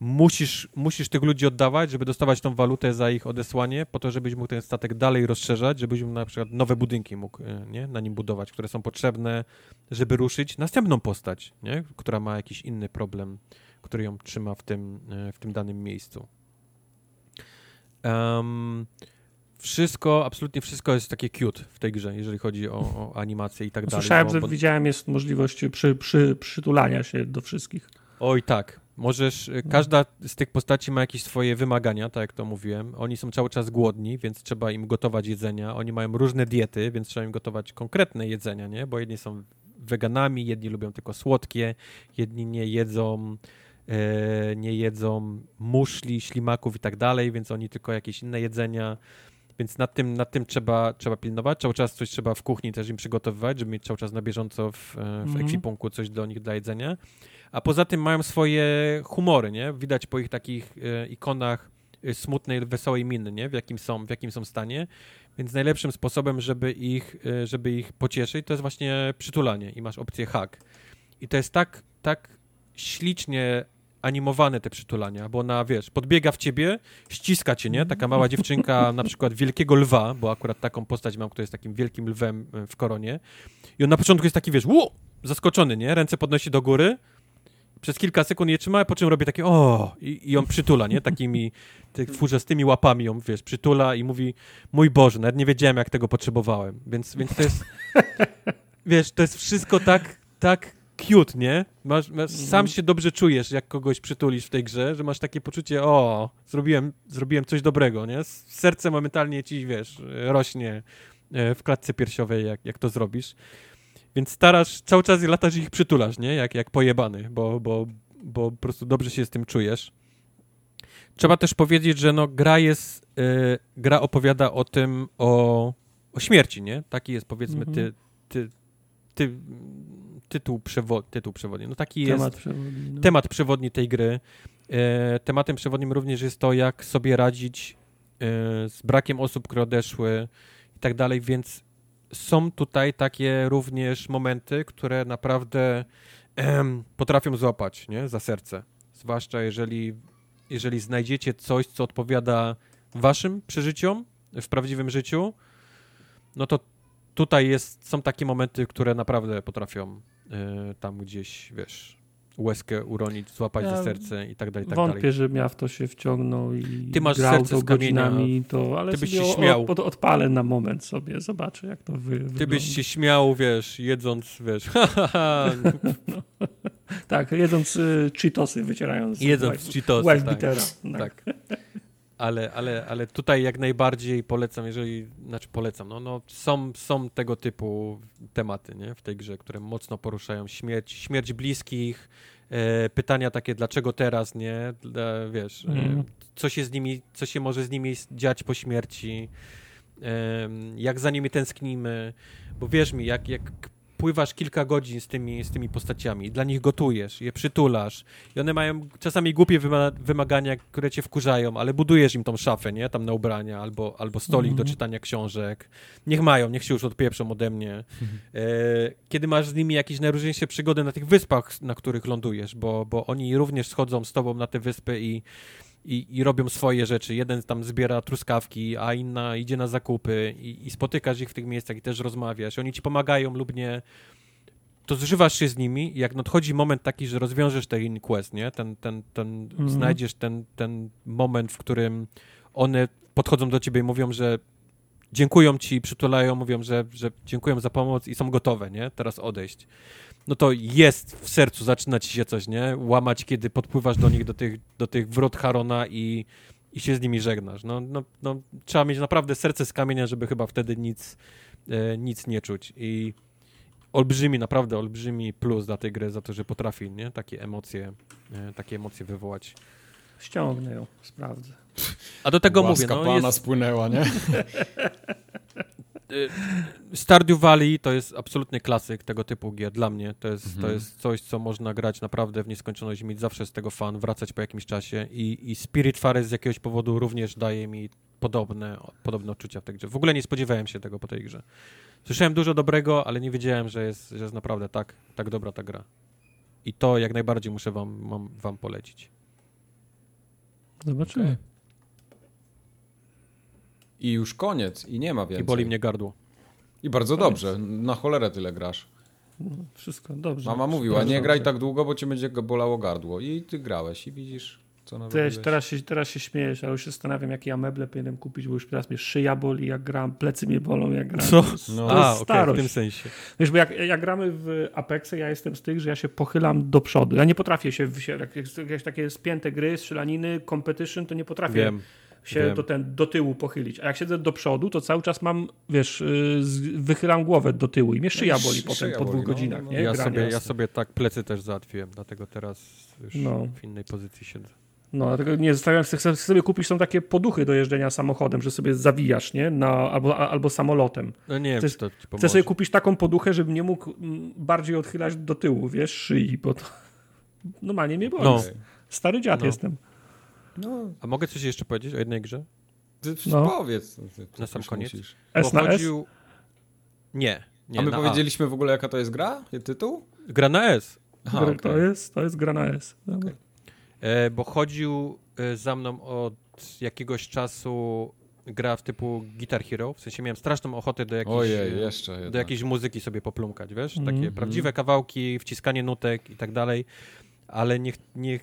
musisz, musisz tych ludzi oddawać, żeby dostawać tą walutę za ich odesłanie, po to, żebyś mógł ten statek dalej rozszerzać, żebyś mógł na przykład nowe budynki mógł e, nie, na nim budować, które są potrzebne, żeby ruszyć następną postać, nie, która ma jakiś inny problem, który ją trzyma w tym, e, w tym danym miejscu. Um, wszystko, absolutnie wszystko jest takie cute w tej grze, jeżeli chodzi o, o animację i tak dalej.
Słyszałem, że
bo...
widziałem, jest możliwość przy, przy, przytulania się do wszystkich.
Oj tak, Możesz, y, każda z tych postaci ma jakieś swoje wymagania, tak jak to mówiłem. Oni są cały czas głodni, więc trzeba im gotować jedzenia. Oni mają różne diety, więc trzeba im gotować konkretne jedzenia, nie? Bo jedni są weganami, jedni lubią tylko słodkie, jedni nie jedzą e, nie jedzą muszli, ślimaków i tak dalej, więc oni tylko jakieś inne jedzenia. Więc nad tym, nad tym trzeba, trzeba pilnować. Cały czas coś trzeba w kuchni też im przygotowywać, żeby mieć cały czas na bieżąco w, w mhm. ekwipunku coś do nich dla jedzenia poza tym mają swoje humory, nie? Widać po ich takich e, ikonach e, smutnej, wesołej miny, nie? W jakim są, w jakim są stanie. Więc najlepszym sposobem, żeby ich, e, żeby ich pocieszyć, to jest właśnie przytulanie i masz opcję hack. I to jest tak, tak ślicznie animowane te przytulania, bo ona, wiesz, podbiega w ciebie, ściska cię, nie? Taka mała dziewczynka, na przykład wielkiego lwa, bo akurat taką postać mam, która jest takim wielkim lwem w koronie. I on na początku jest taki, wiesz, ło, zaskoczony, nie? Ręce podnosi do góry, przez kilka sekund je trzyma, po czym robi takie o i, i ją przytula, nie? Takimi tworzystymi łapami ją, wiesz, przytula i mówi mój Boże, nawet nie wiedziałem, jak tego potrzebowałem. Więc, więc to jest, wiesz, to jest wszystko tak, tak cute, nie? Masz, masz, sam się dobrze czujesz, jak kogoś przytulisz w tej grze, że masz takie poczucie, o, zrobiłem, zrobiłem coś dobrego, nie? Serce momentalnie ci, wiesz, rośnie e, w klatce piersiowej, jak, jak to zrobisz. Więc starasz, cały czas latasz i ich przytulasz, nie? Jak, jak pojebany, bo, bo, bo po prostu dobrze się z tym czujesz. Trzeba też powiedzieć, że no, gra jest, yy, gra opowiada o tym, o, o śmierci, nie? Taki jest powiedzmy ty, mhm. ty, ty, tytuł, przewo tytuł przewodni. No taki
temat
jest
przewodni, no.
temat przewodni tej gry. E, tematem przewodnim również jest to, jak sobie radzić e, z brakiem osób, które odeszły i tak dalej, więc są tutaj takie również momenty, które naprawdę em, potrafią złapać nie? za serce. Zwłaszcza jeżeli, jeżeli znajdziecie coś, co odpowiada waszym przeżyciom w prawdziwym życiu, no to tutaj jest, są takie momenty, które naprawdę potrafią y, tam gdzieś, wiesz, łezkę uronić, złapać ja za serce i tak dalej, tak
wątpię,
dalej.
że ja w to się wciągnął i
Ty masz
grał
serce
to
z godzinami,
to, ale
ty byś
się
śmiał.
Od, odpalę na moment sobie, zobaczę jak to wy,
Ty
wygląda.
byś się śmiał, wiesz, jedząc, wiesz,
no. Tak, jedząc y, cheetosy, wycierając
jedząc cheetosy,
tak.
tak. Ale, ale, ale tutaj jak najbardziej polecam, jeżeli, znaczy polecam, no, no są, są tego typu tematy, nie, w tej grze, które mocno poruszają śmierć, śmierć bliskich, e, pytania takie, dlaczego teraz, nie, e, wiesz, e, co się z nimi, co się może z nimi dziać po śmierci, jak za nimi tęsknimy, bo wierz mi, jak, jak pływasz kilka godzin z tymi, z tymi postaciami, dla nich gotujesz, je przytulasz i one mają czasami głupie wymagania, które cię wkurzają, ale budujesz im tą szafę, nie? Tam na ubrania albo, albo stolik do mhm. czytania książek. Niech mają, niech się już odpieprzą ode mnie. Mhm. E, kiedy masz z nimi jakieś najróżniejsze przygody na tych wyspach, na których lądujesz, bo, bo oni również schodzą z tobą na te wyspy i i, i, robią swoje rzeczy. Jeden tam zbiera truskawki, a inna idzie na zakupy i, i, spotykasz ich w tych miejscach i też rozmawiasz. Oni ci pomagają lub nie. To zżywasz się z nimi i jak nadchodzi moment taki, że rozwiążesz ten quest, nie? Ten, ten, ten, mhm. znajdziesz ten, ten moment, w którym one podchodzą do ciebie i mówią, że dziękują ci, przytulają, mówią, że, że dziękują za pomoc i są gotowe, nie? Teraz odejść no to jest w sercu, zaczyna ci się coś, nie? Łamać, kiedy podpływasz do nich, do tych, do tych wrot Harona i, i się z nimi żegnasz. No, no, no, trzeba mieć naprawdę serce z kamienia, żeby chyba wtedy nic, e, nic nie czuć. I olbrzymi, naprawdę olbrzymi plus dla tej gry, za to, że potrafi, nie? Takie emocje, e, takie emocje wywołać.
Ściągnę ją, sprawdzę.
A do tego
Łaska
mówię, no,
pana
jest...
spłynęła, nie?
Y, Stardew Valley to jest absolutny klasyk tego typu gier dla mnie. To jest, mhm. to jest coś, co można grać naprawdę w nieskończoność, mieć zawsze z tego fan, wracać po jakimś czasie i, i Spirit Fares z jakiegoś powodu również daje mi podobne, podobne odczucia w tej grze. W ogóle nie spodziewałem się tego po tej grze. Słyszałem dużo dobrego, ale nie wiedziałem, że jest, że jest naprawdę tak, tak dobra ta gra. I to jak najbardziej muszę wam, mam, wam polecić.
Zobaczymy.
Okay. I już koniec, i nie ma więcej.
I boli mnie gardło.
I bardzo dobrze, na cholerę tyle grasz.
No, wszystko dobrze.
Mama mówiła, nie graj tak długo, bo cię będzie bolało gardło. I ty grałeś i widzisz, co
narobiłeś. teraz, się, teraz się śmiejesz, ale już się zastanawiam, jakie ja meble powinienem kupić, bo już teraz mnie szyja boli, jak gram, plecy mnie bolą, jak gram.
Co? No. To A, okay, w tym sensie.
Wiesz, bo jak, jak gramy w Apexie, ja jestem z tych, że ja się pochylam do przodu. Ja nie potrafię się, jak jakieś takie spięte gry, strzelaniny, competition, to nie potrafię. Wiem się Wiem. do, ten, do tyłu pochylić. A jak siedzę do przodu, to cały czas mam, wiesz, y, wychylam głowę do tyłu i mnie szyja boli no, potem po dwóch no, godzinach. No, nie?
Ja, sobie, ja sobie tak plecy też załatwiłem, dlatego teraz już no. w innej pozycji siedzę.
No, dlatego nie zostawiam, chcę sobie kupić są takie poduchy do jeżdżenia samochodem, że sobie zawijasz, nie? Na, albo, albo samolotem.
No nie
chcę,
to
chcę sobie kupić taką poduchę, żebym nie mógł mm, bardziej odchylać do tyłu, wiesz, szyi, bo to normalnie mnie boli. No. Stary dziad no. jestem.
No. A mogę coś jeszcze powiedzieć o jednej grze?
no. Powiedz.
na sam koniec. Musisz.
S na chodził...
Nie, nie.
A my powiedzieliśmy A. w ogóle, jaka to jest gra? Tytuł?
Gra na S.
Aha, okay. to, jest, to jest gra na S. Okay.
E, bo chodził e, za mną od jakiegoś czasu gra w typu Guitar Hero, w sensie miałem straszną ochotę do jakiejś,
Ojej, jeszcze
do jakiejś muzyki sobie poplumkać, wiesz? Takie mm -hmm. prawdziwe kawałki, wciskanie nutek i tak dalej ale nie, nie,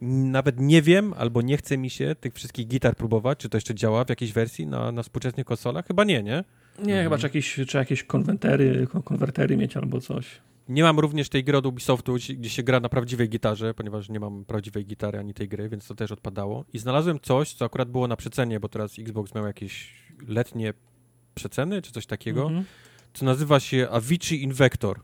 nawet nie wiem, albo nie chce mi się tych wszystkich gitar próbować, czy to jeszcze działa w jakiejś wersji na, na współczesnych konsolach? Chyba nie, nie?
Nie, mhm. chyba czy jakieś, czy jakieś konwertery, konwertery mieć albo coś.
Nie mam również tej gry od Ubisoftu, gdzie się gra na prawdziwej gitarze, ponieważ nie mam prawdziwej gitary ani tej gry, więc to też odpadało. I znalazłem coś, co akurat było na przecenie, bo teraz Xbox miał jakieś letnie przeceny, czy coś takiego, mhm. co nazywa się Avicii Invector.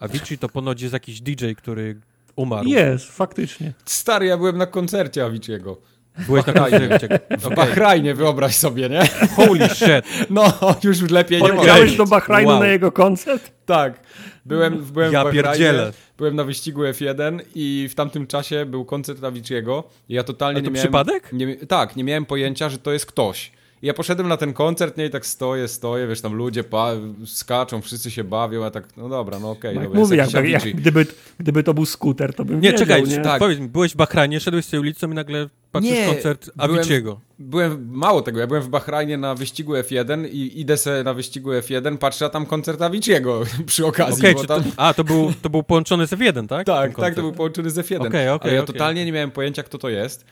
Avicii to ponoć jest jakiś DJ, który umarł.
Jest, faktycznie.
Stary, ja byłem na koncercie Aviciego.
Byłeś na koncercie.
W Bahrajnie, wyobraź sobie, nie?
Holy shit.
No, już lepiej nie mogę.
Grałeś do Bahrajnu wow. na jego koncert?
Tak. Byłem, byłem
ja w pierdzielę.
byłem na wyścigu F1 i w tamtym czasie był koncert Aviciego. Ja totalnie nie miałem...
przypadek?
Nie, tak, nie miałem pojęcia, że to jest ktoś. Ja poszedłem na ten koncert, nie, i tak stoję, stoję, wiesz, tam ludzie pa, skaczą, wszyscy się bawią, a tak, no dobra, no okej. Okay,
no, mówię, jak, jak, gdyby, gdyby to był skuter, to bym
Nie,
wiedział,
czekaj,
nie?
tak. powiedz mi, byłeś w Bahrajnie, szedłeś sobie ulicą i nagle patrzysz nie, koncert Avicii'ego.
Byłem, byłem, mało tego, ja byłem w Bahrajnie na wyścigu F1 i idę sobie na wyścigu F1, patrzę, a tam koncert Avicii'ego przy okazji.
Okay, tam... to, a, to był, to był połączony z F1, tak?
Tak, tak, to był połączony z F1. Okay, okay, Ale ja totalnie nie miałem pojęcia, kto to jest.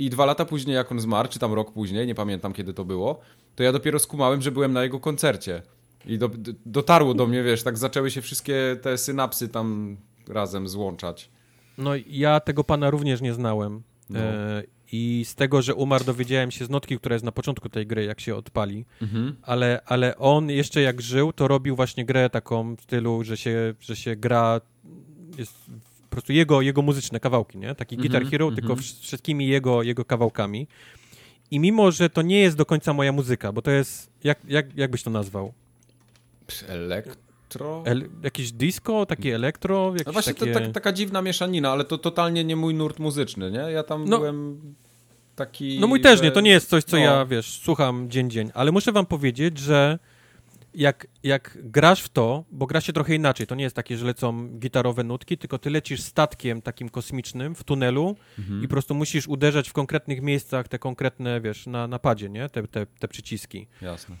I dwa lata później, jak on zmarł, czy tam rok później, nie pamiętam kiedy to było, to ja dopiero skumałem, że byłem na jego koncercie. I do, dotarło do mnie, wiesz, tak zaczęły się wszystkie te synapsy tam razem złączać.
No ja tego pana również nie znałem. No. E, I z tego, że umarł, dowiedziałem się z notki, która jest na początku tej gry, jak się odpali. Mhm. Ale, ale on jeszcze jak żył, to robił właśnie grę taką w stylu, że się, że się gra, jest po prostu jego, jego muzyczne kawałki, nie? Taki mm -hmm, Guitar Hero, mm -hmm. tylko wszystkimi jego, jego kawałkami. I mimo, że to nie jest do końca moja muzyka, bo to jest, jak, jak, jak byś to nazwał?
Elektro?
El, jakieś disco, takie elektro?
No właśnie, takie... to, tak, taka dziwna mieszanina, ale to totalnie nie mój nurt muzyczny, nie? Ja tam no, byłem taki...
No mój też nie, to nie jest coś, co no. ja, wiesz, słucham dzień dzień, ale muszę wam powiedzieć, że jak, jak grasz w to, bo gra się trochę inaczej, to nie jest takie, że lecą gitarowe nutki, tylko ty lecisz statkiem takim kosmicznym w tunelu mhm. i po prostu musisz uderzać w konkretnych miejscach te konkretne, wiesz, na napadzie, nie? Te, te, te przyciski.
Jasne.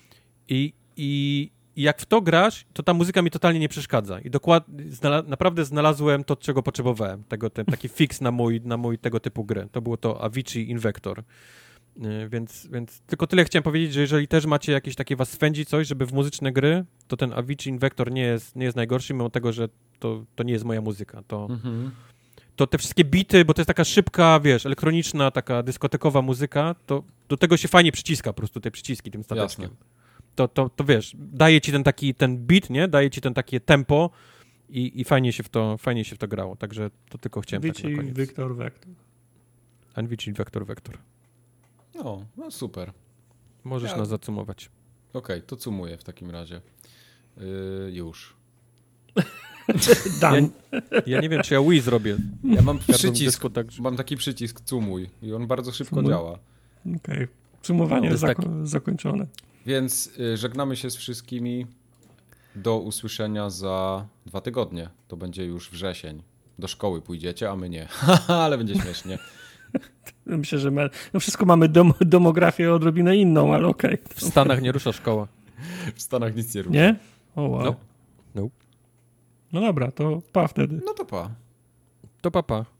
I, i, i jak w to grasz, to ta muzyka mi totalnie nie przeszkadza. I dokładnie, znala naprawdę znalazłem to, czego potrzebowałem. Tego, ten, taki fix na mój, na mój tego typu grę. To było to Avicii Invector. Y, więc, więc tylko tyle chciałem powiedzieć, że jeżeli też macie jakieś takie was swędzi coś, żeby w muzyczne gry, to ten Avicii Invector nie jest, nie jest najgorszy, mimo tego, że to, to nie jest moja muzyka. To, mhm. to te wszystkie bity, bo to jest taka szybka, wiesz, elektroniczna, taka dyskotekowa muzyka, to do tego się fajnie przyciska po prostu te przyciski tym stateczkiem. To, to, to wiesz, daje ci ten taki, ten beat, nie? Daje ci ten takie tempo i, i fajnie się w to, fajnie się w to grało. Także to tylko chciałem
Avicii tak na koniec. Vector.
Avicii Vector Vector.
O, no super.
Możesz ja... nas zacumować.
Okej, okay, to cumuję w takim razie. Yy, już.
ja, ja, nie wiem, czy ja Wii zrobię.
Ja mam przycisk, tak, mam taki przycisk cumuj i on bardzo szybko Cumuj? działa.
Okej, okay. cumowanie no, zako taki... zakończone.
Więc y, żegnamy się z wszystkimi. Do usłyszenia za dwa tygodnie. To będzie już wrzesień. Do szkoły pójdziecie, a my nie. Ale będzie śmiesznie.
Myślę, że my, no wszystko mamy dom, demografię odrobinę inną, ale okej.
W Stanach nie rusza szkoła.
W Stanach nic nie ruszy.
Nie? O wow.
No.
No.
No dobra, to pa wtedy.
No to pa.
To papa.
No.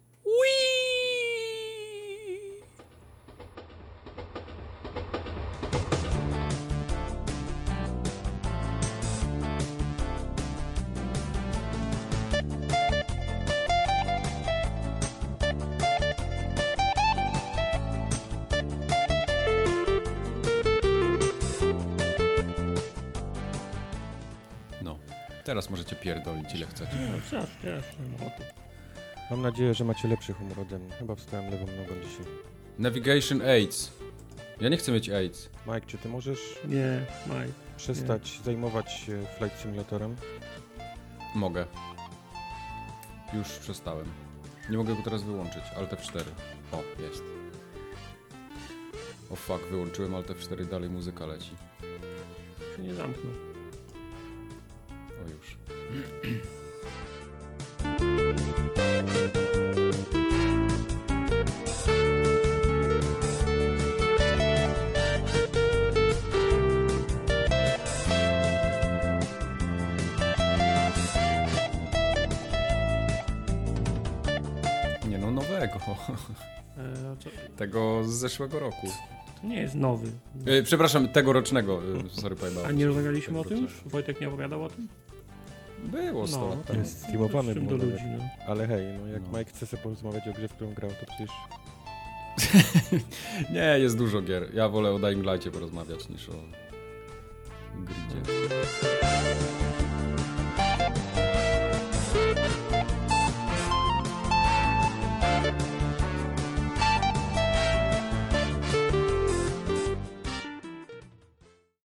Pierdolić ile chcecie.
No, wsiadł, ja mam ochotę.
Mam nadzieję, że macie lepszy humor ode mnie. Chyba wstałem lewą nogą dzisiaj.
Navigation AIDS. Ja nie chcę mieć AIDS.
Mike, czy ty możesz
Nie, Maj.
przestać zajmować się Flight Simulatorem?
Mogę. Już przestałem. Nie mogę go teraz wyłączyć. Alt F4. O, jest. O fuck, wyłączyłem Alt F4, dalej muzyka leci.
Się nie zamknął.
O już. Nie no, nowego.
E, to,
Tego z zeszłego roku.
to nie jest nowy.
E, przepraszam, tegorocznego. E, sorry, pojebałem.
A nie rozmawialiśmy o tym już? Wojtek nie opowiadał o tym?
Było 100
No,
lat temu.
jest streamowany
do ludzi, no.
Ale hej, no jak
No.
Mike chce sobie porozmawiać o grze, w którą grał, to przecież...
Nie, jest dużo gier. Ja wolę o Dying Light'cie porozmawiać niż o gridzie.